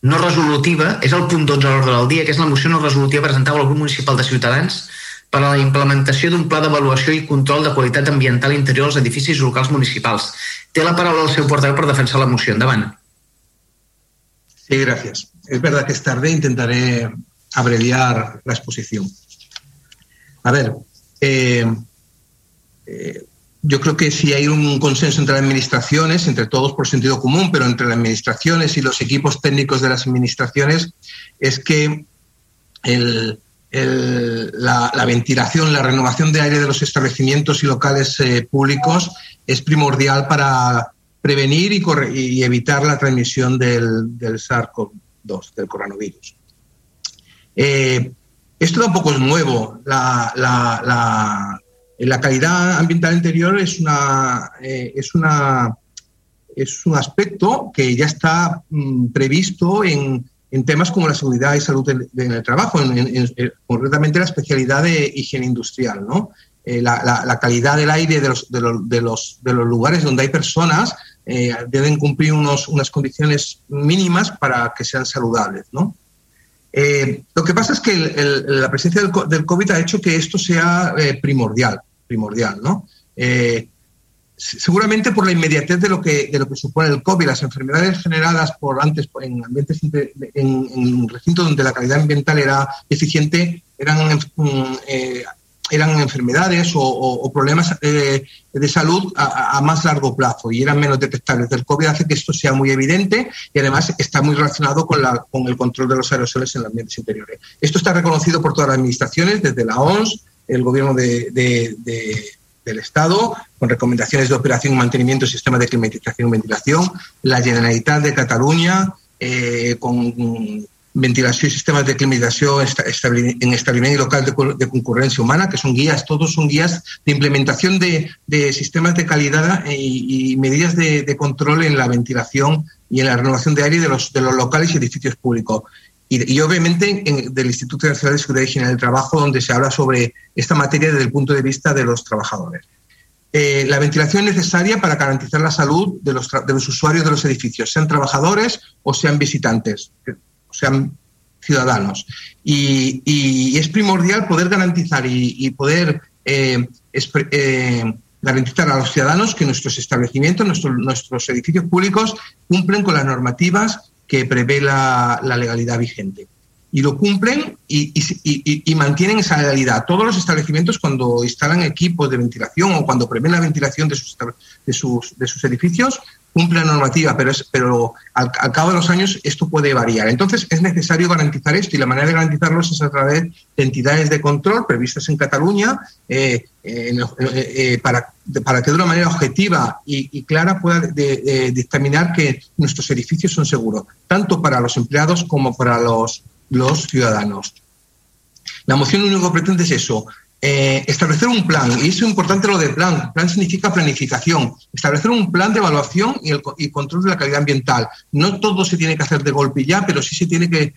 no resolutiva, és el punt 12 a l'ordre del dia, que és la moció no resolutiva presentada al grup municipal de Ciutadans per a la implementació d'un pla d'avaluació i control de qualitat ambiental interior als edificis locals municipals. Té la paraula el seu portaveu per defensar la moció. Endavant. Sí, gracias. Es verdad que es tarde, intentaré abreviar la. A ver, eh, eh, yo creo que si hay un consenso entre las administraciones, entre todos por sentido común, pero entre las administraciones y los equipos técnicos de las administraciones, es que la, la, ventilación, la renovación de aire de los establecimientos y locales eh, públicos es primordial para prevenir y, corre, y evitar la transmisión del, del SARS-CoV-2, del coronavirus. Eh, esto tampoco es nuevo. La, la, la calidad ambiental interior es, eh, es, es un aspecto que ya está mm, previsto en, en temas como la seguridad y salud en, el trabajo, en, en, concretamente la especialidad de higiene industrial, ¿no? Eh, la, calidad del aire de los, de de los, lugares donde hay personas eh, deben cumplir unos, unas condiciones mínimas para que sean saludables, ¿no? Eh, lo que pasa es que la presencia del, COVID ha hecho que esto sea eh, primordial, primordial, ¿no? Eh, seguramente por la inmediatez de lo que de lo que supone el COVID, las enfermedades generadas por antes en ambientes en, en recintos donde la calidad ambiental era eficiente eran eh, eran enfermedades o problemas eh, de salud a, a, más largo plazo y eran menos detectables. El COVID hace que esto sea muy evidente y además está muy relacionado con, la, con el control de los aerosoles en los ambientes interiores. Esto está reconocido por todas las administraciones, desde la OMS, el gobierno de, de, de del Estado, con recomendaciones de operación y mantenimiento de sistemas de climatización y ventilación, la Generalitat de Cataluña, eh, con ventilació i sistemes de climatització en establiment local de, concurrència humana, que son guías, todos son guías de implementación de, sistemas de calidad y, y medidas de, de, control en la ventilación y en la renovación de aire de los, de los locales y edificios públicos. Y, obviamente en, del Instituto Nacional de Seguridad y del Trabajo, donde se habla sobre esta materia desde el punto de vista de los trabajadores. Eh, la ventilación es necesaria para garantizar la salud de los, de los usuarios de los edificios, sean trabajadores o sean visitantes sean ciudadanos. Y, es primordial poder garantizar y, poder eh, eh, garantizar a los ciudadanos que nuestros establecimientos, nuestros edificios públicos cumplen con las normativas que prevé la, legalidad vigente. Y lo cumplen y, mantienen esa legalidad. Todos los establecimientos, cuando instalan equipos de ventilación o cuando prevén la ventilación de sus edificios, cumple la normativa, pero, es, pero al, cabo de los años esto puede variar. Entonces es necesario garantizar esto y la manera de garantizarlo es a través de entidades de control previstas en Cataluña eh, eh, eh, para, para, que de una manera objetiva y, clara pueda de, dictaminar que nuestros edificios son seguros, tanto para los empleados como para los, los ciudadanos. La moción lo único pretende es eso, eh, establecer un plan, y eso es importante lo de plan, plan significa planificación, establecer un plan de evaluación y, el, y control de la calidad ambiental. No todo se tiene que hacer de golpe ya, pero sí se tiene que,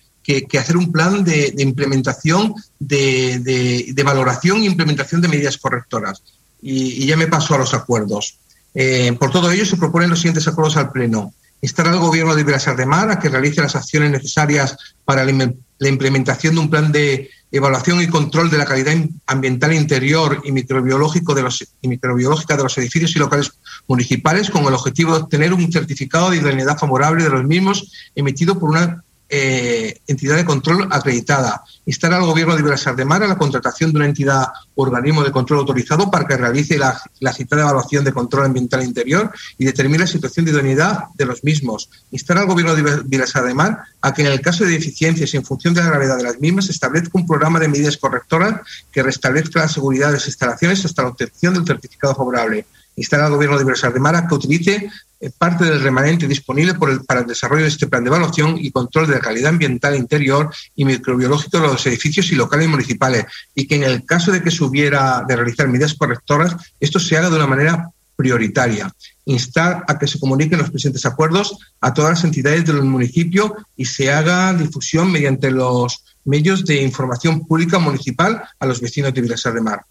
hacer un plan de, implementación, de, valoración e implementación de medidas correctoras. Y, y ya me paso a los acuerdos. Eh, por todo ello, se proponen los siguientes acuerdos al Pleno. Instar al Gobierno de Vilasar de Mar a que realice las acciones necesarias para la implementación de un plan de evaluación y control de la calidad ambiental interior y de los y microbiológica de los edificios y locales municipales con el objetivo de obtener un certificado de idoneidad favorable de los mismos emitido por una eh, entidad de control acreditada. Instar al Gobierno de Vilasar de a la contratación de una entidad organismo de control autorizado para que realice la, citada evaluación de control ambiental interior y determine la situación de idoneidad de los mismos. Instar al Gobierno de Vilasar de a que en el caso de deficiencias en función de la gravedad de las mismas establezca un programa de medidas correctoras que restablezca la seguridad de las instalaciones hasta la obtención del certificado favorable instar al Gobierno de Vilasar de Mar a que utilice parte del remanente disponible por el, para el desarrollo de este plan de evaluación y control de la calidad ambiental interior y microbiológica de los edificios y locales municipales y que en el caso de que se hubiera de realizar medidas correctoras, esto se haga de una manera prioritaria. Instar a que se comuniquen los presentes acuerdos a todas las entidades del municipio y se haga difusión mediante los medios de información pública municipal a los vecinos de Vilasar de Mar.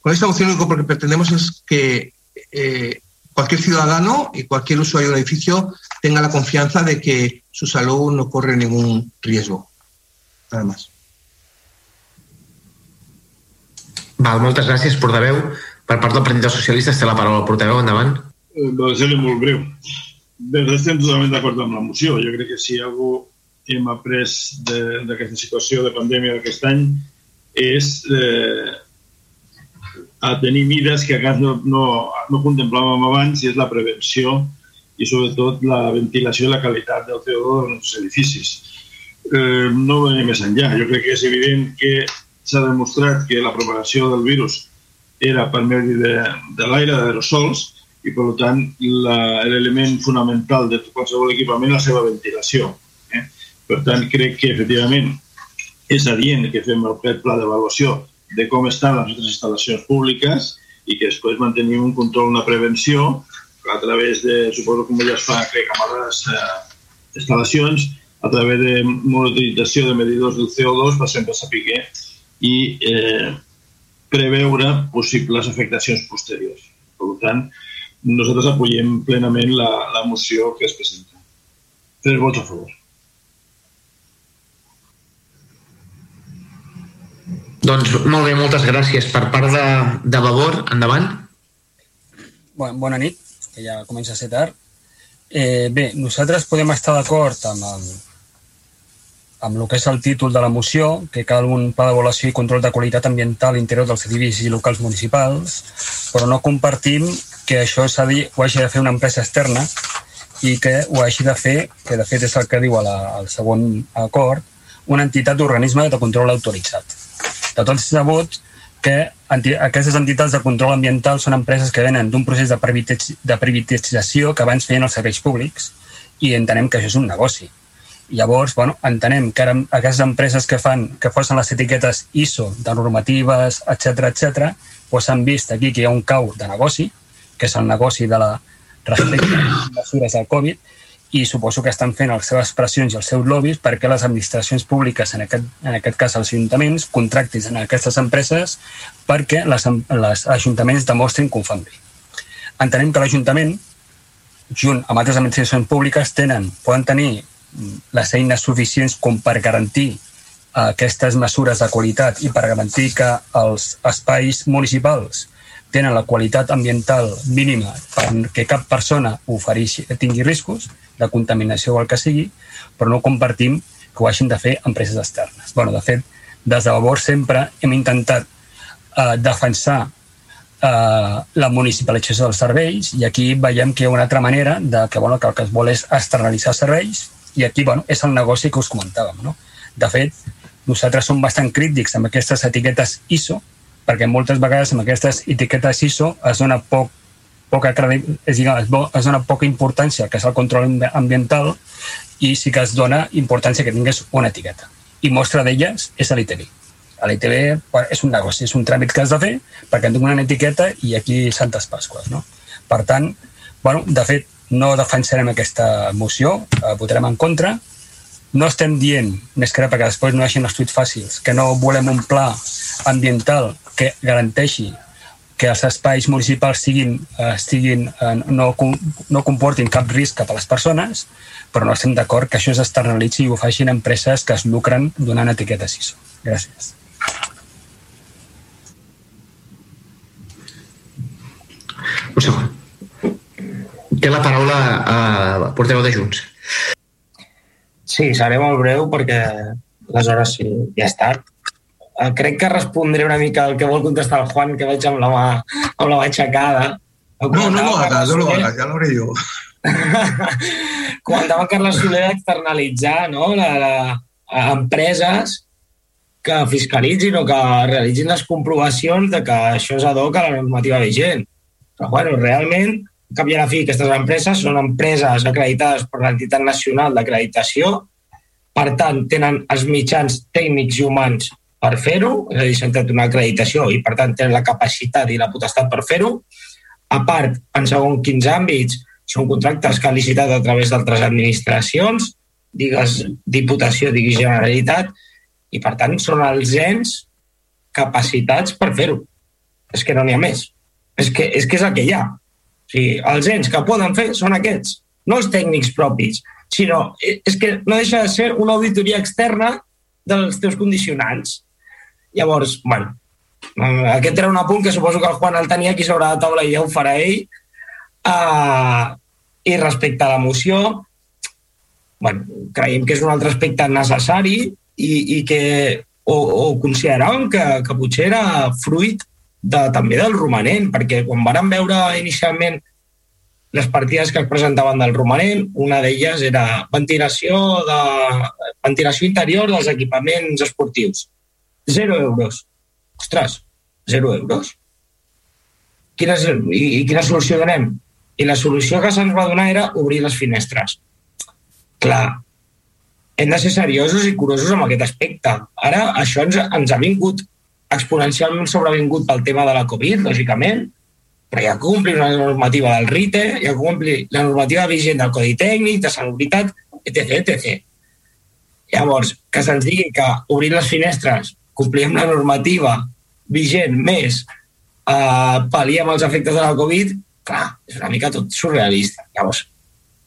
Con esta moción lo que pretendemos es que eh, cualquier ciudadano y cualquier usuario del edificio tenga la confianza de que su salud no corre ningún riesgo. Nada más. Val, moltes gràcies, portaveu. Per part del Partit dels Socialistes té la paraula el portaveu, endavant. Eh, va ser molt breu. Bé, estem totalment d'acord amb la moció. Jo crec que si algú hem après d'aquesta situació de pandèmia d'aquest any és eh, a tenir mides que a no, no, no contemplàvem abans i és la prevenció i sobretot la ventilació i la qualitat del CO2 dels edificis. Eh, no va més enllà. Jo crec que és evident que s'ha demostrat que la propagació del virus era per medi de, de l'aire d'aerosols i per tant l'element fonamental de qualsevol equipament és la seva ventilació. Eh? Per tant, crec que efectivament és adient que fem el pla d'avaluació de com estan les nostres instal·lacions públiques i que després mantenim un control, una prevenció a través de, suposo que ja es fa, crec, amb altres eh, instal·lacions a través de monitorització de medidors del CO2 per sempre saber i eh, preveure possibles afectacions posteriors. Per tant, nosaltres apoyem plenament la, la moció que es presenta. Tres vots a favor. Doncs molt bé, moltes gràcies. Per part de, de Vavor, endavant. Bona nit, que ja comença a ser tard. Eh, bé, nosaltres podem estar d'acord amb, el, amb el que és el títol de la moció, que cal un pla d'avaluació i control de qualitat ambiental a l'interior dels edificis locals municipals, però no compartim que això dir, ho hagi de fer una empresa externa i que ho hagi de fer, que de fet és el que diu a la, al segon acord, una entitat d'organisme de control autoritzat. De tots sabut que aquestes entitats de control ambiental són empreses que venen d'un procés de, de privatització que abans feien els serveis públics i entenem que això és un negoci. Llavors, bueno, entenem que ara aquestes empreses que fan, que posen les etiquetes ISO de normatives, etc etc, doncs han vist aquí que hi ha un cau de negoci, que és el negoci de la respecte a les mesures del Covid, i suposo que estan fent les seves pressions i els seus lobbies perquè les administracions públiques, en aquest, en aquest cas els ajuntaments, contractis en aquestes empreses perquè les, les ajuntaments demostrin que ho fan bé. Entenem que l'Ajuntament, junt amb altres administracions públiques, tenen, poden tenir les eines suficients com per garantir aquestes mesures de qualitat i per garantir que els espais municipals tenen la qualitat ambiental mínima perquè cap persona ofereixi, tingui riscos, de contaminació o el que sigui, però no compartim que ho hagin de fer empreses externes. bueno, de fet, des de Vavor sempre hem intentat eh, defensar eh, la municipalització dels serveis i aquí veiem que hi ha una altra manera de que, bueno, que el que es vol és externalitzar serveis i aquí bueno, és el negoci que us comentàvem. No? De fet, nosaltres som bastant crítics amb aquestes etiquetes ISO perquè moltes vegades amb aquestes etiquetes ISO es dona poc poca és, diguem, es dona poca importància que és el control ambiental i sí que es dona importància que tingués una etiqueta. I mostra d'elles és l'ITV. L'ITV és un negoci, és un tràmit que has de fer perquè tinc una etiqueta i aquí Santes Pasques. No? Per tant, bueno, de fet, no defensarem aquesta moció, eh, votarem en contra. No estem dient, més que perquè després no hi hagi els tuits fàcils, que no volem un pla ambiental que garanteixi que els espais municipals siguin, eh, siguin, eh, no, no comportin cap risc cap a les persones, però no estem d'acord que això es externalitzi i ho facin empreses que es lucren donant etiquetes ISO. Gràcies. Un segon. Té la paraula a eh, porteu de Junts. Sí, seré molt breu perquè aleshores sí, ja és tard eh, crec que respondré una mica al que vol contestar el Juan, que veig amb la mà, amb la mà aixecada. No, no no hagas, no lo hagas, ja l'hauré jo. Comentava Carles Soler d'externalitzar no? la, la, a empreses que fiscalitzin o que realitzin les comprovacions de que això és ad hoc a la normativa vigent. Però, bueno, realment, cap i a la fi, aquestes empreses són empreses acreditades per l'entitat nacional d'acreditació, per tant, tenen els mitjans tècnics i humans per fer-ho, és a dir, s'han tret una acreditació i, per tant, tenen la capacitat i la potestat per fer-ho. A part, en segon quins àmbits, són contractes que han licitat a través d'altres administracions, digues Diputació, digues Generalitat, i, per tant, són els ens capacitats per fer-ho. És que no n'hi ha més. És que, és que és el que hi ha. O sigui, els ens que poden fer són aquests, no els tècnics propis, sinó és que no deixa de ser una auditoria externa dels teus condicionants. Llavors, bueno, aquest era un apunt que suposo que el Juan el tenia aquí sobre la taula i ja ho farà ell. Uh, I respecte a la moció, bueno, creiem que és un altre aspecte necessari i, i que o, o consideràvem que, que potser era fruit de, també del romanent, perquè quan vàrem veure inicialment les partides que es presentaven del romanent, una d'elles era ventilació, de, ventilació interior dels equipaments esportius. Zero euros. Ostres, zero euros? Quina és, i, I quina solució donem? I la solució que se'ns va donar era obrir les finestres. Clar, hem de ser seriosos i curosos amb aquest aspecte. Ara això ens, ens ha vingut exponencialment sobrevingut pel tema de la Covid, lògicament, però que complir la normativa del RITE, que complir la normativa vigent del Codi Tècnic, de Salubritat, etc, etc. Llavors, que se'ns digui que obrir les finestres complim la normativa vigent més eh, pal·lia amb els efectes de la Covid, clar, és una mica tot surrealista. Llavors,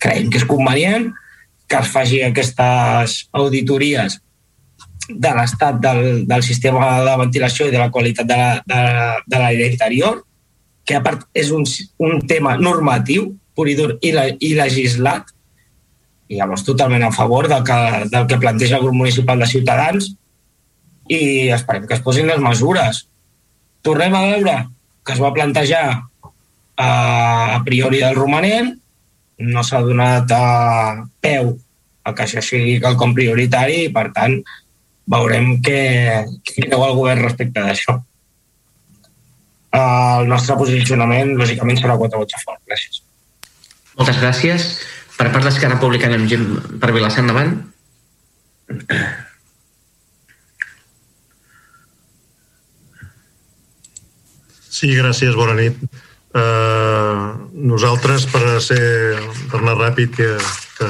creiem que és convenient que es faci aquestes auditories de l'estat del, del sistema de ventilació i de la qualitat de l'aire de, de interior, que a part és un, un tema normatiu, pur i dur, i, la, i legislat, i llavors totalment a favor del que, del que planteja el grup municipal de Ciutadans i esperem que es posin les mesures. Tornem a veure que es va plantejar a, a priori del romanent, no s'ha donat a peu a que això sigui quelcom prioritari i, per tant, veurem què, què creu el govern respecte d'això. El nostre posicionament, lògicament, serà quatre vots a fort. Gràcies. Moltes gràcies. Per part d'Esquerra Republicana, per Vilassar, endavant. Sí, gràcies, bona nit. Uh, nosaltres, per ser per anar ràpid, que, que,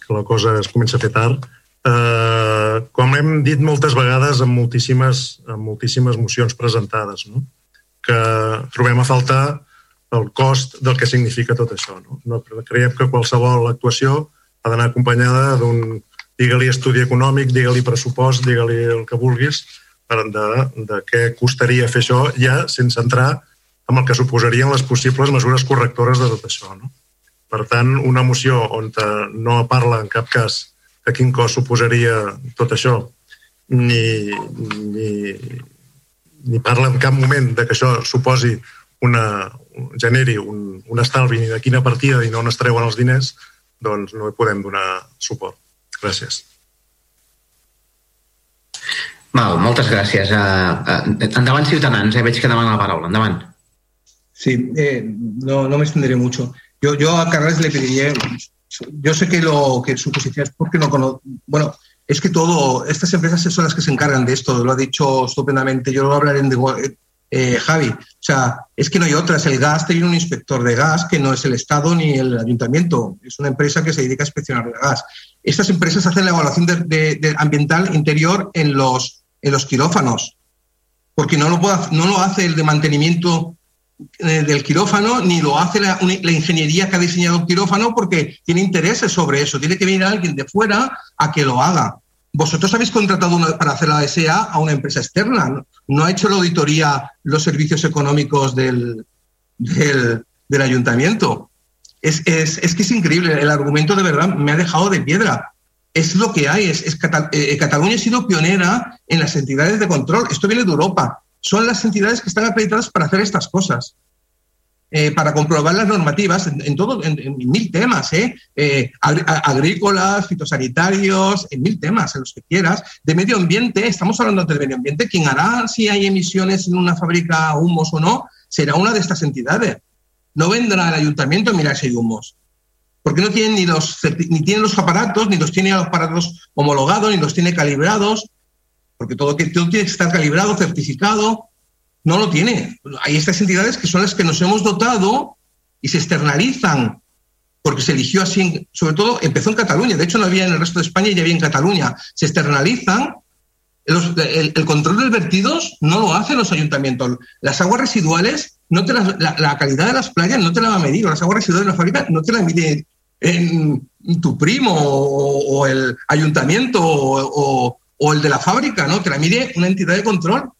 que la cosa es comença a fer tard, uh, com hem dit moltes vegades en moltíssimes, en moltíssimes mocions presentades, no? que trobem a faltar el cost del que significa tot això. No? No, creiem que qualsevol actuació ha d'anar acompanyada d'un, digue-li estudi econòmic, digue-li pressupost, digue-li el que vulguis, de, de què costaria fer això ja sense entrar en el que suposarien les possibles mesures correctores de tot això. No? Per tant, una moció on no parla en cap cas de quin cost suposaria tot això, ni, ni, ni parla en cap moment de que això suposi una, generi un, un estalvi ni de quina partida i no on es treuen els diners, doncs no hi podem donar suport. Gràcies. Val, moltes gràcies. Uh, uh, endavant, Ciutadans, eh? veig que demana la paraula. Endavant. Sí, eh, no, no me extenderé mucho. Yo, yo a Carles le pediría, yo sé que, lo, que su posición es porque no conozco, bueno, es que todo, estas empresas son las que se encargan de esto, lo ha dicho estupendamente, yo lo hablaré en de, eh, Javi. O sea, es que no hay otras. El gas tiene un inspector de gas que no es el Estado ni el ayuntamiento, es una empresa que se dedica a inspeccionar el gas. Estas empresas hacen la evaluación de, de, ambiental interior en los en los quirófanos, porque no lo, no lo hace el de mantenimiento eh, del quirófano, ni lo hace la, ingeniería que ha diseñado el quirófano, porque tiene intereses sobre eso. Tiene que venir alguien de fuera a que lo haga. Vosotros habéis contratado para hacer la SA a una empresa externa. ¿no? no ha hecho la auditoría los servicios económicos del, del, del ayuntamiento. Es, es, es, que es increíble. El argumento de verdad me ha dejado de piedra es lo que hay. Es, Catal eh, Cataluña ha sido pionera en las entidades de control. Esto viene de Europa. Son las entidades que están acreditadas para hacer estas cosas. Eh, para comprobar las normativas en, todo, en, mil temas, ¿eh? eh agrícolas, fitosanitarios, en mil temas, en los que quieras. De medio ambiente, estamos hablando de medio ambiente, quien hará si hay emisiones en una fábrica humos o no, será una de estas entidades. No vendrá el ayuntamiento a mirar si hay humos porque no tienen ni los, ni tienen los aparatos, ni los tiene los aparatos homologados, ni los tiene calibrados, porque todo, tiene que estar calibrado, certificado, no lo tiene. Hay estas entidades que son las que nos hemos dotado y se externalizan, porque se eligió así, sobre todo empezó en Cataluña, de hecho no había en el resto de España y ya había en Cataluña, se externalizan. Los, el, el, control de vertidos no lo hacen los ayuntamientos. Las aguas residuales, no te las, la, la, calidad de las playas no te la va a medir, las aguas residuales de la fábrica no te la mide en tu primo o, el ayuntamiento o, el de la fábrica, ¿no? Que la mire una entidad de control.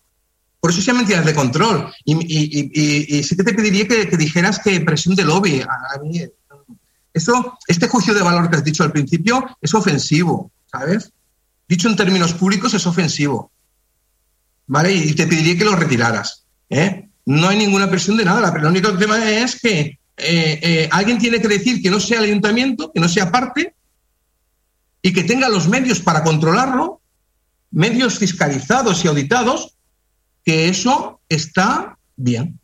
Por eso se llama entidades de control. Y, sí que te pediría que, dijeras que presión de lobby. Eso, este juicio de valor que has dicho al principio es ofensivo, ¿sabes? Dicho en términos públicos es ofensivo. ¿Vale? Y te pediría que lo retiraras. ¿eh? No hay ninguna presión de nada. El único tema es que eh, eh, alguien tiene que decir que no sea el ayuntamiento, que no sea parte y que tenga los medios para controlarlo, medios fiscalizados y auditados, que eso está bien.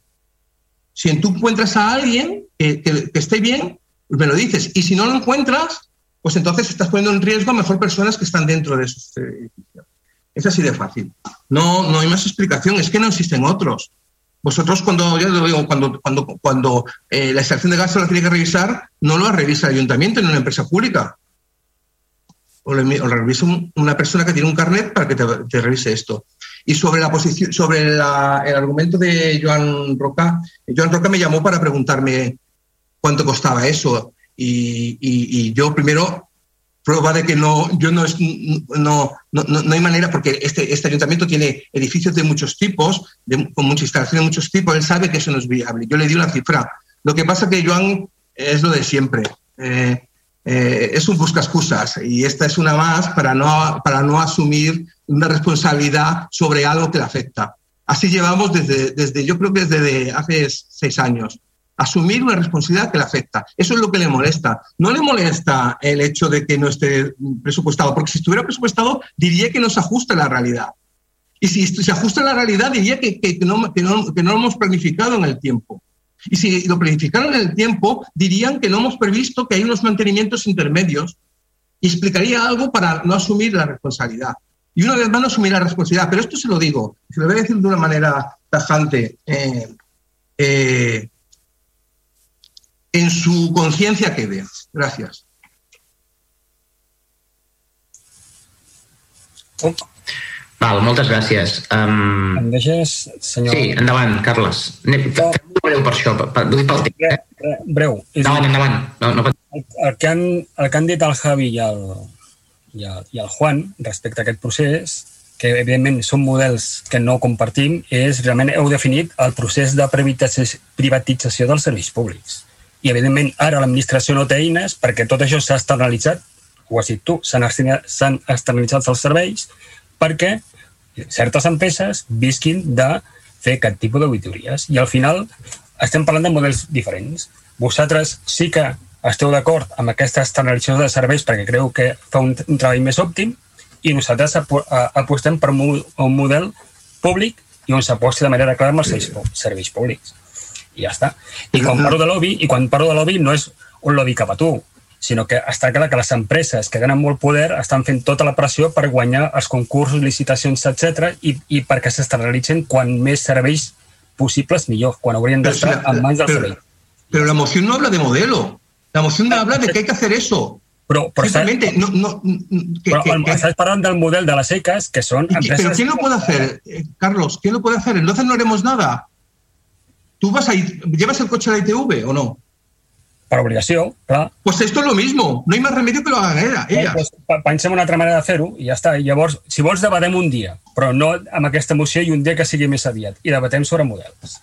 Si tú encuentras a alguien que, esté bien, me lo dices. Y si no lo encuentras, pues entonces estás poniendo en riesgo a mejor personas que están dentro de esos edificios. Es así de fácil. No, no hay más explicación, es que no existen otros. Vosotros cuando, ya lo digo, cuando, cuando, eh, la extracción de gas la tiene que revisar, no lo revisa el ayuntamiento ni una empresa pública. o le, o le revisa un- una persona que tiene un carnet para que te, revise esto. Y sobre la posición, sobre el argumento de Joan Roca, Joan Roca me llamó para preguntarme cuánto costaba eso. Y yo primero prueba de que no, yo no, es, no, no, no- hay manera, porque este, este ayuntamiento tiene edificios de muchos tipos, de- con mucha instalación de muchos tipos, él sabe que eso no es viable. Yo le di una cifra. Lo que pasa que Joan es lo de siempre. Eh, eh, es un busca excusas y esta es una más para no, para no asumir una responsabilidad sobre algo que le afecta. Así llevamos desde, desde yo creo que desde hace seis años. Asumir una responsabilidad que le afecta. Eso es lo que le molesta. No le molesta el hecho de que no esté presupuestado, porque si estuviera presupuestado diría que no se ajusta a la realidad. Y si se ajusta a la realidad diría que, que- no- que no lo hemos planificado en el tiempo. Y si lo planificaron en el tiempo, dirían que no hemos previsto que hay unos mantenimientos intermedios y explicaría algo para no asumir la responsabilidad. Y una vez más no asumir la responsabilidad. Pero esto se lo digo, se lo voy a decir de una manera tajante. eh, eh, en su conciencia quede. Gracias. Val, moltes gràcies. Um... Em deixes, senyor... Sí, endavant, Carles. Anem, fem un breu per això, per, per, pel temps. Eh? Breu. Endavant, endavant. No, no, el, el, que han, el que han dit el Javi i el, i el, i el Juan respecte a aquest procés, que evidentment són models que no compartim, és realment heu definit el procés de privatització, privatització dels serveis públics. I evidentment ara l'administració no té eines perquè tot això s'ha externalitzat, ho has dit tu, s'han externa- s'han externalitzat els serveis perquè certes empreses visquin de fer aquest tipus d'auditories. I al final estem parlant de models diferents. Vosaltres sí que esteu d'acord amb aquesta externalització de serveis perquè creu que fa un, un treball més òptim i nosaltres apo a- apostem per un, mo- un model públic i on s'aposti de manera clara amb els serveis públics. I ja està. I quan parlo de lobby, i quan parlo de lobby no és un lobby cap a tu, sinó que està clar que les empreses que tenen molt poder estan fent tota la pressió per guanyar els concursos, licitacions, etc i, i perquè s'externalitzen quan més serveis possibles millor, quan haurien d'estar en mans del pero- servei. pero la moción no habla de modelo. La moción habla de que hay que hacer eso. Però, però Simplemente, no, no, que, Però que- que- estàs parlant del model de les ECAs, que són ¿Y qui- empreses... ¿Pero quién lo puede hacer, eh, Carlos? ¿Quién lo puede hacer? Entonces no haremos nada. ¿Tú vas a ir, llevas el coche a la ITV o no? Per obligació, clar. Pues esto es lo mismo. No hay más remedio que lo hagan ella- ellas. Pues, pe- pensem una altra manera de fer-ho i ja està. I llavors, si vols, debatem un dia, però no amb aquesta moció i un dia que sigui més aviat. I debatem sobre models.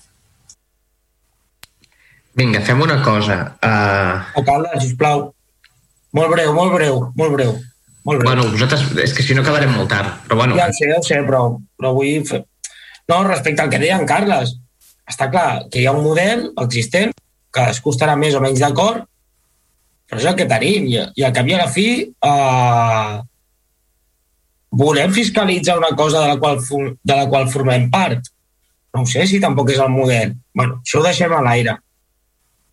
Vinga, fem una cosa. Uh... Alcalde, sisplau. Molt breu, molt breu, molt breu. Molt breu. Bueno, vosaltres, és que si no acabarem molt tard, però bueno. Ja ho sé, ja ho sé, però, però vull fer... No, respecte al que deia en Carles, està clar que hi ha un model existent, cadascú estarà més o menys d'acord, però és el que tenim. I, i al cap i a la fi eh, volem fiscalitzar una cosa de la, qual, de la qual formem part. No ho sé si tampoc és el model. bueno, això ho deixem a l'aire.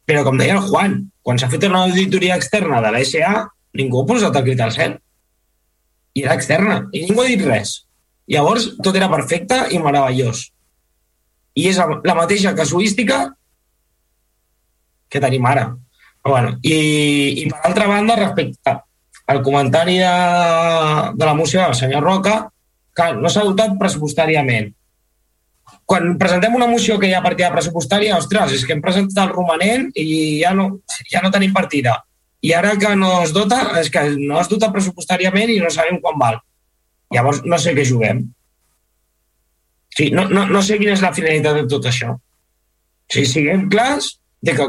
Però com deia el Juan, quan s'ha fet una auditoria externa de la SA, ningú ha posat el crit al cel i era externa, i ningú ha dit res. Llavors, tot era perfecte i meravellós. I és la mateixa casuística que tenim ara. Però bueno, i, I per altra banda, respecte al comentari de, de la moció del senyor Roca, que no s'ha dotat pressupostàriament. Quan presentem una moció que hi ha partida pressupostària, ostres, és que hem presentat el romanent i ja no, ja no tenim partida. I ara que no es dota, és que no es dota pressupostàriament i no sabem quan val. Llavors, no sé què juguem. Sí, no, no, no sé quina és la finalitat de tot això. Sigui, siguem clars de que,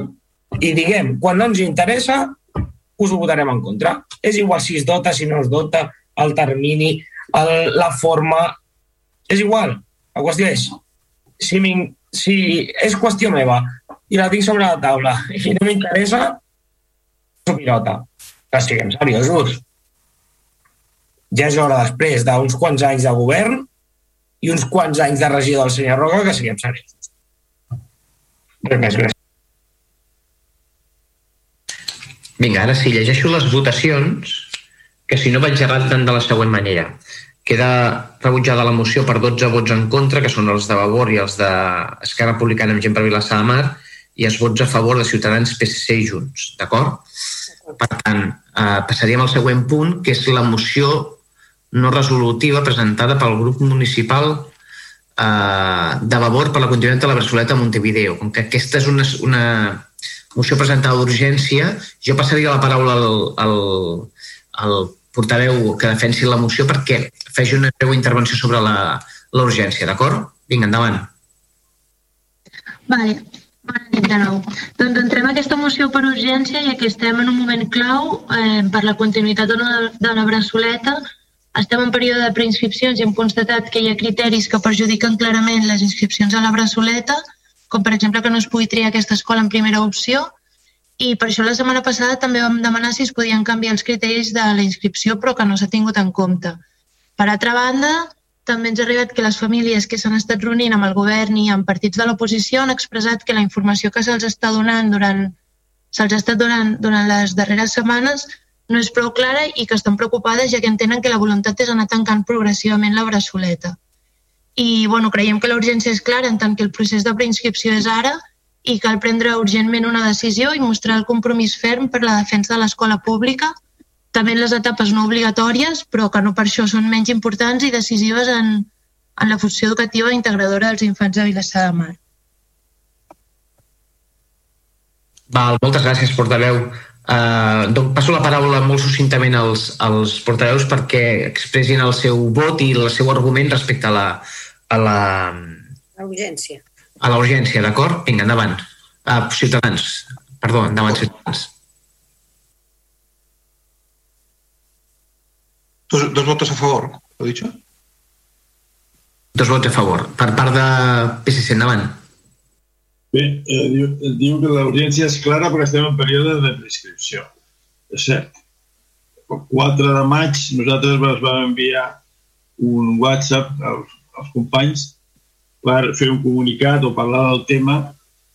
i diguem, quan no ens interessa, us ho votarem en contra. És igual si es dota, si no es dota, el termini, el, la forma... És igual. La qüestió és, si, si és qüestió meva i la tinc sobre la taula i no m'interessa, s'ho pilota. Que siguem seriosos. Ja és hora després d'uns quants anys de govern i uns quants anys de regidor del senyor Roca que siguem seriosos. Res més, gràcies. Vinga, ara sí, llegeixo les votacions, que si no vaig errat tant de la següent manera. Queda rebutjada la moció per 12 vots en contra, que són els de Vavor i els d'Esquerra Republicana amb gent per Vilassar de Mar, i els vots a favor de Ciutadans, PSC i Junts, d'acord? Per tant, eh, passaríem al següent punt, que és la moció no resolutiva presentada pel grup municipal eh, de Vavor per la continuïtat de la Bressoleta a Montevideo. Com que aquesta és una, una moció presentada d'urgència, jo passaria la paraula al, al, al portaveu que defensi la moció perquè faci una breu intervenció sobre la, l'urgència, d'acord? Vinga, endavant. Vale. Bona nit de nou. Doncs entrem aquesta moció per urgència i que estem en un moment clau eh, per la continuïtat de la, de la braçoleta. Estem en període de preinscripcions i hem constatat que hi ha criteris que perjudiquen clarament les inscripcions a la braçoleta, com per exemple que no es pugui triar aquesta escola en primera opció, i per això la setmana passada també vam demanar si es podien canviar els criteris de la inscripció, però que no s'ha tingut en compte. Per altra banda, també ens ha arribat que les famílies que s'han estat reunint amb el govern i amb partits de l'oposició han expressat que la informació que se'ls està donant durant se'ls ha estat donant durant les darreres setmanes no és prou clara i que estan preocupades ja que entenen que la voluntat és anar tancant progressivament la braçoleta. I bueno, creiem que la urgència és clara en tant que el procés de preinscripció és ara i cal prendre urgentment una decisió i mostrar el compromís ferm per la defensa de l'escola pública també en les etapes no obligatòries, però que no per això són menys importants i decisives en, en la funció educativa integradora dels infants de Vilassar de Mar. Val, moltes gràcies, portaveu. Uh, doncs passo la paraula molt succintament als, als portaveus perquè expressin el seu vot i el seu argument respecte a la, a la, La urgència. a la urgència, d'acord? Vinga, endavant. Uh, ciutadans. Perdó, endavant, ciutadans. Dos, dos votos a favor, ¿lo he dicho? Dos vots a favor. Per part de PSC, endavant. Bé, eh, diu, diu que l'audiència és clara perquè estem en període de prescripció. És cert. El 4 de maig nosaltres ens vam enviar un WhatsApp als, als companys per fer un comunicat o parlar del tema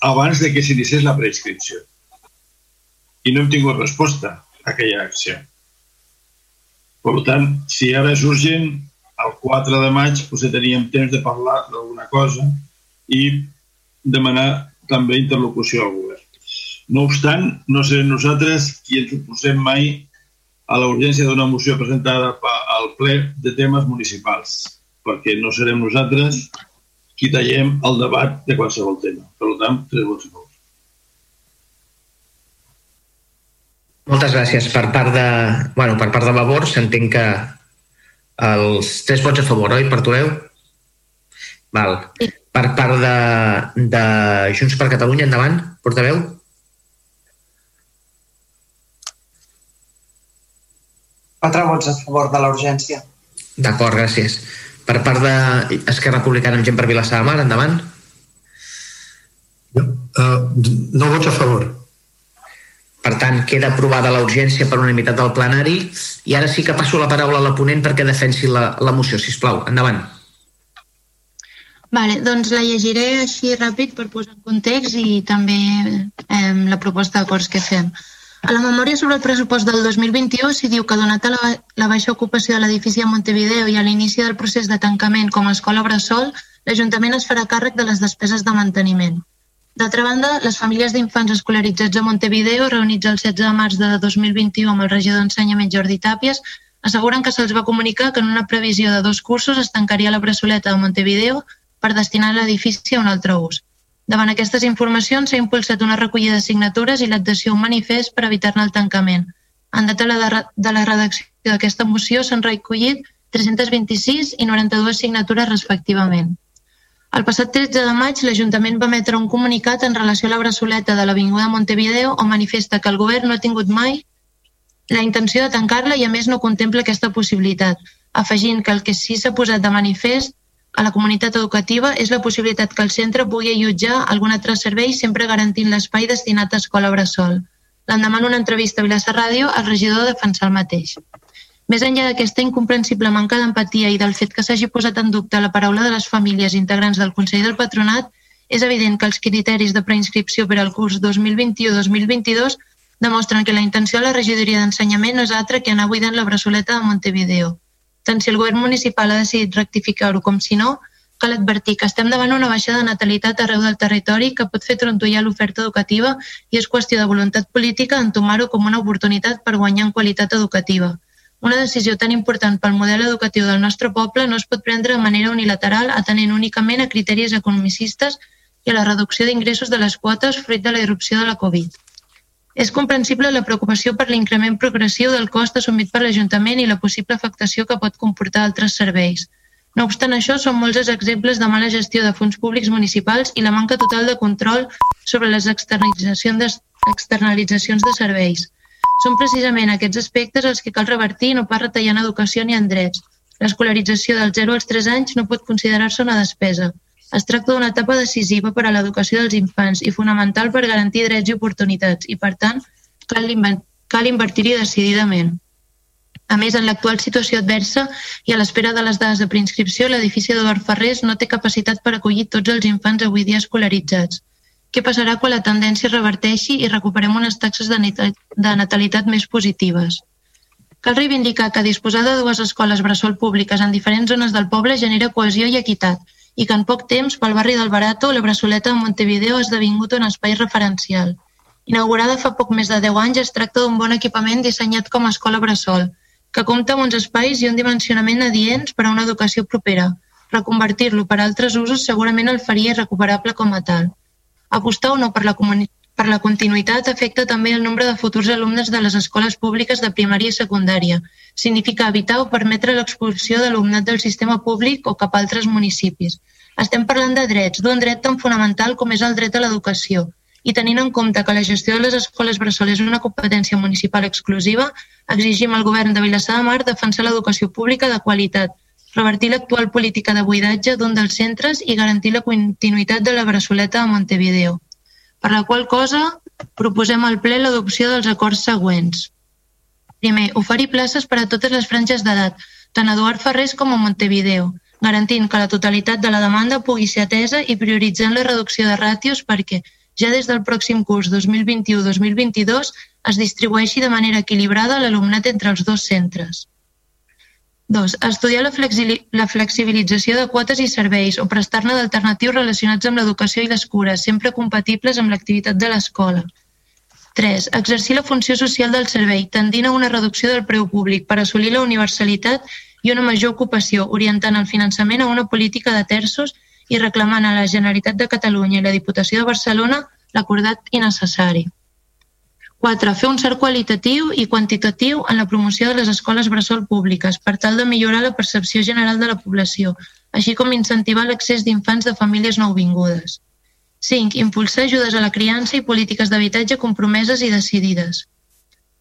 abans de que s'iniciés la prescripció. I no hem tingut resposta a aquella acció. Per tant, si ara és urgent, el 4 de maig potser teníem temps de parlar d'alguna cosa i demanar també interlocució al govern. No obstant, no serem nosaltres qui ens oposem mai a la urgència d'una moció presentada al ple de temes municipals, perquè no serem nosaltres qui tallem el debat de qualsevol tema. Per tant, tres vots a favor. Moltes gràcies. Per part de, bueno, per part de Vavor s'entén que els tres vots a favor, oi, Portaveu? Val. Per part de, de Junts per Catalunya, endavant, portaveu. Quatre vots a favor de la urgència. D'acord, gràcies. Per part de Esquerra Republicana amb gent per Vilassar de Mar, endavant. Uh, no vots a favor. Per tant, queda aprovada la urgència per unanimitat del plenari i ara sí que passo la paraula a la ponent perquè defensi la, la moció, si plau. Endavant. Vale, doncs la llegiré així ràpid per posar en context i també eh, la proposta d'acords que fem. A la memòria sobre el pressupost del 2021 s'hi diu que donat a la, la baixa ocupació de l'edifici a Montevideo i a l'inici del procés de tancament com a escola bressol, l'Ajuntament es farà càrrec de les despeses de manteniment. D'altra banda, les famílies d'infants escolaritzats a Montevideo, reunits el 16 de març de 2021 amb el regidor d'Ensenyament Jordi Tàpies, asseguren que se'ls va comunicar que en una previsió de dos cursos es tancaria la bressoleta de Montevideo per destinar l'edifici a un altre ús. Davant aquestes informacions s'ha impulsat una recollida de signatures i l'adhesió un manifest per evitar-ne el tancament. En data de la redacció d'aquesta moció s'han recollit 326 i 92 signatures respectivament. El passat 13 de maig, l'Ajuntament va emetre un comunicat en relació a la braçoleta de l'Avinguda Montevideo on manifesta que el govern no ha tingut mai la intenció de tancar-la i a més no contempla aquesta possibilitat, afegint que el que sí s'ha posat de manifest a la comunitat educativa és la possibilitat que el centre pugui allotjar algun altre servei sempre garantint l'espai destinat a escola bressol. L'endemà en una entrevista a Vilassar Ràdio, el regidor defensà el mateix. Més enllà d'aquesta incomprensible manca d'empatia i del fet que s'hagi posat en dubte la paraula de les famílies integrants del Consell del Patronat, és evident que els criteris de preinscripció per al curs 2021-2022 demostren que la intenció de la regidoria d'ensenyament no és altra que anar buidant la bressoleta de Montevideo. Tant si el govern municipal ha decidit rectificar-ho com si no, cal advertir que estem davant una baixada de natalitat arreu del territori que pot fer trontollar l'oferta educativa i és qüestió de voluntat política entomar-ho com una oportunitat per guanyar en qualitat educativa. Una decisió tan important pel model educatiu del nostre poble no es pot prendre de manera unilateral atenent únicament a criteris economicistes i a la reducció d'ingressos de les quotes fruit de la irrupció de la Covid. És comprensible la preocupació per l'increment progressiu del cost assumit per l'Ajuntament i la possible afectació que pot comportar altres serveis. No obstant això, són molts els exemples de mala gestió de fons públics municipals i la manca total de control sobre les externalitzacions de, externalitzacions de serveis. Són precisament aquests aspectes els que cal revertir no pas retallar en educació ni en drets. L'escolarització dels 0 als 3 anys no pot considerar-se una despesa. Es tracta d'una etapa decisiva per a l'educació dels infants i fonamental per garantir drets i oportunitats i, per tant, cal, cal invertir-hi decididament. A més, en l'actual situació adversa i a l'espera de les dades de preinscripció, l'edifici d'Eduard Ferrés no té capacitat per acollir tots els infants avui dia escolaritzats. Què passarà quan la tendència reverteixi i recuperem unes taxes de natalitat més positives? Cal reivindicar que disposar de dues escoles bressol públiques en diferents zones del poble genera cohesió i equitat i que en poc temps pel barri del Barato la Bressoleta de Montevideo ha esdevingut un espai referencial. Inaugurada fa poc més de 10 anys, es tracta d'un bon equipament dissenyat com a escola bressol, que compta amb uns espais i un dimensionament adients per a una educació propera. Reconvertir-lo per a altres usos segurament el faria irrecuperable com a tal. Apostar o no per la, per la continuïtat afecta també el nombre de futurs alumnes de les escoles públiques de primària i secundària. Significa evitar o permetre l'expulsió d'alumnat del sistema públic o cap a altres municipis. Estem parlant de drets, d'un dret tan fonamental com és el dret a l'educació. I tenint en compte que la gestió de les escoles bressol és una competència municipal exclusiva, exigim al govern de Vilassar de Mar defensar l'educació pública de qualitat, revertir l'actual política de buidatge d'un dels centres i garantir la continuïtat de la Bressoleta de Montevideo, per la qual cosa proposem al ple l'adopció dels acords següents. Primer, oferir places per a totes les franges d'edat, tant a Eduard Ferrés com a Montevideo, garantint que la totalitat de la demanda pugui ser atesa i prioritzant la reducció de ràtios perquè ja des del pròxim curs 2021-2022 es distribueixi de manera equilibrada l'alumnat entre els dos centres. Dos, estudiar la, la flexibilització de quotes i serveis o prestar-ne d'alternatius relacionats amb l'educació i les cures, sempre compatibles amb l'activitat de l'escola. 3. Exercir la funció social del servei, tendint a una reducció del preu públic per assolir la universalitat i una major ocupació, orientant el finançament a una política de terços i reclamant a la Generalitat de Catalunya i la Diputació de Barcelona l'acordat i necessari. 4. Fer un cert qualitatiu i quantitatiu en la promoció de les escoles bressol públiques per tal de millorar la percepció general de la població, així com incentivar l'accés d'infants de famílies nouvingudes. 5. Impulsar ajudes a la criança i polítiques d'habitatge compromeses i decidides.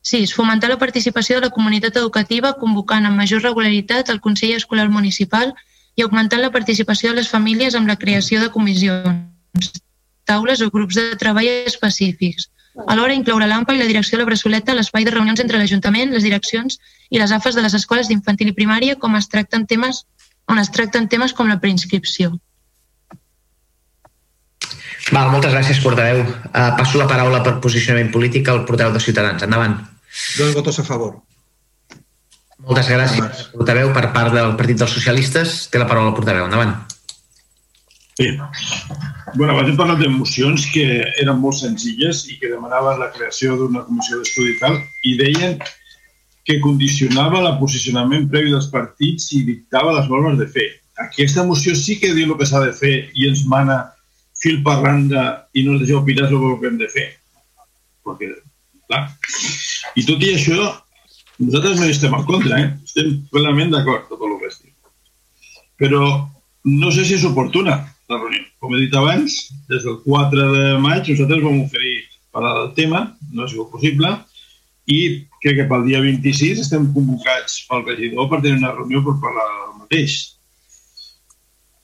6. Fomentar la participació de la comunitat educativa convocant amb major regularitat el Consell Escolar Municipal i augmentant la participació de les famílies amb la creació de comissions, taules o grups de treball específics, Alhora incloure l'AMPA i la direcció de la Bressoleta a l'espai de reunions entre l'Ajuntament, les direccions i les AFES de les escoles d'infantil i primària com es tracten temes, on es tracten temes com la preinscripció. Val, moltes gràcies, portaveu. Uh, passo la paraula per posicionament polític al portaveu de Ciutadans. Endavant. Dos votos a favor. Moltes gràcies, portaveu, per part del Partit dels Socialistes. Té la paraula el portaveu. Endavant. Sí. Bueno, abans hem parlat d'emocions que eren molt senzilles i que demanaven la creació d'una comissió d'estudi i tal, i deien que condicionava el posicionament previ dels partits i dictava les normes de fer. Aquesta moció sí que diu el que s'ha de fer i ens mana fil per randa i no ens deixa opinar sobre el que hem de fer. Perquè, clar. I tot i això, nosaltres no hi estem en contra, eh? estem plenament d'acord tot el que es diu. Però no sé si és oportuna la reunió. Com he dit abans, des del 4 de maig nosaltres vam oferir parlar del tema, no ha sigut possible, i crec que pel dia 26 estem convocats pel regidor per tenir una reunió per parlar del mateix.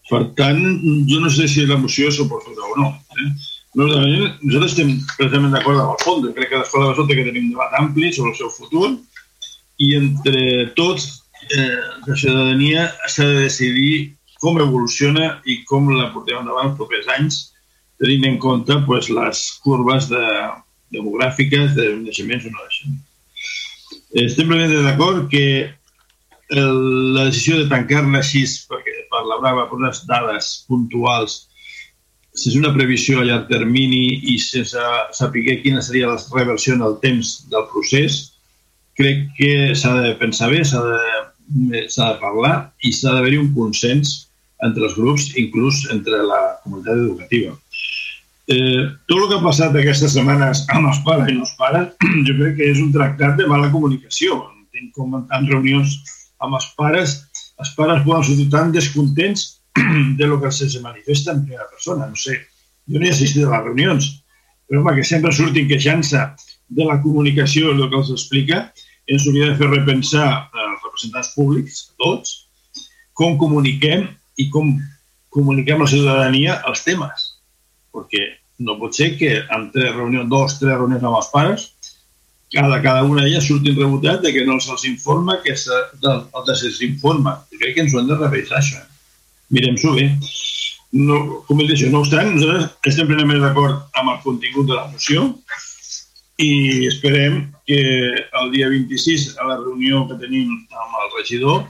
Per tant, jo no sé si la moció és oportuna o no. Eh? Nosaltres estem precisament d'acord amb el fons. Crec que l'Escola de Sota que tenim un debat ampli sobre el seu futur i entre tots eh, la ciutadania s'ha de decidir com evoluciona i com la portem endavant els propers anys, tenint en compte pues, les curves de, demogràfiques de naixements o no naixements. Estem plenament d'acord que el, la decisió de tancar-la així perquè, per parlava per unes dades puntuals sense una previsió a llarg termini i sense saber quina seria la reversió en el temps del procés, crec que s'ha de pensar bé, s'ha de, de parlar i s'ha d'haver-hi un consens entre els grups, inclús entre la comunitat educativa. Eh, tot el que ha passat aquestes setmanes amb els pares i els pares, jo crec que és un tractat de mala comunicació. Entenc com en reunions amb els pares, els pares poden sortir tan descontents de lo que se manifesta en primera persona. No sé, jo no he assistit a les reunions, però home, que sempre surtin queixant-se de la comunicació el que els explica, ens hauria de fer repensar als representants públics, tots, com comuniquem i com comuniquem a la ciutadania els temes. Perquè no pot ser que en tres reunions, dos, tres reunions amb els pares, cada, cada una d'elles surtin rebotat de que no se'ls informa, que se, de, de se'ls informa. Crec que ens ho hem de revisar, això. Eh? mirem-s'ho bé. No, com he dit no obstant, nosaltres estem plenament d'acord amb el contingut de la moció i esperem que el dia 26, a la reunió que tenim amb el regidor,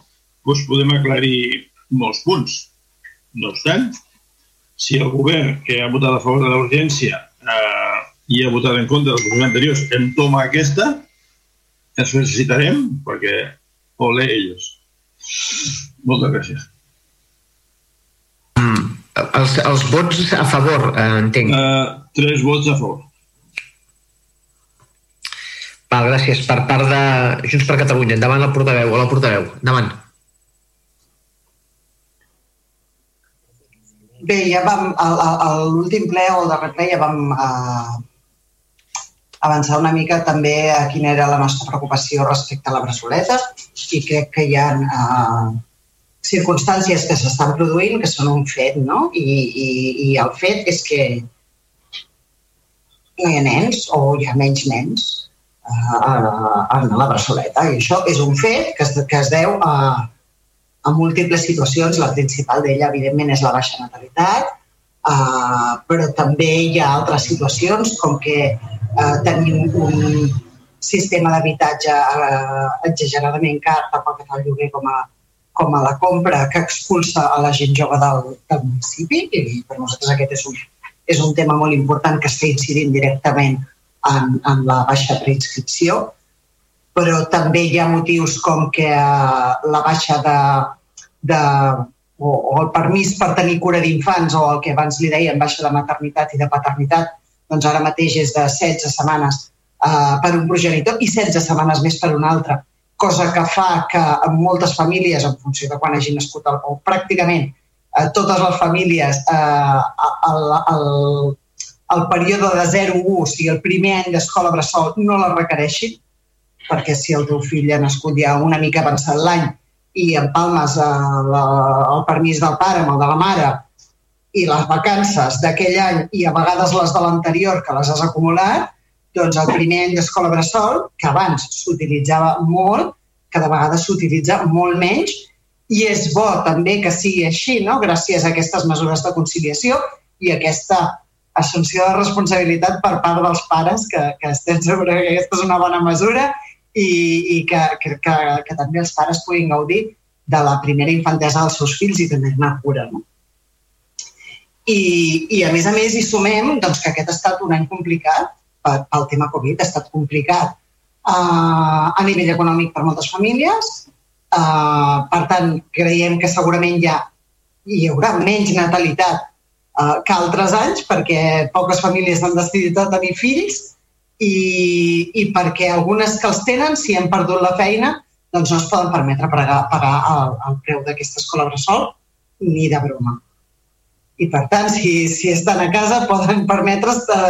doncs podem aclarir molts punts. No obstant, si el govern que ha votat a favor de l'urgència eh, i ha votat en contra dels governs anteriors en toma aquesta, ens felicitarem perquè ole ells. Moltes gràcies. Els, els vots a favor, eh, entenc. Uh, tres vots a favor. Val, gràcies. Per part de Junts per Catalunya. Endavant el portaveu o la portaveu. Endavant. Bé, ja vam, a l'últim ple o darrer ple ja vam uh, avançar una mica també a quina era la nostra preocupació respecte a la braçoleta i crec que hi ha uh, circumstàncies que s'estan produint que són un fet, no? I, i, I el fet és que no hi ha nens o hi ha menys nens uh, a, a la Bressoleta. I això és un fet que es, que es deu a, a múltiples situacions. La principal d'ella, evidentment, és la baixa natalitat, uh, però també hi ha altres situacions com que uh, tenim un sistema d'habitatge uh, exageradament car tant pel que fa al lloguer com a com a la compra que expulsa a la gent jove del, del municipi i per nosaltres aquest és un, és un tema molt important que està incidint directament en, en la baixa preinscripció, però també hi ha motius com que uh, la baixa de, de o, o el permís per tenir cura d'infants o el que abans li deien baixa de maternitat i de paternitat, doncs ara mateix és de 16 setmanes uh, per un progenitor i 16 setmanes més per un altre cosa que fa que en moltes famílies, en funció de quan hagi nascut, el, o pràcticament eh, totes les famílies, eh, el, el, el període de 0 1, o sigui, el primer any d'escola bressol, no la requereixin, perquè si el teu fill ha nascut ja una mica avançat l'any i empalmes eh, la, el permís del pare amb el de la mare i les vacances d'aquell any i a vegades les de l'anterior que les has acumulat, doncs el primer any d'escola bressol, que abans s'utilitzava molt, que de vegades s'utilitza molt menys, i és bo també que sigui així, no? gràcies a aquestes mesures de conciliació i aquesta assumpció de responsabilitat per part dels pares, que, que estem segurs que aquesta és una bona mesura i, i que, que, que, que també els pares puguin gaudir de la primera infantesa dels seus fills i tenir-ne cura. No? I, I a més a més hi sumem doncs, que aquest ha estat un any complicat pel tema Covid ha estat complicat uh, a nivell econòmic per moltes famílies. Uh, per tant, creiem que segurament ja hi haurà menys natalitat uh, que altres anys perquè poques famílies han decidit de tenir fills i, i perquè algunes que els tenen, si han perdut la feina, doncs no es poden permetre pagar, pagar el, el preu d'aquesta escola bressol ni de broma. I per tant, si, si estan a casa poden permetre's de,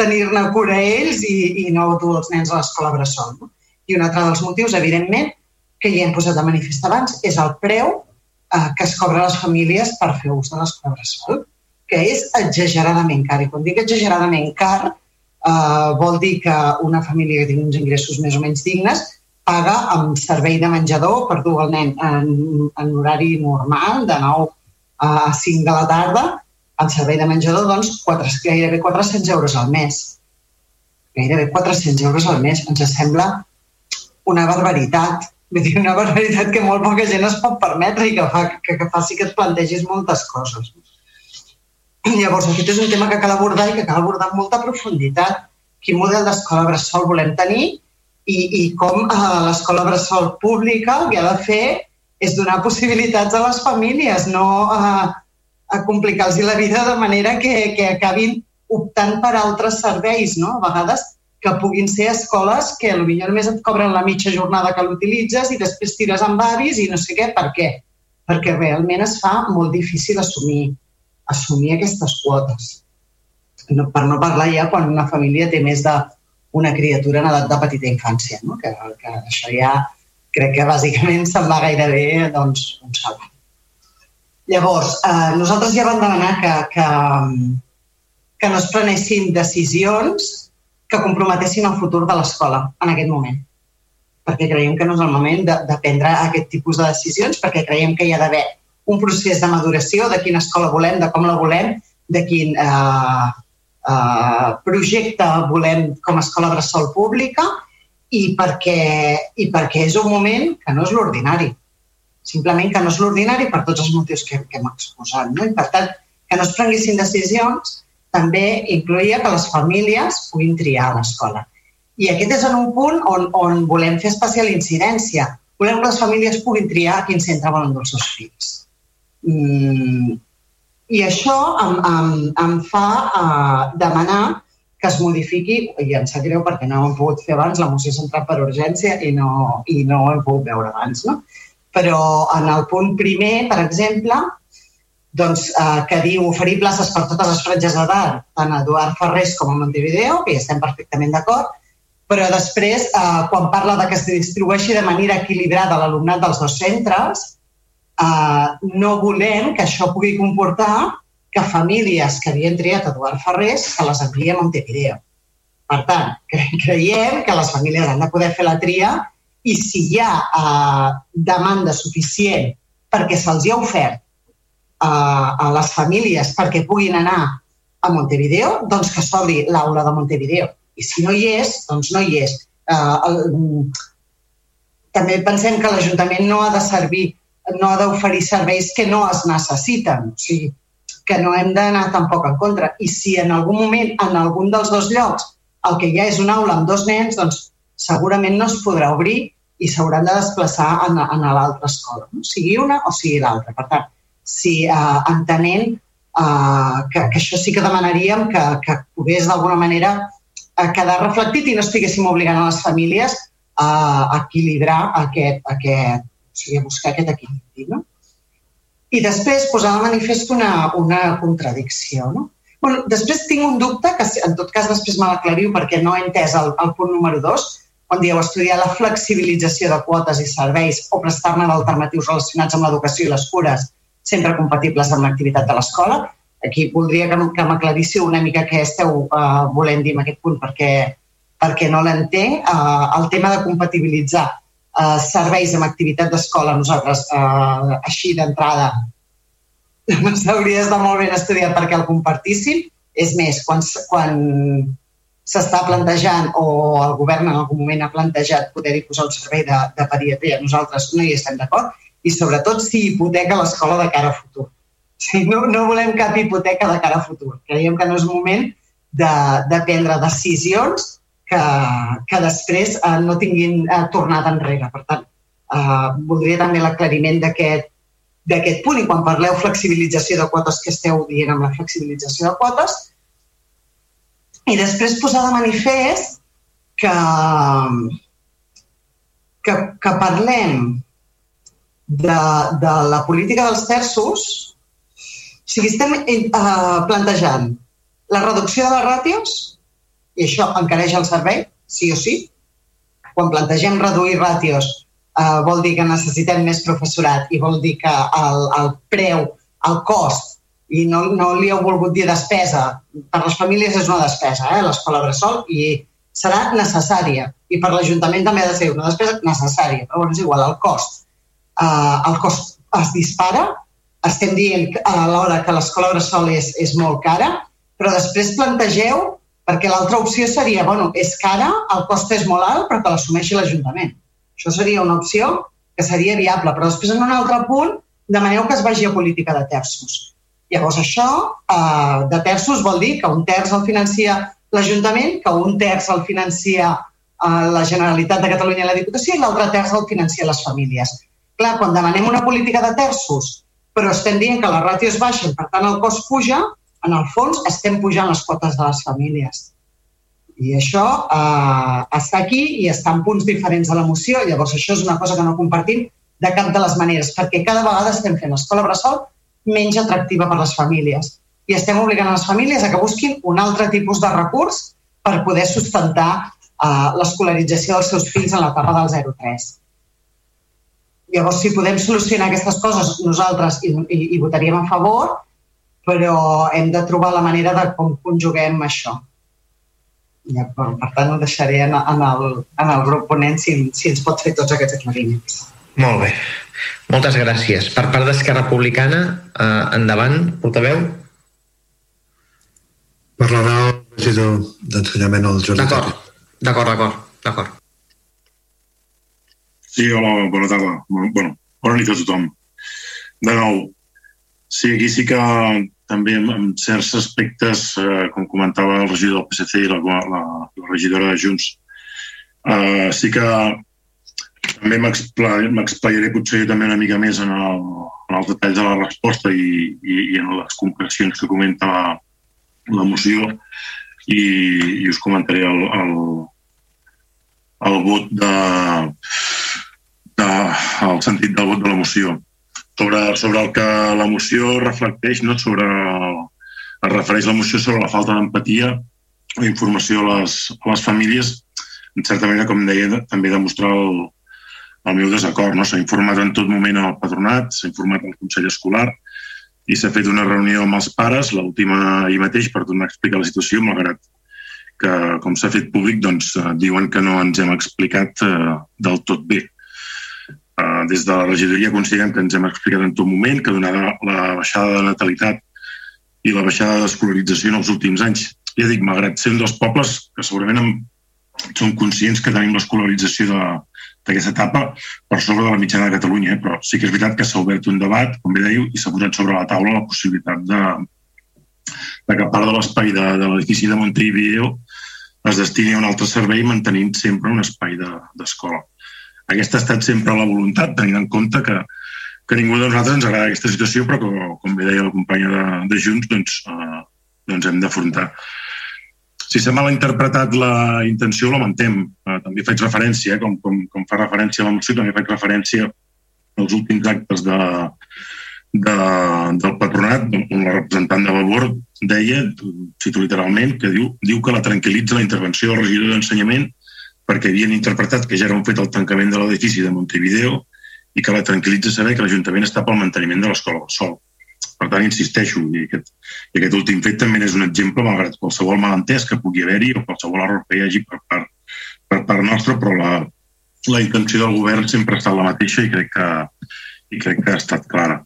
tenir-ne cura ells i, i no dur els nens a l'escola bressol. No? I un altre dels motius, evidentment, que ja hem posat a manifest abans, és el preu eh, que es cobra a les famílies per fer ús de l'escola bressol, que és exageradament car. I quan dic exageradament car, eh, vol dir que una família que tingui uns ingressos més o menys dignes paga amb servei de menjador per dur el nen en, en horari normal, de 9 a 5 de la tarda, el servei de menjador, doncs, 4, gairebé 400 euros al mes. Gairebé 400 euros al mes. Ens sembla una barbaritat. Vull dir, una barbaritat que molt poca gent es pot permetre i que, fa, que, que faci que et plantegis moltes coses. Llavors, aquest és un tema que cal abordar i que cal abordar amb molta profunditat. Quin model d'escola bressol volem tenir i, i com eh, l'escola bressol pública el que ha de fer és donar possibilitats a les famílies, no eh, a complicar-los la vida de manera que, que acabin optant per altres serveis, no? A vegades que puguin ser escoles que potser només et cobren la mitja jornada que l'utilitzes i després tires amb avis i no sé què. Per què? Perquè realment es fa molt difícil assumir, assumir aquestes quotes. No, per no parlar ja quan una família té més d'una criatura en edat de petita infància, no? que, que això ja crec que bàsicament se'n va gairebé doncs, un salari. Llavors, eh, nosaltres ja vam demanar que, que, que no es prenessin decisions que comprometessin el futur de l'escola en aquest moment. Perquè creiem que no és el moment de, de prendre aquest tipus de decisions, perquè creiem que hi ha d'haver un procés de maduració de quina escola volem, de com la volem, de quin eh, eh, projecte volem com a escola bressol pública i perquè, i perquè és un moment que no és l'ordinari. Simplement que no és l'ordinari per tots els motius que, que hem exposat. No? I per tant, que no es prenguessin decisions també incloïa que les famílies puguin triar l'escola. I aquest és en un punt on, on volem fer especial incidència. Volem que les famílies puguin triar quin centre volen dels seus fills. Mm, I això em, em, em fa uh, demanar que es modifiqui, i em sap greu perquè no ho hem pogut fer abans, la moció s'ha entrat per urgència i no, i no ho hem pogut veure abans, no? Però en el punt primer, per exemple, doncs, eh, que diu oferir places per totes les franges d'edat, tant a Eduard Ferrés com a Montevideo, que hi estem perfectament d'acord, però després, eh, quan parla de que es distribueixi de manera equilibrada l'alumnat dels dos centres, eh, no volem que això pugui comportar que famílies que havien triat Eduard Ferrés se les envia a Montevideo. Per tant, creiem que les famílies han de poder fer la tria i si hi ha eh, demanda suficient perquè se'ls ha ofert a, a les famílies perquè puguin anar a Montevideo, doncs que s'obri l'aula de Montevideo. I si no hi és, doncs no hi és. Uh, el, també pensem que l'Ajuntament no ha de servir, no ha d'oferir serveis que no es necessiten. O sigui, que no hem d'anar tampoc en contra. I si en algun moment, en algun dels dos llocs, el que hi ha és una aula amb dos nens, doncs segurament no es podrà obrir i s'hauran de desplaçar a, a l'altra escola, no? sigui una o sigui l'altra. Per tant, si eh, entenent eh, que, que això sí que demanaríem que, que pogués d'alguna manera eh, quedar reflectit i no estiguéssim obligant a les famílies a, a equilibrar aquest, aquest, o sigui, buscar aquest equilibri. No? I després posar de manifest una, una contradicció. No? Bueno, després tinc un dubte, que en tot cas després me l'aclariu perquè no he entès el, el punt número 2, on dieu estudiar la flexibilització de quotes i serveis o prestar-ne d'alternatius relacionats amb l'educació i les cures sempre compatibles amb l'activitat de l'escola. Aquí voldria que, que m'aclaríssiu una mica què esteu uh, volent dir en aquest punt, perquè, perquè no l'entenc. Uh, el tema de compatibilitzar uh, serveis amb activitat d'escola, nosaltres, uh, així d'entrada, s'hauria d'estar molt ben estudiat perquè el compartíssim. És més, quan, quan s'està plantejant o el govern en algun moment ha plantejat poder-hi posar un servei de, de pediatria, nosaltres no hi estem d'acord i sobretot si hipoteca l'escola de cara a futur. Si no, no volem cap hipoteca de cara a futur. Creiem que no és moment de, de prendre decisions que, que després eh, no tinguin eh, tornat enrere. Per tant, eh, voldria també l'aclariment d'aquest d'aquest punt i quan parleu flexibilització de quotes, que esteu dient amb la flexibilització de quotes? I després posar de manifest que, que, que parlem de, de la política dels terços, o sigui, estem eh, plantejant la reducció de les ràtios, i això encareix el servei, sí o sí. Quan plantegem reduir ràtios eh, vol dir que necessitem més professorat i vol dir que el, el preu, el cost, i no, no li heu volgut dir despesa, per les famílies és una despesa, eh, l'escola bressol, i serà necessària. I per l'Ajuntament també ha de ser una despesa necessària, però és igual, el cost eh, el cost es dispara, estem dient alhora que l'escola bressol és, és molt cara, però després plantegeu, perquè l'altra opció seria, bueno, és cara, el cost és molt alt, però que l'assumeixi l'Ajuntament. Això seria una opció que seria viable, però després en un altre punt demaneu que es vagi a política de terços. Llavors això eh, de terços vol dir que un terç el financia l'Ajuntament, que un terç el financia eh, la Generalitat de Catalunya i la Diputació i l'altre terç el financia les famílies. Clar, quan demanem una política de terços però estem dient que les ràtios baixen, per tant el cost puja, en el fons estem pujant les quotes de les famílies. I això eh, està aquí i està en punts diferents de la moció. Llavors, això és una cosa que no compartim de cap de les maneres, perquè cada vegada estem fent l'escola bressol menys atractiva per les famílies. I estem obligant a les famílies a que busquin un altre tipus de recurs per poder sustentar eh, l'escolarització dels seus fills en l'etapa del 0-3. Llavors, si podem solucionar aquestes coses, nosaltres hi, hi, hi votaríem a favor, però hem de trobar la manera de com conjuguem això. Ja, per, per tant, ho deixaré en, en, el, en el grup ponent si, si ens pot fer tots aquests aclariments. Molt bé. Moltes gràcies. Per part d'Esquerra Republicana, eh, endavant, portaveu. Parlarà el regidor d'ensenyament, el Jordi. D'acord, d'acord, d'acord. d'acord. Sí, hola, bona tarda. Bueno, bona nit a tothom. De nou, sí, aquí sí que també en, en certs aspectes, eh, com comentava el regidor del PSC i la, la, la regidora de Junts, eh, sí que també m'explayaré potser també una mica més en el, en el detall de la resposta i, i, i en les concrecions que comenta la, la moció i, i us comentaré el, el, el vot de, de, el sentit del vot de la moció sobre, sobre el que la moció reflecteix, no? sobre, es refereix la moció sobre la falta d'empatia o informació a les, a les famílies, en certa manera, com deia, també demostrar el, el meu desacord. No? S'ha informat en tot moment al patronat, s'ha informat al Consell Escolar i s'ha fet una reunió amb els pares, l'última ahir mateix, per donar a explicar la situació, malgrat que, com s'ha fet públic, doncs, eh, diuen que no ens hem explicat eh, del tot bé. Eh, des de la regidoria considerem que ens hem explicat en tot moment que donada la baixada de natalitat i la baixada d'escolarització en els últims anys, ja dic, malgrat ser un dels pobles que segurament hem, som conscients que tenim l'escolarització d'aquesta etapa per sobre de la mitjana de Catalunya, eh? però sí que és veritat que s'ha obert un debat, com bé dèieu, i s'ha posat sobre la taula la possibilitat de, de que part de l'espai de, de l'edifici de Montevideo es destini a un altre servei mantenint sempre un espai d'escola. De, aquesta ha estat sempre la voluntat, tenint en compte que, que ningú de nosaltres ens agrada aquesta situació, però que, com bé deia la companya de, de Junts, doncs, eh, doncs hem d'afrontar. Si s'ha malinterpretat la intenció, lamentem. Eh, també faig referència, eh, com, com, com fa referència a la moció, també faig referència als últims actes de, de, del patronat, on la representant de Vavor deia, cito literalment, que diu, diu que la tranquil·litza la intervenció del regidor d'Ensenyament perquè havien interpretat que ja era un fet el tancament de l'edifici de Montevideo i que la tranquil·litza saber que l'Ajuntament està pel manteniment de l'escola Sol. Per tant, insisteixo, i aquest, i aquest últim fet també és un exemple, malgrat qualsevol malentès que pugui haver-hi o qualsevol error que hi hagi per part, per part nostra, però la, la intenció del govern sempre ha estat la mateixa i crec que, i crec que ha estat clara.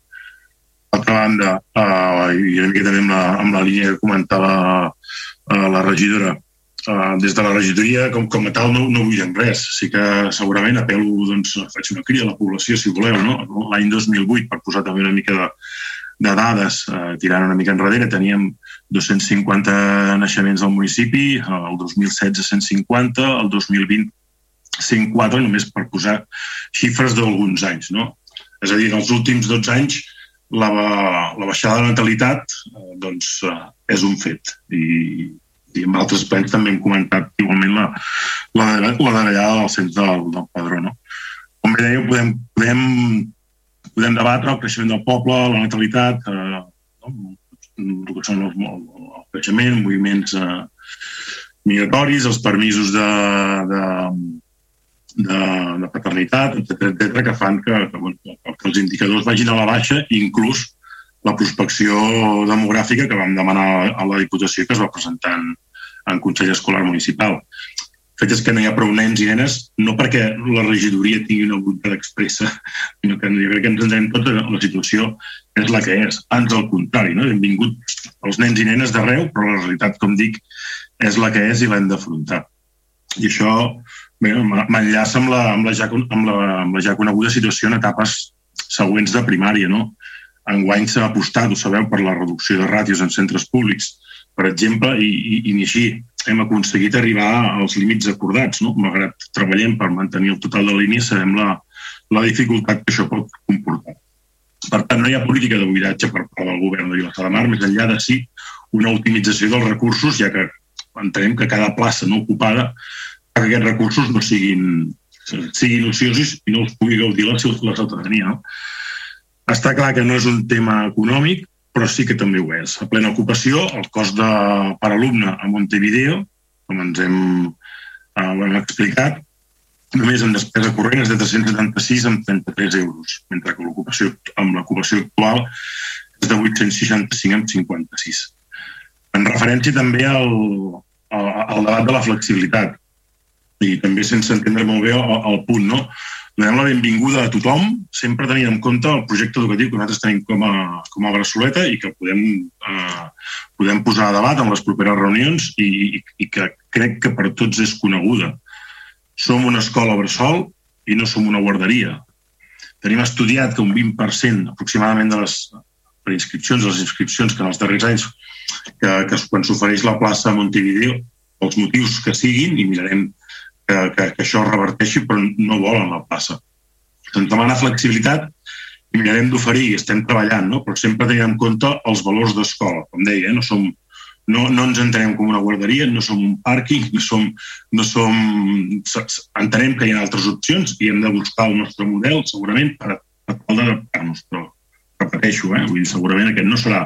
D'altra banda, eh, i una mica també amb la, amb la línia que comentava eh, la regidora, Uh, des de la regidoria, com, com a tal, no, no vull dir res. Sí que segurament apel·lo, doncs, faig una crida a la població, si voleu, no? L'any 2008, per posar també una mica de, de dades, uh, tirant una mica enrere, teníem 250 naixements al municipi, el 2016 150, el 2020 104, només per posar xifres d'alguns anys, no? És a dir, en els últims 12 anys la, la baixada de natalitat eh, doncs, uh, és un fet i, i en altres plens també hem comentat igualment la, la, la davallada del cens del, del padró. No? Com bé dèieu, podem, podem, podem debatre el creixement del poble, la natalitat, eh, no? el que són els, el, el creixement, moviments eh, migratoris, els permisos de, de, de, de paternitat, etc que fan que, que, que els indicadors vagin a la baixa inclús la prospecció demogràfica que vam demanar a la Diputació que es va presentar en, en Consell Escolar Municipal. El fet és que no hi ha prou nens i nenes, no perquè la regidoria tingui una voluntat expressa, sinó que jo crec que ens entenem tota la situació és la que és. Ans al contrari, no? hem vingut els nens i nenes d'arreu, però la realitat, com dic, és la que és i l'hem d'afrontar. I això m'enllaça amb, la, amb, la ja, amb, la, amb la ja coneguda situació en etapes següents de primària. No? Enguany s'ha apostat, ho sabeu, per la reducció de ràtios en centres públics, per exemple, i, i, i així hem aconseguit arribar als límits acordats. No? Malgrat treballem per mantenir el total de línia, sabem la, la dificultat que això pot comportar. Per tant, no hi ha política de buidatge per part del govern de Vilassar de Mar, més enllà de sí una optimització dels recursos, ja que entenem que cada plaça no ocupada que aquests recursos no siguin, siguin ociosos i no els pugui gaudir la, la ciutadania. No? Està clar que no és un tema econòmic, però sí que també ho és. A plena ocupació, el cost de, per alumne a Montevideo, com ens hem, eh, hem explicat, només en despesa corrent és de 376 amb 33 euros, mentre que l'ocupació amb l'ocupació actual és de 865 amb 56. En referència també al, al, al debat de la flexibilitat i també sense entendre molt bé el, el punt, no? Donem la benvinguda a tothom, sempre tenint en compte el projecte educatiu que nosaltres tenim com a, com a Bressoleta i que podem, eh, podem posar a debat en les properes reunions i, i, i que crec que per tots és coneguda. Som una escola bressol i no som una guarderia. Tenim estudiat que un 20% aproximadament de les preinscripcions, les inscripcions que en els darrers anys que, que quan s'ofereix la plaça a Montevideo, pels motius que siguin, i mirarem que, que, que això reverteixi, però no volen la plaça. Se'ns demana flexibilitat i mirarem d'oferir, i estem treballant, no? però sempre tenim en compte els valors d'escola. Com deia, eh? no, som, no, no ens entenem com una guarderia, no som un pàrquing, no som, no som... Entenem que hi ha altres opcions i hem de buscar el nostre model, segurament, per, per tal d'adaptar-nos, però repeteixo, eh? Vull dir, segurament aquest no serà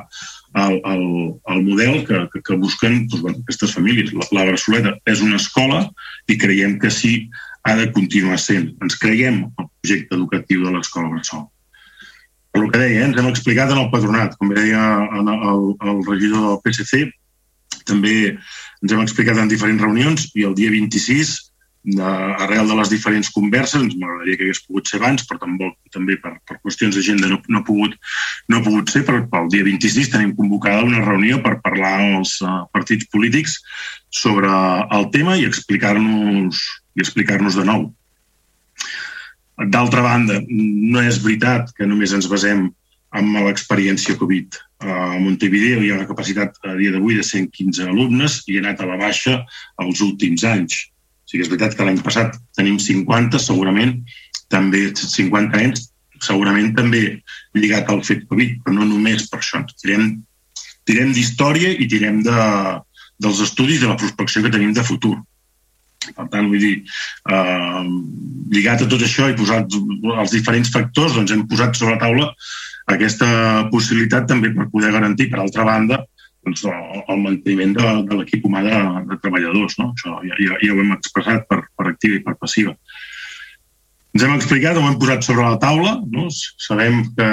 el, el, el model que, que, que busquen doncs, bueno, aquestes famílies. La, la Barcelona és una escola i creiem que sí ha de continuar sent. Ens creiem el projecte educatiu de l'escola Bressol. El que deia, eh, ens hem explicat en el patronat, com deia el, el, el regidor del PSC, també ens hem explicat en diferents reunions i el dia 26 de, arrel de les diferents converses, ens m'agradaria que hagués pogut ser abans, però també, també per, per qüestions d'agenda no, no, ha pogut, no ha pogut ser, però pel dia 26 tenim convocada una reunió per parlar amb els uh, partits polítics sobre el tema i explicar-nos i explicar-nos de nou. D'altra banda, no és veritat que només ens basem en l'experiència Covid. A Montevideo hi ha una capacitat a dia d'avui de 115 alumnes i ha anat a la baixa els últims anys Sí que és veritat que l'any passat tenim 50, segurament també 50 nens, segurament també lligat al fet Covid, però no només per això. Tirem, tirem d'història i tirem de, dels estudis de la prospecció que tenim de futur. Per tant, vull dir, eh, lligat a tot això i posat els diferents factors, doncs hem posat sobre la taula aquesta possibilitat també per poder garantir, per altra banda, doncs, el, el manteniment de, de l'equip humà de, de treballadors. No? Això ja, ja, ja ho hem expressat per, per activa i per passiva. Ens hem explicat, ho hem posat sobre la taula, no? sabem que,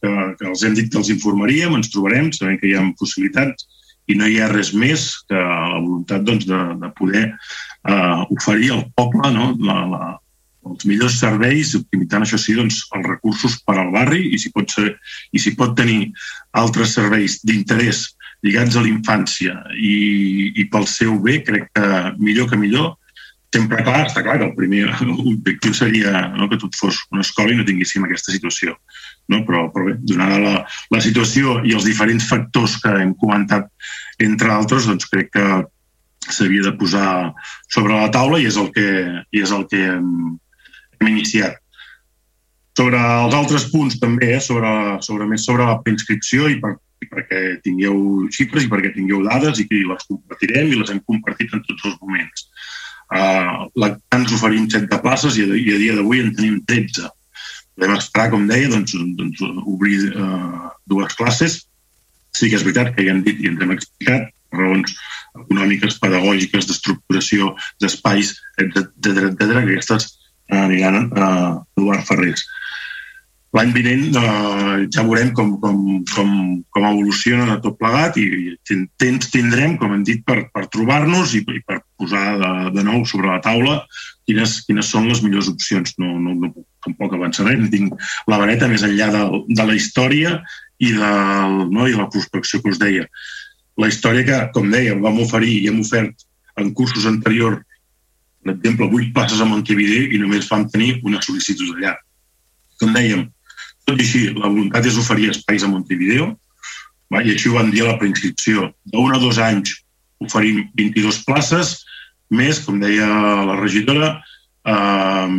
que, que els hem dit que els informaríem, ens trobarem, sabem que hi ha possibilitats i no hi ha res més que la voluntat doncs, de, de poder eh, oferir al poble no? la, la, els millors serveis, optimitzant això sí, doncs, els recursos per al barri i si pot, ser, i si pot tenir altres serveis d'interès lligats a la infància i, i pel seu bé, crec que millor que millor. Sempre clar, està clar que el primer objectiu seria no, que tot fos una escola i no tinguéssim aquesta situació. No? Però, però bé, donada la, la situació i els diferents factors que hem comentat, entre altres, doncs crec que s'havia de posar sobre la taula i és el que, i és el que hem, hem iniciat. Sobre els altres punts també, eh, sobre, sobre més sobre la preinscripció i, per, i perquè tingueu xifres i perquè tingueu dades i que les compartirem i les hem compartit en tots els moments. Uh, la, ens oferim 7 de places i a, i a dia d'avui en tenim 13. Podem esperar, com deia, doncs, doncs obrir uh, dues classes. Sí que és veritat que ja hem dit i ens hem explicat raons econòmiques, pedagògiques, d'estructuració d'espais, etc etc. Aquestes aniran a Eduard Ferrés. L'any vinent eh, ja veurem com, com, com, com evoluciona tot plegat i, i temps tindrem, com hem dit, per, per trobar-nos i, i per posar de, de nou sobre la taula quines, quines són les millors opcions. No, no, no tampoc avançaré, no tinc la vareta més enllà de, de la història i de, no, i la prospecció que us deia. La història que, com deia, vam oferir i hem ofert en cursos anteriors per exemple, 8 places a Montevideo i només vam tenir una sol·licitud allà. Com dèiem, tot i així, la voluntat és oferir espais a Montevideo, va, i així ho vam dir a la preinscripció. D'un a dos anys oferim 22 places, més, com deia la regidora, eh,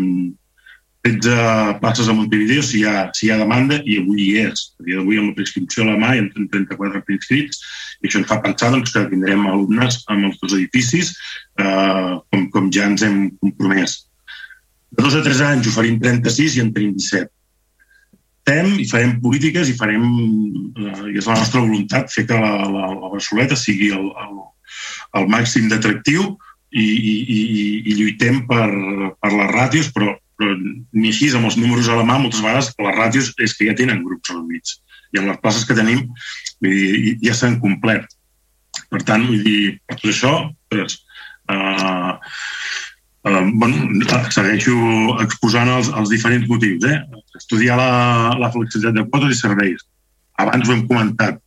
13 places a Montevideo si hi, ha, si hi ha demanda i avui hi és. A dia d'avui amb la prescripció a la mà hi ha 34 preinscrits i això ens fa pensar doncs, que tindrem alumnes amb els dos edificis eh, com, com ja ens hem compromès. De dos a tres anys oferim 36 i en tenim 17. Fem i farem polítiques i farem, eh, i és la nostra voluntat, fer que la, la, la Barceleta sigui el, el, el màxim d'atractiu i, i, i, i lluitem per, per les ràtios, però però ni així amb els números a la mà moltes vegades les ràtios és que ja tenen grups reduïts i amb les places que tenim vull dir, ja s'han complert. Per tant, vull dir, per tot això doncs, uh, uh, bueno, segueixo exposant els, els diferents motius eh? estudiar la, la flexibilitat de quotes i serveis. Abans ho hem comentat.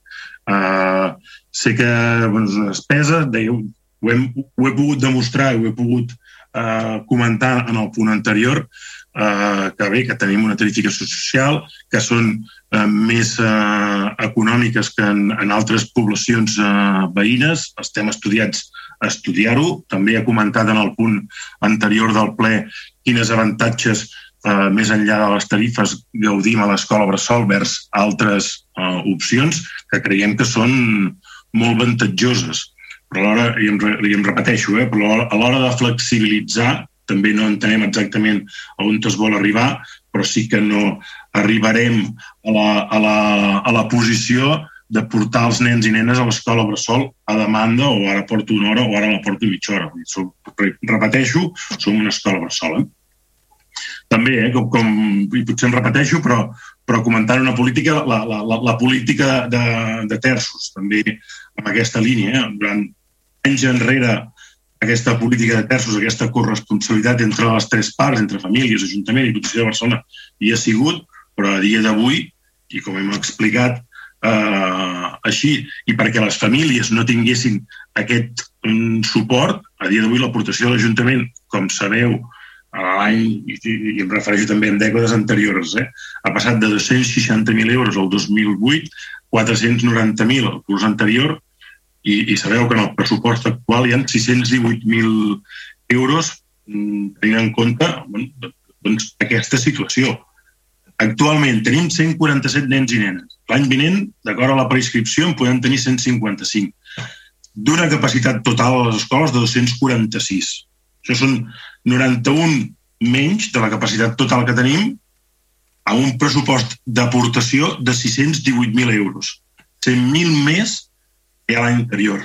Uh, sé que bueno, és una despesa dèieu, ho, hem, ho he pogut demostrar ho he pogut eh, comentar en el punt anterior. Eh, que bé, que tenim una tarificació social, que són eh, més eh, econòmiques que en, en altres poblacions eh, veïnes. Estem estudiats a estudiar-ho. També he comentat en el punt anterior del ple quines avantatges eh, més enllà de les tarifes gaudim a l'escola Bressol vers altres eh, opcions que creiem que són molt avantatjoses però alhora, i em, i em repeteixo, eh, però a l'hora de flexibilitzar també no entenem exactament on es vol arribar, però sí que no arribarem a la, a la, a la posició de portar els nens i nenes a l'escola Bressol a demanda o ara porto una hora o ara la porto mitja hora. Som, repeteixo, som una escola Bressol. Eh? També, eh, com, com, i potser em repeteixo, però, però comentant una política, la, la, la, la política de, de terços, també amb aquesta línia. Eh? Durant anys enrere aquesta política de terços, aquesta corresponsabilitat entre les tres parts, entre famílies, Ajuntament i Diputació de Barcelona, hi ha sigut, però a dia d'avui, i com hem explicat, eh, així, i perquè les famílies no tinguessin aquest um, suport, a dia d'avui l'aportació de l'Ajuntament, com sabeu, l'any, i, i em refereixo també en dècades anteriors, eh, ha passat de 260.000 euros al 2008, 490.000 al curs anterior, i, i sabeu que en el pressupost actual hi ha 618.000 euros mm, tenint en compte bueno, doncs, aquesta situació. Actualment tenim 147 nens i nenes. L'any vinent, d'acord a la prescripció, en podem tenir 155. D'una capacitat total a les escoles de 246. Això són 91 menys de la capacitat total que tenim a un pressupost d'aportació de 618.000 euros. 100.000 més que l'any anterior,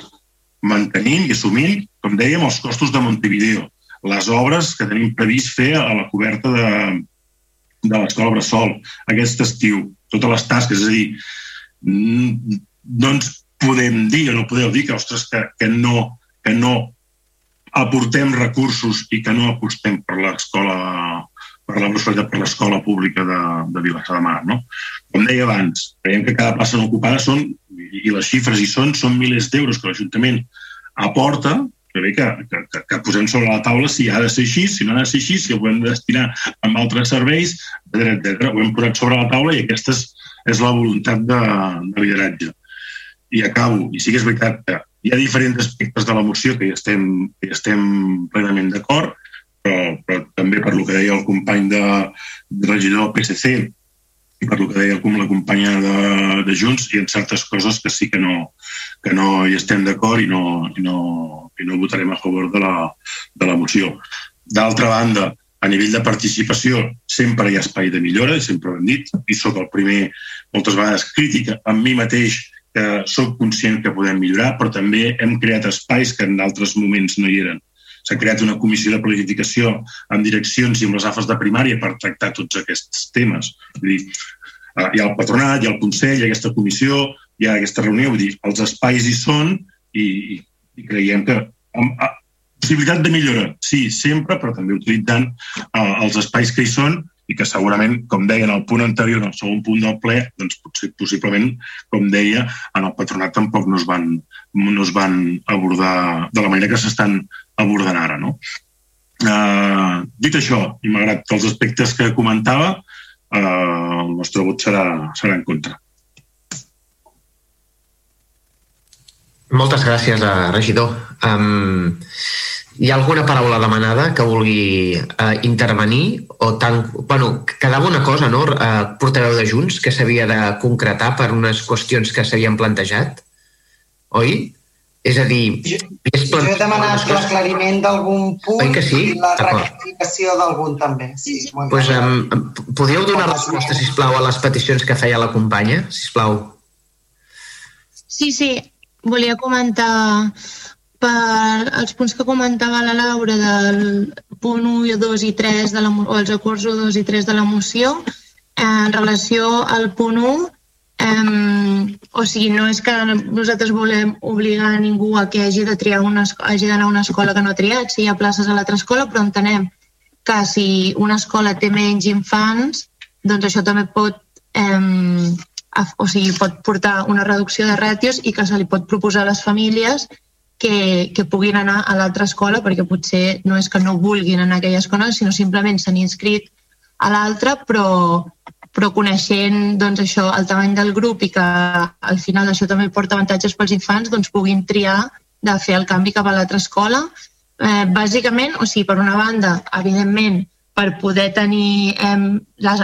mantenint i assumint, com dèiem, els costos de Montevideo, les obres que tenim previst fer a la coberta de, de l'escola Bressol aquest estiu, totes les tasques, és a dir, no ens podem dir o no podeu dir que, ostres, que, que, no, que no aportem recursos i que no apostem per l'escola per la Bressol per l'escola pública de, de Vilassar de Mar. No? Com deia abans, creiem que cada plaça no ocupada són i les xifres hi són, són milers d'euros que l'Ajuntament aporta, bé que, que, que posem sobre la taula si ha de ser així, si no ha de ser així, si ho hem de destinar a altres serveis, etc etc. Ho hem posat sobre la taula i aquesta és, és la voluntat de, de lideratge. I acabo. I sí que és veritat que hi ha diferents aspectes de la moció que hi estem, que hi estem plenament d'acord, però, però també per lo que deia el company de, de regidor del PSC, i per que deia com la companya de, de Junts, hi ha certes coses que sí que no, que no hi estem d'acord i, no, i, no, i no votarem a favor de la, de la moció. D'altra banda, a nivell de participació sempre hi ha espai de millora, sempre ho hem dit, i sóc el primer, moltes vegades, crítica amb mi mateix, que sóc conscient que podem millorar, però també hem creat espais que en altres moments no hi eren. S'ha creat una comissió de planificació amb direccions i amb les AFES de primària per tractar tots aquests temes. Vull dir, eh, hi ha el patronat, hi ha el Consell, hi ha aquesta comissió, hi ha aquesta reunió, vull dir, els espais hi són i, i creiem que amb, possibilitat de millora, sí, sempre, però també utilitzant uh, els espais que hi són i que segurament, com deia en el punt anterior, en el segon punt del ple, doncs potser, possiblement, com deia, en el patronat tampoc no es van, no es van abordar de la manera que s'estan abordant ara. No? eh, dit això, i malgrat els aspectes que comentava, eh, el nostre vot serà, serà en contra. Moltes gràcies, eh, regidor. Um, hi ha alguna paraula demanada que vulgui uh, intervenir? O tant, bueno, quedava una cosa, no?, uh, portaveu de Junts, que s'havia de concretar per unes qüestions que s'havien plantejat, oi? És a dir... Jo, jo he demanat l'aclariment d'algun punt Oi que sí? i la rectificació d'algun també. Sí, pues, um, podríeu donar resposta, sisplau, a les peticions que feia la companya, sisplau? Sí, sí, volia comentar per els punts que comentava la Laura del punt 1, 2 i 3 de la, o els acords 1, 2 i 3 de la moció, eh, en relació al punt 1, eh, o sigui, no és que nosaltres volem obligar a ningú a que hagi de triar una, hagi d'anar a una escola que no ha triat, si hi ha places a l'altra escola, però entenem que si una escola té menys infants, doncs això també pot eh, o sigui, pot portar una reducció de ràtios i que se li pot proposar a les famílies que, que puguin anar a l'altra escola perquè potser no és que no vulguin anar a aquella escola, sinó simplement s'han inscrit a l'altra, però, però coneixent doncs, això, el tamany del grup i que al final això també porta avantatges pels infants, doncs puguin triar de fer el canvi cap a l'altra escola. Eh, bàsicament, o sigui, per una banda, evidentment, per poder tenir eh, les,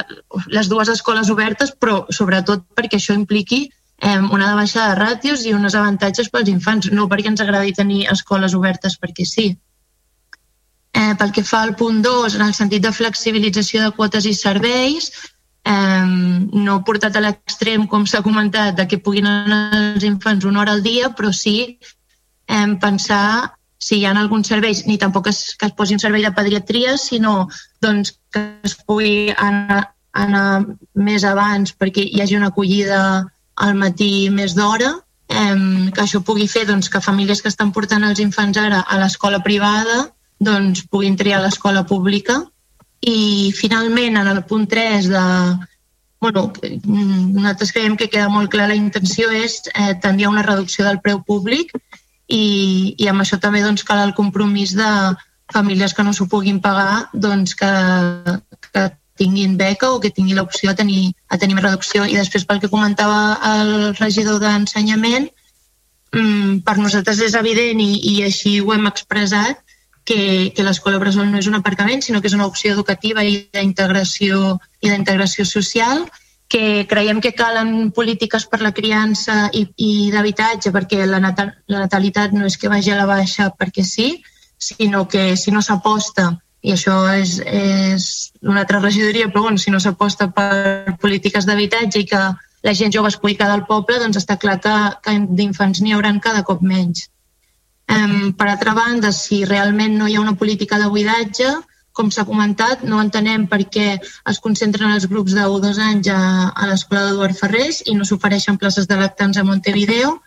les dues escoles obertes, però sobretot perquè això impliqui eh, una baixada de ràtios i uns avantatges pels infants, no perquè ens agradi tenir escoles obertes perquè sí. Eh, pel que fa al punt 2, en el sentit de flexibilització de quotes i serveis, eh, no portat a l'extrem, com s'ha comentat, de que puguin anar els infants una hora al dia, però sí eh, pensar si hi ha alguns serveis, ni tampoc es, que es posi un servei de pediatria, sinó doncs, que es pugui anar, anar més abans perquè hi hagi una acollida al matí més d'hora, eh, que això pugui fer doncs, que famílies que estan portant els infants ara a l'escola privada doncs, puguin triar l'escola pública. I finalment, en el punt 3 de, bueno, nosaltres creiem que queda molt clar la intenció és eh, tendir a una reducció del preu públic i, i amb això també doncs, cal el compromís de famílies que no s'ho puguin pagar doncs, que, que tinguin beca o que tinguin l'opció de tenir, a tenir més reducció. I després, pel que comentava el regidor d'Ensenyament, mm, per nosaltres és evident i, i així ho hem expressat que, que l'escola Bressol no és un aparcament, sinó que és una opció educativa i d'integració i d'integració social que creiem que calen polítiques per la criança i, i d'habitatge perquè la, natal, la natalitat no és que vagi a la baixa perquè sí, sinó que si no s'aposta, i això és, és una altra regidoria, però bueno, si no s'aposta per polítiques d'habitatge i que la gent jove es pugui quedar al poble, doncs està clar que, que d'infants n'hi hauran cada cop menys. Um, per altra banda, si realment no hi ha una política de buidatge, com s'ha comentat, no entenem per què es concentren els grups de 1 o 2 anys a, a l'escola d'Eduard Ferrés i no s'ofereixen places de lactants a Montevideo.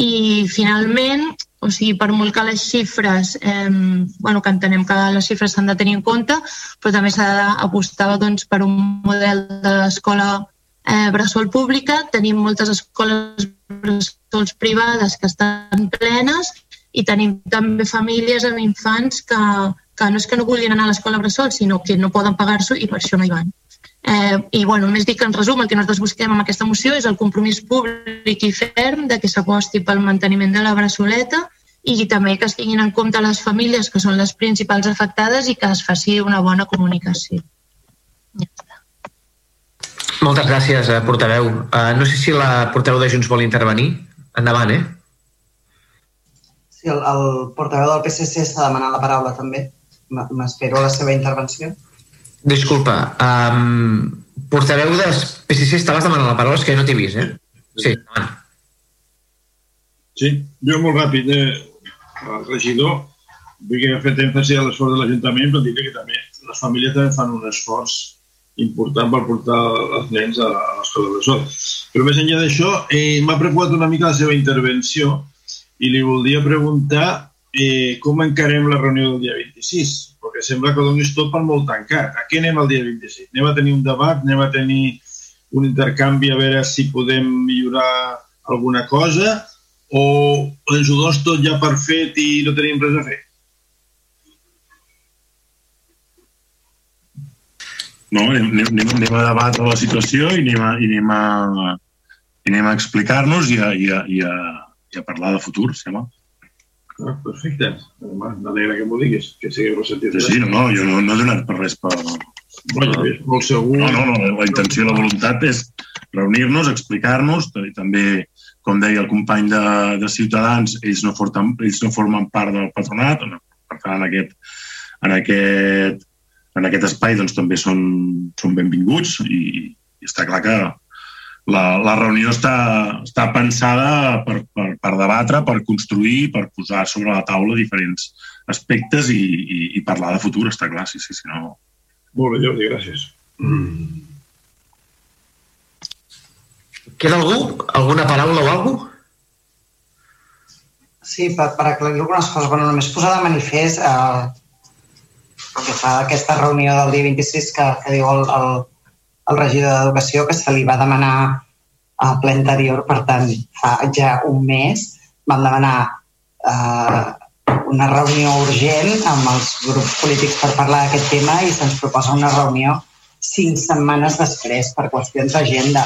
I finalment, o sigui, per molt que les xifres, eh, bueno, que entenem que les xifres s'han de tenir en compte, però també s'ha d'apostar doncs, per un model de l'escola eh, bressol pública. Tenim moltes escoles bressols privades que estan plenes i tenim també famílies amb infants que, que no és que no vulguin anar a l'escola bressol, sinó que no poden pagar-s'ho i per això no hi van. Eh, I bueno, només dic que en resum el que nosaltres busquem amb aquesta moció és el compromís públic i ferm de que s'aposti pel manteniment de la bressoleta i també que es tinguin en compte les famílies que són les principals afectades i que es faci una bona comunicació. Ja Moltes gràcies, eh, portaveu. Uh, no sé si la portaveu de Junts vol intervenir. Endavant, eh? Sí, el, el portaveu del PSC està demanant la paraula també. M'espero la seva intervenció. Disculpa, um, portaveu de PSC estaves demanant la paraula, és que no t'he vist, eh? Sí, endavant. Sí, jo molt ràpid, eh, el regidor, vull que ha fet èmfasi a l'esforç de l'Ajuntament, però diré que també les famílies també fan un esforç important per portar els nens a, a l'escola de sol. Però més enllà d'això, eh, m'ha preocupat una mica la seva intervenció i li voldria preguntar eh, com encarem la reunió del dia 26, perquè sembla que donis tot per molt tancat. A què anem el dia 26? Anem a tenir un debat, anem a tenir un intercanvi a veure si podem millorar alguna cosa o ens ho dones tot ja per fet i no tenim res a fer? No, anem, anem, a debatre la situació i anem a, i anem a, anem a explicar-nos i a, i a, i a, i a parlar de futur, sembla. Sí, Ah, perfecte. M'alegra que m'ho diguis, que sigui ressentit. Sí, sí, no, no, jo no, no he donat per res per... Bueno, és molt segur. No, no, no, la intenció i la voluntat és reunir-nos, explicar-nos, i també, com deia el company de, de Ciutadans, ells no, forten, ells no formen part del patronat, per tant, en aquest, en aquest, en aquest espai doncs, també són, són benvinguts i, i està clar que la, la reunió està, està pensada per, per, per debatre, per construir, per posar sobre la taula diferents aspectes i, i, i parlar de futur, està clar, sí, sí, sí, no... Molt bé, Jordi, gràcies. Mm. Queda algú? Alguna paraula o alguna Sí, per, per aclarir algunes coses. Bueno, només posar de manifest eh, el que fa aquesta reunió del dia 26 que, que diu el, el, el regidor d'Educació que se li va demanar a ple anterior, per tant, fa ja un mes vam demanar eh, una reunió urgent amb els grups polítics per parlar d'aquest tema i se'ns proposa una reunió cinc setmanes després per qüestions d'agenda.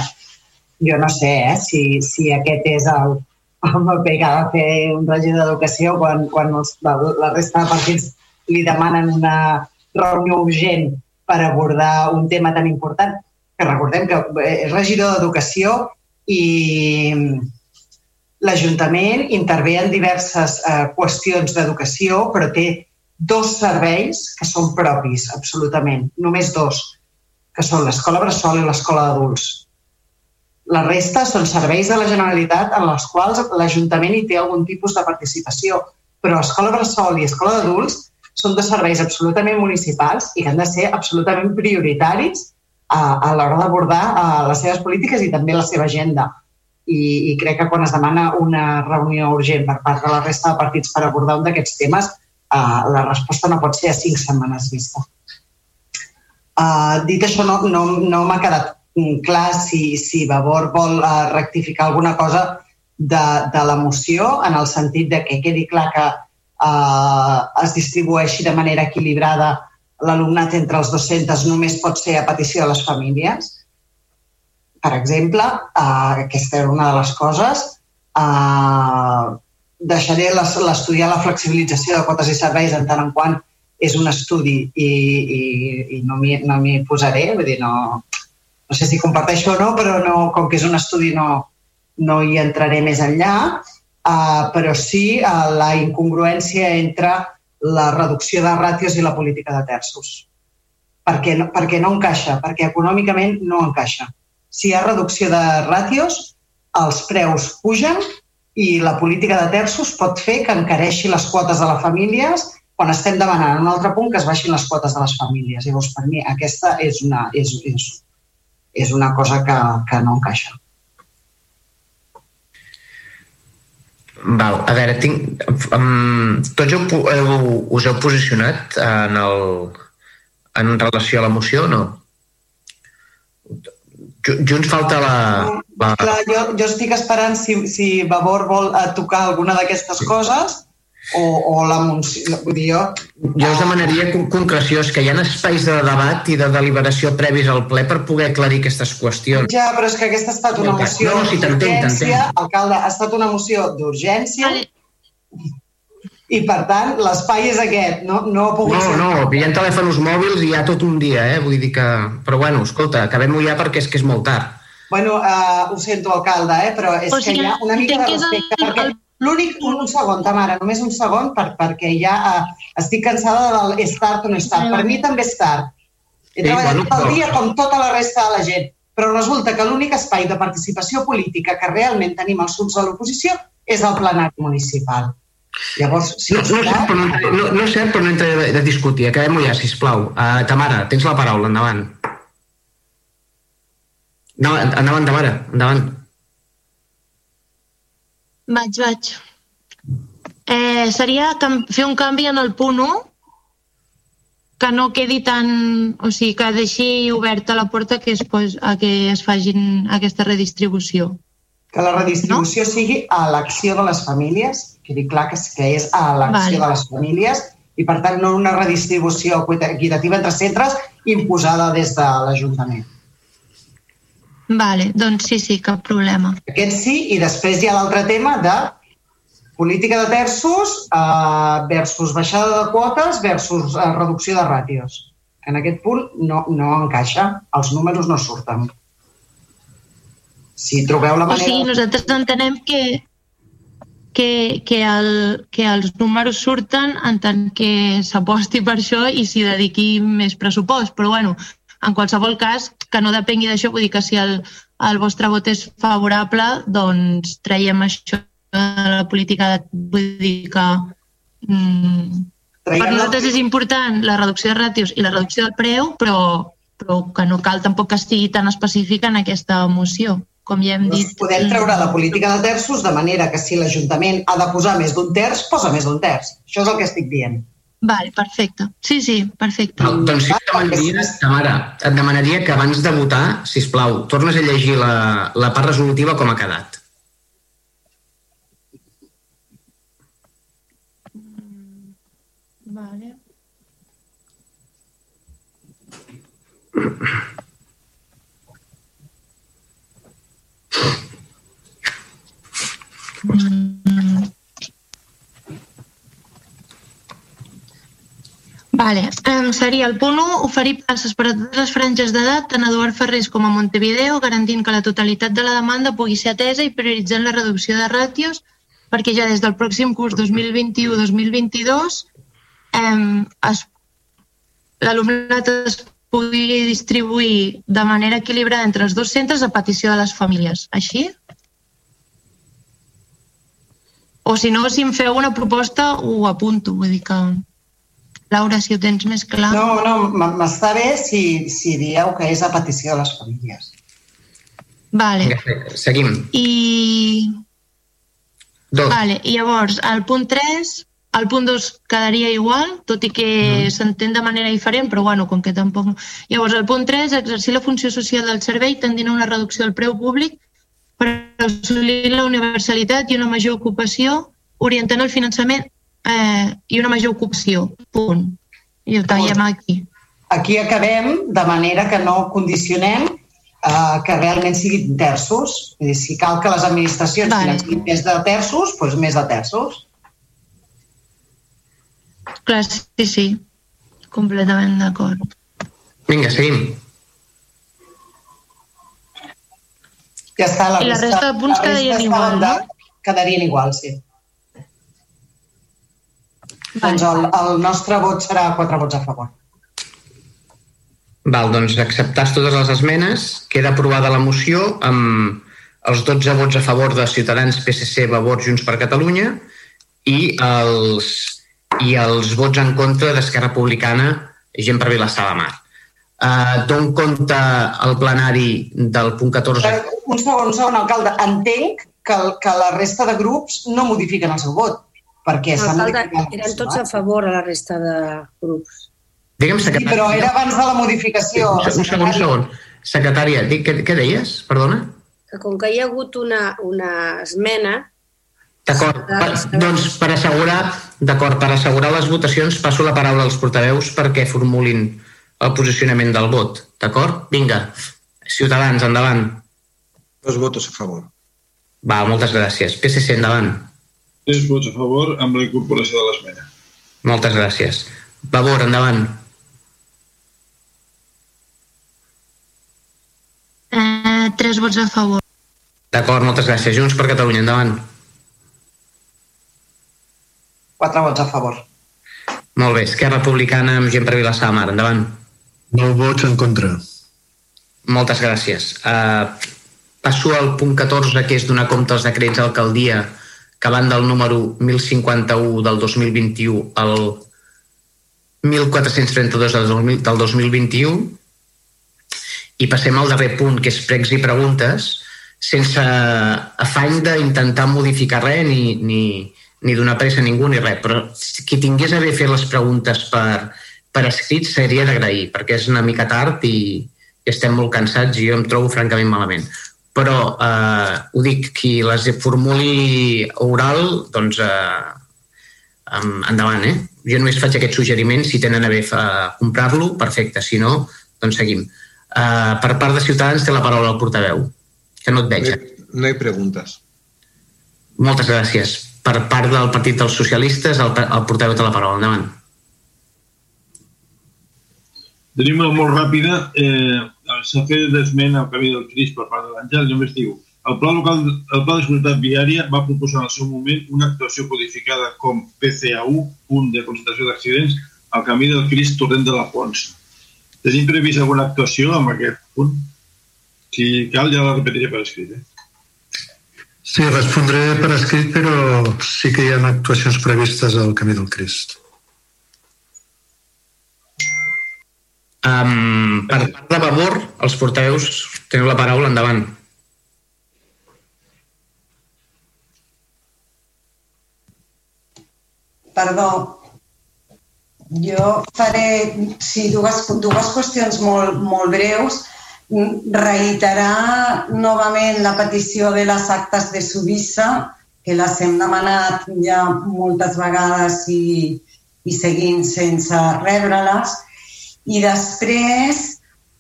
Jo no sé eh, si, si aquest és el, el paper que de fer un regidor d'educació quan, quan els, la, la resta de partits li demanen una reunió urgent per abordar un tema tan important, que recordem que és regidor d'educació i l'Ajuntament intervé en diverses eh, qüestions d'educació, però té dos serveis que són propis, absolutament, només dos, que són l'escola Bressol i l'escola d'adults. La resta són serveis de la Generalitat en els quals l'Ajuntament hi té algun tipus de participació, però Escola Bressol i Escola d'Adults són dos serveis absolutament municipals i que han de ser absolutament prioritaris a, a l'hora d'abordar les seves polítiques i també la seva agenda. I, I crec que quan es demana una reunió urgent per part de la resta de partits per abordar un d'aquests temes, uh, la resposta no pot ser a cinc setmanes vista. Uh, dit això, no, no, no m'ha quedat clar si, si Vavor vol uh, rectificar alguna cosa de, de la moció en el sentit de que quedi clar que uh, es distribueixi de manera equilibrada l'alumnat entre els dos centres només pot ser a petició de les famílies. Per exemple, uh, aquesta era una de les coses. Uh, deixaré l'estudiar la flexibilització de quotes i serveis en tant en quant és un estudi i, i, i no m'hi no posaré, vull dir, no, no sé si comparteixo o no, però no, com que és un estudi no, no hi entraré més enllà, uh, però sí uh, la incongruència entre la reducció de ràtios i la política de terços. Perquè no, perquè no encaixa, perquè econòmicament no encaixa. Si hi ha reducció de ràtios, els preus pugen i la política de terços pot fer que encareixi les quotes de les famílies quan estem demanant un altre punt que es baixin les quotes de les famílies. Llavors, per mi, aquesta és, una, és, és és una cosa que, que no encaixa. Val, a veure, tinc, um, tots heu, heu, us heu posicionat en, el, en relació a la moció o no? Junts falta la... la... Clar, jo, jo estic esperant si, si Vavor vol eh, tocar alguna d'aquestes coses o, o la moció... Vull dir, jo... Jo us demanaria concreció, és que hi ha espais de debat i de deliberació previs al ple per poder aclarir aquestes qüestions. Ja, però és que aquesta ha estat una moció no, no, si d'urgència, alcalde, ha estat una moció d'urgència i, per tant, l'espai és aquest, no, no ha pogut no, ser... No, no, hi ha telèfons mòbils i hi ha tot un dia, eh? Vull dir que... Però bueno, escolta, acabem-ho ja perquè és que és molt tard. Bueno, uh, ho sento, alcalde, eh? però és o sigui, que hi ha una mica de respecte, el, perquè L'únic, un, un segon, Tamara, només un segon, per, perquè ja uh, estic cansada del és tard o no és tard. Per mi també és tard. He sí, treballat bueno, tot el dia com tota la resta de la gent, però resulta que l'únic espai de participació política que realment tenim els grups de l'oposició és el plenari municipal. Llavors, si no, no, és cert, però no, no, no és cert, però no entra de, de discutir. Acabem-ho ja, sisplau. Uh, Tamara, tens la paraula, endavant. No, endavant, Tamara, endavant. Vaig, vaig. Eh, seria fer un canvi en el punt 1 que no quedi tan... O sigui, que deixi oberta la porta que es, pos, a que es facin aquesta redistribució. Que la redistribució no? sigui a l'acció de les famílies, quedi clar que, que és a l'acció vale. de les famílies, i per tant no una redistribució equitativa entre centres imposada des de l'Ajuntament. Vale, doncs sí, sí, cap problema. Aquest sí, i després hi ha l'altre tema de política de terços eh, versus baixada de quotes versus eh, reducció de ràtios. En aquest punt no, no encaixa, els números no surten. Si trobeu la O manera... sigui, nosaltres entenem que, que, que, el, que els números surten en tant que s'aposti per això i s'hi dediqui més pressupost. Però bueno, en qualsevol cas, que no depengui d'això, vull dir que si el, el vostre vot és favorable, doncs traiem això de la política, de, vull dir que mm, per nosaltres és important la reducció de ràtios i la reducció del preu, però, però que no cal tampoc que estigui tan específica en aquesta moció, com ja hem dit. Podem treure la política de terços de manera que si l'Ajuntament ha de posar més d'un terç, posa més d'un terç. Això és el que estic dient. Vale, perfecte. Sí, sí, perfecte. No, doncs sí que demanaria, Tamara, et demanaria que abans de votar, si plau, tornes a llegir la, la part resolutiva com ha quedat. Vale. Mm. Vale, um, seria el punt 1, oferir places per a totes les franges d'edat, tant a Eduard Ferrés com a Montevideo, garantint que la totalitat de la demanda pugui ser atesa i prioritzant la reducció de ràtios, perquè ja des del pròxim curs 2021-2022 um, l'alumnat es pugui distribuir de manera equilibrada entre els dos centres a petició de les famílies. Així? O si no, si em feu una proposta, ho apunto. Vull dir que... Laura, si ho tens més clar... No, no, m'està bé si, si dieu que és a petició de les famílies. Vale. Seguim. I... Dos. Vale, i llavors, al punt 3, el punt 2 quedaria igual, tot i que s'entén de manera diferent, però bueno, com que tampoc... Llavors, el punt 3, exercir la funció social del servei tendint a una reducció del preu públic per assolir la universalitat i una major ocupació, orientant el finançament eh, i una major ocupació. Punt. I ho tallem aquí. Aquí acabem de manera que no condicionem eh, que realment siguin terços. És dir, si cal que les administracions vale. financin més de terços, doncs més de terços. Clar, sí, sí. Completament d'acord. Vinga, seguim. Ja està, la I la resta de punts resta quedarien igual, mandat, Quedarien igual, sí. Doncs el, el nostre vot serà quatre vots a favor. Val, doncs acceptar totes les esmenes. Queda aprovada la moció amb els 12 vots a favor de Ciutadans, PSC, Vavor, Junts per Catalunya i els, i els vots en contra d'Esquerra Republicana, Gent per Vilassar de Mar. Uh, D'on compte el plenari del punt 14? Un segon, un segon, alcalde. Entenc que, el, que la resta de grups no modifiquen el seu vot, perquè s'ha Alcalde, modificat. eren tots a favor a la resta de grups. Digue'm, Sí, secretària. però era abans de la modificació. Un segon, un segon, un segon. Secretària, dic, què, què deies? Perdona? Que com que hi ha hagut una, una esmena, D'acord, doncs per assegurar, d'acord, per assegurar les votacions passo la paraula als portaveus perquè formulin el posicionament del vot, d'acord? Vinga, Ciutadans, endavant. Dos votos a favor. Va, moltes gràcies. PSC, endavant. Tres vots a favor amb la incorporació de l'esmena. Moltes gràcies. Vavor, endavant. Eh, tres vots a favor. D'acord, moltes gràcies. Junts per Catalunya, endavant. Quatre vots a favor. Molt bé. Esquerra Republicana amb gent per Vilassar Mar, endavant. Nou vots en contra. Moltes gràcies. Uh, passo al punt 14, que és donar compte als decrets d'alcaldia que van del número 1051 del 2021 al 1432 del 2000 del 2021 i passem al darrer punt, que és pregs i preguntes, sense afany d'intentar modificar res ni, ni, ni donar pressa a ningú ni res, però qui tingués a bé fer les preguntes per, per escrit seria d'agrair, perquè és una mica tard i, i estem molt cansats i jo em trobo francament malament. Però eh, ho dic, qui les formuli oral, doncs eh, endavant, eh? jo només faig aquest suggeriment, si tenen a bé comprar-lo, perfecte, si no, doncs seguim. Uh, per part de Ciutadans té la paraula el portaveu, que no et veig. No hi, no hi preguntes. Moltes gràcies. Per part del Partit dels Socialistes, el, el portaveu té la paraula. Endavant. Tenim una molt ràpida. Eh, S'ha fet l'esment al camí del Cris per part de l'Àngel, només diu el Pla, local, el Pla de Seguretat Viària va proposar en el seu moment una actuació codificada com PCAU, punt de concentració d'accidents, al camí del Cris Torrent de la Pons. Tenim previst alguna actuació amb aquest punt? Si cal, ja la repetiré per escrit. Eh? Sí, respondré per escrit, però sí que hi ha actuacions previstes al Camí del Crist. Um, per part de Vavor, els portaveus teniu la paraula endavant. Perdó, jo faré sí, dues, dues qüestions molt, molt breus. Reiterar novament la petició de les actes de Subissa, que les hem demanat ja moltes vegades i, i seguint sense rebre-les. I després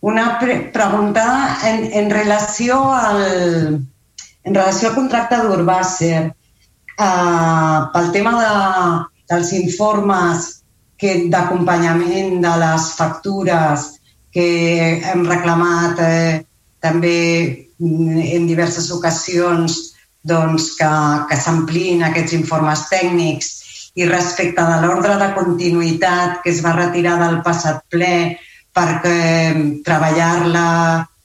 una pre pregunta en, en relació al, en relació al contracte d'Urbàcer. Uh, pel tema de, dels informes d'acompanyament de les factures que hem reclamat eh, també en diverses ocasions doncs, que, que s'ampliïn aquests informes tècnics i respecte de l'ordre de continuïtat que es va retirar del passat ple perquè treballar-la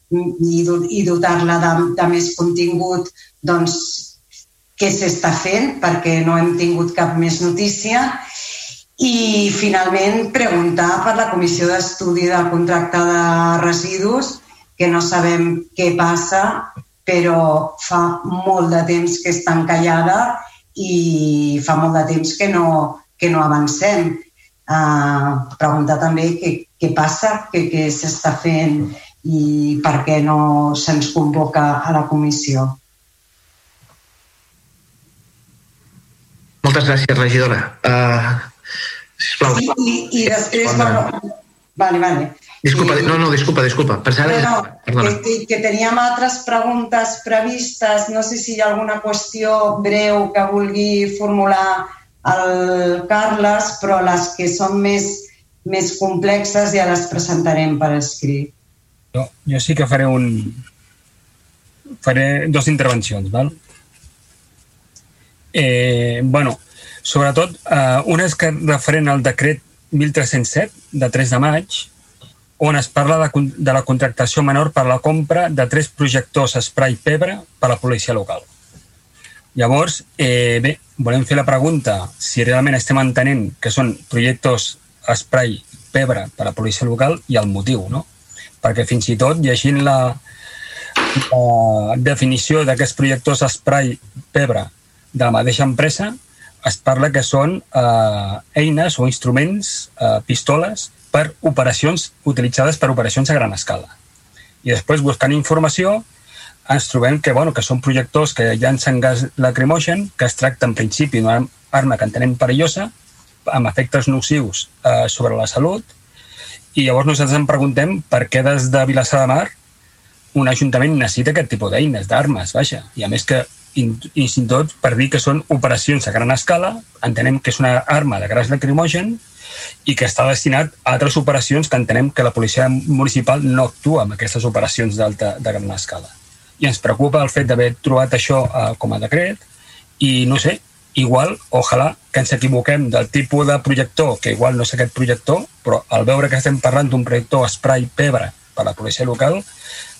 i, i dotar-la de, de més contingut, doncs què s'està fent? Perquè no hem tingut cap més notícia. I finalment preguntar per la comissió d'estudi del contracte de residus que no sabem què passa però fa molt de temps que està encallada i fa molt de temps que no, que no avancem. Uh, preguntar també què, què passa, què, què s'està fent i per què no se'ns convoca a la comissió. Moltes gràcies, regidora. Uh, sisplau. I, i, i després, bueno, vale, vale. Disculpa, no, no, disculpa, disculpa. Pensava no, no, que, que teníem altres preguntes previstes. No sé si hi ha alguna qüestió breu que vulgui formular el Carles, però les que són més, més complexes ja les presentarem per escrit. Jo, jo sí que faré un... faré dues intervencions, val? Eh, bueno, sobretot, eh, una és que referent al decret 1307 de 3 de maig, on es parla de, de la contractació menor per la compra de tres projectors spray pebre per a la policia local. Llavors, eh, bé, volem fer la pregunta si realment estem entenent que són projectors spray pebre per a la policia local i el motiu, no? Perquè fins i tot, llegint la, la definició d'aquests projectors spray pebre de la mateixa empresa, es parla que són eh, eines o instruments, eh, pistoles, per operacions utilitzades per operacions a gran escala. I després, buscant informació, ens trobem que, bueno, que són projectors que llancen gas lacrimogen, que es tracta en principi d'una arma que entenem perillosa, amb efectes nocius eh, sobre la salut, i llavors nosaltres ens preguntem per què des de Vilassar de Mar un ajuntament necessita aquest tipus d'eines, d'armes, vaja. I a més que, i tot, per dir que són operacions a gran escala, entenem que és una arma de gas lacrimogen i que està destinat a altres operacions que entenem que la policia municipal no actua en aquestes operacions d'alta de gran escala. I ens preocupa el fet d'haver trobat això eh, com a decret i no sé, igual, ojalà que ens equivoquem del tipus de projector, que igual no és aquest projector, però al veure que estem parlant d'un projector spray pebre per a la policia local,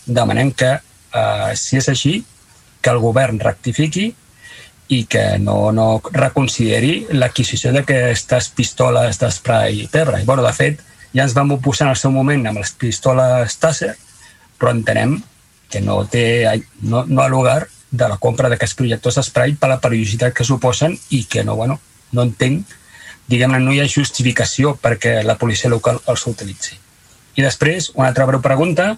demanem que, eh, si és així, que el govern rectifiqui i que no, no reconsideri l'adquisició d'aquestes pistoles d'esprai pebre. I, bueno, de fet, ja ens vam oposar en el seu moment amb les pistoles Taser, però entenem que no té no, no ha lugar de la compra d'aquests projectors d'esprai per la perillositat que suposen i que no, bueno, no entenc, diguem-ne, no hi ha justificació perquè la policia local els utilitzi. I després, una altra breu pregunta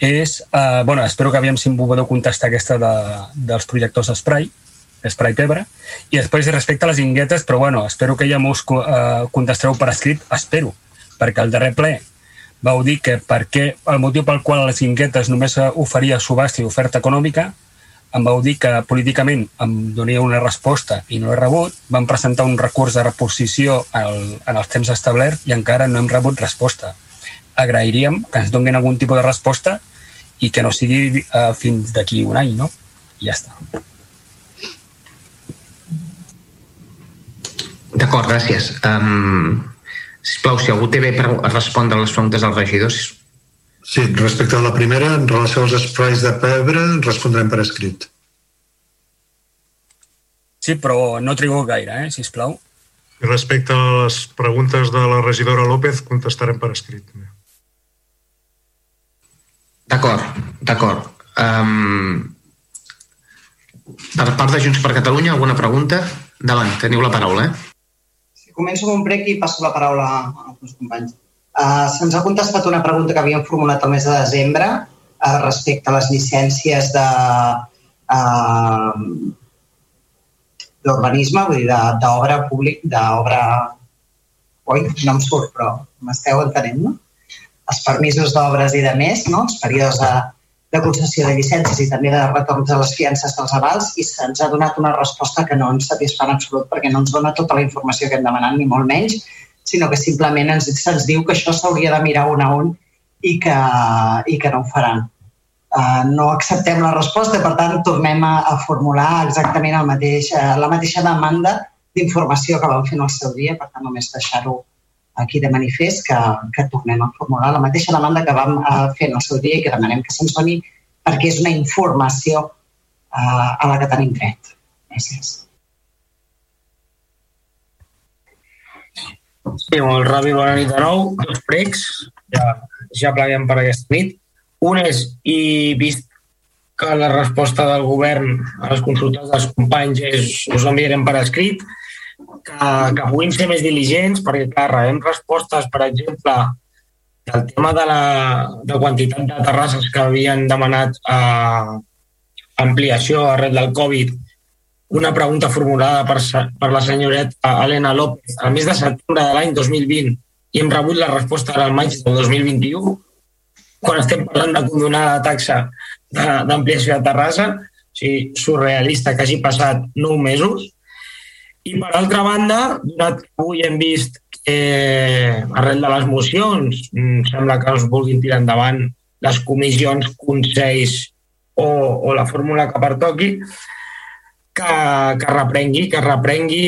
és, eh, bueno, espero que aviam si em podeu contestar aquesta de, dels projectors d'esprai, Spray Pebre. I després, respecte a les inguetes, però bueno, espero que ja m'ho uh, contestareu per escrit, espero, perquè el darrer ple vau dir que perquè el motiu pel qual les inguetes només oferia subhasta i oferta econòmica, em vau dir que políticament em donia una resposta i no he rebut, vam presentar un recurs de reposició al, en els temps establerts i encara no hem rebut resposta. Agrairíem que ens donguin algun tipus de resposta i que no sigui uh, fins d'aquí un any, no? I ja està. D'acord, gràcies. Um, sisplau, si algú té bé per respondre les preguntes dels regidors. Sí, respecte a la primera, en relació als sprays de pebre, respondrem per escrit. Sí, però no trigo gaire, eh, sisplau. I respecte a les preguntes de la regidora López, contestarem per escrit. D'acord, d'acord. Um, per part de Junts per Catalunya, alguna pregunta? Davant, teniu la paraula, eh? Començo amb un prec i passo la paraula als meus companys. Uh, Se'ns ha contestat una pregunta que havíem formulat el mes de desembre uh, respecte a les llicències de uh, d'urbanisme, vull dir, d'obra públic, d'obra... Oi, no em surt, però m'esteu entenent, no? Els permisos d'obres i de més, no? Els períodes de, de concessió de llicències i també de retorns de les fiances dels avals i se'ns ha donat una resposta que no ens satisfà en absolut perquè no ens dona tota la informació que hem demanat, ni molt menys, sinó que simplement ens, se'ns diu que això s'hauria de mirar un a un i que, i que no ho faran. Uh, no acceptem la resposta per tant, tornem a, a formular exactament el mateix, uh, la mateixa demanda d'informació que vam fer en el seu dia, per tant, només deixar-ho aquí de manifest que, que tornem a formular la mateixa demanda que vam uh, fer en el seu dia i que demanem que se'ns doni perquè és una informació uh, a la que tenim dret. Gràcies. Sí, molt ràpid, bona nit de nou. Dos pregs, ja, ja pleguem per aquesta nit. Un és, i vist que la resposta del govern a les consultes dels companys és, us enviarem per escrit, que, que puguin ser més diligents, perquè, clar, rebem respostes, per exemple, del tema de la de quantitat de terrasses que havien demanat eh, ampliació arrel del Covid, una pregunta formulada per, per la senyoreta Helena López. Al mes de setembre de l'any 2020 i hem rebut la resposta al maig del 2021, quan estem parlant de condonar la taxa d'ampliació de, de Terrassa, o sigui, surrealista que hagi passat nou mesos, i per altra banda, donat que avui hem vist que arrel de les mocions mm, sembla que es vulguin tirar endavant les comissions, consells o, o la fórmula que pertoqui, que, que reprengui, que reprengui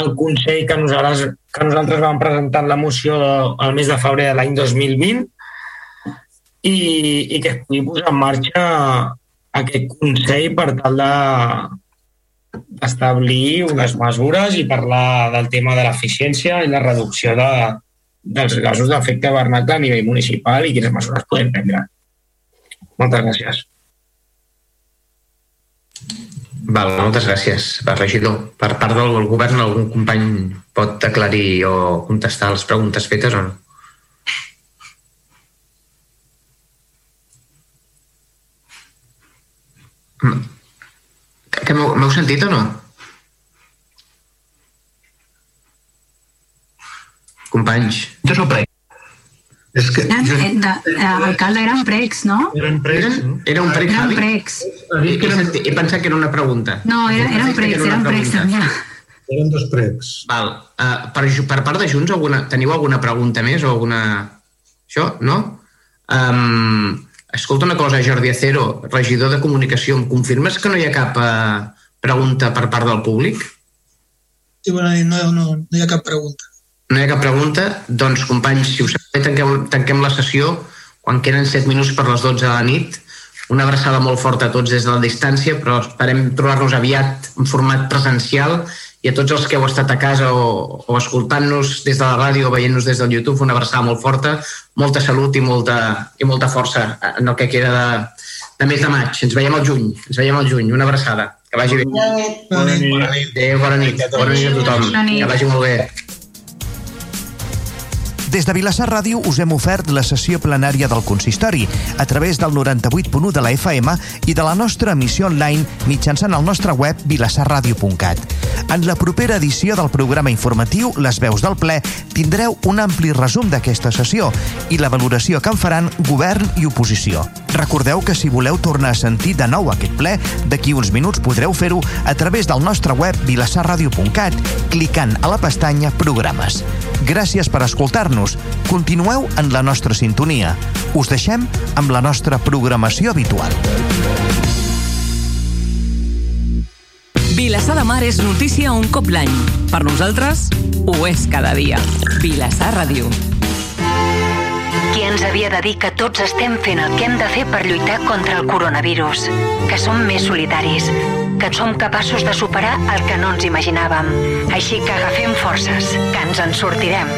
el Consell que nosaltres, que nosaltres vam presentar la moció el mes de febrer de l'any 2020 i, i que es pugui posar en marxa aquest Consell per tal de, establir unes mesures i parlar del tema de l'eficiència i la reducció de, dels gasos d'efecte hivernacle a nivell municipal i quines mesures podem prendre. Moltes gràcies. Val, moltes gràcies, per regidor. Per part del govern, algun company pot aclarir o contestar les preguntes fetes o no? Que m'heu sentit o no? Companys. Jo sóc prec. És que... Eren, jo... de, de, alcalde, eren precs, no? Eren precs, no? Era un prec, eren precs. He, he, sentit, he pensat que era una pregunta. No, era, eren precs, eren precs també. Eren dos precs. Val. Uh, per, per part de Junts, alguna, teniu alguna pregunta més o alguna... Això, no? Um, Escolta una cosa, Jordi Acero, regidor de Comunicació, em confirmes que no hi ha cap eh, pregunta per part del públic? Sí, bona nit, no, no, no hi ha cap pregunta. No hi ha cap pregunta? Doncs, companys, si us sembla, tanquem, tanquem la sessió quan queden 7 minuts per les 12 de la nit. Una abraçada molt forta a tots des de la distància, però esperem trobar-nos aviat en format presencial i a tots els que heu estat a casa o, o escoltant-nos des de la ràdio o veient-nos des del YouTube, una abraçada molt forta, molta salut i molta, i molta força en el que queda de, de mes de maig. Ens veiem al juny, ens veiem al juny. Una abraçada. Que vagi bé. Bona nit. Bona nit. Bona nit. Adéu, bona nit. Bona nit a tothom. Que vagi molt bé. Des de Vilassar Ràdio us hem ofert la sessió plenària del consistori a través del 98.1 de la FM i de la nostra emissió online mitjançant el nostre web vilassarradio.cat. En la propera edició del programa informatiu Les veus del ple tindreu un ampli resum d'aquesta sessió i la valoració que en faran govern i oposició. Recordeu que si voleu tornar a sentir de nou aquest ple, d'aquí uns minuts podreu fer-ho a través del nostre web vilassarradio.cat clicant a la pestanya Programes. Gràcies per escoltar-nos. Continueu en la nostra sintonia. Us deixem amb la nostra programació habitual. Vilassar de Mar és notícia un cop l'any. Per nosaltres, ho és cada dia. Vilassar Ràdio. Qui ens havia de dir que tots estem fent el que hem de fer per lluitar contra el coronavirus? Que som més solidaris, que som capaços de superar el que no ens imaginàvem. Així que agafem forces, que ens en sortirem.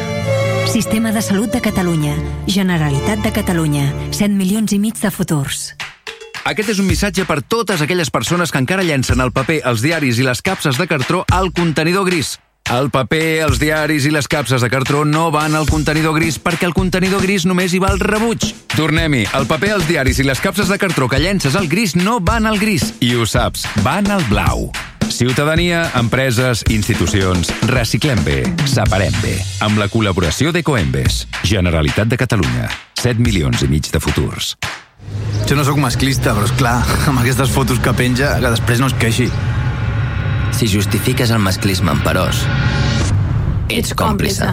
Sistema de Salut de Catalunya. Generalitat de Catalunya. 100 milions i mig de futurs. Aquest és un missatge per totes aquelles persones que encara llencen el paper, els diaris i les capses de cartró al contenidor gris. El paper, els diaris i les capses de cartró no van al contenidor gris perquè el contenidor gris només hi va al rebuig. Tornem-hi. El paper, els diaris i les capses de cartró que llences al gris no van al gris. I ho saps, van al blau. Ciutadania, empreses, institucions, reciclem bé, separem bé. Amb la col·laboració d'Ecoembes. Generalitat de Catalunya. 7 milions i mig de futurs. Jo no sóc masclista, però és clar, amb aquestes fotos que penja, que després no es queixi. Si justifiques el masclisme en perós, ets còmplice.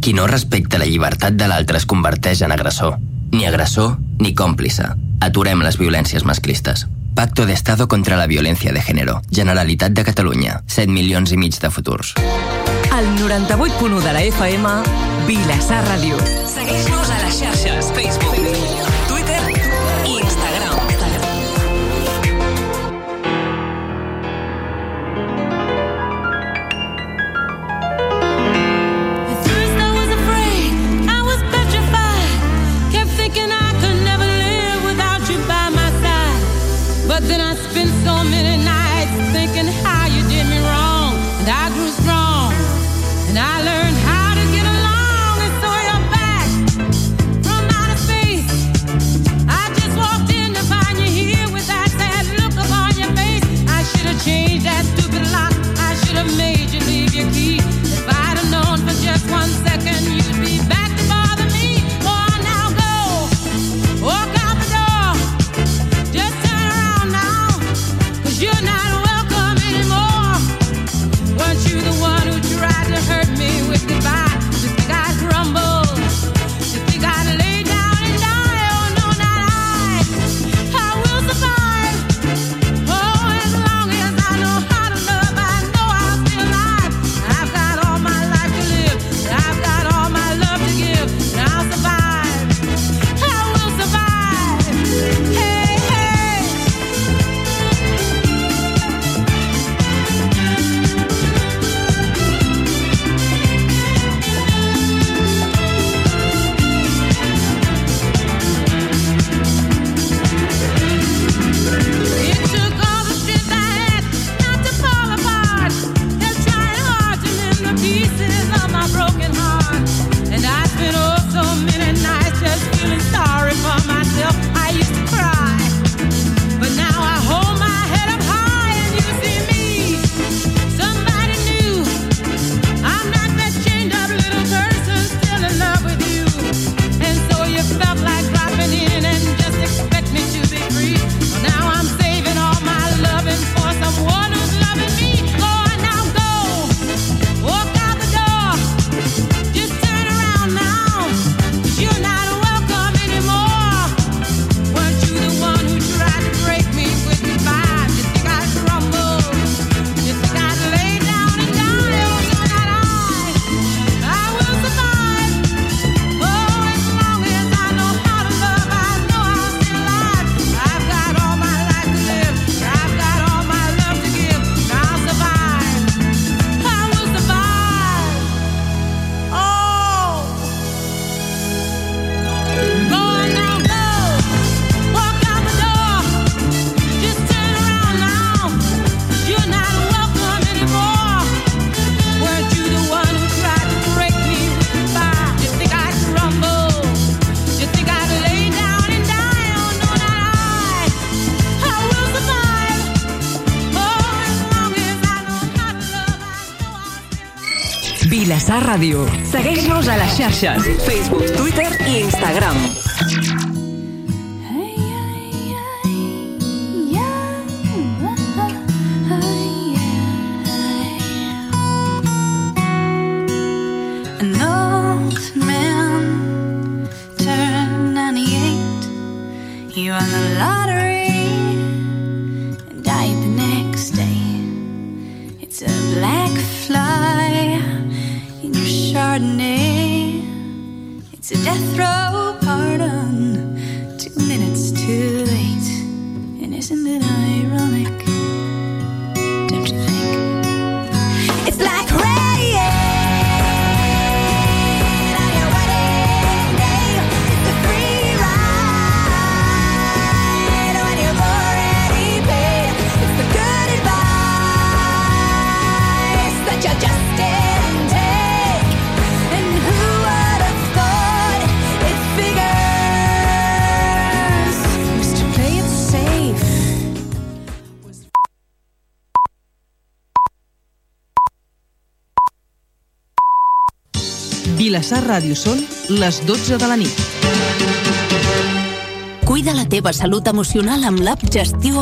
Qui no respecta la llibertat de l'altre es converteix en agressor. Ni agressor ni còmplice. Aturem les violències masclistes. Pacto de Estado contra la Violencia de Género. Generalitat de Catalunya. 7 milions i mig de futurs. El 98.1 de la FM, Vilassar Ràdio. Segueix-nos a les xarxes, Facebook, Vilassar radio. Segueix-nos a les xarxes, Facebook, Twitter i Instagram. Vilassà Ràdio són les 12 de la nit. Cuida la teva salut emocional amb l'app Gestió